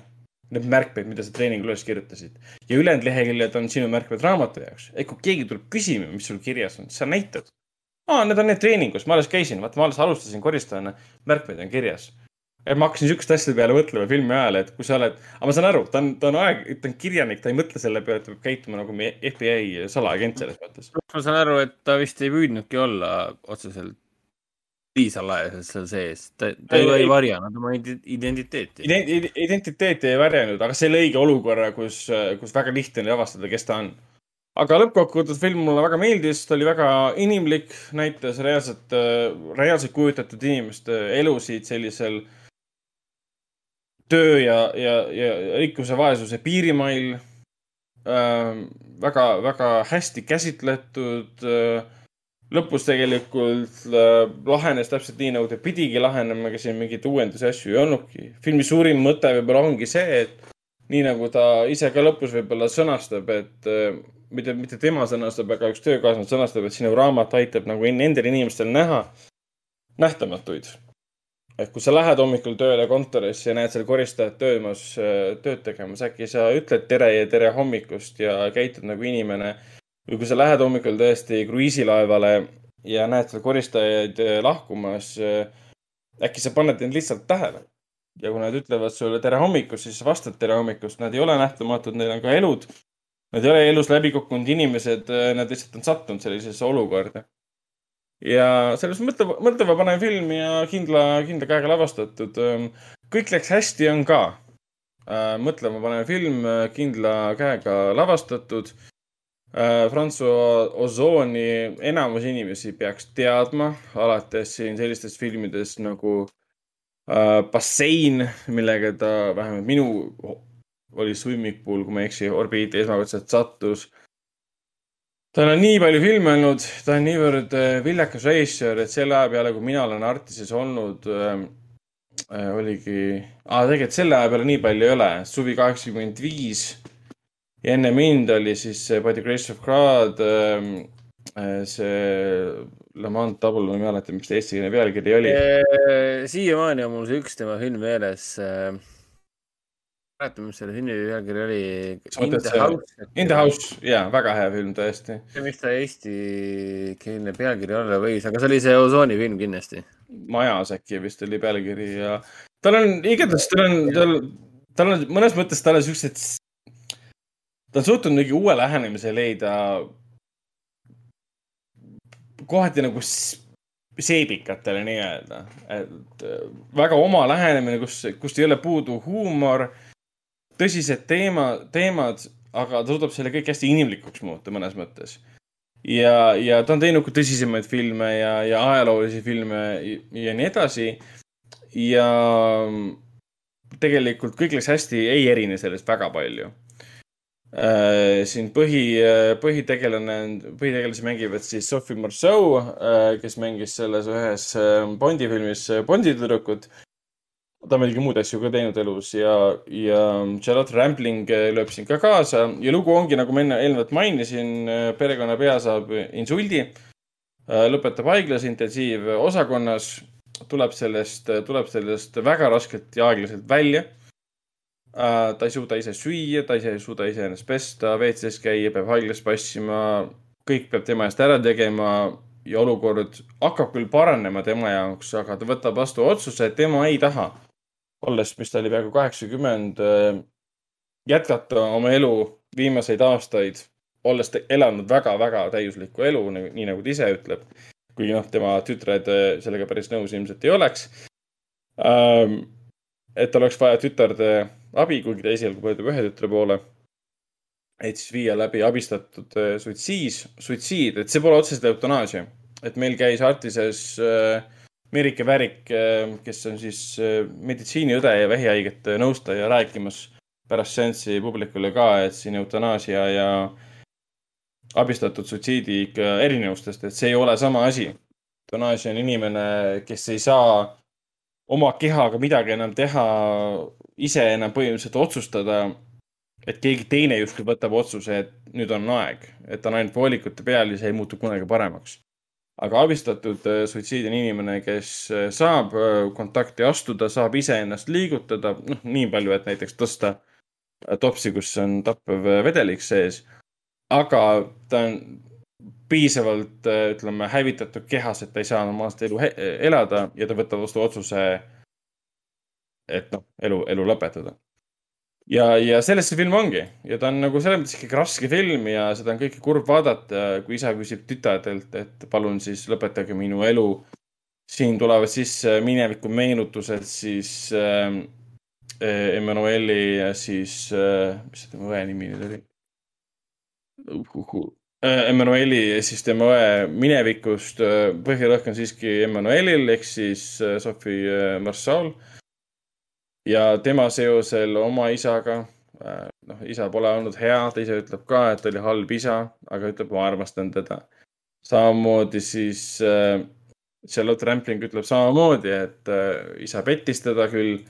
need märkmed, mida sa treeningul üles kirjutasid ja ülejäänud leheküljed on sinu märkmed raamatu jaoks. et kui keegi tuleb küsima, mis sul kirjas on, sa näitad. aa, need on need treeningus, ma alles käisin, vaata, ma alles alustasin koristajana, märkmed on kirjas. Et ma hakkasin siukeste asjade peale mõtlema filmi ajal, et kui sa oled, aga ma saan aru, ta on, ta on aeg, ta on kirjanik, ta ei mõtle selle peale, et ta peab käituma nagu FBI salaagent selles mõttes. ma saan aru, et ta vist ei püüdnudki olla otseselt nii salajaselt seal sees. ta, ta Ei, ei varjanud oma ide- identiteeti. Ident-, identiteeti ei varjanud, aga see lõigi olukorra, kus, kus väga lihtne oli avastada, kes ta on. aga lõppkokkuvõttes film mulle väga meeldis, ta oli väga inimlik, näitas reaalselt, reaalselt kujutatud inimeste elusid sellisel töö ja, ja, ja rikkuse vaesuse piirimail äh,. väga, väga hästi käsitletud äh,. lõpus tegelikult äh, lahenes täpselt nii, nagu ta pidigi lahenema, ega siin mingeid uuendusi asju ei olnudki. filmi suurim mõte võib-olla ongi see, et nii nagu ta ise ka lõpus võib-olla sõnastab, et äh, mitte, mitte tema sõnastab, aga üks töökaaslane sõnastab, et sinu raamat aitab nagu nendel inimestel näha nähtamatuid. Et kui sa lähed hommikul tööle kontorisse ja näed seal koristajat töömas, tööd tegemas, äkki sa ütled tere ja tere hommikust ja käitud nagu inimene. või kui sa lähed hommikul tõesti kruiisilaevale ja näed seal koristajaid eh, lahkumas, äkki sa paned neid lihtsalt tähele. ja kui nad ütlevad sulle tere hommikust, siis sa vastad tere hommikust, nad ei ole nähtamatud, neil on ka elud. Nad ei ole elus läbi kukkunud inimesed, nad lihtsalt on sattunud sellisesse olukorda ja selles mõtleva, mõtlemapanev film ja kindla, kindla käega lavastatud. kõik läks hästi, on ka. mõtlemapanev film, kindla käega lavastatud. Francois Ozoni enamus inimesi peaks teadma, alates siin sellistest filmidest nagu äh, Bassein, millega ta vähemalt minu oli Swimming Pool, kui ma ei eksi, orbiiti esmakordselt sattus tal on nii palju filme olnud, ta on niivõrd äh, viljakas režissöör, et selle aja peale, kui mina olen Artises olnud äh,, äh, oligi ah,, tegelikult selle aja peale nii palju ei ole, suvi kaheksakümmend viis ja enne mind oli siis By the Grace of God äh,, äh, see Le Mans Double, ma ei mäleta, mis ta eestikeelne pealkiri oli. siiamaani on mul see üks tema film meeles. mäletan, mis selle filmi pealkiri oli. Sa mõtled see- In the House, jaa, väga hea film tõesti. mis ta eestikeelne pealkiri olla võis, aga see oli see Osooni film kindlasti. majas äkki vist oli pealkiri ja tal on, igatahes tal on, tal, tal on mõnes mõttes tal on siuksed, ta on suutnud mingi uue lähenemise leida. kohati nagu seebikatele nii-öelda, et äh, väga oma lähenemine, kus, kust ei ole puudu huumor, tõsised teema, teemad, aga ta suudab selle kõik hästi inimlikuks muuta mõnes mõttes. ja, ja ta on teinud ka tõsisemaid filme ja, ja ajaloolisi filme ja, ja nii edasi. ja tegelikult kõik läks hästi, ei erine sellest väga palju Äh, siin põhi, põhitegelane, põhitegelasi mängivad siis Sophie Marceau, kes mängis selles ühes äh, Bondi filmis äh, Bondi tüdrukut. Ta on muidugi muid asju ka teinud elus ja, ja Charlotte Rampling äh, lööb siin ka kaasa. Ja lugu ongi, nagu ma enne eelnevalt mainisin, perekonnapea saab insuldi, lõpetab haiglas intensiivosakonnas, tuleb sellest, tuleb sellest väga raskelt ja aeglaselt välja. Ta ei suuda ise süüa, ta ise ei suuda iseennast pesta, WC-s käia, peab haiglas passima, kõik peab tema eest ära tegema ja olukord hakkab küll paranema tema jaoks, aga ta võtab vastu otsuse, et tema ei taha, olles, mis ta oli peaaegu kaheksakümmend, jätkata oma elu viimaseid aastaid, olles elanud väga-väga täiuslikku elu, nii nagu ta ise ütleb. kuigi noh, tema tütred äh, sellega päris nõus ilmselt ei oleks ähm,. et tal oleks vaja tütarde abi, kuigi ta esialgu pöördub ühe tütre poole. et siis viia läbi abistatud äh, suitsiis, suitsiid, et see pole otseselt eutanaasia. et meil käis Artises äh, Merike Värik äh,, kes on siis äh, meditsiiniõde ja vähihaigete nõustaja, rääkimas pärast seanssi publikule ka, et siin eutanaasia ja abistatud suitsiidi ikka erinevustest, et see ei ole sama asi. eutanaasia on inimene, kes ei saa oma kehaga midagi enam teha, ise enam põhimõtteliselt otsustada, et keegi teine justkui võtab otsuse, et nüüd on aeg, et on ainult voolikute peal ja see ei muutu kunagi paremaks. Aga abistatud äh, suitsiid on inimene, kes äh, saab äh, kontakti astuda, saab iseennast liigutada, noh, nii palju, et näiteks tõsta topsi, kus on tappev vedelik sees. aga ta on piisavalt, ütleme, hävitatud kehas, et ta ei saa normaalset elu elada ja ta võtab vastu otsuse, et noh, elu, elu lõpetada. ja, ja sellest see film ongi ja ta on nagu selles mõttes ikkagi raske film ja seda on kõike kurb vaadata, kui isa küsib tütardelt, et palun siis lõpetage minu elu. siin tulevad sisse mineviku meenutused siis äh, Emmanueli ja siis äh,, mis see tema õe nimi nüüd oli uh,? Emmanueli ja siis tema õe minevikust, põhirõhk on siiski Emmanuelil ehk siis äh, Sophie äh, Marceau. Ja tema seosel oma isaga, noh, isa pole olnud hea, ta ise ütleb ka, et oli halb isa, aga ütleb, ma armastan teda. samamoodi siis äh, Charlotte Rampling ütleb samamoodi, et äh, isa pettis teda küll,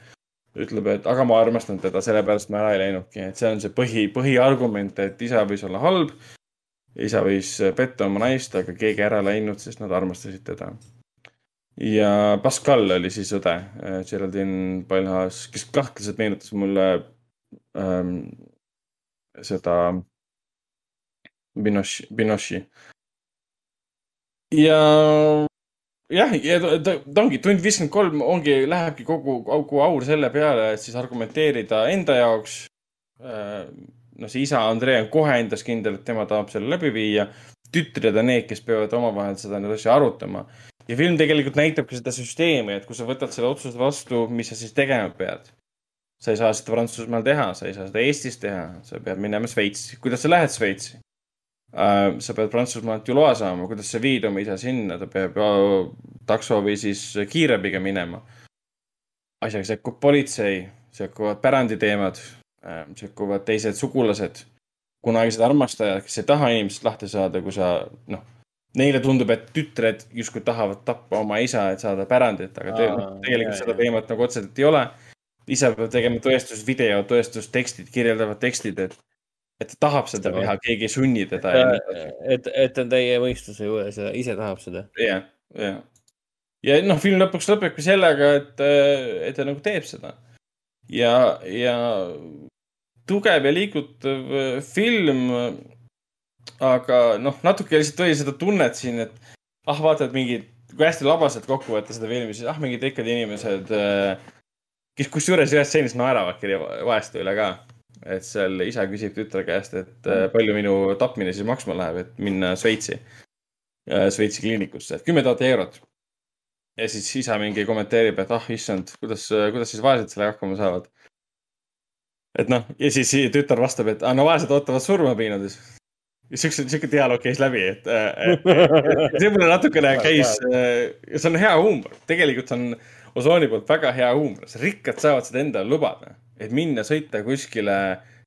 ütleb, et aga ma armastan teda, sellepärast ma ära ei läinudki, et see on see põhi, põhiargument, et isa võis olla halb isa võis petta oma naist, aga keegi ära läinud, sest nad armastasid teda. Ja Pascal oli siis õde, Geraldine Palhas, kes kahtlaselt meenutas mulle ähm, seda Binoche, Binoche'i. ja jah, ja ta, ta, ongi tund viiskümmend kolm ongi, lähebki kogu, kogu aur selle peale, et siis argumenteerida enda jaoks äh, noh, see isa Andrei on kohe endas kindel, et tema tahab selle läbi viia. tütred on need, kes peavad omavahel seda nüüd asja arutama. Ja film tegelikult näitab ka seda süsteemi, et kui sa võtad selle otsuse vastu, mis sa siis tegema pead. sa ei saa seda Prantsusmaal teha, sa ei saa seda Eestis teha, sa pead minema Šveitsi. kuidas sa lähed Šveitsi uh,? sa pead Prantsusmaalt ju loa saama, kuidas sa viid oma isa sinna, ta peab uh, takso või siis kiirabiga minema. asjaga sekkub politsei, sekkuvad päranditeemad sekkuvad teised sugulased, kunagised armastajad, kes ei taha inimesest lahti saada, kui sa noh, neile tundub, et tütred justkui tahavad tappa oma isa, et saada pärandit, aga te, Aa, tegelikult jaa, seda teemat nagu otseselt ei ole. isa peab tegema tõestusvideo, tõestustekstid, kirjeldavad tekstid, et, et ta tahab seda teha, keegi ei sunni teda ja edasi. et, et ta on täie mõistuse juures ja ise tahab seda. jah, jah. ja noh, film lõpuks lõpebki sellega, et, et ta nagu teeb seda. ja, ja tugev ja liigutav äh, film. Aga noh, natuke lihtsalt oli seda tunnet siin, et ah, vaatad mingid, kui hästi labaselt kokku võtta seda filmi, siis ah, mingid rikkad inimesed, kes kusjuures ühes stseenis naeravadki vaeste üle ka. et seal isa küsib tütre käest, et äh, palju minu tapmine siis maksma läheb, et minna Šveitsi, Šveitsi kliinikusse, et kümme tuhat eurot ja siis isa mingi kommenteerib, et ah issand, kuidas, kuidas siis vaesed sellega hakkama saavad. et noh, ja siis tütar vastab, et ah, no vaesed ootavad surma piinades. siukse, siuke dialoog käis läbi, et äh, see mulle natukene käis, see on hea huumor, tegelikult on Osooni poolt väga hea huumor, rikkad saavad seda endale lubada, et minna sõita kuskile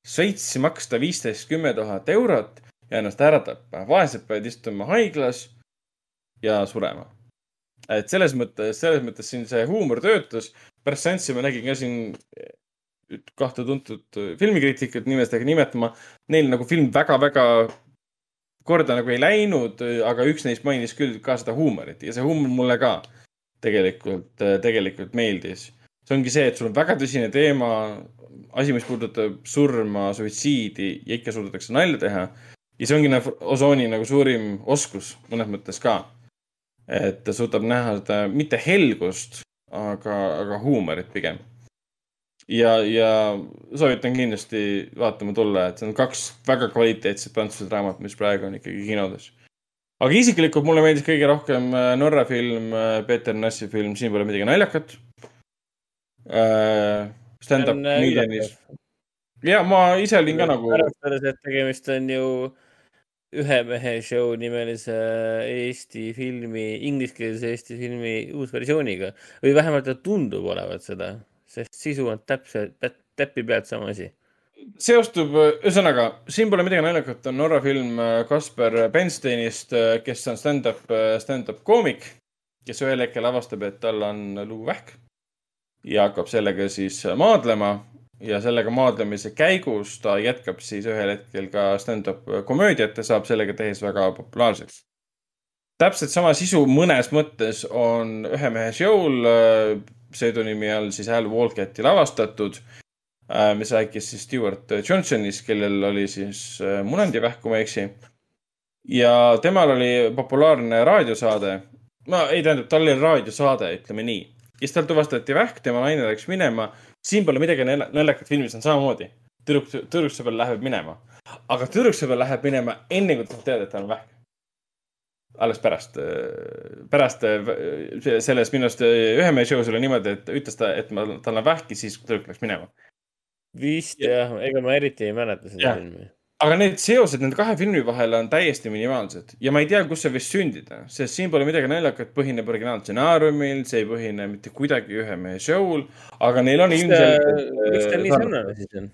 Šveitsi, maksta viisteist, kümme tuhat eurot ja ennast ära tappa. vaesed peavad istuma haiglas ja surema. et selles mõttes, selles mõttes siin see huumor töötas. pärast seanssi ma nägin ka siin kahte tuntud filmikriitikut nimestega nimetama. Neil nagu film väga-väga korda nagu ei läinud, aga üks neist mainis küll ka seda huumorit ja see huumor mulle ka tegelikult, tegelikult meeldis. see ongi see, et sul on väga tõsine teema, asi, mis puudutab surma, suitsiidi ja ikka suudetakse nalja teha. ja see ongi nagu Osooni nagu suurim oskus mõnes mõttes ka. et ta suudab näha seda mitte helgust, aga, aga huumorit pigem. ja, ja soovitan kindlasti vaatama tulla, et see on kaks väga kvaliteetset prantsuse raamatut, mis praegu on ikkagi kinodes. aga isiklikult mulle meeldis kõige rohkem äh, Norra film, Peeter Nassi film Siin pole midagi naljakat. Stand-up äh, comedianis. ja ma ise olin ka nagu, arvestades, et tegemist on ju ühe mehe show nimelise Eesti filmi, ingliskeelse Eesti filmi uusversiooniga või vähemalt ta tundub olevat seda, sest sisu on täpselt, täppi pealt sama asi. seostub, ühesõnaga, siin pole midagi naljakat, on Norra film äh, Kasper Bensteinist, kes on stand-up, stand-up koomik, kes ühel hetkel avastab, et tal on luuvähk ja hakkab sellega siis maadlema ja sellega maadlemise käigus ta jätkab siis ühel hetkel ka stand-up komöödiat ja saab sellega tehes väga populaarseks. täpselt sama sisu mõnes mõttes on ühe mehe show'l äh, pseudonüümi all siis Al Walcatti lavastatud, mis rääkis siis Stewart Johnsonist, kellel oli siis äh, munandivähk, kui ma ei eksi. ja temal oli populaarne raadiosaade, no ei tähendab, tal oli raadiosaade, ütleme nii. ja siis tal tuvastati vähk, tema naine läks minema. siin pole midagi nalja- naljakat, filmis on samamoodi. tüdruk, tüdruksõber läheb minema, aga tüdruksõber läheb minema enne, kui ta saab teada, et tal on vähk. Alles pärast, pärast äh, selles minu arust ühe mehe show's oli niimoodi, et ütles ta, et ma, tal on vähk ja siis tüdruk läks minema. vist jah, ega ma eriti ei mäleta seda filmi. aga need seosed nende kahe filmi vahel on täiesti minimaalsed ja ma ei tea, kus see võis sündida, sest siin pole midagi naljakat, põhineb originaalstsenaariumil, see ei põhine mitte kuidagi ühe mehe show'l, aga neil on ta, miks ta nii sarnane siis on?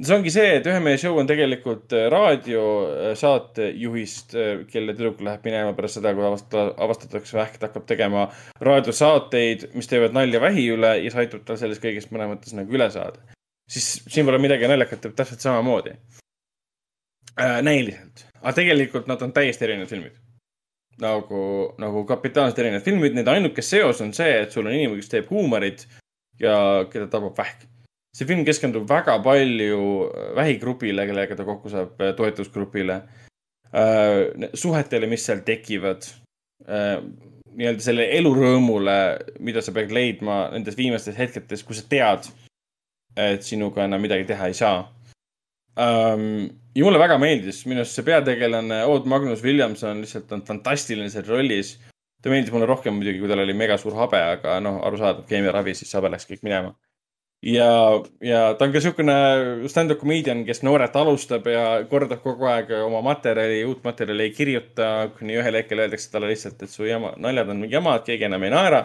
See ongi see, et ühe mehe show on tegelikult äh, raadiosaatejuhist, kelle tüdruk läheb minema pärast seda, kui avasta-, avastatakse vähk, ta hakkab tegema raadiosaateid, mis teevad nalja vähi üle ja see aitab tal sellest kõigest mõnes mõttes nagu üle saada. siis siin pole midagi naljakat, teeb täpselt samamoodi äh,. näiliselt, aga tegelikult nad on täiesti erinevad filmid. nagu, nagu kapitaalselt erinevad filmid, nende ainuke seos on see, et sul on inimene, kes teeb huumorit ja keda tabab vähk see film keskendub väga palju vähigrupile, kellega ta kokku saab, toetusgrupile, suhetele, mis seal tekivad, nii-öelda selle elurõõmule, mida sa pead leidma nendes viimastes hetkedes, kui sa tead, et sinuga enam midagi teha ei saa. ja mulle väga meeldis, minu arust see peategelane Oud Magnus Williamson lihtsalt on fantastiline seal rollis. ta meeldis mulle rohkem muidugi, kui tal oli mega suur habe, aga noh, arusaadav, keemiaravi, siis habe läks kõik minema ja, ja ta on ka niisugune stand-up comedian, kes noorelt alustab ja kordab kogu aeg oma materjali, uut materjali ei kirjuta, kuni ühel hetkel öeldakse talle lihtsalt, et su jama, naljad on jama, et keegi enam ei naera.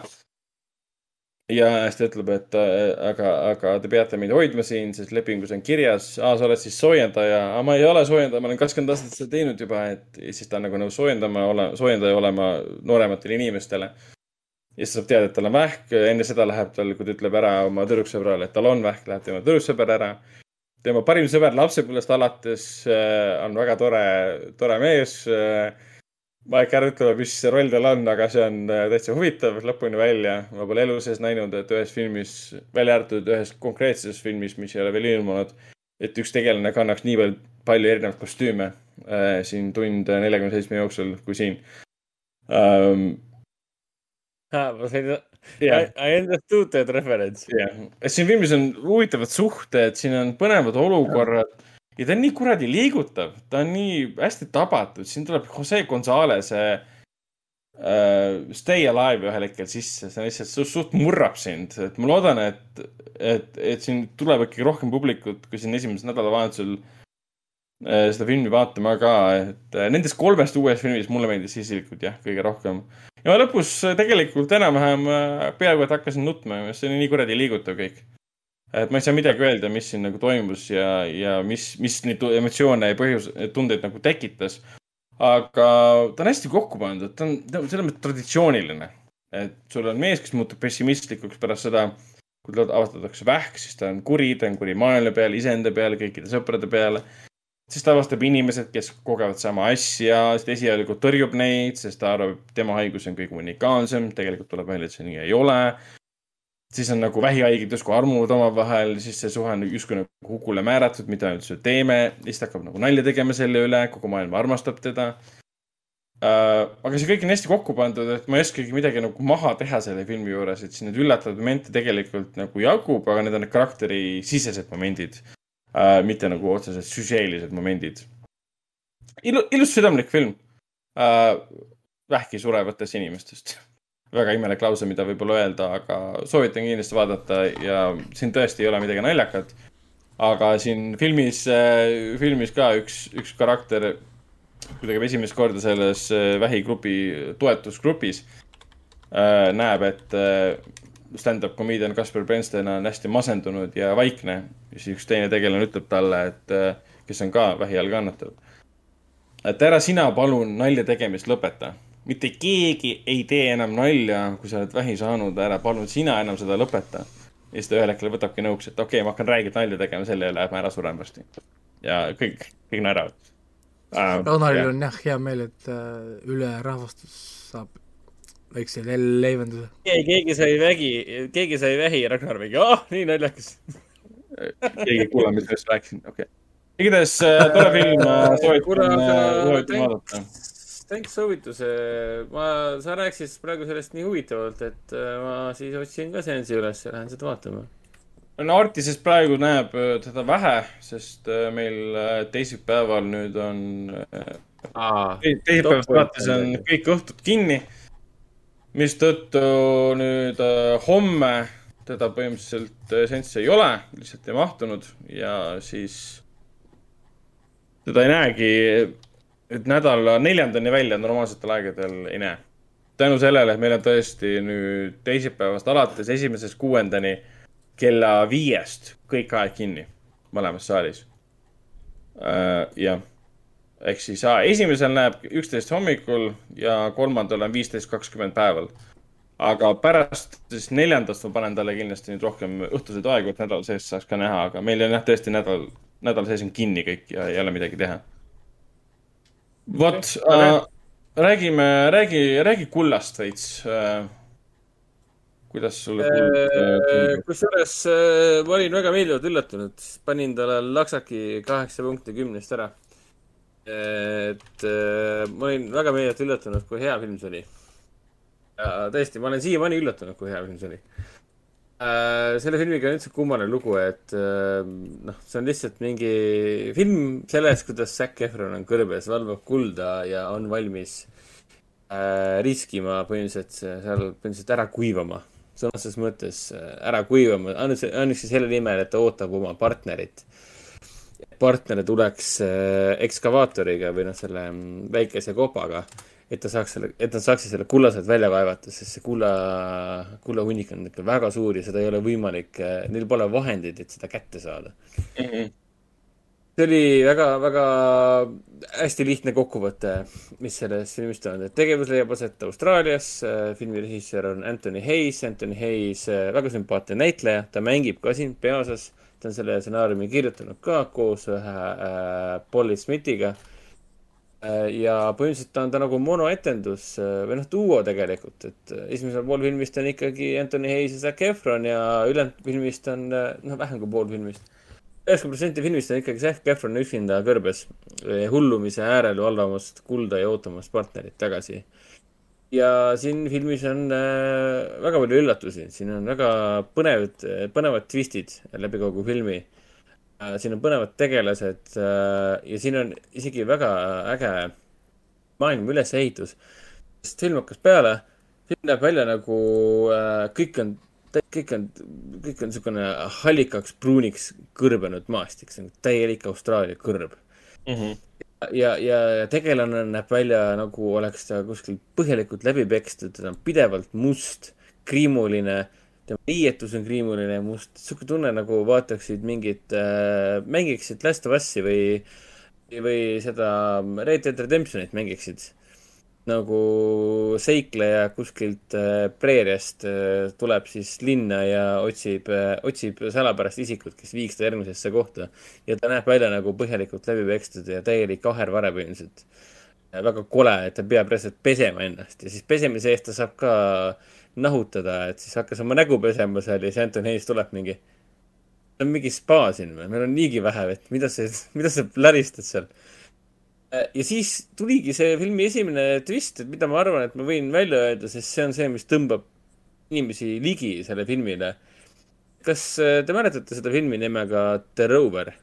ja siis ta ütleb, et aga, aga te peate mind hoidma siin, sest lepingus on kirjas, aa, sa oled siis soojendaja, aa, ma ei ole soojendaja, ma olen kakskümmend aastat seda teinud juba, et ja siis ta on nagu nõus soojendama, ole, soojendaja olema noorematele inimestele ja siis saab teada, et tal on vähk, enne seda läheb tal, kui ta ütleb ära oma tüdruksõbrale, et tal on vähk, läheb tema tüdruksõber ära. tema parim sõber lapsepõlvest alates äh, on väga tore, tore mees äh,. ma ei hakka ära ütlema, mis roll tal on, aga see on äh, täitsa huvitav lõpuni välja. ma pole elu sees näinud, et ühes filmis, välja arvatud ühes konkreetses filmis, mis ei ole veel ilmunud, et üks tegelane kannaks nii palju, palju erinevaid kostüüme siin tund neljakümne seitsme jooksul kui siin ähm,. Ma sain, jah, I understood that reference. et siin filmis on huvitavad suhted, siin on põnevad olukorrad. Ja ta on nii kuradi liigutav, ta on nii hästi tabatud, siin tuleb Jose Gonzalez'e äh, Stay Alive ühel hetkel sisse, see lihtsalt suht, suht murrab sind, et ma loodan, et, et, et siin tuleb ikkagi rohkem publikut, kui siin esimesel nädalavahetusel seda filmi vaatama ka, et äh, nendest kolmest uuest filmist mulle meeldis isiklikult jah, kõige rohkem. ja lõpus äh, tegelikult enam-vähem äh, peaaegu et hakkasin nutma, see oli nii kuradi liigutav kõik. et ma ei saa midagi öelda, mis siin nagu toimus ja, ja mis, mis neid emotsioone ja põhjus, tundeid nagu tekitas. aga ta on hästi kokku pandud, ta on, ta on selles mõttes traditsiooniline. et sul on mees, kes muutub pessimistlikuks pärast seda, kui tal avastatakse vähk, siis ta on kuri, ta on kuri maailma peale, iseenda peale, kõikide sõprade peale. Siis ta avastab inimesed, kes kogevad sama asja, siis ta esialgu tõrjub neid, sest ta arvab, et tema haigus on kõige unikaalsem, tegelikult tuleb välja, et see nii ei ole. Siis on nagu vähihaiged justkui armuvad omavahel, siis see suhe on justkui nagu hukule määratud, mida üldse teeme, siis ta hakkab nagu nalja tegema selle üle, kogu maailm armastab teda. Uh,. aga see kõik on hästi kokku pandud, et ma ei oskagi midagi nagu maha teha selle filmi juures, et siin neid üllatavaid momente tegelikult nagu jagub, aga need on need karakterisisesed momendid uh,, mitte nagu otseselt süžeelised momendid. ilu-, ilus südamlik film uh,. vähki surevatest inimestest väga imelik lause, mida võib-olla öelda, aga soovitan kindlasti vaadata ja siin tõesti ei ole midagi naljakat. aga siin filmis, filmis ka üks, üks karakter, kui ta käib esimest korda selles äh, vähigrupi toetusgrupis, näeb, et äh, stand-up comedian Kasper Bernstein on hästi masendunud ja vaikne. ja siis üks teine tegelane ütleb talle, et äh, kes on ka vähi all kannatav. et ära sina palun nalja tegemist lõpeta mitte keegi ei tee enam nalja, kui sa oled vähi saanud, ära palun sina enam seda lõpeta. ja siis ta ühel hetkel võtabki nõuks, et okei okay,, ma hakkan räigelt nalja tegema selle üle, et ma ära suren varsti. ja kõik, kõik naeravad. Ragnaril on jah hea meel, et äh, ülerahvastus saab väikse le- leevenduse. keegi sai vägi, keegi sai vähi ja Ragnar mingi, ah, nii naljakas. keegi ei kuule, mis ma just rääkisin, okei okay.. igatahes äh, tore film, kuule, soovitan, aga soovitan vaadata. tänks soovituse, ma, sa rääkisid praegu sellest nii huvitavalt, et äh, ma siis otsin ka seansi üles ja lähen seda vaatama. no Artises praegu näeb äh, teda vähe, sest äh, meil äh, teisipäeval nüüd on äh, Te- teisipäevast alates on kõik õhtud kinni, mistõttu nüüd äh, homme teda põhimõtteliselt äh, seanssi ei ole, lihtsalt ei mahtunud ja siis teda ei näegi, et nädala neljandani välja normaalsetel aegadel ei näe. tänu sellele, et meil on tõesti nüüd teisipäevast alates esimesest kuuendani kella viiest kõik aeg kinni mõlemas saalis uh,. jah ehk siis esimesel näeb üksteist hommikul ja kolmandal on viisteist kakskümmend päeval. aga pärast siis neljandast ma panen talle kindlasti nüüd rohkem õhtuseid aegu, et nädala sees saaks ka näha, aga meil on jah tõesti nädal, nädala sees on kinni kõik ja ei ole midagi teha. vot äh,, räägime, räägi, räägi kullast veits äh,. kuidas sulle kuld äh, tundub? kusjuures äh, ma olin väga meeldivalt üllatunud, panin talle Laksaki kaheksa punkti kümnest ära. Et äh, ma olin väga meeldivalt üllatunud, kui hea film see oli. ja tõesti, ma olen siiamaani üllatunud, kui hea film see oli. selle filmiga on üldse kummaline lugu, et äh, noh, see on lihtsalt mingi film sellest, kuidas Zac Efron on kõrbes, valvab kulda ja on valmis äh, riskima põhimõtteliselt seal põhimõtteliselt ära kuivama sõna otseses mõttes äh, ära kuivama, ainuüksi, ainuüksi selle nimel, et ta ootab oma partnerit. Partner tuleks äh, ekskavaatoriga või noh, selle mm, väikese kopaga, et ta saaks selle, et nad saaksid selle kulla sealt välja kaevata, sest see kulla, kullahunnik on ikka väga suur ja seda ei ole võimalik, neil pole vahendeid, et seda kätte saada. see oli väga, väga hästi lihtne kokkuvõte, mis sellest filmist on, et tegevus leiab aset Austraalias, filmi režissöör on Anthony Hayes, Anthony Hayes, väga sümpaatne näitleja, ta mängib ka siin peaosas, ta on selle stsenaariumi kirjutanud ka koos ühe äh, Polly Smithiga äh,. ja põhimõtteliselt on ta nagu monoetendus äh, või noh, duo tegelikult, et äh, esimesel pool filmist on ikkagi Anthony Hayes ja Zac Efron ja ülejäänud filmist on äh, noh, vähem kui pool filmist üheksakümmend protsenti filmist on ikkagi Zac Efron üksinda kõrbes hullumise äärel valvamas kulda ja ootamas partnerit tagasi. Ja siin filmis on äh, väga palju üllatusi, siin on väga põnevad, põnevad twistid läbi kogu filmi äh,. siin on põnevad tegelased äh, ja siin on isegi väga äge maailma ülesehitus. sest film hakkas peale, film näeb välja nagu kõik on, kõik on, kõik on niisugune hallikaks pruuniks kõrbenud maastik, see on täielik Austraalia kõrb. ja, ja, ja tegelane näeb välja nagu oleks ta kuskil põhjalikult läbi pekstud, ta on pidevalt must, kriimuline, tema riietus on kriimuline ja must, sihuke tunne nagu vaataksid mingit äh,, mängiksid Last of Us'i või, või seda Red Dead Redemptionit mängiksid. Nagu seikleja kuskilt äh, preeriast äh, tuleb siis linna ja otsib äh,, otsib salapärast isikut, kes viiks ta järgmisesse kohta. ja ta näeb välja nagu põhjalikult läbi pekstud ja täielik ahervare põhimõtteliselt. väga kole, et ta peab reaalselt pesema ennast ja siis pesemise eest ta saab ka nahutada, et siis hakkas oma nägu pesema seal ja siis Anton Hayes tuleb mingi. on mingi spa siin või, meil on niigi vähe vett, mida sa, mida sa pläristad seal? Ja siis tuligi see filmi esimene twist, et mida ma arvan, et ma võin välja öelda, sest see on see, mis tõmbab inimesi ligi selle filmile. kas äh, te mäletate seda filmi nimega The Rover?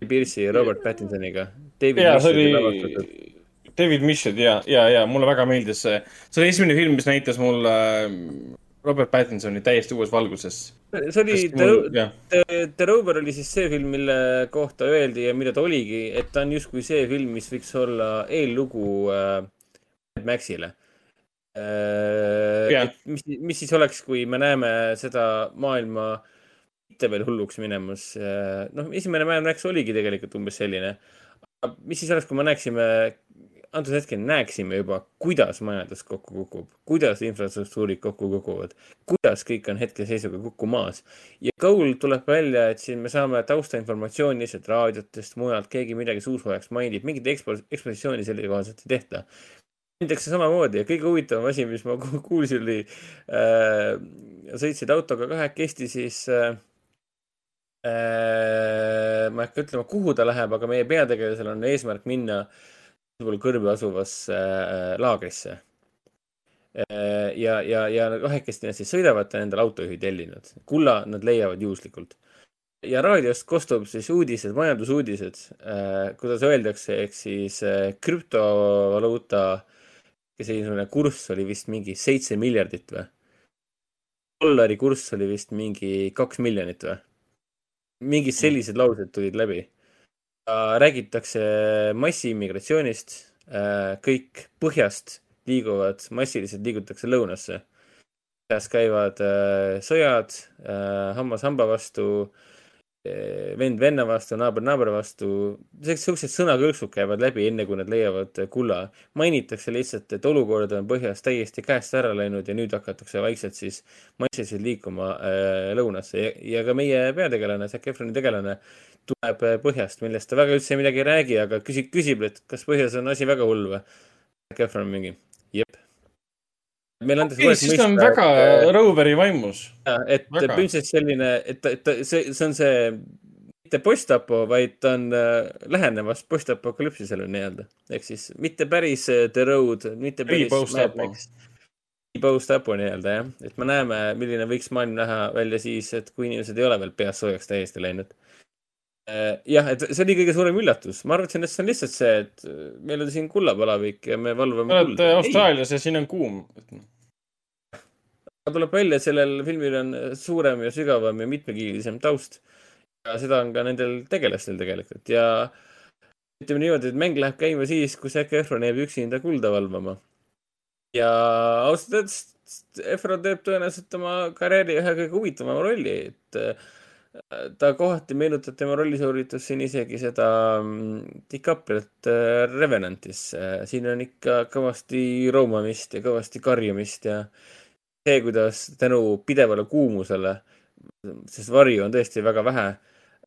Pierce'i ja Robert Pattinsoniga. ja see oli David Michel ja, ja, ja mulle väga meeldis see. see oli esimene film, mis näitas mulle äh, Robert Pattinsoni täiesti uues valguses. see oli The, The, The Rover oli siis see film, mille kohta öeldi ja mida ta oligi, et ta on justkui see film, mis võiks olla eellugu äh, Mad Maxile äh,. Mis, mis siis oleks, kui me näeme seda maailma mitte veel hulluks minemas äh,. noh, esimene Mad Max oligi tegelikult umbes selline. mis siis oleks, kui me näeksime, antud hetkel näeksime juba, kuidas majandus kokku kukub, kuidas infrastruktuurid kokku kukuvad, kuidas kõik on hetkeseisuga kukkumas. ja Goal tuleb välja, et siin me saame taustainformatsiooni lihtsalt raadiotest, mujalt, keegi midagi suusoojaks mainib, mingit ekspo-, ekspositsiooni selle kohaselt ei tehta. mindakse samamoodi ja kõige huvitavam asi, mis ma ku- kuulsin, oli äh,, sõitsid autoga kahekesti, siis äh, äh, ma ei hakka ütlema, kuhu ta läheb, aga meie peategelasel on eesmärk minna pool kõrbe asuvasse äh, laagrisse äh,. ja, ja, ja kahekesti nad siis sõidavad, ta on endale autojuhi tellinud. kulla nad leiavad juhuslikult. ja raadiost kostub siis uudised, majandusuudised äh,, kuidas öeldakse, ehk siis krüptovaluuta, selline kurss oli vist mingi seitse miljardit või? dollari kurss oli vist mingi kaks miljonit või? mingid sellised laused tulid läbi. Räägitakse massiimmigratsioonist, kõik põhjast liiguvad, massiliselt liigutakse lõunasse. põhjas käivad äh, sõjad äh, hammas hamba vastu, vend venna vastu, naaber naabri vastu, siuksed sõnakõlksud käivad läbi, enne kui nad leiavad äh, kulla. mainitakse lihtsalt, et olukord on põhjas täiesti käest ära läinud ja nüüd hakatakse vaikselt siis massiliselt liikuma äh, lõunasse ja, ja ka meie peategelane, Zac Efroni tegelane tuleb põhjast, millest ta väga üldse midagi ei räägi, aga küsib, küsib, et kas põhjas on asi väga hull või? Zac Efron mingi, meile antakse ei, siis ta on väga Roveri vaimus. Et põhimõtteliselt selline, et ta, ta, see, see on see mitte postapo, vaid ta on äh, lähenemas postapokalüpsisele nii-öelda. ehk siis mitte päris äh, The Road, mitte päris. Mad Max. post-apo nii-öelda jah, et me näeme, milline võiks maailm näha välja siis, et kui inimesed ei ole veel peast soojaks täiesti läinud. jah, et see oli kõige suurem üllatus, ma arvasin, et see on lihtsalt see, et äh, meil on siin kullapalavik ja me valvame Te olete Austraalias ja siin on kuum. aga tuleb välja, et sellel filmil on suurem ja sügavam ja mitmekihilisem taust. ja seda on ka nendel tegelastel tegelikult ja ütleme niimoodi, et mäng läheb käima siis, kui Zac Efron jääb üksinda kulda valvama. ja ausalt öeldes Efron teeb tõenäoliselt oma karjääri ühe kõige huvitavama rolli, et äh, ta kohati meenutab tema rollisooritus siin isegi seda mm, DiCapriot äh, Revenantis. siin on ikka kõvasti roomamist ja kõvasti karjumist ja see, kuidas tänu pidevale kuumusele, sest varju on tõesti väga vähe,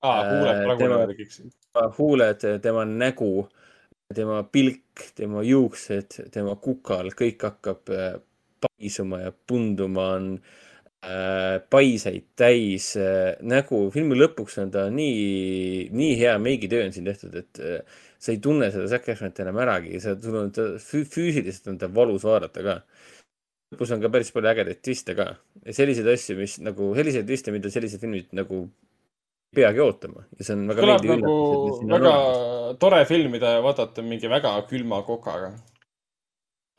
Äh, järgiks. huuled, tema nägu, tema pilk, tema juuksed, tema kukal, kõik hakkab äh, paisuma ja punduma, on äh, paiseid täis äh, nägu. filmi lõpuks on ta nii, nii hea meigitöö on siin tehtud, et äh, sa ei tunne seda Zac Efronit enam äragi, sa, sul on ta fü- füüsiliselt on ta valus vaadata ka lõpus on ka päris palju ägedaid twiste ka. selliseid asju, mis nagu, selliseid twiste, mida sellised filmid nagu peagi ootama ja see on väga kõlab nagu üllatus, väga tore film, mida vaadata mingi väga külma kokaga.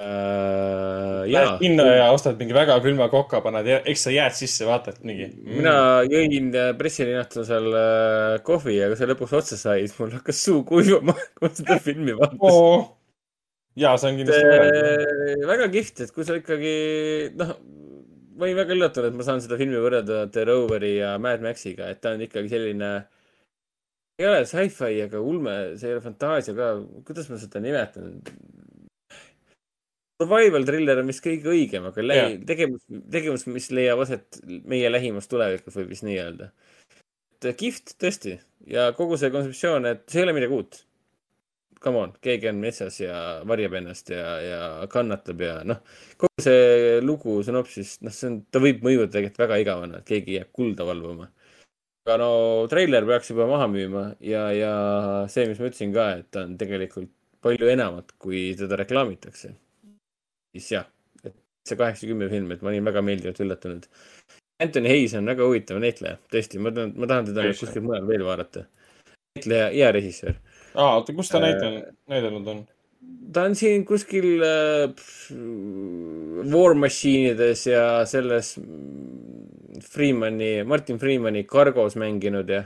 Jaa Lähed, kinno ja ostad mingi väga külma koka, paned jä- ekstra jääd sisse, vaatad mingi. mina jõin pressilinastusel äh, kohvi ja kui see lõpuks otsa sai, siis mul hakkas suu kuivama, kui ma seda filmi vaatasin. ja see on kindlasti. Äh, väga kihvt, et kui sa ikkagi, noh, ma olin väga üllatunud, et ma saan seda filmi võrrelda The Roveri ja Mad Maxiga, et ta on ikkagi selline, ei ole sci-fi ega ulme, see ei ole fantaasia ka, kuidas ma seda nimetan? Survival thriller on vist kõige õigem, aga lähi- tegevus, tegevus, mis leiab aset meie lähimas tulevikus, võib vist nii öelda. et kihvt tõesti ja kogu see kontseptsioon, et see ei ole midagi uut come on, keegi on metsas ja varjab ennast ja, ja kannatab ja noh, kogu see lugu sünopsis, noh, see on, ta võib mõjuda tegelikult väga igavana, et keegi jääb kulda valvama. aga no treiler peaks juba maha müüma ja, ja see, mis ma ütlesin ka, et ta on tegelikult palju enamat, kui teda reklaamitakse. Siis jah, et see kaheksakümne film, et ma olin väga meeldivalt üllatunud. Anthony Hayes on väga huvitav näitleja, tõesti, ma tahan, ma tahan teda kuskil mujal veel vaadata. näitleja ja režissöör aa, oota, kus ta Äh, näidanud, näidanud on? ta on siin kuskil äh, pff, War Machine'ides ja selles mm, Freemani, Martin Freemani Cargos mänginud ja,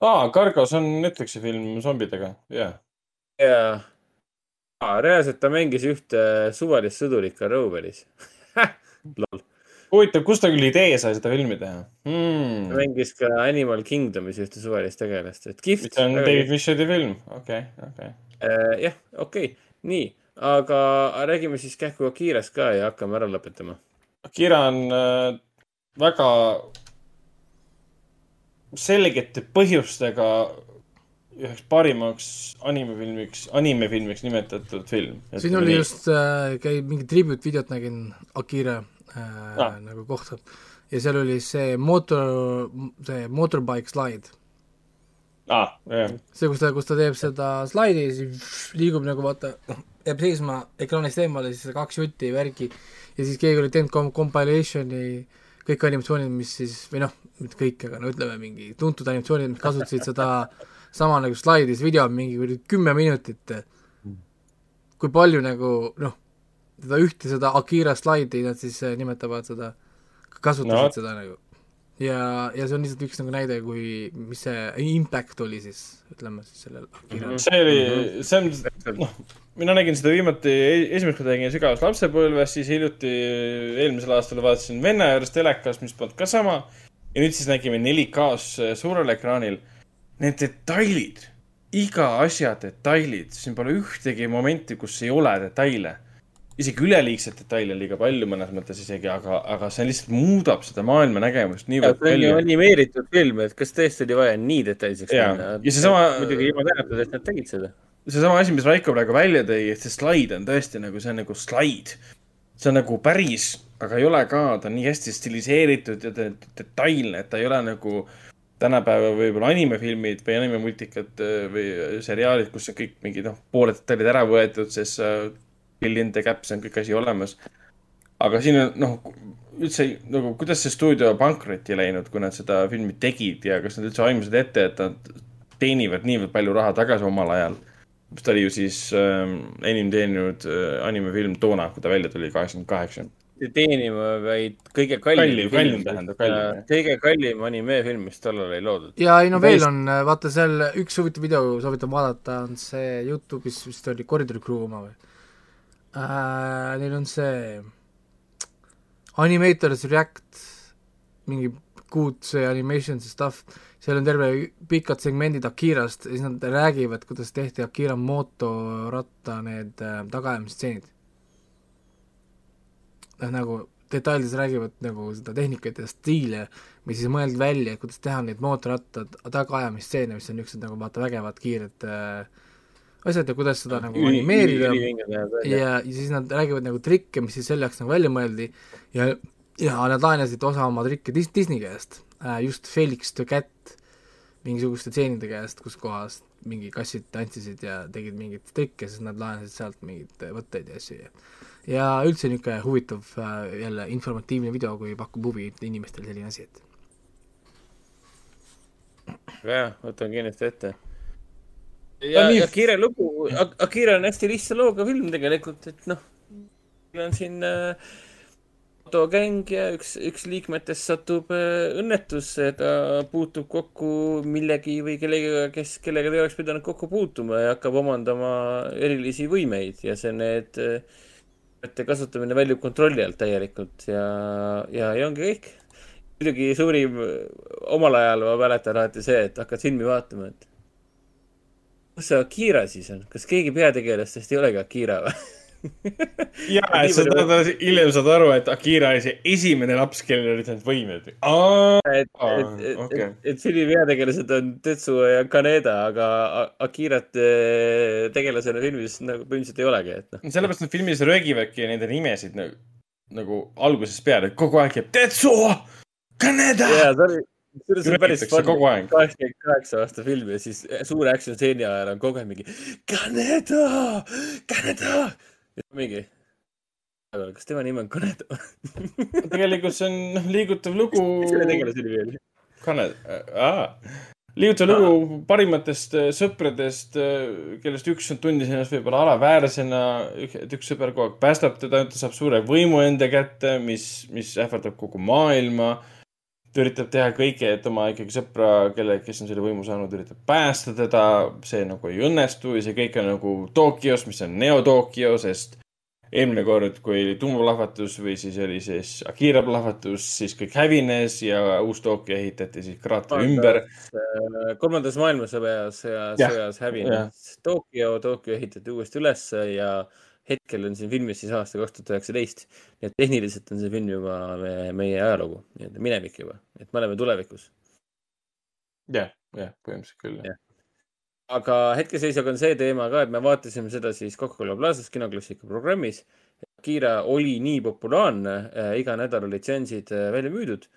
aa, Cargos on Netflixi film zombidega, jaa. ja ah, reaalselt ta mängis ühte suvalist sõdurit ka Roveris. huvitav, kust ta küll idee sai seda filmi teha ta hmm.? mängis ka Animal Kingdomis ühte suvalist tegelast, et kihvt. see on David Fisheri film, okei, okei. jah, okei nii, aga räägime siis kähku Akirast ka ja hakkame ära lõpetama. Akira on äh, väga selgete põhjustega üheks parimaks animefilmiks, animefilmiks nimetatud film. siin oli just äh,, käib mingi tribute-videot nägin Akira äh, Ah. ah. nagu kohta ja seal oli see mootor, see motorbike slide. aa, jah, see, kus ta, kus ta teeb seda slaidi ja siis liigub nagu vaata, jääb seisma ekraanist eemale, siis kaks jutti värgi ja siis keegi oli teinud kom-, compilation'i kõik animatsioonid, mis siis, või noh, mitte kõik, aga no ütleme, mingi tuntud animatsioonid, mis kasutasid seda sama nagu slaidi, see video on mingi kümme minutit. kui palju nagu noh, seda ühte, seda Akira slaidi nad siis äh, nimetavad seda, kasutasid No. seda nagu ja, ja see on lihtsalt üks nagu näide, kui, mis see impact oli siis, ütleme siis sellel Akiral mm. see oli, see on, noh, mina nägin seda viimati, esimest korda nägin sügavas lapsepõlves, siis hiljuti eelmisel aastal vaatasin venna juures telekas, mis polnud ka sama. ja nüüd siis nägime 4K-s suurel ekraanil. Need detailid, iga asja detailid, siin pole ühtegi momenti, kus ei ole detaile. isegi üleliigseid detaile on liiga palju mõnes mõttes isegi, aga, aga see lihtsalt muudab seda maailma nägemust niivõrd see on ju palju. animeeritud film, et kas tõesti oli vaja nii detailseks minna? Ja seesama- muidugi ilma tänatud, et nad tegid seda. seesama asi, mis Raiko praegu välja tõi, et see slaid on tõesti nagu, see on nagu slaid. see on nagu päris, aga ei ole ka, ta on nii hästi stiliseeritud ja de- detailne, et ta ei ole nagu tänapäeva võib-olla animefilmid või animemultikad äh, või seriaalid, kus on kõik mingid noh, pooled detailid ära võetud, sest äh, Killian the Caps on kõik asi olemas. aga siin on noh, üldse nagu, kuidas see stuudio pankrotti läinud, kui nad seda filmi tegid ja kas nad üldse aimasid ette, et nad teenivad niivõrd palju raha tagasi omal ajal. mis ta oli ju siis ähm, enim teeninud äh, animefilm toona, kui ta välja tuli, kaheksakümmend kaheksa. teenima, vaid kõige kallim. Kallim, kallim tähendab, kallim, kõige kallim animeefilm, mis tollal ei loodud. ja ei no veel on, vaata seal üks huvitav video, soovitan vaadata, on see Youtube'is vist oli Corridor Crew oma või äh,? Neil on see Animators React, mingi good see animations ja stuff, seal on terve pikad segmendid Akirast ja siis nad räägivad, kuidas tehti Akira motoratta need äh, tagaajamistseenid. Nad nagu detailides räägivad nagu seda tehnikat ja stiile mis siis mõeldi välja, et kuidas teha neid mootorrattad tagaajamistseene, mis on niisugused nagu vaata vägevad kiired äh, asjad ja kuidas seda nagu animeerida. ja, ja siis nad räägivad nagu trikke, mis siis selle jaoks nagu välja mõeldi. Ja, ja nad laenasid osa oma trikke Dis-, Disney käest äh,, just Felix the Cat mingisuguste tseenide käest, kus kohas mingi kassid tantsisid ja tegid mingeid trikke, siis nad laenasid sealt mingeid võtteid ja asju ja ja üldse niisugune huvitav äh, jälle informatiivne video, kui pakub huvi inimestele selline asi, et väga hea, võtan kindlasti ette. Ja on, nii- ja Akira lugu, Akira on hästi lihtsa looga film tegelikult, et noh, meil on siin äh, autogäng ja üks, üks liikmetest satub äh, õnnetusse, ta puutub kokku millegi või kellegagi, kes, kellega ta ei oleks pidanud kokku puutuma ja hakkab omandama erilisi võimeid ja see, need äh, võtte kasutamine väljub kontrolli alt täielikult ja, ja, ja ongi kõik. muidugi suurim omal ajal ma mäletan alati see, et hakkad filmi vaatama, et kus see Akira siis on, kas keegi peategelastest ei olegi Akira või? ja, et sa saad, hiljem saad aru, et Akira oli see esimene laps, kellel olid need võimed. et, et, et okei. et, et filmi peategelased on Tetsuo ja Kaneda, aga Akirat eh, tegelasena filmis nagu põhimõtteliselt ei olegi, et noh. sellepärast nad filmis röögivadki nende nimesid nagu, nagu algusest peale, kogu aeg jääb Tetsuo, Kaneda. jaa, see oli, see oli päris aeg. kaheksakümmend kaheksa aasta film ja siis suure action stseeni ajal on kogu aeg mingi Kaneda, Kaneda. mingi, kas tema nimi on Kaneda? tegelikult see on noh, liigutav lugu. selle tegelase nimi oli? Kaned, liigutav lugu parimatest sõpradest, kellest üks on tundis ennast võib-olla alaväärsena, et üks sõber kogu aeg päästab teda, ta saab suure võimu enda kätte, mis, mis ähvardab kogu maailma. Ta üritab teha kõike, et oma ikkagi sõpra, kelle, kes on selle võimu saanud, üritab päästa teda, see nagu ei õnnestu ja see kõik on nagu Tokyos, mis on Neo-Tokyo, sest eelmine kord, kui oli tuumaplahvatus või siis oli siis Akira plahvatus, siis kõik hävines ja uus Tokyo ehitati siis kraatri ümber. Äh, kolmandas maailmasõjas ja sõjas hävinud Tokyo, Tokyo ehitati uuesti ülesse ja hetkel on siin filmis siis aasta kaks tuhat üheksateist. nii et tehniliselt on see film juba me- meie ajalugu, nii-öelda minevik juba, et me oleme tulevikus. jah, jah, põhimõtteliselt küll. Jah. aga hetkeseisuga on see teema ka, et me vaatasime seda siis Coca-Cola Plazas kinoklassika programmis. Akira oli nii populaarne äh,, iga nädal olid seansid äh, välja müüdud.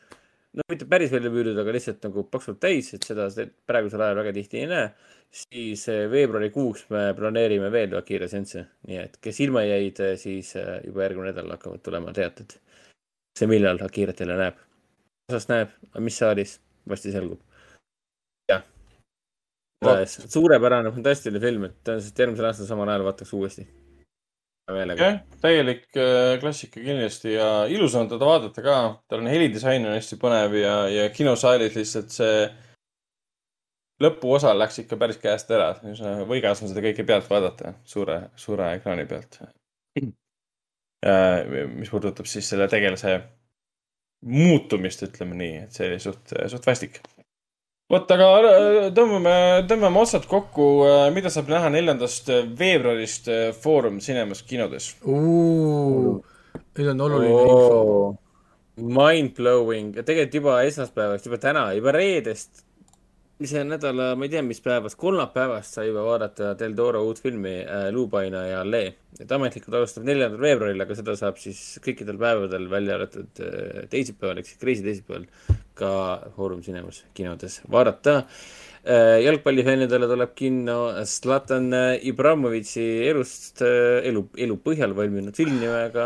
no mitte päris välja müüdud, aga lihtsalt nagu paksult täis, et seda se- praegusel ajal väga tihti ei näe. Siis äh, veebruarikuuks me planeerime veel Akira seansse, nii et kes ilma jäid, siis äh, juba järgmine nädal hakkavad tulema teated. see, millal Akirat jälle näeb. osas näeb, mis saalis, varsti selgub. jah. suurepärane, fantastiline film, et tõenäoliselt järgmisel aastal samal ajal vaataks uuesti. jah, täielik äh, klassika kindlasti ja ilus on teda vaadata ka. tal on helidisain on hästi põnev ja, ja kinosaalis lihtsalt see lõpuosa läks ikka päris käest ära. võigas on seda kõike pealt vaadata suure, suure ekraani pealt. mis puudutab siis selle tegelase muutumist, ütleme nii, et see oli suht, suht vastik. vot, aga äh, tõmbame, tõmbame otsad kokku, mida saab näha neljandast veebruarist äh, Foorum Cinemas kinodes. nüüd on oluline info. Mind blowing, tegelikult juba esmaspäevast, juba täna, juba reedest, mis see nädala, ma ei tea, mis päevast, kolmapäevast sai juba vaadata Del Toro uut filmi äh, Luupaina ja Allee. et ametlikult alustab neljandal veebruaril, aga seda saab siis kõikidel päevadel välja arvatud äh, teisipäeval ehk siis Kreisi teisipäeval ka Foorum Cinemas kinodes vaadata äh,. jalgpallifännidele tuleb kinno Zlatan Ibramovitši elust, elu, elu põhjal valminud film nimega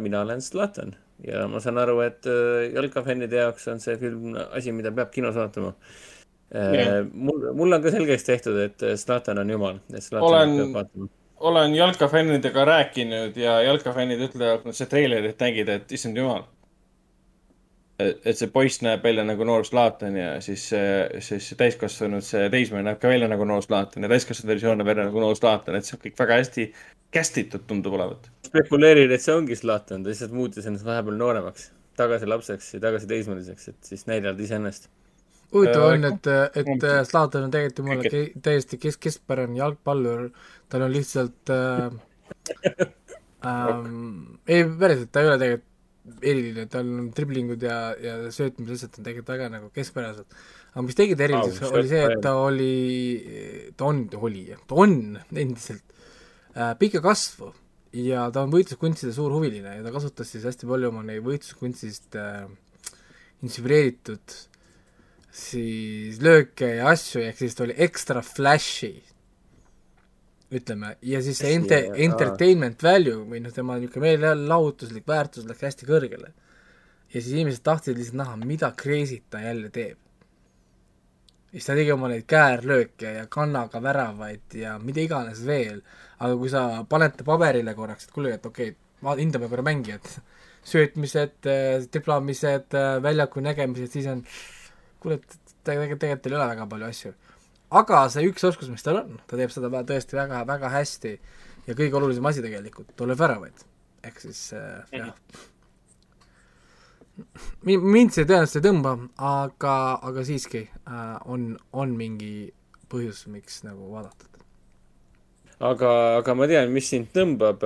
Mina olen Zlatan ja ma saan aru, et äh, jalkafännide jaoks on see film asi, mida peab kinos vaatama Jah. äh,. mul, mul on ka selgeks tehtud, et äh, Zlatan on jumal, Olen- olen jalkafännidega rääkinud ja jalkafännid ütlevad, kui nad seda treilerit nägid, et issand jumal. et see poiss näeb välja nagu noor Zlatan ja siis, siis see täiskasvanud, see teismeline näeb ka välja nagu noor Zlatan ja täiskasvanud versioon näeb välja nagu noor Zlatan, et see on kõik väga hästi kästitud tundub olevat. spekuleerin, et see ongi Zlatan, ta lihtsalt muutis ennast vahepeal nooremaks, tagasi lapseks ja tagasi teismeliseks, et siis näidata iseennast. Huvitav Äh, on, et, et äh, Zlatan on tegelikult Kõik- ke- täiesti kes-, keskpärane jalgpallur, tal on lihtsalt äh, ähm,, ei päriselt, ta ei ole tegelikult eriline, tal on driblingud ja, ja söötmised lihtsalt on tegelikult väga nagu keskpärased. aga mis tegi ta eriliseks oli see, et ta oli, ta on, oli, ta on endiselt äh, pikka kasvu. Ja ta on võitluskunstide suur huviline ja ta kasutas siis hästi palju oma neid võitluskunstist äh, inspireeritud siis lööke ja asju, ehk siis ta oli ekstra flashy, ütleme, ja siis see ente- entertainment value või noh, tema niisugune meelelahutuslik väärtus läks hästi kõrgele. ja siis inimesed tahtsid lihtsalt näha, mida crazy't ta jälle teeb. ja siis ta tegi oma neid käärlööke ja kannaga väravaid ja mida iganes veel, aga kui sa paned ta paberile korraks, et kuule, et okei okay,, hindame korra mängijat. söötmised, diplomamised, väljaku nägemised, siis on kuule, et tegelikult, tegelikult ei ole väga palju asju. aga see üks oskus, mis tal on, ta teeb seda tõesti väga, väga hästi ja kõige olulisem asi tegelikult, ta lööb väravaid. ehk siis äh, jah. Mi-, mind see tõenäoliselt ei tõmba, aga, aga siiski äh, on, on mingi põhjus, miks nagu vaadata. aga, aga ma tean, mis sind tõmbab.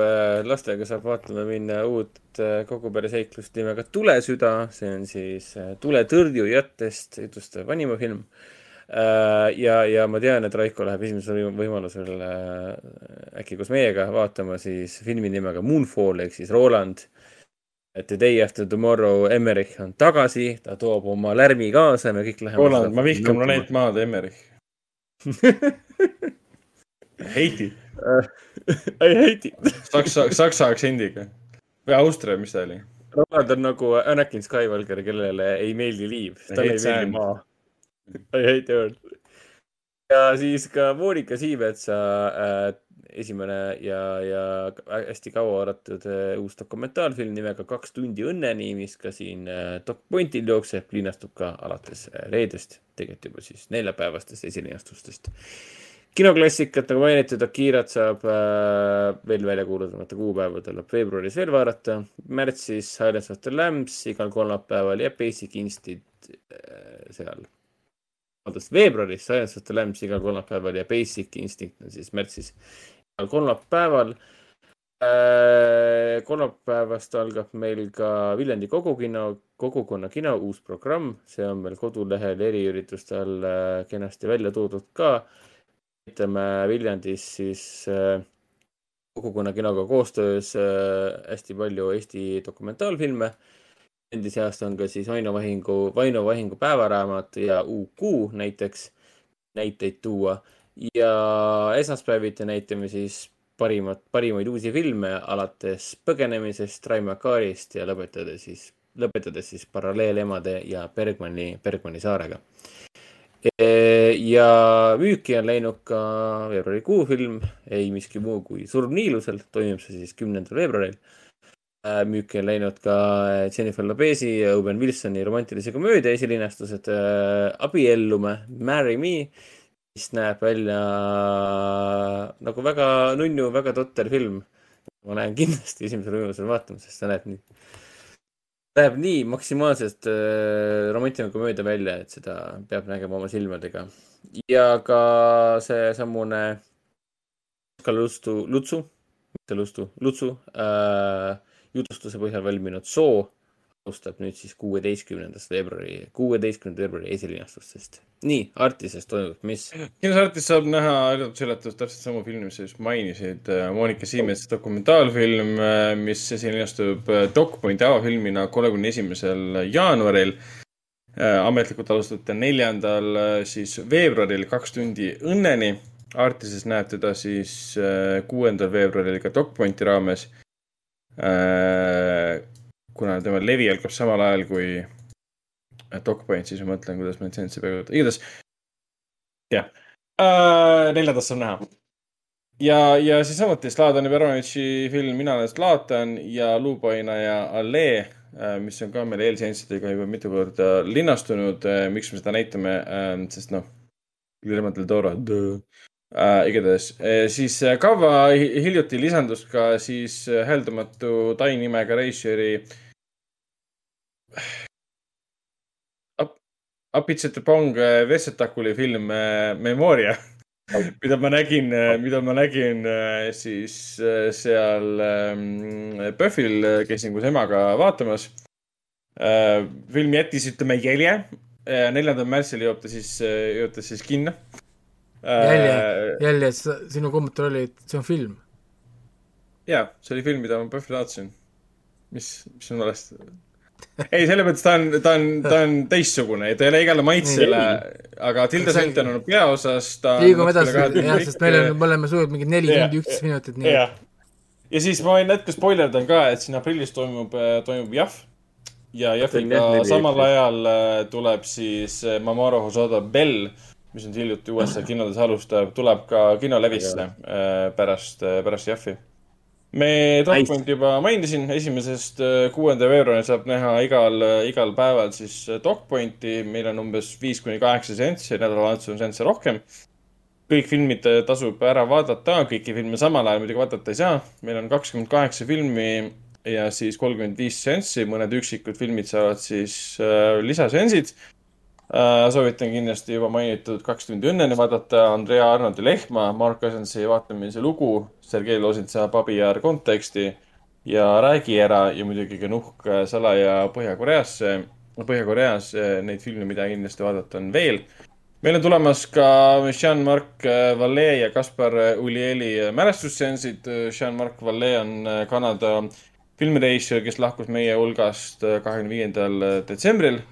lastega saab vaatama minna uut äh, kogupereseiklust nimega Tulesüda, see on siis äh, tuletõrjujatest jutustav animafilm. ja, ja ma tean, et Raiko läheb esimesel võim- võimalusel äh, äkki koos meiega vaatama siis filmi nimega Moonfall ehk siis Roland. The Day After Tomorrow Emmerich on tagasi, ta toob oma lärmi kaasa, me kõik läheme. Roland, ma vihkan planeet Maad, Emmerich. Heiti, I hate it. saksa, saksa aktsendiga. või Austria, mis ta oli? Roland on nagu Anakin Skywalker, kellele ei meeldi liiv, talle ei meeldi maa. I hate earth. ja siis ka Monika Siimetsa äh, esimene ja, ja hästi kaua oodatud äh, uus dokumentaalfilm nimega Kaks tundi õnneni, mis ka siin äh, DocPointil jookseb, linastub ka alates äh, reedest, tegelikult juba siis neljapäevastest esilinastustest kinoklassikat, nagu mainitud, Akirat saab äh, veel välja kuulutamata kuupäevadel veebruaris veel vaadata. märtsis Silence of the Lambs igal kolmapäeval ja Basic Instinct äh, seal. vabandust, veebruaris Silence of the Lambs igal kolmapäeval ja Basic Instinct on siis märtsis igal kolmapäeval äh,. kolmapäevast algab meil ka Viljandi kogukino, kogukonna kino uus programm, see on meil kodulehel eriürituste all äh, kenasti välja toodud ka ütleme Viljandis siis äh, kogukonna kinoga koostöös äh, hästi palju Eesti dokumentaalfilme. Endi seast on ka siis Vaino Vahingu, Vaino Vahingu päevaraamat ja UQ näiteks, näiteid tuua. ja esmaspäeviti näitame siis parimat, parimaid uusi filme alates Põgenemisest, Raimo Kaarist ja lõpetades siis, lõpetades siis Paralleelemade ja Bergmani, Bergmani saarega. Ja müüki on läinud ka veebruarikuu film Ei miski muu kui Surm Niilusel, toimub see siis kümnendal veebruaril. müüki on läinud ka Jennifer Lopez'i ja Owen Wilsoni romantilise komöödia esilinastused Abiellume, Marry me, mis näeb välja nagu väga nunnu, väga totter film. ma lähen kindlasti esimesel võimalusel vaatama, sest see näeb nii, näeb nii maksimaalselt äh, romantiline komöödia välja, et seda peab nägema oma silmadega. ja ka seesamune Oskar Lutsu, Lutsu, mitte Lustu, Lutsu äh, jutustuse põhjal valminud Soo alustab nüüd siis kuueteistkümnendast veebruari, kuueteistkümnenda veebruari esilinastustest. nii, Artises toimub, mis? kinosartis saab näha üllatusüllatus täpselt samu filmi, mis sa just mainisid. Monika Siimetsa dokumentaalfilm, mis esilinastub DocPointi avafilmina kolmekümne esimesel jaanuaril. ametlikult alustate neljandal siis veebruaril Kaks tundi õnneni. Artises näeb teda siis äh, kuuendal veebruaril ka DocPointi raames. Kuna tema levi algab samal ajal kui DocPoint, siis ma mõtlen, kuidas ma litsentsi peale võtan, igatahes jah äh,, neljandast saab näha. ja, ja siis samuti Zlatan Ibranovitši film Mina olen Zlatan ja Luupaina ja Allee, mis on ka meil eelseanssidega juba mitu korda linnastunud. miks me seda näitame, sest noh, Guillermo del Toro, äh, igatahes, siis äh, kava hi- hiljuti lisandus ka siis äh, hääldamatu tai nimega reisijari Apitsete Pong äh, Vessetakuli film äh, Memoria, mida ma nägin, mida ma nägin äh, siis äh, seal ähm, PÖFFil, käisin koos emaga vaatamas. film jättis, ütleme, jälje. neljandal märtsil jõuab ta siis, jõuab ta siis kinno. jälje, jälje, sinu kommentaar oli, et see on film. jaa, see oli film, mida ma PÖFFil vaatasin. mis, mis on valesti? ei, selles mõttes ta on, ta on, ta on teistsugune, ta ei ole igale maitsele, aga Tilda See- Swinton on peaosas, ta liigume edasi, jah, sest meil on, me oleme suutnud mingi neli Jah. tundi üksteist minutit, nii jah. ja siis ma võin natuke spoilerdan ka, et siin aprillis toimub, toimub Jahv. ja Jahviga samal ajal äh, tuleb siis äh, Mamoru Hosoda Bell, mis nüüd hiljuti USA kinodes alustab, tuleb ka kinolevisse äh, pärast, pärast Jahvi. Me DocPointi juba mainisin, esimesest äh, kuuenda veebruaril saab näha igal, igal päeval siis äh, DocPointi, meil on umbes viis kuni kaheksa seanssi, nädalavahetusel on seansse rohkem. kõik filmid äh, tasub ära vaadata, kõiki filme samal ajal muidugi vaadata ei saa. meil on kakskümmend kaheksa filmi ja siis kolmkümmend viis seanssi, mõned üksikud filmid saavad siis äh, lisaseansid äh,. soovitan kindlasti juba mainitud Kaks tundi õnneni vaadata Andrea Arnoldi Lehma, Mark Cousinsi vaatamise lugu, Sergei Losintsa Babi Yar konteksti ja Räägi ära ja muidugi ka Nuhk salaja Põhja-Koreasse, Põhja-Koreas äh, neid filme, mida kindlasti vaadata on veel. meil on tulemas ka Jean-Marc Vallée ja Kaspar Ulieli mälestusseansid. Jean-Marc Vallée on äh, Kanada filmirežissöör, kes lahkus meie hulgast äh, kahekümne viiendal detsembril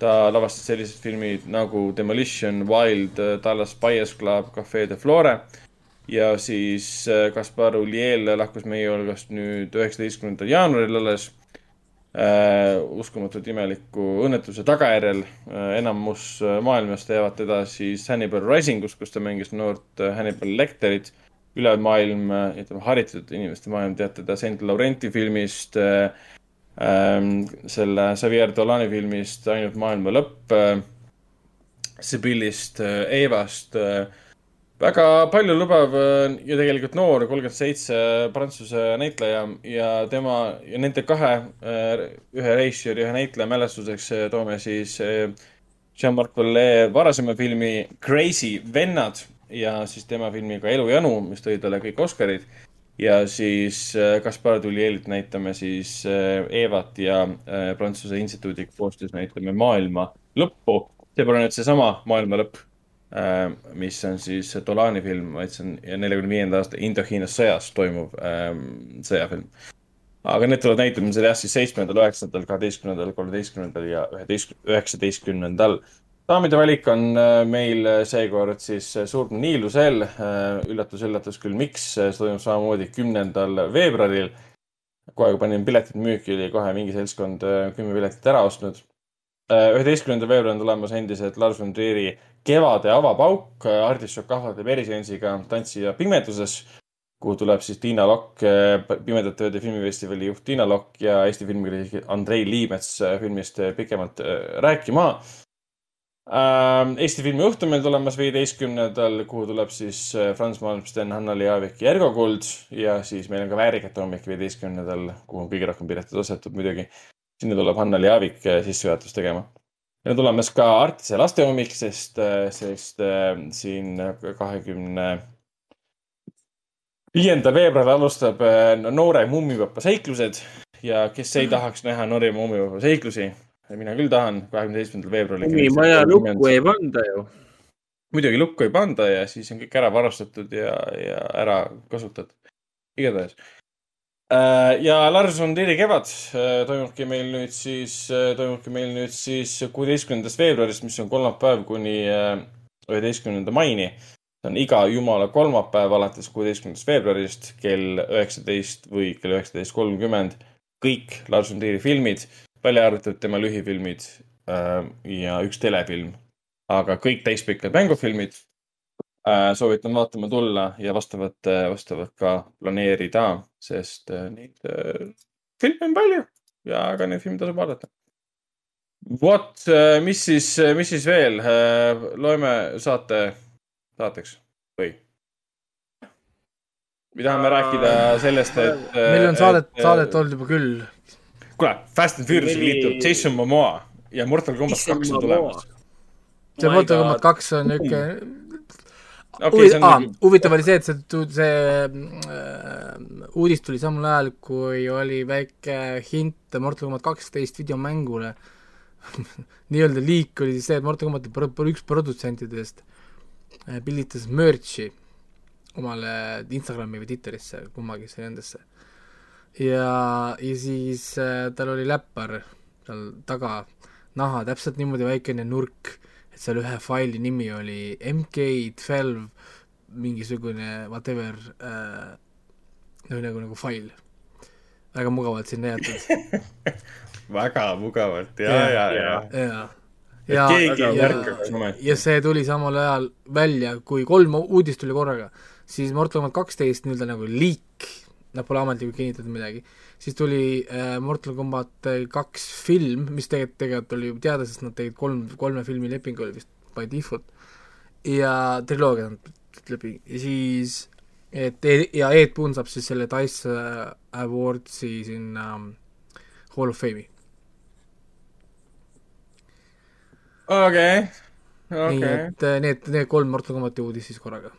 ta lavastas sellised filmid nagu Demolition, Wild, Dallas Buyers Club, Cafe de Flore. Ja siis äh, Kaspar Uliel lahkus meie hulgast nüüd üheksateistkümnendal jaanuaril alles äh,. uskumatult imeliku õnnetuse tagajärjel äh,. enamus äh, maailmas teavad teda siis Hannibal Risingus, kus ta mängis noort äh, Hannibal Lecterit. üle maailm, ütleme haritud inimeste maailm teab teda Saint Laurenti filmist äh, ähm, selle Xavier Dolani filmist Ainult maailma lõpp äh,, Sibillist äh,, Evast äh,. Väga paljulubav äh, ja tegelikult noor, kolmkümmend seitse prantsuse näitleja ja tema ja nende kahe, ühe režissööri, ühe näitleja mälestuseks äh, toome siis äh, Jean-Marc Vallée varasema filmi Crazy vennad ja siis tema filmiga Elujanu, mis tõi talle kõik Oscarid ja siis äh, Kaspar Tulielit näitame siis äh, Evat ja äh, Prantsuse instituudiga koostöös näitame Maailma lõppu. see pole nüüd seesama Maailma lõpp, mis on siis Dolani film, vaid see on neljakümne viienda aasta Indohiinas sõjas toimuv ähm, sõjafilm. aga need tulevad näitamisele jah, siis seitsmendal, üheksandal, kaheteistkümnendal, kolmeteistkümnendal ja üheteist, üheksateistkümnendal daamide valik on äh, meil äh, seekord siis äh, Suur Niilusel. üllatus, üllatus küll, miks, see toimub samamoodi kümnendal veebruaril. kohe, kui panin piletid müüki, oli kohe mingi seltskond äh, kümme piletit ära ostnud. Üheteistkümnendal veebruaril on tulemas endiselt Lars von Trieri Kevade avapauk artišokk ahvatleb eriseansiga Tantsija pimeduses, kuhu tuleb siis Tiina Lokk, Pimedate Ööde filmifestivali juht Tiina Lokk ja Eesti filmikriitik Andrei Liimets äh, filmist äh, pikemalt äh, rääkima Ähm, Eesti filmi õhtu meil tulemas viieteistkümnendal, kuhu tuleb siis äh, Franz Malmsten, Hanna-Li Aavik ja Ergo Kuld ja siis meil on ka Väärikate hommik viieteistkümnendal, kuhu on kõige rohkem pileteid ostetud muidugi. Sinna tuleb Hanna-Li Aavik äh, sissejuhatust tegema. meil on tulemas ka Artise laste hommik, sest, sest äh, siin kahekümne viienda veebruaril alustab äh, noore mummipapa seiklused ja kes ei tahaks näha noore mummipapa seiklusi, mina küll tahan, kahekümne seitsmendal veebruaril. maja lukku ei panda ju. muidugi lukku ei panda ja siis on kõik ära varastatud ja, ja ära kasutatud. igatahes. Ja Lars von Trieri kevad äh, toimubki meil nüüd siis, toimubki meil nüüd siis kuueteistkümnendast veebruarist, mis on kolmapäev kuni äh, üheteistkümnenda maini. see on iga jumala kolmapäev alates kuueteistkümnendast veebruarist kell üheksateist või kell üheksateist kolmkümmend. kõik Lars von Trieri filmid, välja arvatud tema lühifilmid äh, ja üks telefilm, aga kõik täispikad mängufilmid äh,. Soovitan vaatama tulla ja vastavat, vastavat ka planeerida, sest äh, neid äh, filme on palju ja ka neid filme tasub vaadata. vot, mis siis, mis siis veel, loeme saate, saateks või? me tahame rääkida sellest, et. meil on saadet, saadet olnud juba küll. kuule, Fast and Furious'i liitub Jason Momoa ja Mortal Combat kaks on tulemas. see My Mortal. Combat kaks on niuke see on ah, huvitav oli see, et see, see äh, uudis tuli samal ajal, kui oli väike hint Mortal Combat kaksteist videomängule. nii-öelda liik oli siis see, et Mortal Combati pro- pro- üks produtsentidest äh, pilditas merch'i omale Instagrami või Twitterisse, kummagisse nendesse. ja, ja siis äh, tal oli läppar seal taga, naha, täpselt niimoodi väikene nurk, et seal ühe faili nimi oli MK12 mingisugune whatever äh, nagu, nagu, nagu fail. väga mugavalt sinna jäetud. väga mugavalt ja, ja, ja. ja, ja, ja, märkaks ometi. ja see tuli samal ajal välja, kui kolm uudist tuli korraga, siis Mortal Combat kaksteist nii-öelda nagu liik nad pole ametlikult kinnitatud midagi. Siis tuli äh, Mortal Combat kaks film, mis tegelikult, tegelikult oli teada, sest nad tegid kolm, kolme filmi leping oli vist by default ja triloogia leping ja siis et ja Ed Boon saab siis selle Dice äh, Awardsi sinna um, Hall of Fame'i okei, nii okei. et äh, need, need kolm Mortal Combati uudist siis korraga.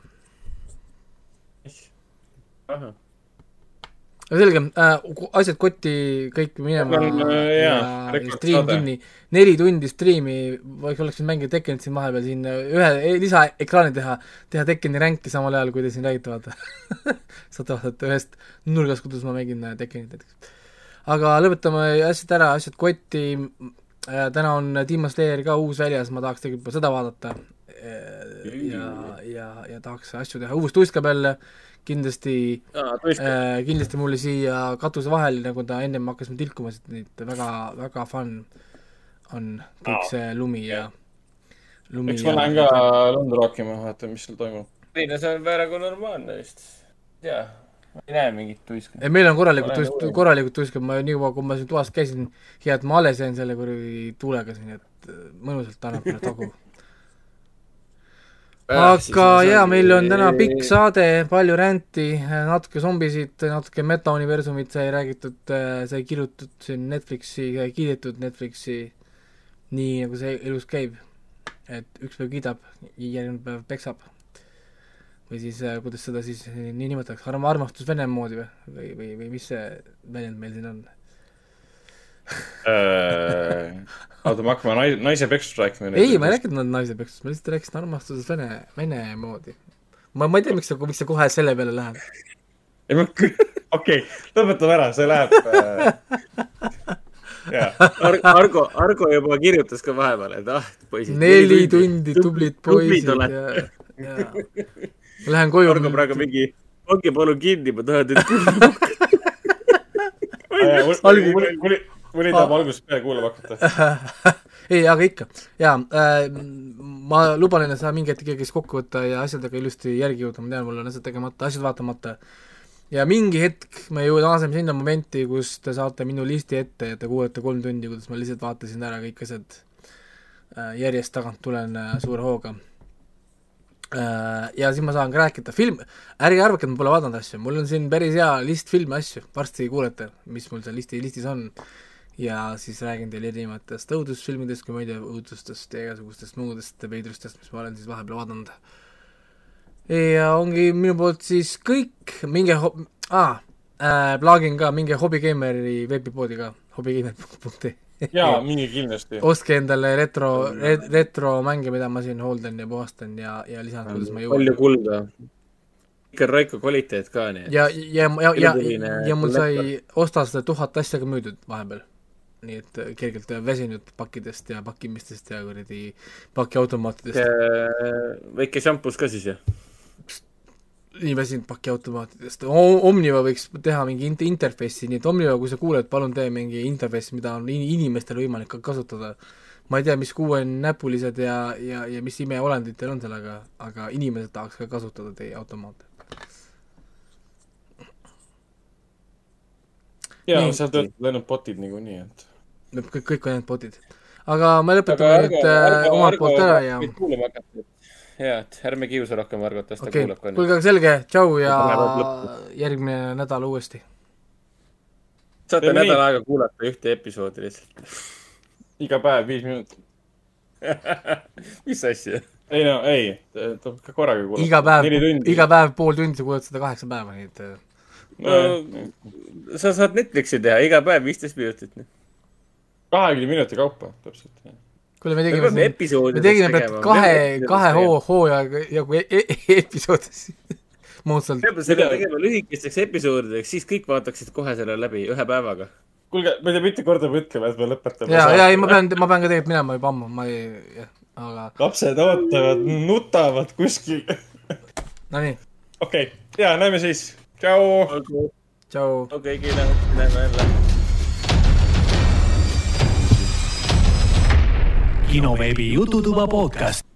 Aga selge äh,, asjad kotti kõik minema On, äh, jaa, ja, ja striim kinni. neli tundi striimi, oleks, oleks võinud mängida Tekkenit siin vahepeal siin äh, ühe lisaekraani teha, teha Tekkeni ränki samal ajal, kui te siin räägite, vaata. saate vaadata ühest nurgast, kuidas ma mängin äh, Tekkenit näiteks. aga lõpetame asjad ära, asjad kotti. täna on Demon Slayer ka uus väljas, ma tahaks tegelikult seda vaadata. ja, ja, ja tahaks asju teha, uus tuiskab jälle kindlasti äh, kindlasti mulle siia katuse vahel, nagu ta ennem hakkas mul tilkuma, sest neid väga, väga fun on kõik see lumi ja lumi eks ma lähen ka lund rookima, vaatan, mis seal toimub. ei no see on praegu normaalne vist. jaa, ma ei näe mingit tuiska. ei, meil on korralikult tuisk- korralikult tuiskab, ma nii kaua, kui ma siin toas käisin, hea, et ma alles jäin selle kuradi tuulega siin, et äh, mõnusalt annab mulle tagu. aga jaa, meil on täna pikk saade, palju ränti, natuke zombisid, natuke metauniversumit sai räägitud, sai kirjutatud siin Netflixi, kiidetud Netflixi, nii nagu see elus käib. et üks päev kiidab, järgmine päev peksab. või siis, kuidas seda siis nii nimetatakse, arm-, armastus Vene moodi või, või, või, või mis see väljend meil siin on? oota, me hakkame nai-, naise peksust rääkima. ei, ma ei rääkinud nad naise peksust, ma lihtsalt rääkisin armastusest Vene, Vene moodi. ma, ma ei tea, miks sa, miks sa kohe selle peale lähed. ei, ma, okei, lõpetame ära, see läheb äh,. jaa, Ar-, Argo, Argo juba kirjutas ka vahepeal, et ah, poisid. neli tundi, tublid tublid poisid olete. ja, ja. ma lähen koju. Argo praegu mingi, olge palun kinni, ma tahan teid kuulama hakata. mul, mul, mul, mul ei taha algusest peale kuulama hakata. ei, aga ikka, jaa äh,, ma luban enne seda mingi hetk ikkagi kokku võtta ja asjadega ilusti järgi jõuda, ma tean, mul on asjad tegemata, asjad vaatamata. ja mingi hetk me naaseme sinna momenti, kus te saate minu listi ette ja te kuulete kolm tundi, kuidas ma lihtsalt vaatasin ära kõik asjad äh, järjest tagant tulen äh, suure hooga äh,. ja siis ma saan ka rääkida, film, ärge arvake, et ma pole vaadanud asju, mul on siin päris hea list filme asju, varsti kuulete, mis mul seal listi, listis on ja siis räägin teile erinevatest õudusfilmidest, komöödiaõudustest ja igasugustest muudest veidrustest, mis ma olen siis vahepeal vaadanud. ja ongi minu poolt siis kõik, minge ho-, aa äh,, plaagin ka, minge Hobbygameri veebipoodi ka, hobbygamer.ee. jaa, minge kindlasti. ostke endale retro re,, retromänge, mida ma siin hooldan ja puhastan ja, ja lisan, kuidas ma palju jõuan. kulda. ikka Raiko kvaliteet ka, nii et. ja, ja, ja, ja, ja mul sai osta seda tuhat asja ka müüdud vahepeal. Nii et äh, kergelt väsinud pakkidest ja pakkimistest ja kuradi pakiautomaatidest. väike šampus ka siis, jah? nii väsinud pakiautomaatidest. Omniva võiks teha mingi int-, interface'i, nii et Omniva, kui sa kuuled, palun tee mingi interface, mida on in- inimestel võimalik ka kasutada. ma ei tea, mis kuuenäpulised ja, ja, ja mis imeolendid teil on seal, aga, aga inimesed tahaks ka kasutada teie automaate. jaa seal töötavad ainult botid niikuinii, et. kõik, kõik on ainult botid. aga me lõpetame nüüd äh, omalt poolt ära ja kuulama hakata. jaa, et ärme kiusa rohkem Argot, las ta okei kuulab ka okay., kuulge, aga selge, tšau ja järgmine nädal uuesti. saate Teeme nii. nädal aega kuulata ühte episoodi lihtsalt. iga päev viis minutit. mis asja? ei no, ei, tuleb ka korraga kuulata. iga päev iga päev pool tundi, sa kuulad seda kaheksa päeva, nii et äh, no sa saad Netflixi teha iga päev viisteist minutit. Kahekümne minuti kaupa, täpselt. kuule, me me tegime siin, me tegime praegu kahe, kahe hoo, hooajaga jagu e e episoodis moodsalt. peame selle tegema lühikesteks episoodideks, siis kõik vaataksid kohe selle läbi ühe päevaga. kuulge, ma ei tea, mitu korda me ütleme, et me lõpetame. ja, ja ei, ma pean, ma pean ka tegelikult minema juba ammu, ma ei, jah, aga lapsed ootavad, nutavad kuskil. nonii, okei okay., ja näeme siis. tšau. tšau. okei, näeme jälle. Kinoveebi Jututuba podcast.